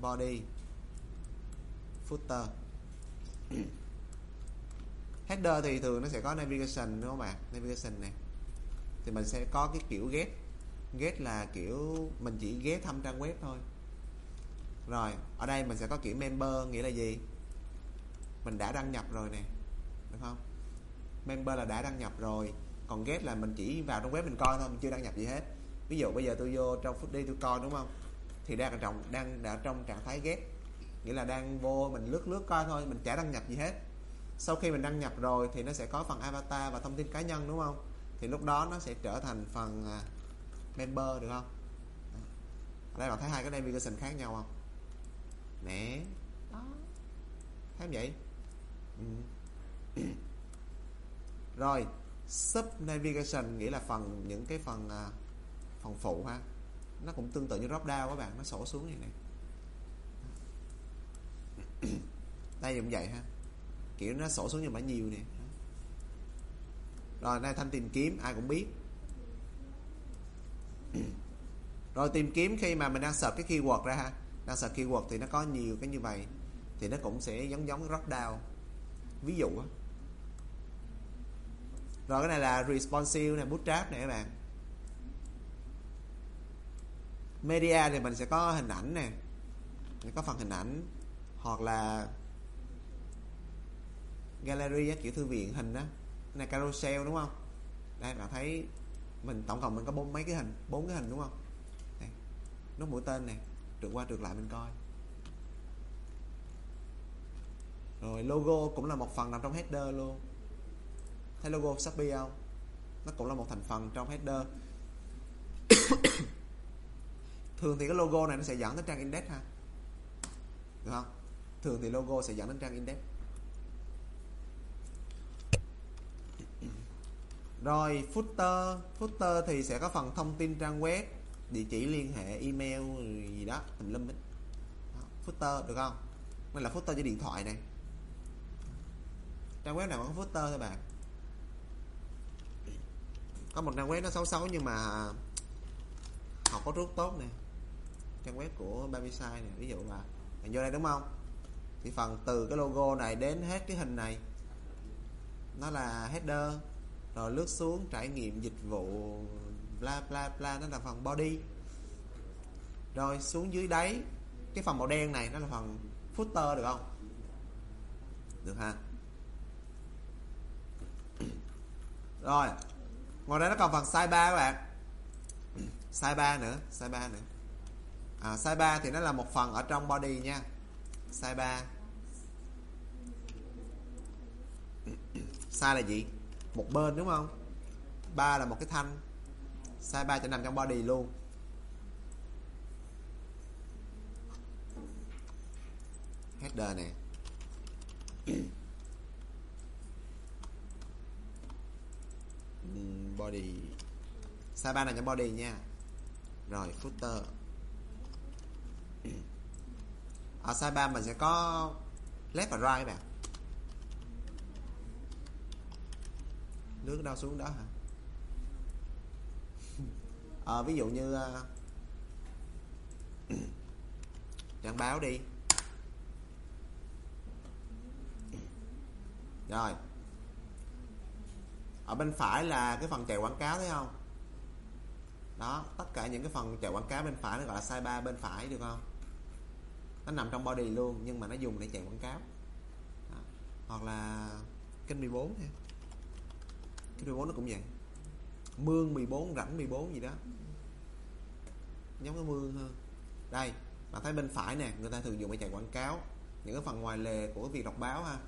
Body. Footer. Header thì thường nó sẽ có navigation, đúng không ạ? Navigation này thì mình sẽ có cái kiểu get. Get là kiểu mình chỉ ghé thăm trang web thôi. Rồi, ở đây mình sẽ có kiểu member nghĩa là gì? Mình đã đăng nhập rồi nè được không? Member là đã đăng nhập rồi. Còn get là mình chỉ vào trong web mình coi thôi mình chưa đăng nhập gì hết. Ví dụ bây giờ tôi vô trong phút đi tôi coi đúng không? Thì đang trong đang đã trong trạng thái get nghĩa là đang vô mình lướt lướt coi thôi mình chả đăng nhập gì hết. Sau khi mình đăng nhập rồi thì nó sẽ có phần avatar và thông tin cá nhân đúng không? Thì lúc đó nó sẽ trở thành phần à, member được không? Ở đây bạn thấy hai cái navigation khác nhau không? Nè. Đó. Thấy không vậy. Ừ. rồi sub navigation nghĩa là phần, những cái phần à, phần phụ ha. Nó cũng tương tự như drop down các bạn, nó sổ xuống như này đây cũng vậy ha. Kiểu nó sổ xuống như bao nhiều nè. Rồi đây thanh tìm kiếm, ai cũng biết. Rồi, tìm kiếm khi mà mình đang search cái keyword ra ha. Đang search keyword thì nó có nhiều cái như vậy. Thì nó cũng sẽ giống giống drop down ví dụ á. Rồi cái này là responsive này bootstrap này các bạn. Media thì mình sẽ có hình ảnh nè. Có phần hình ảnh. Hoặc là gallery á, kiểu thư viện hình đó cái này carousel đúng không? Đây bạn thấy mình tổng cộng mình có bốn mấy cái hình bốn cái hình đúng không? Đây. nó mũi tên này trượt qua trượt lại mình coi. Rồi logo cũng là một phần nằm trong header luôn. Thấy logo Shopee không? Nó cũng là một thành phần trong header. Thường thì cái logo này nó sẽ dẫn đến trang index ha. Được không? Thường thì logo sẽ dẫn đến trang index. Rồi, footer. Footer thì sẽ có phần thông tin trang web, địa chỉ liên hệ, email gì đó, tùm lum đó. footer, được không? Đây là footer cho điện thoại này trang web nào có footer thôi bạn. Có một trang web nó xấu xấu nhưng mà học có rất tốt nè. Trang web của Babyside này ví dụ là, bạn vô đây đúng không? Thì phần từ cái logo này đến hết cái hình này. Nó là header, rồi lướt xuống trải nghiệm dịch vụ, bla bla bla, nó là phần body. Rồi xuống dưới đáy, cái phần màu đen này nó là phần footer được không? Được ha. Rồi. Ngoài ra nó còn phần sidebar các bạn. Sidebar nữa sidebar nữa. À, sidebar thì nó là một phần ở trong body nha. Size 3 size là gì? Một bên đúng không? Ba là một cái thanh. Size 3 sẽ nằm trong body luôn. Header nè. Body. Size ba nằm body nha. Rồi footer. Ở size 3 mình sẽ có left và right các bạn. Nước đâu xuống đó hả? À, ví dụ như à, uh, trang báo đi. Rồi ở bên phải là cái phần chạy quảng cáo, thấy không? Đó, tất cả những cái phần chạy quảng cáo bên phải nó gọi là sidebar bên phải, được không? Nó nằm trong body luôn, nhưng mà nó dùng để chạy quảng cáo. Đó. hoặc là kênh 14 nha kênh 14 nó cũng vậy. Mương 14 rãnh 14 gì đó. Giống cái mương hơn. Đây bạn thấy bên phải nè, người ta thường dùng để chạy quảng cáo. Những cái phần ngoài lề của việc đọc báo ha,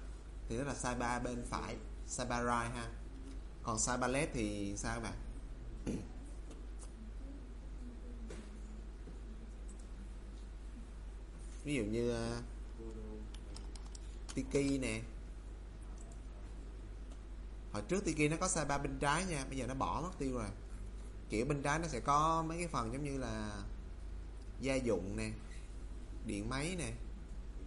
thì đó là sidebar bên phải sidebar right ha còn size ballet thì sao các bạn? Ví dụ như uh, Tiki nè. Hồi trước Tiki nó có size ba bên trái nha bây giờ nó bỏ mất tiêu rồi. Kiểu bên trái nó sẽ có mấy cái phần giống như là gia dụng nè điện máy nè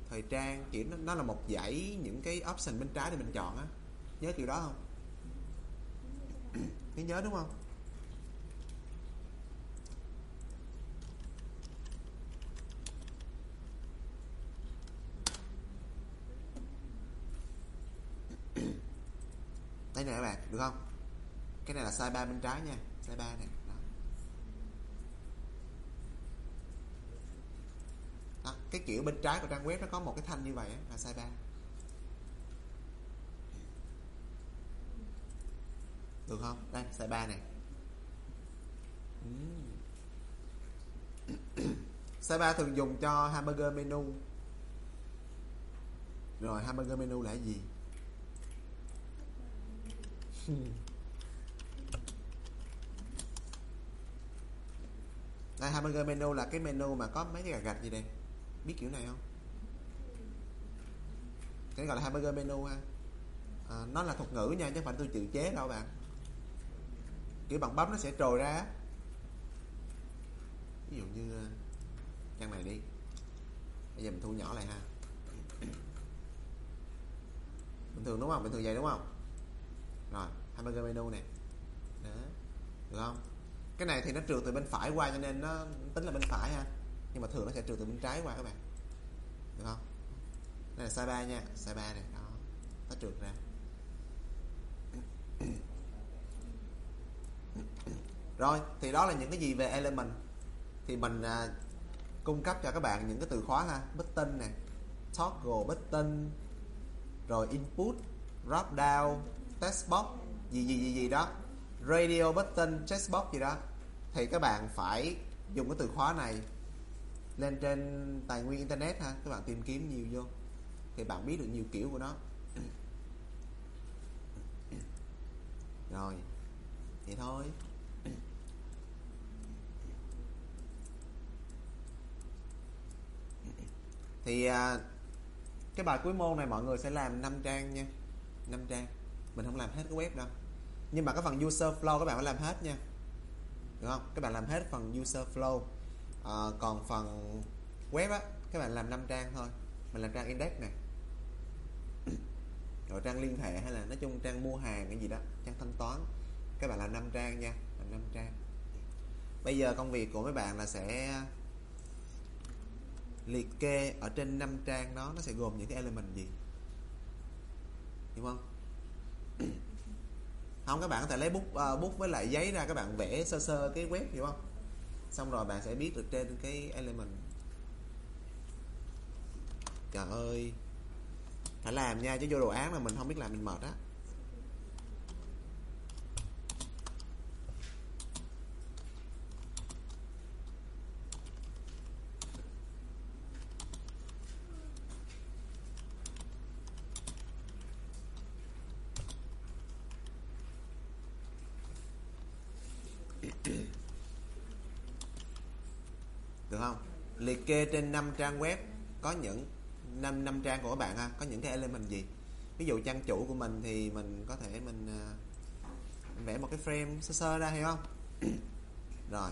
thời trang kiểu nó, nó là một dãy những cái option bên trái để mình chọn á. Nhớ kiểu đó không? Nhớ nhớ đúng không? Đây nè các bạn, được không? Cái này là size 3 bên trái nha, size 3 này. Đó. đó, cái kiểu bên trái của trang web nó có một cái thanh như vậy là size 3 được không? Đây size 3 này. Size 3 thường dùng cho hamburger menu. Rồi hamburger menu là gì? Đây hamburger menu là cái menu mà có mấy cái gạch gạch gì đây? Biết kiểu này không? Cái gọi là hamburger menu ha. À, nó là thuật ngữ nha chứ không phải tôi tự chế đâu bạn kiểu bạn bấm nó sẽ trồi ra. Ví dụ như ờ, trang này đi. Bây giờ mình thu nhỏ lại ha. Bình thường đúng không? Bình thường vậy đúng không? Rồi hamburger menu này đó được không? Cái này thì nó trượt từ bên phải qua cho nên nó tính là bên phải ha. Nhưng mà thường nó sẽ trượt từ bên trái qua các bạn. Được không? Đây là size 3 nha. Size 3 này đó nó trượt ra rồi thì đó là những cái gì về element? Thì mình à, cung cấp cho các bạn những cái từ khóa ha. Button này toggle button rồi input drop down test box gì gì gì gì đó. Radio button test box gì đó. Thì các bạn phải dùng cái từ khóa này lên trên tài nguyên internet ha. Các bạn tìm kiếm nhiều vô thì bạn biết được nhiều kiểu của nó. Rồi vậy thôi. Thì à, cái bài cuối môn này mọi người sẽ làm 5 trang nha. 5 trang. Mình không làm hết cái web đâu. Nhưng mà cái phần user flow các bạn phải làm hết nha. Được không? Các bạn làm hết phần user flow. À, còn phần web á các bạn làm 5 trang thôi. Mình làm trang index này rồi trang liên hệ hay là nói chung trang mua hàng cái gì đó trang thanh toán. Các bạn làm 5 trang nha. Làm 5 trang. Bây giờ công việc của mấy bạn là sẽ liệt kê ở trên 5 trang đó nó sẽ gồm những cái element gì? Hiểu không? Không các bạn có thể lấy bút uh, bút với lại giấy ra các bạn vẽ sơ sơ cái web hiểu không? Xong rồi bạn sẽ biết được trên cái element. Trời ơi. Phải làm nha chứ vô đồ án là mình không biết làm mình mệt á không? Liệt kê trên 5 trang web có những năm năm trang của các bạn ha có những cái element gì? Ví dụ trang chủ của mình thì mình có thể mình, à, mình vẽ một cái frame sơ sơ ra hiểu không? Rồi.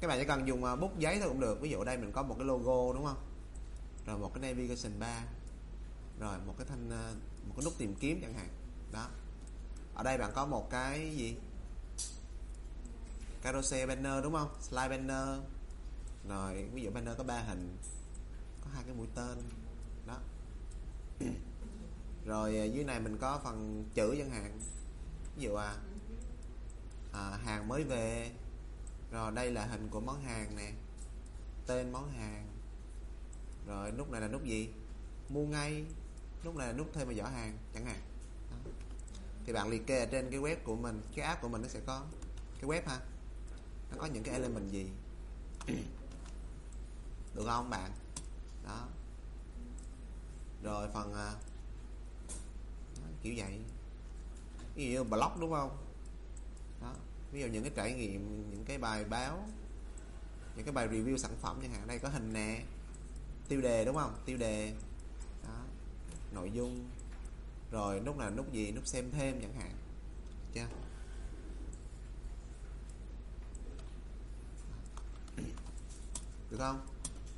Các bạn chỉ cần dùng à, bút giấy thôi cũng được. Ví dụ đây mình có một cái logo đúng không? Rồi một cái navigation bar. Rồi một cái thanh à, một cái nút tìm kiếm chẳng hạn. Đó. Ở đây bạn có một cái gì? Carousel banner đúng không? Slide banner rồi ví dụ banner có ba hình có hai cái mũi tên đó. Rồi à, dưới này mình có phần chữ chẳng hạn. Ví dụ à, à hàng mới về. Rồi đây là hình của món hàng nè tên món hàng. Rồi nút này là nút gì? Mua ngay. Nút này là nút thêm vào giỏ hàng chẳng hạn. Đó. thì bạn liệt kê ở trên cái web của mình cái app của mình nó sẽ có. Cái web ha nó có những cái element gì? được không bạn? Đó. Rồi phần à, kiểu vậy. Ví dụ blog đúng không? Đó. Ví dụ những cái trải nghiệm những cái bài báo những cái bài review sản phẩm chẳng hạn đây có hình nè tiêu đề đúng không? Tiêu đề. Đó. Nội dung. Rồi nút là nút gì nút xem thêm chẳng hạn. Chưa? Được không?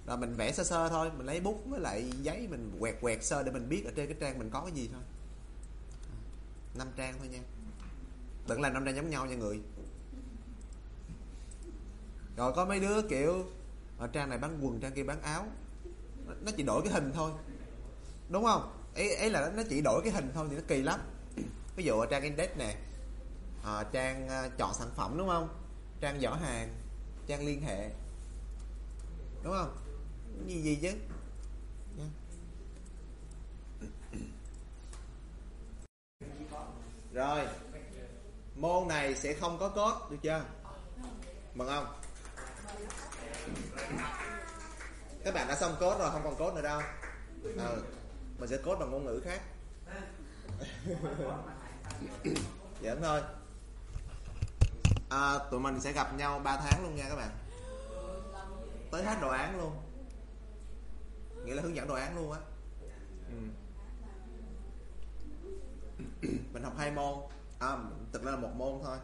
Rồi mình vẽ sơ sơ thôi mình lấy bút với lại giấy mình quẹt quẹt sơ để mình biết ở trên cái trang mình có cái gì thôi. Năm trang thôi nha. Đừng làm năm trang giống nhau nha người. Rồi có mấy đứa kiểu ở trang này bán quần trang kia bán áo. Nó chỉ đổi cái hình thôi. Đúng không? Ấy ấy là nó chỉ đổi cái hình thôi thì nó kỳ lắm. Ví dụ ở trang index nè à, trang ờ, chọn sản phẩm đúng không? Trang giỏ hàng trang liên hệ. Đúng không? Gì gì chứ? Rồi môn này sẽ không có cốt được chưa? Mừng không? Các bạn đã xong cốt rồi không còn cốt nữa đâu. À, mình sẽ cốt bằng ngôn ngữ khác. Giỡn thôi. À, tụi mình sẽ gặp nhau 3 tháng luôn nha các bạn. Tới hết đồ án luôn nghĩa là hướng dẫn đồ án luôn á. Ừ. mình học hai môn. À, thực ra là một môn thôi.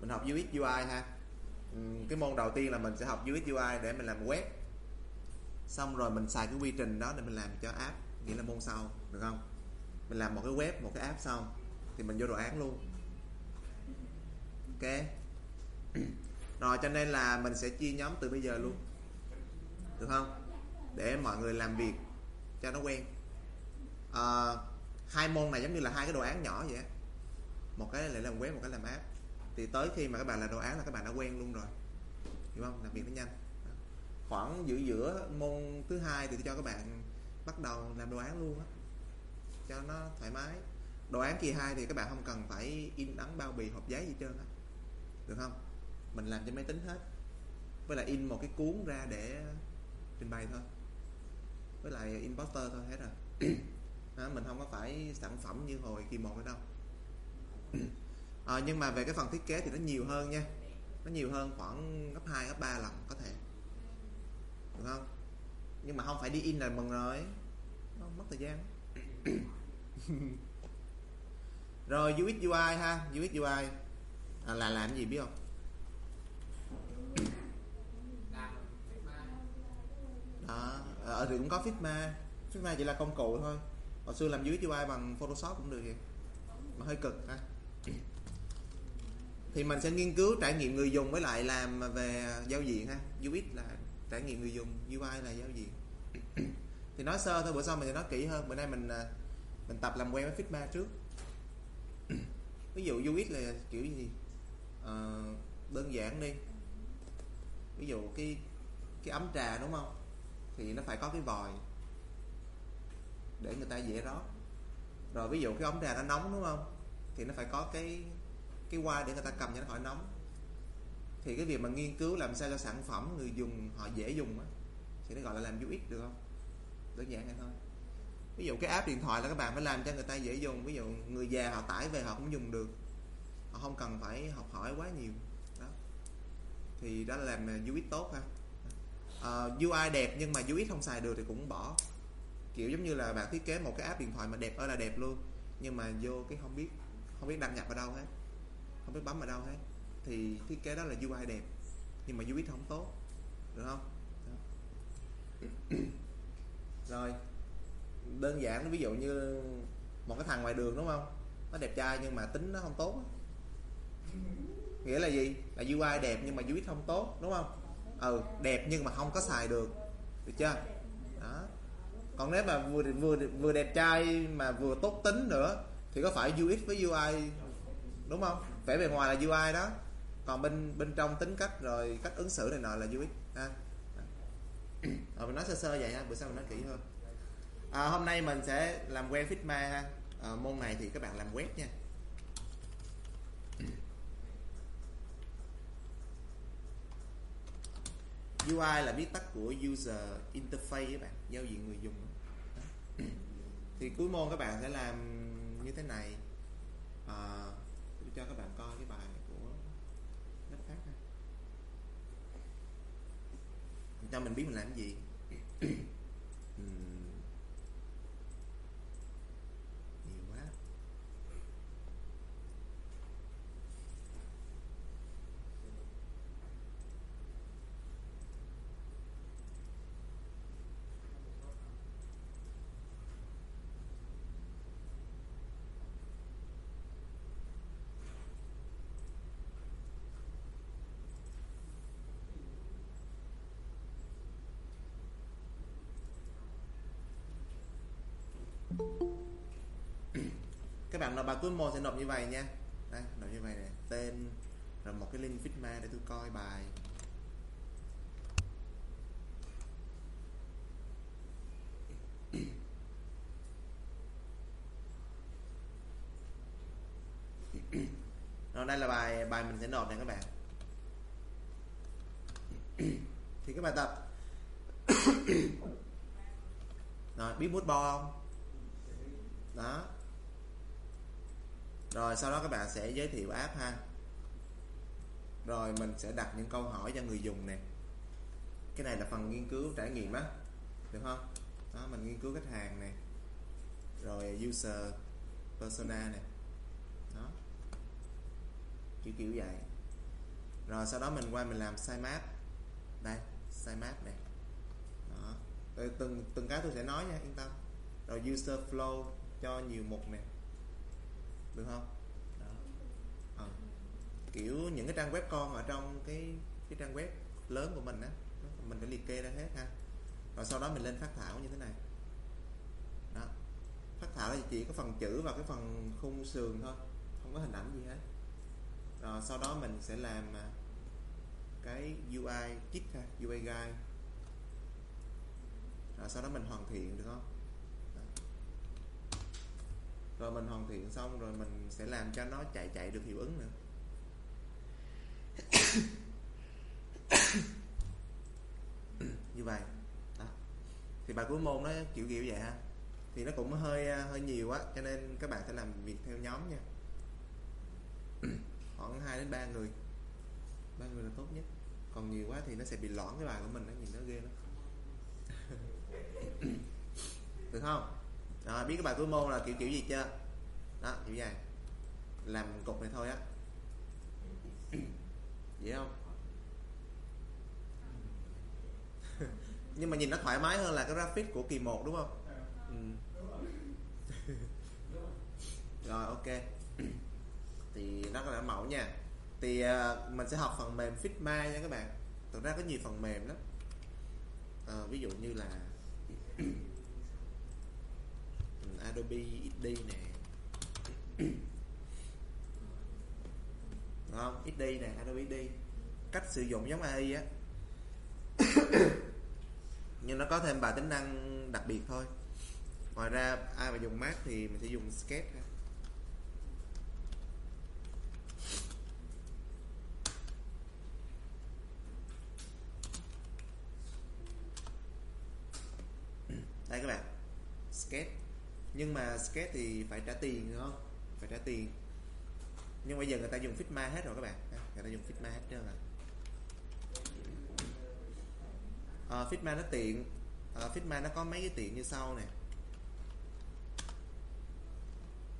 Mình học UX UI ha. Ừ, cái môn đầu tiên là mình sẽ học UX UI để mình làm web. Xong rồi mình xài cái quy trình đó để mình làm cho app. Nghĩa là môn sau được không? Mình làm một cái web một cái app xong thì mình vô đồ án luôn. Ok. Rồi cho nên là mình sẽ chia nhóm từ bây giờ luôn. Được không để mọi người làm việc cho nó quen. À, hai môn này giống như là hai cái đồ án nhỏ vậy một cái là làm web một cái làm app. Thì tới khi mà các bạn làm đồ án là các bạn đã quen luôn rồi. Hiểu không? Làm việc nó nhanh. Khoảng giữa giữa môn thứ hai thì cho các bạn bắt đầu làm đồ án luôn á. Cho nó thoải mái. Đồ án kỳ hai thì các bạn không cần phải in ấn bao bì hộp giấy gì trơn á. Được không? Mình làm trên máy tính hết. Với lại in một cái cuốn ra để trình bày thôi với lại imposter thôi hết rồi. À, mình không có phải sản phẩm như hồi kỳ một nữa đâu. À, nhưng mà về cái phần thiết kế thì nó nhiều hơn nha. Nó nhiều hơn khoảng gấp 2, gấp 3 lần có thể. Được không? Nhưng mà không phải đi in là mừng rồi. Nó mất thời gian. Rồi UX UI ha. UX UI à, là làm gì biết không? Đó ở thì cũng có Figma. Figma chỉ là công cụ thôi. Hồi xưa làm dưới UI bằng Photoshop cũng được vậy mà hơi cực ha. Thì mình sẽ nghiên cứu trải nghiệm người dùng với lại làm về giao diện ha. UX là trải nghiệm người dùng UI là giao diện. Thì nói sơ thôi bữa sau mình sẽ nói kỹ hơn. Bữa nay mình ờ, mình tập làm quen với Figma trước. Ví dụ UX là kiểu gì? À, đơn giản đi. Ví dụ cái cái ấm trà đúng không? Thì nó phải có cái vòi để người ta dễ rót. Rồi ví dụ cái ống trà nó nóng, đúng không? Thì nó phải có cái cái qua để người ta cầm cho nó khỏi nóng. Thì cái việc mà nghiên cứu làm sao cho sản phẩm người dùng họ dễ dùng á, thì nó gọi là làm UX được không? Đơn giản vậy thôi. Ví dụ cái app điện thoại là các bạn phải làm cho người ta dễ dùng. Ví dụ người già họ tải về họ cũng dùng được. Họ không cần phải học hỏi quá nhiều. Đó. Thì đó là làm UX tốt ha uh, UI đẹp nhưng mà UX không xài được thì cũng bỏ. Kiểu giống như là bạn thiết kế một cái app điện thoại mà đẹp ơi là đẹp luôn. Nhưng mà vô cái không biết không biết đăng nhập ở đâu hết. Không biết bấm ở đâu hết. Thì thiết kế đó là UI đẹp nhưng mà UX không tốt. Được không? Rồi. Đơn giản ví dụ như một cái thằng ngoài đường đúng không? Nó đẹp trai nhưng mà tính nó không tốt nghĩa là gì? Là UI đẹp nhưng mà UX không tốt đúng không? Ừ đẹp nhưng mà không có xài được. Được chưa? Đó. Còn nếu mà vừa vừa vừa đẹp trai mà vừa tốt tính nữa thì có phải UX với UI đúng không? Vẻ bề ngoài là UI đó. Còn bên bên trong tính cách rồi cách ứng xử này nọ là UX ha. À, mình nói sơ sơ vậy ha bữa sau mình nói kỹ hơn. À, hôm nay mình sẽ làm quen Figma ha. À, môn này thì các bạn làm web nha. UI là viết tắt của user interface các bạn giao diện người dùng. Thì cuối môn các bạn sẽ làm như thế này. À, cho các bạn coi cái bài của lớp khác ha cho mình biết mình làm cái gì. các bạn nộp bài cuối môn sẽ nộp như vậy nha. Đây, nộp như vậy này. Tên, rồi một cái link Figma để tôi coi bài. Rồi đây là bài bài mình sẽ nộp này các bạn. Thì cái bài tập. Rồi, biết bút bo không? Đó. Rồi, sau đó các bạn sẽ giới thiệu app ha. Rồi, mình sẽ đặt những câu hỏi cho người dùng nè. Cái này là phần nghiên cứu trải nghiệm á, được không? Đó, mình nghiên cứu khách hàng này rồi, user persona này đó. Kiểu kiểu vậy. Rồi, sau đó mình qua mình làm sitemap. Đây, sitemap này đó. Rồi từng từng cái tôi sẽ nói nha, yên tâm. Rồi, user flow cho nhiều mục này được không? Đó. à. kiểu những cái trang web con ở trong cái cái trang web lớn của mình á mình phải liệt kê ra hết ha. Rồi sau đó mình lên phát thảo như thế này. Đó. Phát thảo là chỉ có phần chữ và cái phần khung sườn thôi, không có hình ảnh gì hết. Rồi sau đó mình sẽ làm à, cái UI kit ha UI guide. Rồi sau đó mình hoàn thiện, được không rồi mình hoàn thiện xong rồi mình sẽ làm cho nó chạy chạy được hiệu ứng nữa. Như vậy. Đó. Thì bài cuối môn nó kiểu kiểu vậy ha. Thì nó cũng hơi hơi nhiều á, cho nên các bạn sẽ làm việc theo nhóm nha. Khoảng 2 đến 3 người. Ba người là tốt nhất. Còn nhiều quá thì nó sẽ bị loãng cái bài của mình nó nhìn nó ghê lắm. Được không? Rồi biết cái bài cuối môn là kiểu kiểu gì chưa? Đó kiểu vậy làm cục này thôi á. Dễ không? Nhưng mà nhìn nó thoải mái hơn là cái graphic của kỳ 1 đúng không? Ừ. rồi ok. Thì nó là mẫu nha. Thì uh, mình sẽ học phần mềm Figma nha các bạn. Thực ra có nhiều phần mềm lắm. Uh, ví dụ như là Adobe XD nè. Đúng không? XD nè, Adobe XD cách sử dụng giống AI á. Nhưng nó có thêm vài tính năng đặc biệt thôi. Ngoài ra, ai mà dùng Mac thì mình sẽ dùng Sketch ha. đây các bạn. Sketch nhưng mà sketch thì phải trả tiền đúng không? Phải trả tiền. Nhưng bây giờ người ta dùng Figma hết rồi các bạn. Người ta dùng Figma hết trơn rồi. Ờ, à, Figma nó tiện. Ờ, à, Figma nó có mấy cái tiện như sau nè.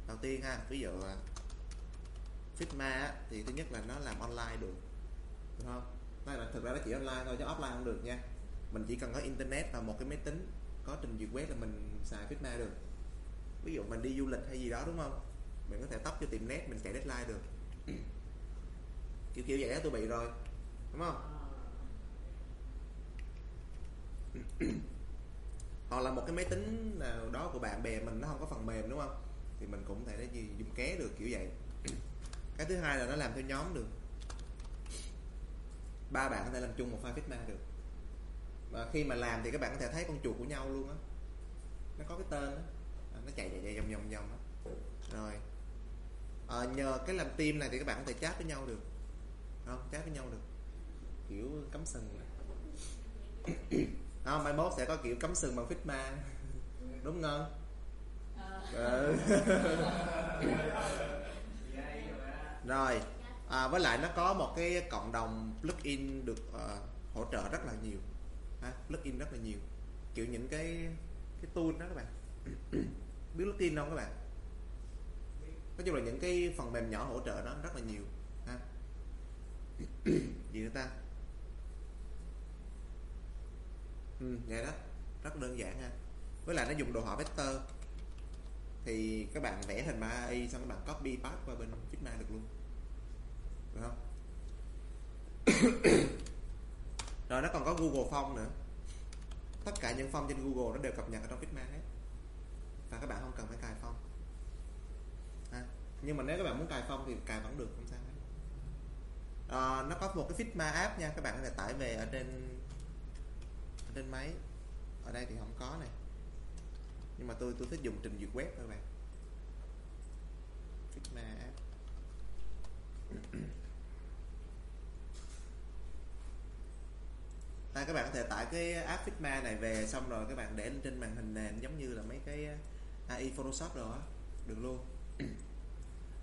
Đầu tiên ha ví dụ Figma thì thứ nhất là nó làm online được đúng không? Nó là thực ra nó chỉ online thôi chứ offline không được nha. Mình chỉ cần có internet và một cái máy tính có trình duyệt web là mình xài Figma được ví dụ mình đi du lịch hay gì đó, đúng không? Mình có thể tóc cho tìm nét mình chạy deadline được. Kiểu kiểu vậy đó tôi bị rồi. Đúng không? Hoặc là một cái máy tính nào đó của bạn bè mình, nó không có phần mềm, đúng không? Thì mình cũng thể gì dùng ké được, kiểu vậy. Cái thứ hai là nó làm theo nhóm được. Ba bạn có thể làm chung một file Figma được. Và khi mà làm thì các bạn có thể thấy con chuột của nhau luôn á. Nó có cái tên đó nó chạy chạy chạy vòng vòng vòng đó. rồi. À, nhờ cái làm team này thì các bạn có thể chat với nhau được. Không chat với nhau được. Kiểu cắm sừng không mai mốt sẽ có kiểu cắm sừng bằng Figma đúng không? Ừ. rồi. À, với lại nó có một cái cộng đồng plugin được uh, hỗ trợ rất là nhiều. Ha, plugin rất là nhiều. Kiểu những cái cái tool đó các bạn biết plugin không các bạn. Nói chung là những cái phần mềm nhỏ hỗ trợ đó rất là nhiều ha. Gì nữa ta? Ừ, vậy đó. Rất đơn giản ha. Với lại nó dùng đồ họa vector. Thì các bạn vẽ hình 3i xong các bạn copy paste qua bên Figma được luôn. Được không? Rồi nó còn có Google Phong nữa. Tất cả những phong trên Google nó đều cập nhật ở trong Figma hết và các bạn không cần phải cài phong à, nhưng mà nếu các bạn muốn cài phong thì cài vẫn được không sao hết. À, nó có một cái Figma app nha các bạn có thể tải về ở trên ở trên máy. Ở đây thì không có này. Nhưng mà tôi tôi thích dùng trình duyệt web thôi bạn. Figma app. À, các bạn có thể tải cái app Figma này về xong rồi các bạn để lên trên màn hình nền giống như là mấy cái À, AI Photoshop rồi á. Được luôn.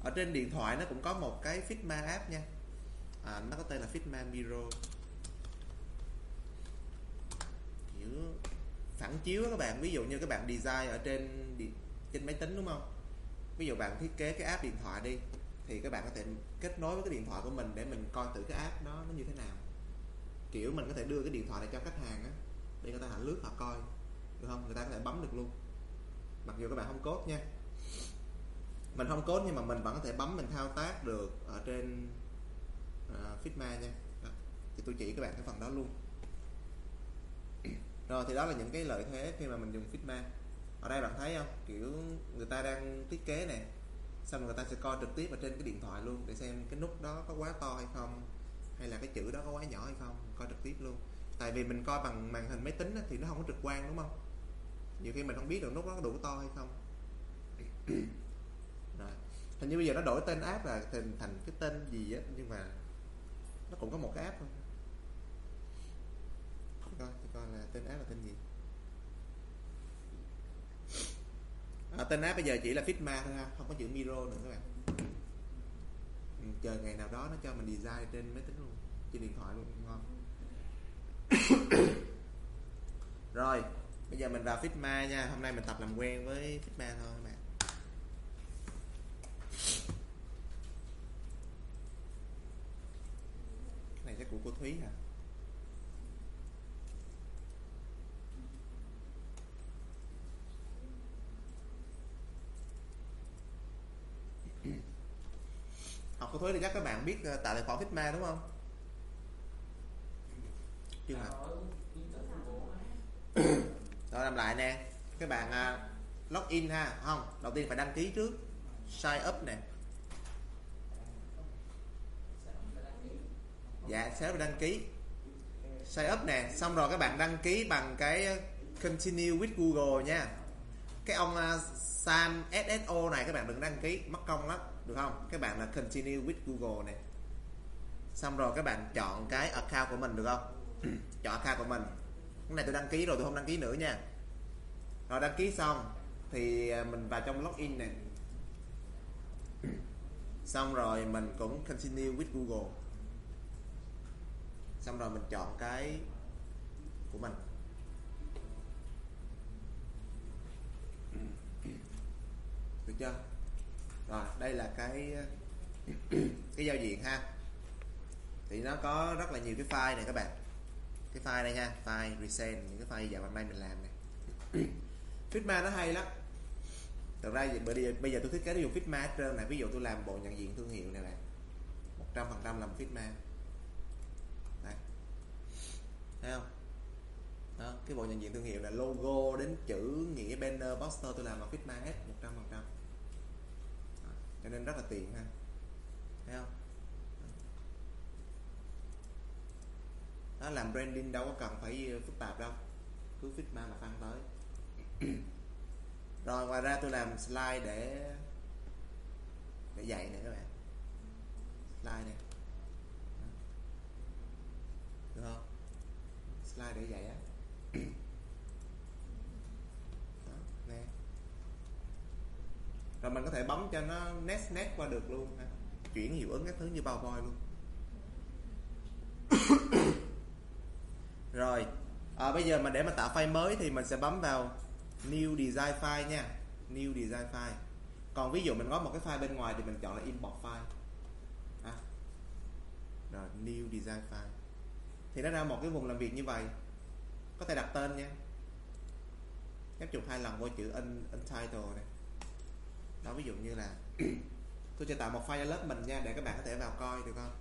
Ở trên điện thoại nó cũng có một cái Figma app nha. À, nó có tên là Figma Miro. Kiểu phản chiếu các bạn. Ví dụ như các bạn design ở trên trên máy tính đúng không? Ví dụ bạn thiết kế cái app điện thoại đi thì các bạn có thể kết nối với cái điện thoại của mình để mình coi thử cái app đó nó như thế nào. Kiểu mình có thể đưa cái điện thoại này cho khách hàng á để người ta họ lướt họ coi. Được không? Người ta có thể bấm được luôn mặc dù các bạn không cốt nha. Mình không cốt nhưng mà mình vẫn có thể bấm mình thao tác được ở trên uh, Figma nha. Đó. thì tôi chỉ các bạn cái phần đó luôn. Rồi thì đó là những cái lợi thế khi mà mình dùng Figma. Ở đây bạn thấy không? Kiểu người ta đang thiết kế nè, xong người ta sẽ coi trực tiếp ở trên cái điện thoại luôn để xem cái nút đó có quá to hay không hay là cái chữ đó có quá nhỏ hay không coi trực tiếp luôn. Tại vì mình coi bằng màn hình máy tính thì nó không có trực quan đúng không? Nhiều khi mình không biết được nút nó đủ to hay không. Rồi. Hình như bây giờ nó đổi tên app là thành thành cái tên gì á nhưng mà nó cũng có một cái app thôi. Coi coi là tên app là tên gì. À, tên app bây giờ chỉ là Figma thôi ha không có chữ Miro nữa các bạn. Ừ, chờ ngày nào đó nó cho mình design trên máy tính luôn trên điện thoại luôn ngon. Rồi bây giờ mình vào Figma nha. Hôm nay mình tập làm quen với Figma thôi các bạn. Cái này chắc của cô Thúy hả? Học cô Thúy thì chắc các bạn biết ờ, tạo tài khoản Figma đúng không? Chưa hả rồi làm lại nè. Các bạn à, uh, login ha. Không đầu tiên phải đăng ký trước. Sign up nè. Dạ sẽ phải đăng ký. Sign up nè. Xong rồi các bạn đăng ký bằng cái à, continue with Google nha. Cái ông uh, Sam SSO này các bạn đừng đăng ký. Mất công lắm. Được không? Các bạn là continue with Google nè. Xong rồi các bạn chọn cái account của mình được không? Chọn account của mình cái này tôi đăng ký rồi, tôi không đăng ký nữa nha. Rồi, đăng ký xong thì à, mình vào trong login này xong rồi mình cũng continue with Google. Xong rồi mình chọn cái của mình. Được chưa? Rồi, đây là cái cái giao diện ha. Thì nó có rất là nhiều cái file này các bạn cái file này nha file resend những cái file dạo gần đây mình làm này. Figma nó hay lắm. Thật ra bây giờ, bây giờ tôi thiết kế dùng Figma hết trơn này ví dụ tôi làm bộ nhận diện thương hiệu này bạn một trăm phần trăm làm Figma này thấy không? Đó, cái bộ nhận diện thương hiệu là logo đến chữ nghĩa banner poster tôi làm bằng Figma hết một trăm phần trăm. Cho nên rất là tiện ha thấy không đó làm branding đâu có cần phải ờ, phức tạp đâu. Cứ Figma mà tăng tới. Rồi, ngoài ra tôi làm slide để để dạy nè các bạn. Slide này được không? Slide để dạy á. Đó, nè. Rồi mình có thể bấm cho nó nét nét qua được luôn ha. chuyển hiệu ứng các thứ như bao voi luôn rồi. À, bây giờ mà để mà tạo file mới thì mình sẽ bấm vào new design file nha. New design file. Còn ví dụ mình có một cái file bên ngoài thì mình chọn là import file. À. rồi new design file. Thì nó ra một cái vùng làm việc như vậy. Có thể đặt tên nha. Nhấp chuột hai lần vô chữ un, untitled này. Đó ví dụ như là tôi sẽ tạo một file lớp mình nha để các bạn có thể vào coi được không?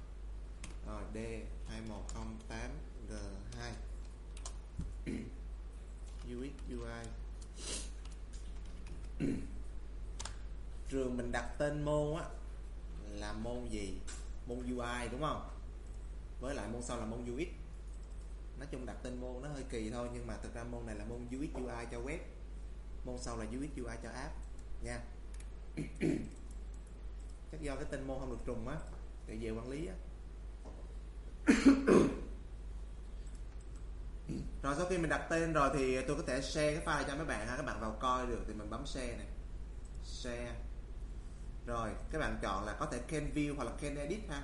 Rồi d 2108 g. 2 UX UI trường mình đặt tên môn á, là môn gì? Môn UI đúng không? Với lại môn sau là môn UX nói chung đặt tên môn nó hơi kỳ thôi, nhưng mà thực ra môn này là môn UX UI cho web. Môn sau là UX UI cho app, nha. Chắc do cái tên môn không được trùng á tự về quản lý á. rồi sau khi mình đặt tên rồi thì tôi có thể share cái file cho mấy bạn ha. Các bạn vào coi được thì mình bấm share này. Share. Rồi, các bạn chọn là có thể can view hoặc là can edit ha.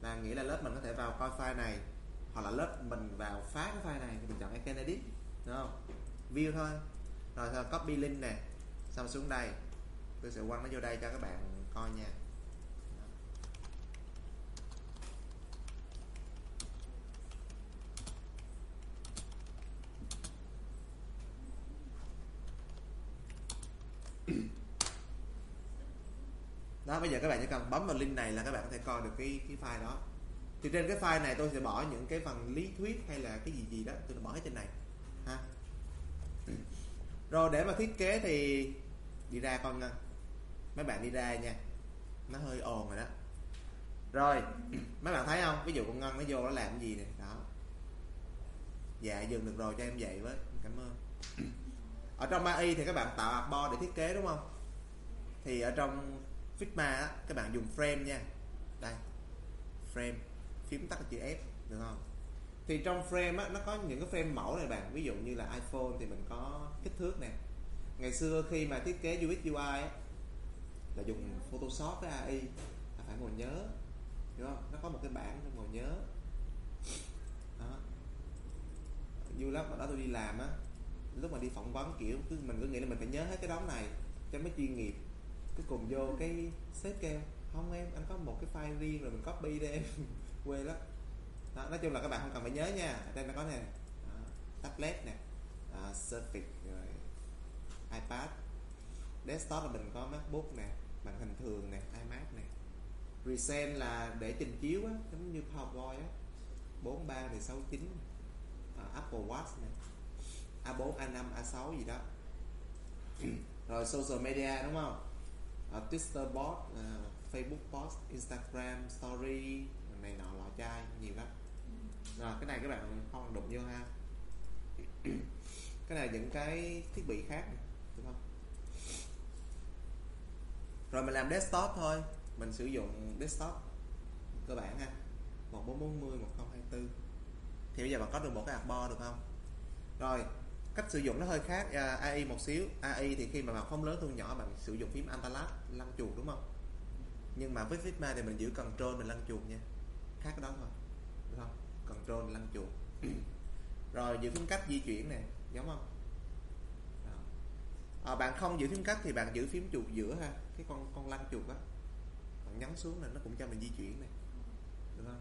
Là nghĩa là lớp mình có thể vào coi file này, hoặc là lớp mình vào phá cái file này thì mình chọn cái can edit, đúng không? View thôi. Rồi sau copy link nè, xong xuống đây. Tôi sẽ quăng nó vô đây cho các bạn coi nha. đó, bây giờ các bạn chỉ cần bấm vào link này là các bạn có thể coi được cái cái file đó. Thì trên cái file này tôi sẽ bỏ những cái phần lý thuyết hay là cái gì gì đó, tôi bỏ hết trên này, ha. Rồi để mà thiết kế thì đi ra con ngân mấy bạn đi ra nha. Nó hơi ồn rồi đó. Rồi, mấy bạn thấy không? Ví dụ con ngân nó vô nó làm cái gì nè? Đó. Dạ dừng được rồi cho em dạy với. Cảm ơn ở trong AI thì các bạn tạo artboard để thiết kế đúng không? Thì ở trong Figma á, các bạn dùng frame nha. Đây frame phím tắt chữ F được không? Thì trong frame á, nó có những cái frame mẫu này bạn. Ví dụ như là iPhone thì mình có kích thước nè. Ngày xưa khi mà thiết kế UX UI á, là dùng Photoshop với AI là phải ngồi nhớ đúng không? Nó có một cái bảng ngồi nhớ. Đó. Vui lắm mà đó tôi đi làm á lúc mà đi phỏng vấn kiểu cứ mình cứ nghĩ là mình phải nhớ hết cái đống này cho mới chuyên nghiệp. Cái cùng vô cái sếp kêu không em anh có một cái file riêng rồi mình copy để em. Quê lắm. Đó, nói chung là các bạn không cần phải nhớ nha. Ở đây nó có nè đó, tablet nè à, Surface rồi iPad. Desktop là mình có MacBook nè màn hình thường nè iMac nè. Present là để trình chiếu á giống như PowerPoint á 43 này 69 à, Apple Watch nè A4 A5 A6 gì đó. Rồi social media đúng không? À, Twitter bot à, Facebook post Instagram story này nọ lọ chai nhiều lắm. Rồi cái này các bạn không đụng vô ha. Cái này những cái thiết bị khác này, đúng không? Rồi mình làm desktop thôi mình sử dụng desktop cơ bản ha. 1440 1024 thì bây giờ bạn có được một cái bo được không? Rồi cách sử dụng nó hơi khác à, uh, AI một xíu. AI thì khi mà bạn phóng lớn thu nhỏ bạn sử dụng phím Antalat lăn chuột đúng không? Nhưng mà với Figma thì mình giữ control mình lăn chuột nha. Khác cái đó thôi. Đúng không? Control lăn chuột. Rồi giữ phím cách di chuyển nè. Giống không? À, bạn không giữ phím cách thì bạn giữ phím chuột giữa ha. Cái con con lăn chuột á. Bạn nhấn xuống là nó cũng cho mình di chuyển này được không?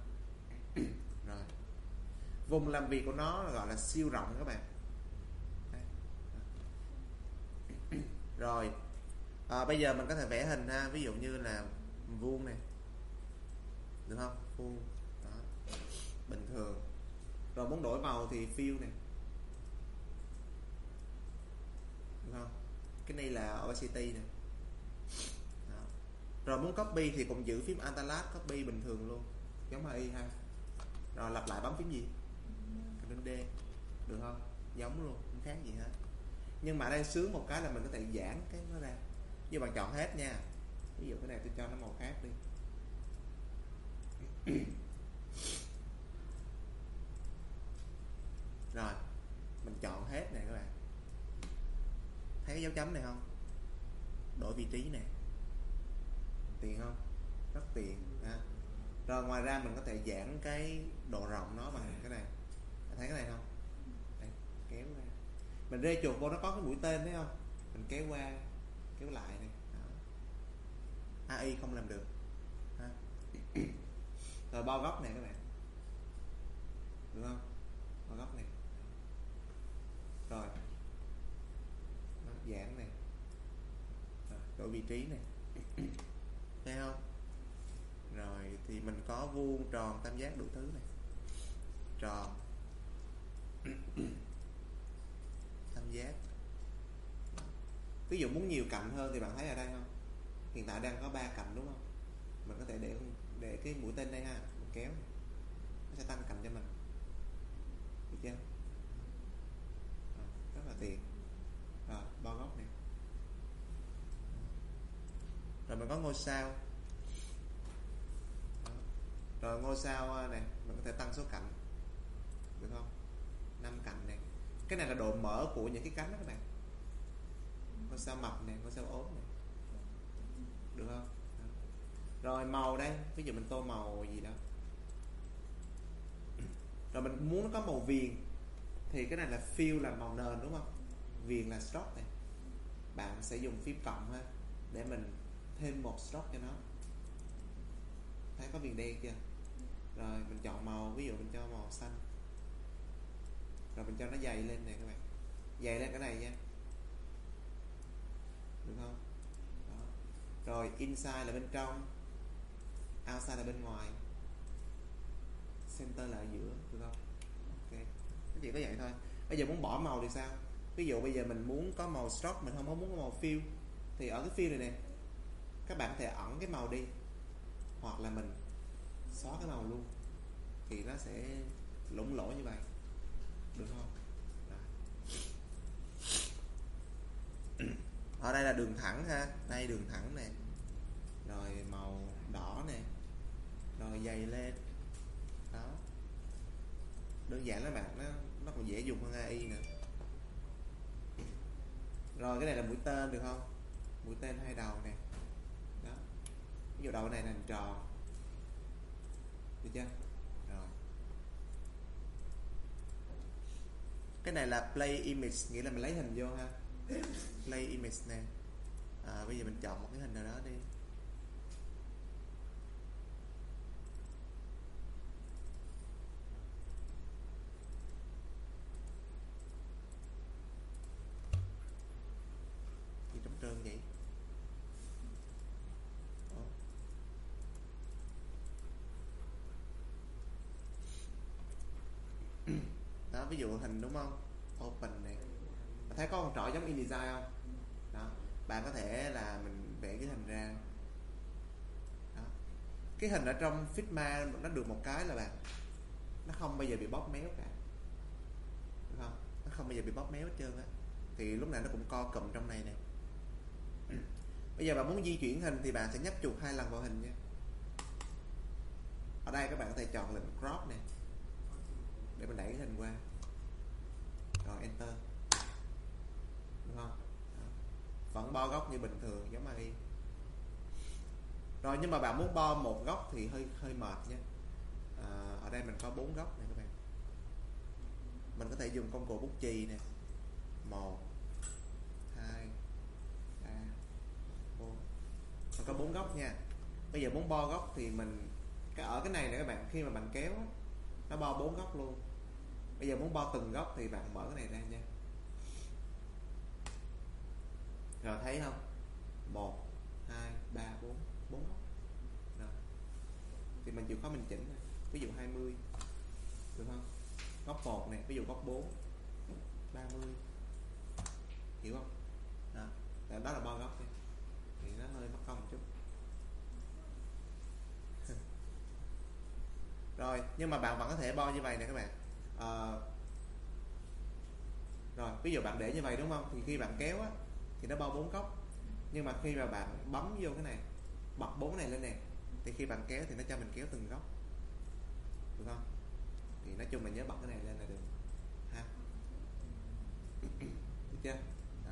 Rồi. Vùng làm việc của nó gọi là siêu rộng các bạn. Rồi. À, bây giờ mình có thể vẽ hình ha. Ví dụ như là vuông này. Được không? Vuông. Đó. Bình thường. Rồi muốn đổi màu thì fill này. Được không? Cái này là opacity này đó. rồi muốn copy thì cũng giữ phím antalat copy bình thường luôn. Giống AI ha. Rồi lặp lại bấm phím gì? Ctrl D. Được không? Giống luôn. Không khác gì hết nhưng mà đây sướng một cái là mình có thể giãn cái nó ra. Như bạn chọn hết nha. Ví dụ cái này tôi cho nó màu khác đi. Rồi, mình chọn hết nè các bạn. Thấy cái dấu chấm này không? Đổi vị trí nè. Tiền không? Rất tiền, ha. rồi ngoài ra mình có thể giãn cái độ rộng nó bằng cái này. Thấy cái này không? Mình rê chuột vô nó có cái mũi tên thấy không? Mình kéo qua kéo lại này. Đó. AI không làm được. Ha. rồi bao góc này các bạn. Được không? Bao góc này. Rồi. Nó giãn này. Rồi, đổi vị trí này. Thấy không? Rồi thì mình có vuông tròn tam giác đủ thứ này. Tròn. Giác. Ví dụ muốn nhiều cạnh hơn thì bạn thấy ở đây không? Hiện tại đang có ba cạnh đúng không? Mình có thể để để cái mũi tên đây ha mình kéo. Nó sẽ tăng cạnh cho mình. Được chưa? À, rất là tiện. Rồi bao góc này. Rồi mình có ngôi sao. Rồi ngôi sao à, này mình có thể tăng số cạnh. Được không? Năm cạnh này cái này là độ mở của những cái cánh đó các bạn. Ngôi sao mập này ngôi sao ốm này được không? Đó. rồi màu đây, ví dụ mình tô màu gì đó. Rồi mình muốn nó có màu viền, thì cái này là fill là màu nền đúng không? Viền là stroke này. Bạn sẽ dùng phím cộng ha, để mình thêm một stroke cho nó. Thấy có viền đen chưa? Rồi mình chọn màu, ví dụ mình cho màu xanh rồi mình cho nó dày lên này các bạn. Dày lên cái này nha. Được không? Đó. rồi, inside là bên trong, outside là bên ngoài. Center là ở giữa, được không? Ok. Cái chỉ có vậy thôi. Bây giờ muốn bỏ màu thì sao? Ví dụ bây giờ mình muốn có màu stroke mình không có muốn có màu fill, thì ở cái fill này nè, các bạn có thể ẩn cái màu đi. Hoặc là mình xóa cái màu luôn. Thì nó sẽ lủng lỗ như vậy được không ở đây là đường thẳng ha. Đây đường thẳng nè. Rồi màu đỏ nè. Rồi dày lên. Đó. Đơn giản lắm bạn. Nó nó còn dễ dùng hơn AI nữa. Rồi cái này là mũi tên được không? Mũi tên hai đầu nè. Đó. Ví dụ đầu này là hình tròn. Được chưa rồi cái này là play image nghĩa là mình lấy hình vô ha. Play image nè. À, bây giờ mình chọn một cái hình nào đó đi gì trống trơn vậy Ủa? đó ví dụ hình đúng không? Open này. Bạn thấy có con trỏ giống InDesign không? Đó. Bạn có thể là mình vẽ cái hình ra. Đó. Cái hình ở trong Figma nó được một cái là bạn, nó không bao giờ bị bóp méo cả. Đúng không? Nó không bao giờ bị bóp méo hết trơn á. Thì lúc nào nó cũng co cụm trong này nè. Bây giờ bạn muốn di chuyển hình thì bạn sẽ nhấp chuột hai lần vào hình nha. Ở đây các bạn có thể chọn lệnh crop nè. Để mình đẩy cái hình qua rồi enter. Đúng không Đó. vẫn bo góc như bình thường giống AI. Rồi nhưng mà bạn muốn bo một góc thì hơi hơi mệt nha à, ở đây mình có bốn góc này các bạn. Mình có thể dùng công cụ bút chì nè. Một hai ba bốn. Mình có bốn góc nha. Bây giờ muốn bo góc thì mình cái ở cái này nè các bạn khi mà bạn kéo nó bo bốn góc luôn bây giờ muốn bo từng góc thì bạn mở cái này ra nha. Rồi thấy không? Một hai ba bốn bốn góc. Rồi. Thì mình chịu khó mình chỉnh ví dụ 20 được không? Góc một này ví dụ góc 4 30 hiểu không? Đó, Tại đó là bo góc đi. Thì nó hơi mất công một chút. Rồi nhưng mà bạn vẫn có thể bo như vậy nè các bạn à, rồi ví dụ bạn để như vậy đúng không? Thì khi bạn kéo á thì nó bao bốn góc. Nhưng mà khi mà bạn bấm vô cái này bật bốn này lên nè thì khi bạn kéo thì nó cho mình kéo từng góc. Được không? Thì nói chung mình nhớ bật cái này lên là được. Ha. Được chưa? Đó.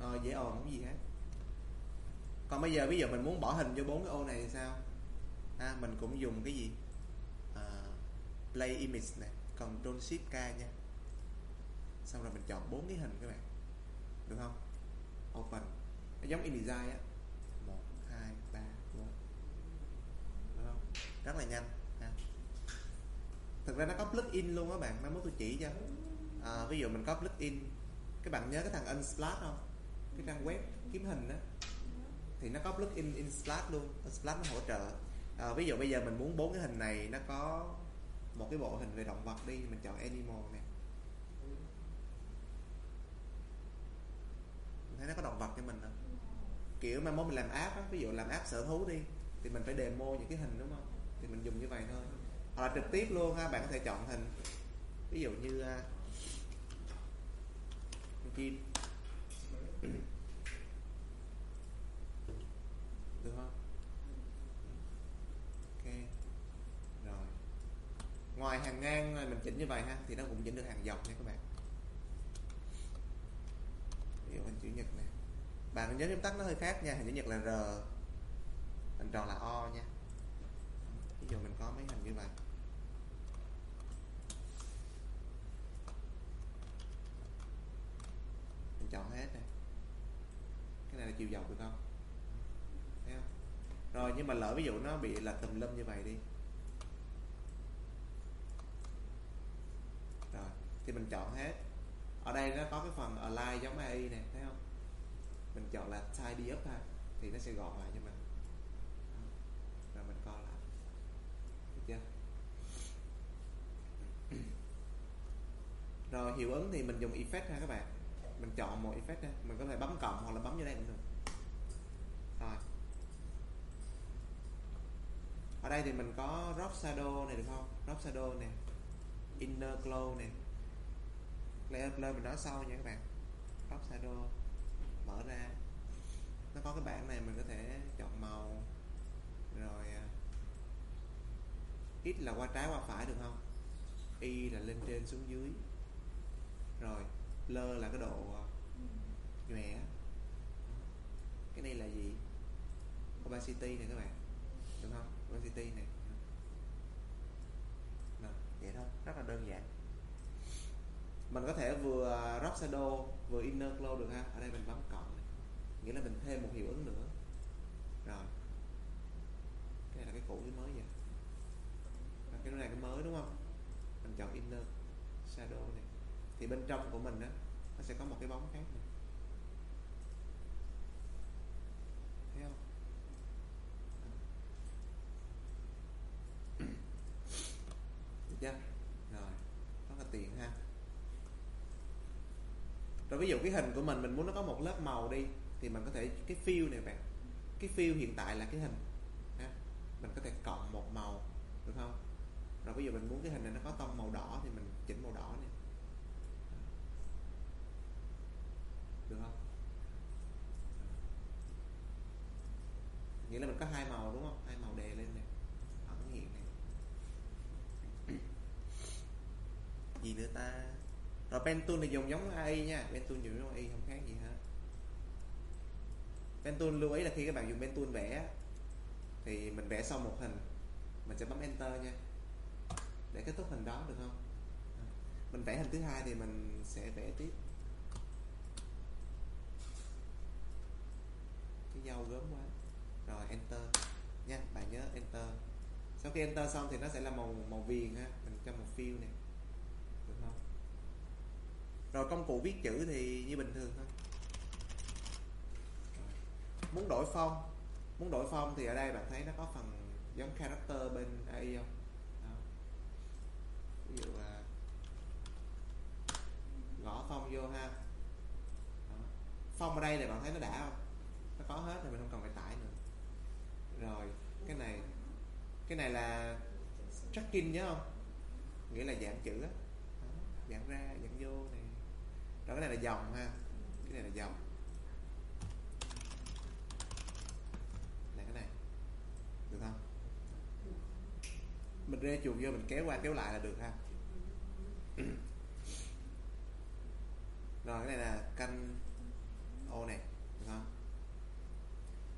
Ờ, dễ ồn không gì hết. Còn bây giờ ví dụ mình muốn bỏ hình vô bốn cái ô này thì sao? À, mình cũng dùng cái gì? À, play image này. Ctrl Shift K nha. Xong rồi mình chọn bốn cái hình các bạn. Được không? Open nó giống InDesign á. Một hai ba bốn. Được không? Rất là nhanh ha. thực ra nó có plugin luôn á bạn. Mai mốt tôi chỉ cho. À, ví dụ mình có plugin các bạn nhớ cái thằng Unsplash không? Cái trang web kiếm hình đó thì nó có plugin Unsplash luôn. Unsplash nó hỗ trợ. À, ví dụ bây giờ mình muốn bốn cái hình này nó có một cái bộ hình về động vật đi mình chọn animal nè. Thấy nó có động vật cho mình không kiểu mà mốt mình làm app á ví dụ làm app sở thú đi thì mình phải demo những cái hình đúng không? Thì mình dùng như vậy thôi. Hoặc là trực tiếp luôn ha bạn có thể chọn hình. Ví dụ như uh, chim. Được không ok rồi ngoài hàng ngang à, mình chỉnh như vậy ha, thì nó cũng chỉnh được hàng dọc nha các bạn. Ví dụ hình chữ nhật này bạn nhớ nguyên tắc nó hơi khác nha, hình chữ nhật là r, hình tròn là o nha. Ví dụ mình có mấy hình như vậy. Mình chọn hết này cái này là chiều dọc được không? Thấy không? Rồi, nhưng mà lỡ ví dụ nó bị là tùm lum như vậy đi rồi thì mình chọn hết. Ở đây nó có cái phần align giống AI nè, thấy không? Mình chọn là tidy up ha, thì nó sẽ gọn lại cho mình. Rồi mình coi lại. Được chưa? Rồi hiệu ứng thì mình dùng effect ha các bạn. Mình chọn một effect ha, mình có thể bấm cộng hoặc là bấm vô đây cũng được. Rồi. Ở đây thì mình có drop shadow này được không? Drop shadow nè. Inner glow nè layer blur mình nói sau nha các bạn. Drop shadow mở ra. Nó có cái bảng này mình có thể chọn màu rồi à, x là qua trái qua phải được không? Y là lên trên xuống dưới. Rồi blur là cái độ à, nhòe. Cái này là gì? Opacity này các bạn được không? Opacity này Rồi, vậy thôi rất là đơn giản mình có thể vừa drop shadow, vừa inner glow được ha? Ở đây mình bấm cộng này. Nghĩa là mình thêm một hiệu ứng nữa. Rồi. Cái này là cái cũ cái mới vậy. Rồi cái này cái mới, đúng không? Mình chọn inner shadow này. Thì bên trong của mình á, nó sẽ có một cái bóng khác này thấy không được chưa rồi rất là tiện ha rồi ví dụ cái hình của mình mình muốn nó có một lớp màu đi, thì mình có thể, cái fill này bạn, cái fill hiện tại là cái hình, ha. mình có thể cộng một màu, được không? Rồi ví dụ mình muốn cái hình này nó có tông màu đỏ thì mình chỉnh màu đỏ này được không? Nghĩa là mình có hai màu, đúng không? Hai màu đè lên này ẩn hiện này gì nữa ta? Ờ, rồi pen tool thì dùng giống AI nha. Pen tool dùng giống AI không khác gì hết. Pen tool lưu ý là khi các bạn dùng pen tool vẽ, thì mình vẽ xong một hình. Mình sẽ bấm enter nha. Để kết thúc hình đó được không? Mình vẽ hình thứ hai thì mình sẽ vẽ tiếp. Cái dâu gớm quá. Rồi, enter. Nha, bạn nhớ enter. Sau khi enter xong thì nó sẽ là màu màu viền ha. Mình cho một fill này rồi công cụ viết chữ thì như bình thường thôi. Muốn đổi phong muốn đổi phong thì ở đây bạn thấy nó có phần giống character bên AI không? Đó. ví dụ là gõ phong vô ha. Đó. phong ở đây này bạn thấy nó đã không? Nó có hết rồi mình không cần phải tải nữa. Rồi, cái này cái này là tracking nhớ không? Nghĩa là giảm chữ á. Giảm ra giảm vô này đó cái này là dòng ha. Cái này là dòng. Là cái này. Được không? Mình rê chuột vô mình kéo qua kéo lại là được ha. Rồi cái này là canh ô này được không?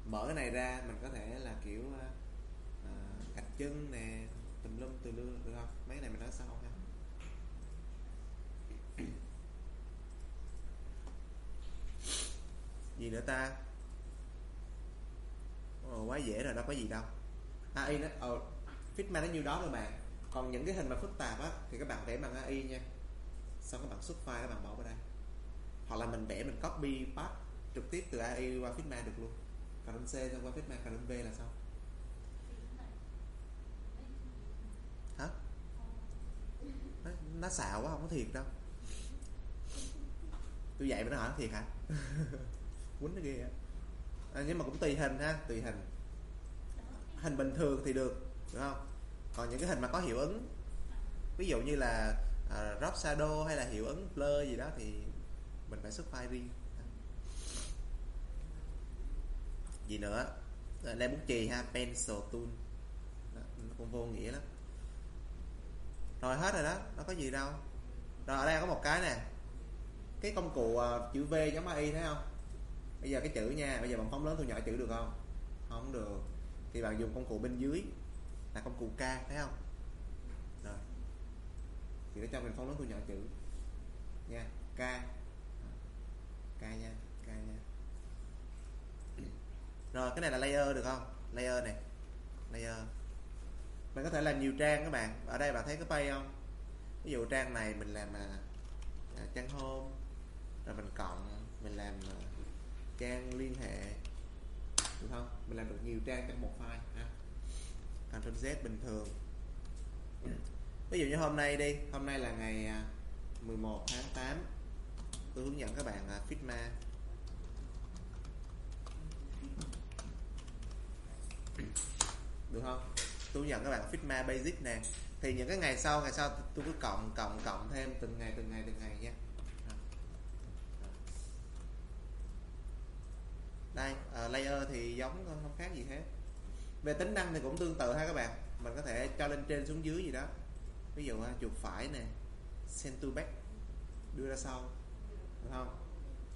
Mở cái này ra mình có thể là kiểu à, gạch chân nè tùm lum từ lưa được không? Mấy này mình nói sau ha. Gì nữa ta? Ồ, quá dễ rồi đâu có gì đâu. AI nó ờ, Figma nó nhiêu đó thôi bạn. Còn những cái hình mà phức tạp á thì các bạn vẽ bằng AI nha. Xong các bạn xuất file các bạn bỏ vào đây. Hoặc là mình vẽ mình copy paste trực tiếp từ AI qua Figma được luôn. Ctrl C xong qua Figma Ctrl V là xong. Hả? Nó, nó xạo quá không có thiệt đâu. Tôi dạy mà nó hỏi thiệt hả? quýnh nó ghê á à, nhưng mà cũng tùy hình ha tùy hình. Hình bình thường thì được đúng không? Còn những cái hình mà có hiệu ứng ví dụ như là à, uh, drop shadow hay là hiệu ứng blur gì đó thì mình phải xuất file riêng. Gì nữa? À, đây bút chì ha pencil tool. Đó, nó cũng vô nghĩa lắm. Rồi hết rồi đó nó có gì đâu. Rồi ở đây có một cái nè. Cái công cụ uh, chữ V giống AI thấy không? Bây giờ cái chữ nha bây giờ bằng phóng lớn thu nhỏ chữ được không? Không được. Thì bạn dùng công cụ bên dưới là công cụ K thấy không? Rồi. Thì nó cho mình phóng lớn thu nhỏ chữ. Nha K. K nha K nha. Rồi cái này là layer được không? Layer này. Layer. Mình có thể làm nhiều trang các bạn. Ở đây bạn thấy cái pay không? Ví dụ trang này mình làm à, à trang home rồi mình cộng mình làm à, trang liên hệ, được không? Mình làm được nhiều trang trong một file, ha. Ctrl Z bình thường. Ví dụ như hôm nay đi, hôm nay là ngày à, 11 tháng 8 tôi hướng dẫn các bạn à, Figma. Được không? Tôi hướng dẫn các bạn Figma Basic nè. Thì những cái ngày sau ngày sau tôi cứ cộng cộng cộng thêm từng ngày từng ngày từng ngày nha. Đây uh, layer thì giống thôi không khác gì hết. Về tính năng thì cũng tương tự ha các bạn. Mình có thể cho lên trên xuống dưới gì đó. Ví dụ ha, chuột phải nè send to back đưa ra sau. Được không?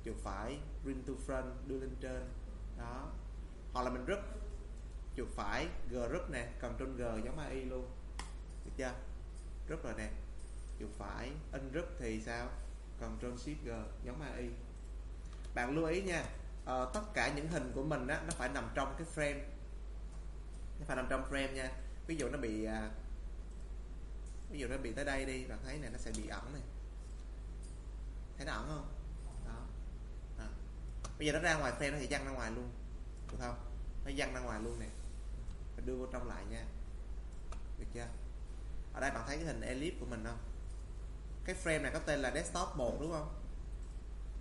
Chuột phải bring to front đưa lên trên. Đó. Hoặc là mình group chuột phải g group nè control G giống AI luôn. Được chưa? Group rồi nè. Chuột phải ungroup thì sao? Control Shift G giống AI. Bạn lưu ý nha uh, tất cả những hình của mình á nó phải nằm trong cái frame. Nó phải nằm trong frame nha. Ví dụ nó bị uh, ví dụ nó bị tới đây đi bạn thấy này nó sẽ bị ẩn này. Thấy nó ẩn không? Đó. À. bây giờ nó ra ngoài frame nó sẽ văng ra ngoài luôn. Được không? Nó văng ra ngoài luôn nè. Mình đưa vô trong lại nha. Được chưa? Ở đây bạn thấy cái hình ellipse của mình không? Cái frame này có tên là desktop 1 đúng không?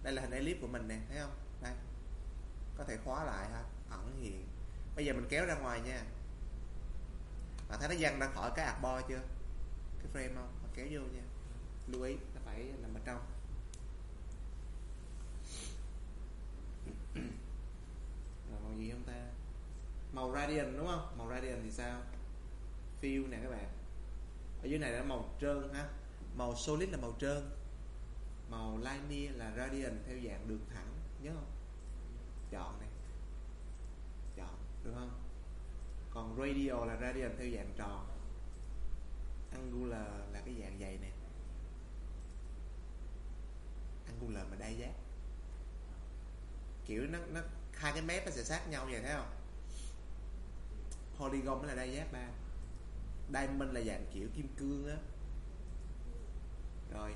Đây là hình ellipse của mình nè thấy không? Có thể khóa lại ha, ẩn hiện. Bây giờ mình kéo ra ngoài nha. Bạn thấy nó văng ra khỏi cái bo chưa? Cái frame không? Mà kéo vô nha. Lưu ý nó phải nằm ở trong. Rồi, màu gì không ta? Màu radiant đúng không? Màu radiant thì sao? Fill nè các bạn. Ở dưới này là màu trơn ha. Màu solid là màu trơn. Màu linear là radiant, theo dạng đường thẳng. Nhớ không? Chọn này chọn được không? Còn radio là radian theo dạng tròn angular là cái dạng dày nè. Angular mà đa giác. Kiểu nó nó hai cái mép nó sẽ sát nhau vậy, thấy không? Polygon là đa giác ba. Diamond là dạng kiểu kim cương á. Rồi,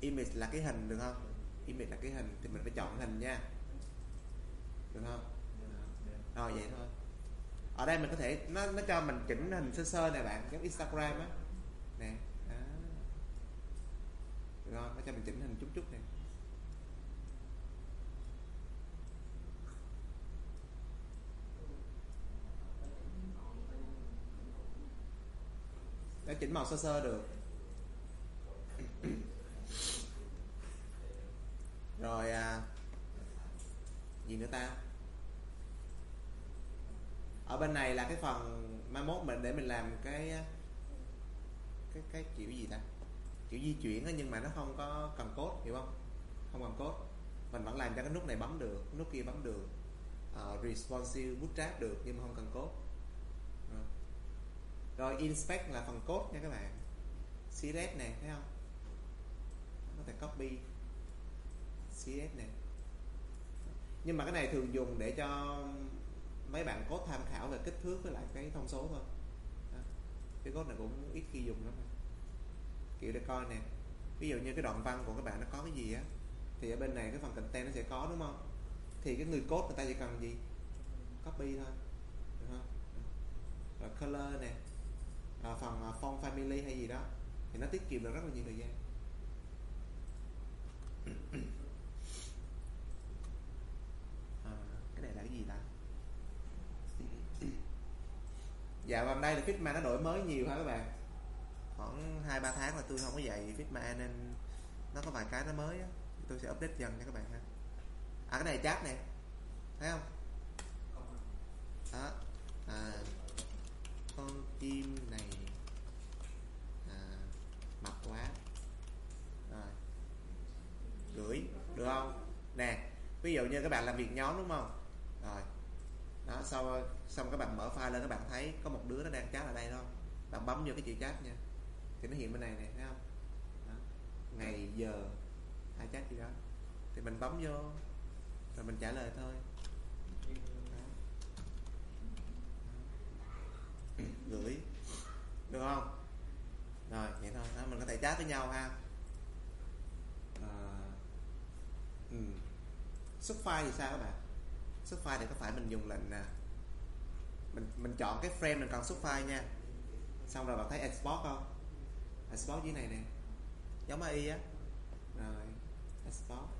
image là cái hình, được không? Image là cái hình, thì mình phải chọn hình nha được không? Rồi vậy thôi. Ở đây mình có thể nó nó cho mình chỉnh hình sơ sơ này bạn giống Instagram á. Nè đó. được không? Nó cho mình chỉnh hình chút chút nè. Để chỉnh màu sơ sơ được. Rồi à, gì nữa ta? Ở bên này là cái phần mai mốt mình để mình làm cái cái cái kiểu gì ta? Kiểu di chuyển đó, nhưng mà nó không có cần cốt hiểu không? Không cần cốt. Mình vẫn làm cho cái nút này bấm được nút kia bấm được. Uh, responsive bootstrap được nhưng mà không cần cốt. Ờ. Rồi inspect là phần cốt nha các bạn. Css này thấy không? Có thể copy. Css này nhưng mà cái này thường dùng để cho mấy bạn có tham khảo về kích thước với lại cái thông số thôi. Cái code này cũng ít khi dùng lắm. Kiểu để coi nè. Ví dụ như cái đoạn văn của các bạn nó có cái gì á thì ở bên này cái phần content nó sẽ có đúng không? Thì cái người code người ta chỉ cần gì? Copy thôi. Đúng không? Rồi color nè. À, phần font family hay gì đó. Thì nó tiết kiệm được rất là nhiều thời gian. Dạo gần đây là Figma nó đổi mới nhiều hả các bạn? Khoảng hai ba tháng là tôi không có dạy Figma nên nó có vài cái nó mới á. Tôi sẽ update dần cho các bạn ha. À cái này chat nè. Thấy không? Đó. À, con chim này à, mập quá. Rồi. Gửi được không? Nè ví dụ như các bạn làm việc nhóm đúng không? Rồi đó sau xong các bạn mở file lên các bạn thấy có một đứa nó đang chat ở đây đó bạn bấm vô cái chữ chat nha. Thì nó hiện bên này nè thấy không? Đó. ngày giờ hai chat gì đó. Thì mình bấm vô rồi mình trả lời thôi. Đó. gửi. Được không? Rồi vậy thôi. Đó, mình có thể chat với nhau ha. À, ừ. xuất file thì sao các bạn? Xuất file thì có phải mình dùng lệnh à, mình mình chọn cái frame mình cần xuất file nha. Xong rồi bạn thấy export không? Export dưới này nè. Giống AI á. Rồi, export.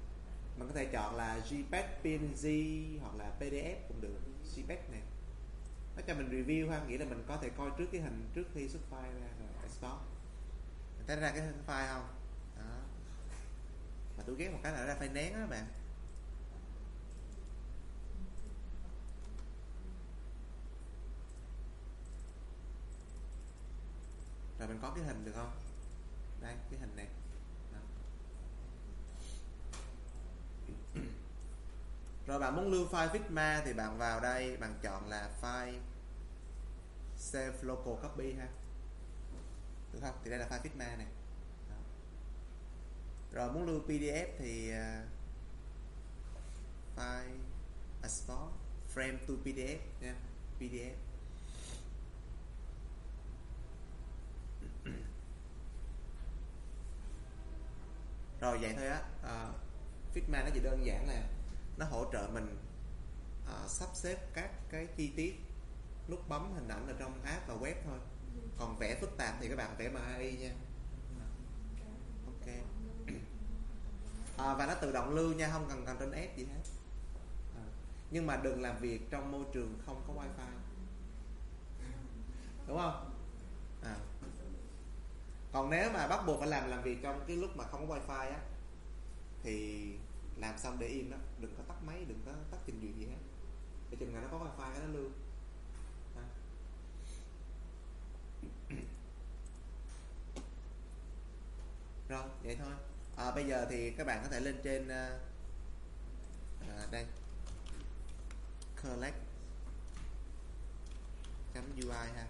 Mình có thể chọn là JPEG PNG hoặc là PDF cũng được. JPEG này nó cho mình review ha, nghĩa là mình có thể coi trước cái hình trước khi xuất file ra rồi export. Mình thấy ra cái hình file không? Đó. Mà tôi ghét một cái là ra file nén á bạn. Rồi mình có cái hình được không? Đây, cái hình này. Đó. rồi bạn muốn lưu file Figma thì bạn vào đây, bạn chọn là file save local copy ha. Được không? Thì đây là file Figma này. Đó. rồi muốn lưu PDF thì à, file export frame to PDF nha. PDF rồi vậy thôi á. À, uh, Figma nó chỉ đơn giản là nó hỗ trợ mình uh, sắp xếp các cái chi tiết nút bấm hình ảnh ở trong app và web thôi. Còn vẽ phức tạp thì các bạn vẽ bằng AI nha. Ok. À, và nó tự động lưu nha không cần cần trên app gì hết. À, nhưng mà đừng làm việc trong môi trường không có wifi. Đúng không? À còn nếu mà bắt buộc phải làm làm việc trong cái lúc mà không có wifi á thì làm xong để im đó đừng có tắt máy đừng có tắt trình duyệt gì hết. Để chừng nào nó có wifi cái nó lưu. À. rồi vậy thôi. À, bây giờ thì các bạn có thể lên trên ờ, à, đây. Collect. Ui ha.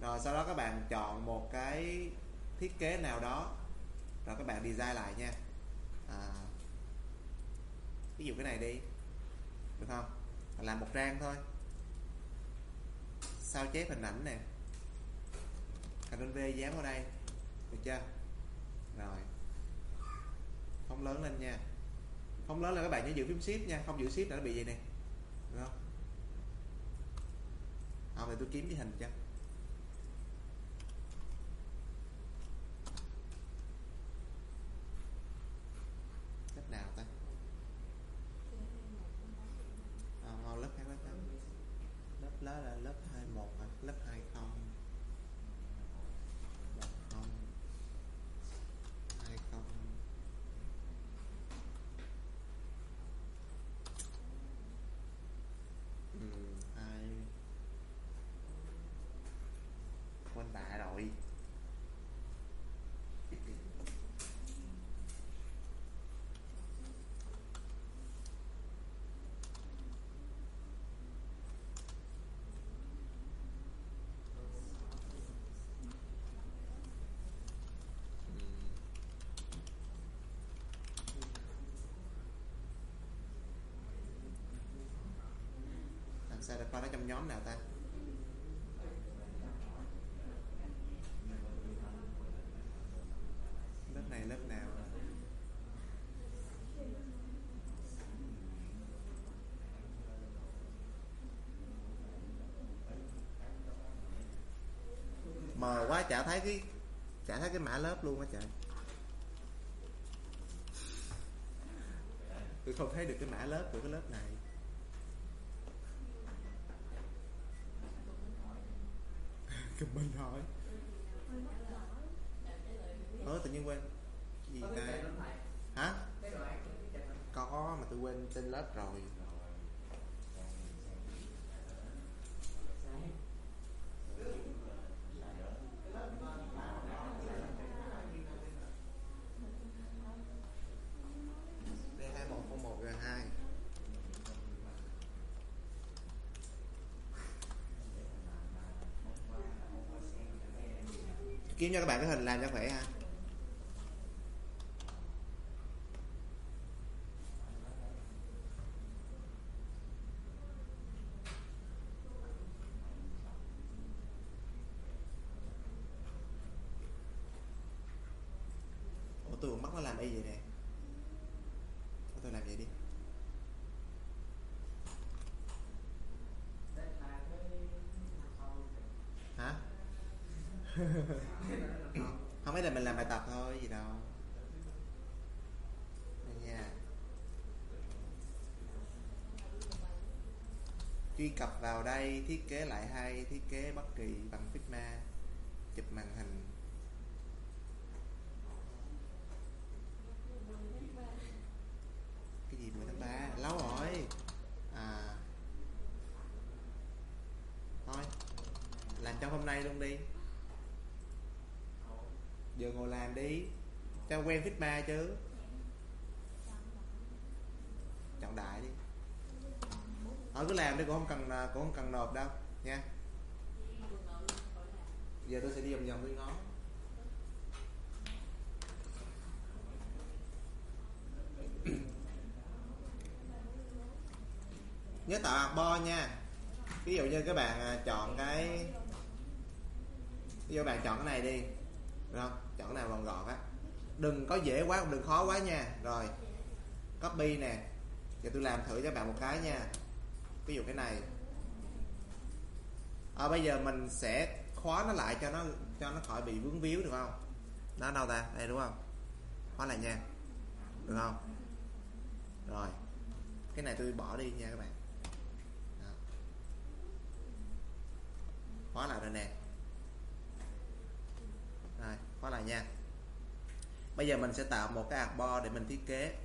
Rồi sau đó các bạn chọn một cái thiết kế nào đó. Rồi các bạn design lại nha. À, ví dụ cái này đi. Được không? Làm một trang thôi. Sao chép hình ảnh nè. Ctrl V dán vào đây. Được chưa? Rồi. Không lớn lên nha. Không lớn là các bạn nhớ giữ phím shift nha. Không giữ shift là nó bị gì nè. Được không? Không thì tôi kiếm cái hình cho lớp nào ta à, lớp khác lớp khác lớp đó là lớp 21 à, lớp 20 10 20 ừ, hai quên bạ rồi làm sao để coi nó trong nhóm nào ta? Lớp này, lớp nào? Mờ quá, chả thấy cái, chả thấy cái mã lớp luôn á trời. Tôi không thấy được cái mã lớp của cái lớp này. Comment hỏi ớ tự nhiên quên. Gì ta? hả? Có mà tôi quên tên lớp rồi đây hai một không một rồi hai kiếm cho các bạn cái hình làm cho khỏe ha Ủa tôi còn bắt nó làm y vậy nè Thôi tôi làm vậy đi Hả? Không phải là mình làm bài tập thôi gì đâu Đây nha Truy cập vào đây, thiết kế lại hay thiết kế bất kỳ bằng Figma, chụp màn hình. Cái gì 10 tháng 3 lâu rồi. À. Thôi, làm trong hôm nay luôn đi. Giờ ngồi làm đi. Cho quen Figma chứ chọn đại đi họ cứ làm đi, cũng không cần à, cũng không cần nộp đâu, nha. Giờ tôi sẽ đi vòng vòng với nó nhớ tạo hạt bo nha. Ví dụ như các bạn à, chọn cái, ví dụ bạn chọn cái này đi. Rồi không? Chọn cái nào gọn gọn á. Đừng có dễ quá, đừng khó quá nha. Rồi, copy nè. Giờ tôi làm thử cho bạn một cái nha ví dụ cái này. À, bây giờ mình sẽ khóa nó lại cho nó cho nó khỏi bị vướng víu được không? Nó đâu ta? Đây đúng không? Khóa lại nha. Được không? Rồi. Cái này tôi bỏ đi nha các bạn. Đó. khóa lại rồi nè. Rồi khóa lại nha. Bây giờ mình sẽ tạo một cái bo để mình thiết kế.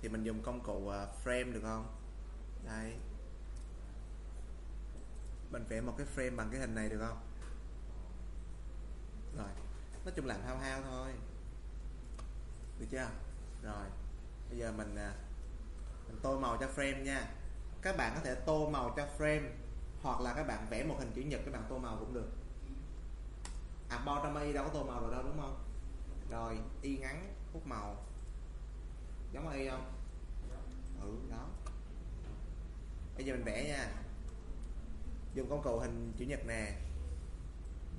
Thì mình dùng công cụ à, frame được không? Đây mình vẽ một cái frame bằng cái hình này được không? Rồi, nói chung làm hao hao thôi. Được chưa? Rồi, bây giờ mình à, mình tô màu cho frame nha. Các bạn có thể tô màu cho frame, hoặc là các bạn vẽ một hình chữ nhật, các bạn tô màu cũng được. À bo trong y đâu có tô màu rồi đâu, đúng không? Rồi, y ngắn hút màu. Giống y không? Ừ đó. Bây giờ mình vẽ nha dùng công cụ hình chữ nhật nè.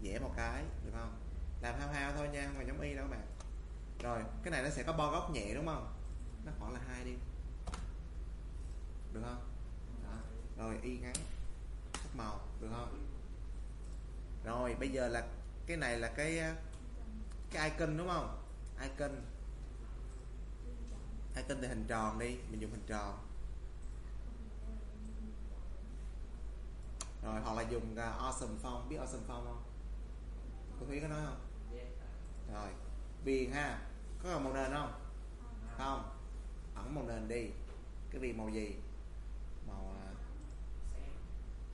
Vẽ một cái, được không? Làm hao hao thôi nha, không phải giống y đâu các bạn. Rồi, cái này nó sẽ có bo góc nhẹ đúng không? Nó khoảng là hai đi. Được không? Đó. rồi, y ngắn. Sắc màu, được không? Rồi, bây giờ là cái này là cái cái icon đúng không? Icon. Icon thì hình tròn đi, mình dùng hình tròn. Rồi hoặc là dùng uh, awesome phong. Biết awesome phong không? Cô thúy có nói không? Rồi viền ha. Có còn màu nền không? Không. Ẩn màu nền đi. Cái viền màu gì? Màu uh,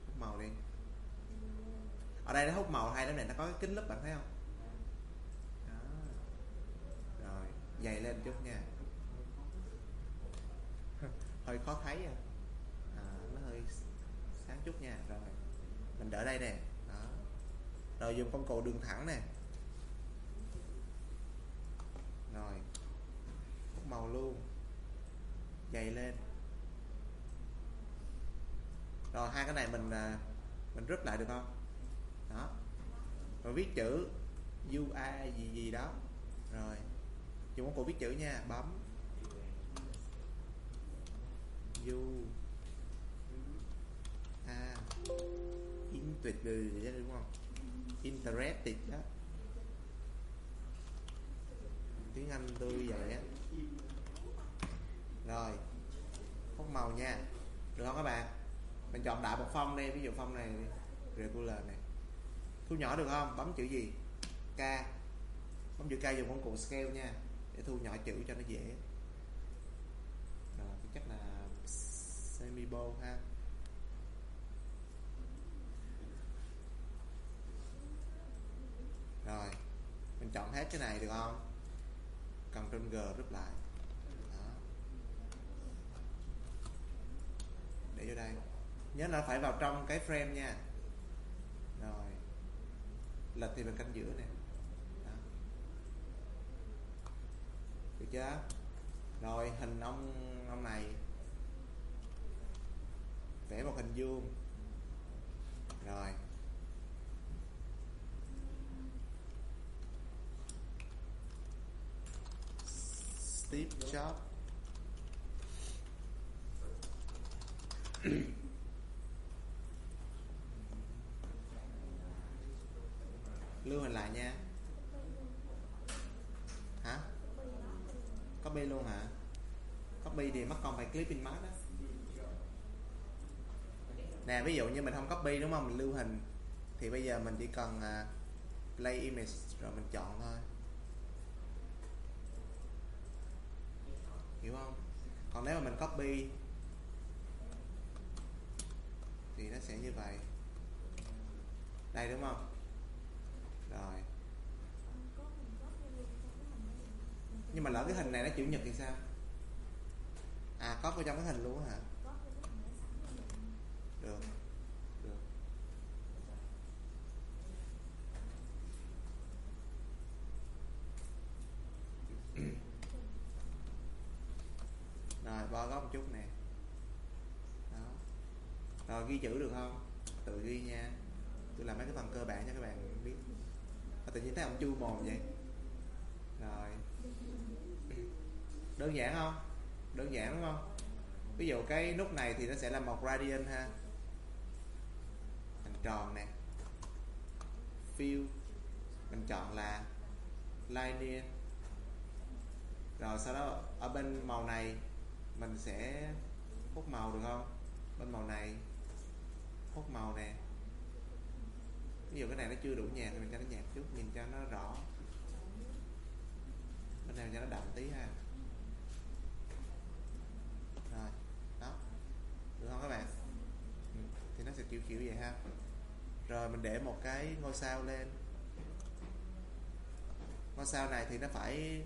hút màu đi. Ở đây nó hút màu hay lắm này nó có cái kính lúp bạn thấy không? Đó. rồi dày lên chút nha. Hơi khó thấy à. à nó hơi sáng chút nha. Rồi mình đỡ đây nè. Đó. Rồi dùng công cụ đường thẳng nè. Rồi. Hút màu luôn. Dày lên. Rồi hai cái này mình à, mình rút lại được không? Đó. Rồi viết chữ UA gì gì đó. Rồi. Dùng công cụ viết chữ nha. Bấm. U A tuyệt vời vậy đó, đúng không? Interested đó. Tiếng anh tôi vậy á. Rồi phông màu nha. Được không các bạn? Mình chọn đại một phong đi ví dụ phong này regular này. Thu nhỏ được không? Bấm chữ gì? K. Bấm chữ k dùng công cụ scale nha để thu nhỏ chữ cho nó dễ. Rồi chắc là semi bold ha. Rồi, mình chọn hết cái này được không? Ctrl G rút lại. Đó. để vô đây. Nhớ là phải vào trong cái frame nha. Rồi. Lệch thì mình canh giữa nè. Đó. được chưa? Rồi, hình ông ông này. Vẽ một hình vuông. Rồi. Steve Jobs. Lưu hình lại nha. Hả? Copy luôn hả? Copy thì mất còn phải clip in mát đó. Nè ví dụ như mình không copy đúng không? Mình lưu hình. Thì bây giờ mình chỉ cần uh, play image rồi mình chọn thôi. Hiểu không? Còn nếu mà mình copy thì nó sẽ như vậy. Đây, đúng không? Rồi. Nhưng mà lỡ cái hình này nó chữ nhật thì sao? À có vào trong cái hình luôn hả? Được được. Rồi bo góc một chút nè. Đó. Rồi ghi chữ được không? Tự ghi nha. Tôi làm mấy cái phần cơ bản cho các bạn biết. À, tự nhiên thấy ông chu mồm vậy. Rồi. Đơn giản không? Đơn giản đúng không? Ví dụ cái nút này thì nó sẽ là một gradient ha. Hình tròn nè. Fill. Mình chọn là linear. Rồi sau đó ở bên màu này mình sẽ hút màu được không? Bên màu này. Hút màu nè. Ví dụ cái này nó chưa đủ nhạt thì mình cho nó nhạt chút, nhìn cho nó rõ. Bên này cho nó đậm tí ha. Rồi, đó. Được không các bạn? Ừ. thì nó sẽ kiểu kiểu vậy ha. Rồi, mình để một cái ngôi sao lên. Ngôi sao này thì nó phải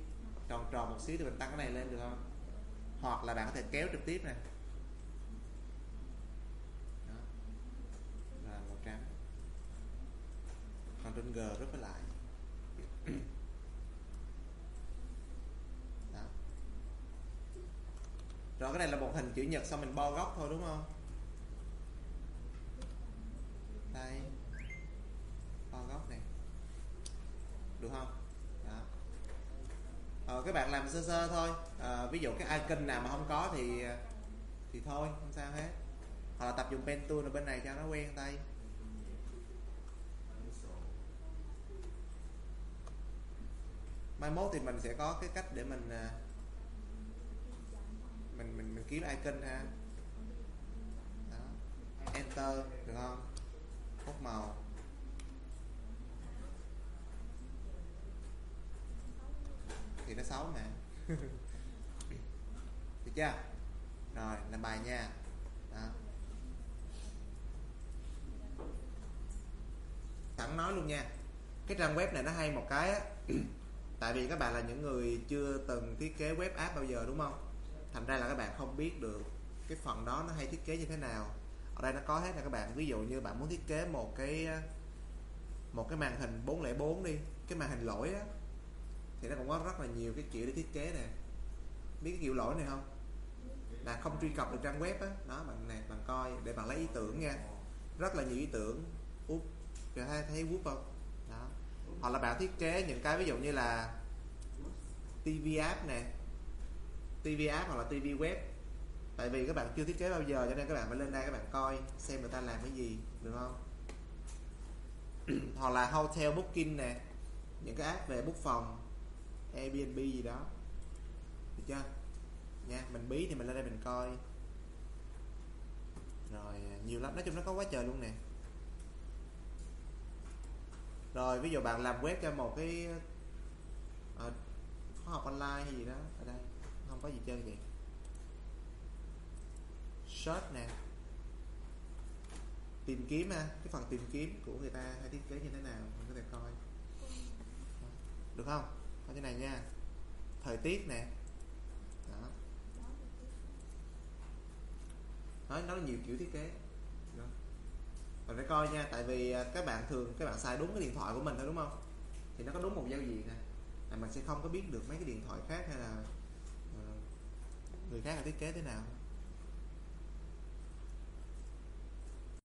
tròn tròn một xíu thì mình tăng cái này lên được không? Hoặc là bạn có thể kéo trực tiếp này. Đó. Là màu trắng. Còn trên G rất là lại đó. Rồi cái này là một hình chữ nhật xong mình bo góc thôi, đúng không? Đây. Bo góc này. Được không? Ờ, các bạn làm sơ sơ thôi. Ờ, ví dụ cái icon nào mà không có thì thì thôi không sao hết. Hoặc là tập dùng pen tool ở bên này cho nó quen tay. Mai mốt thì mình sẽ có cái cách để mình à, mình mình mình kiếm icon ha. Đó. enter được không? Hút màu. Thì nó xấu mà. Được chưa? Rồi, làm bài nha. Đó. thẳng nói luôn nha. Cái trang web này nó hay một cái á. Tại vì các bạn là những người chưa từng thiết kế web app bao giờ, đúng không? Thành ra là các bạn không biết được cái phần đó nó hay thiết kế như thế nào. Ở đây nó có hết nè các bạn. Ví dụ như bạn muốn thiết kế một cái một cái màn hình 404 đi, cái màn hình lỗi á thì nó cũng có rất là nhiều cái kiểu để thiết kế nè. Biết cái kiểu lỗi này không? Là không truy cập được trang web á. Đó, bạn này, bạn coi, để bạn lấy ý tưởng nha. Rất là nhiều ý tưởng. Úp thấy thấy úp không? Đó. Hoặc là bạn thiết kế những cái, ví dụ như là TV app nè. TV app hoặc là TV web. Tại vì các bạn chưa thiết kế bao giờ, cho nên các bạn phải lên đây các bạn coi, xem người ta làm cái gì, được không? Hoặc là hotel booking nè. Những cái app về book phòng. Airbnb gì đó. Được chưa? Nha mình bí thì mình lên đây mình coi. Rồi à, nhiều lắm. Nói chung nó có quá trời luôn nè. Rồi ví dụ bạn làm web cho một cái à, khóa học online hay gì đó ở đây. Không có gì chơi vậy. Search nè. Tìm kiếm ha. Cái phần tìm kiếm của người ta hay thiết kế như thế nào mình có thể coi. Được không? Có cái này nha. Thời tiết nè. Đó. Nói nó nhiều kiểu thiết kế. Đó. mình phải coi nha, tại vì à, các bạn thường, các bạn xài đúng cái điện thoại của mình thôi, đúng không? Thì nó có đúng một giao diện nè. Là mình sẽ không có biết được mấy cái điện thoại khác hay là ờ, người khác là thiết kế thế nào.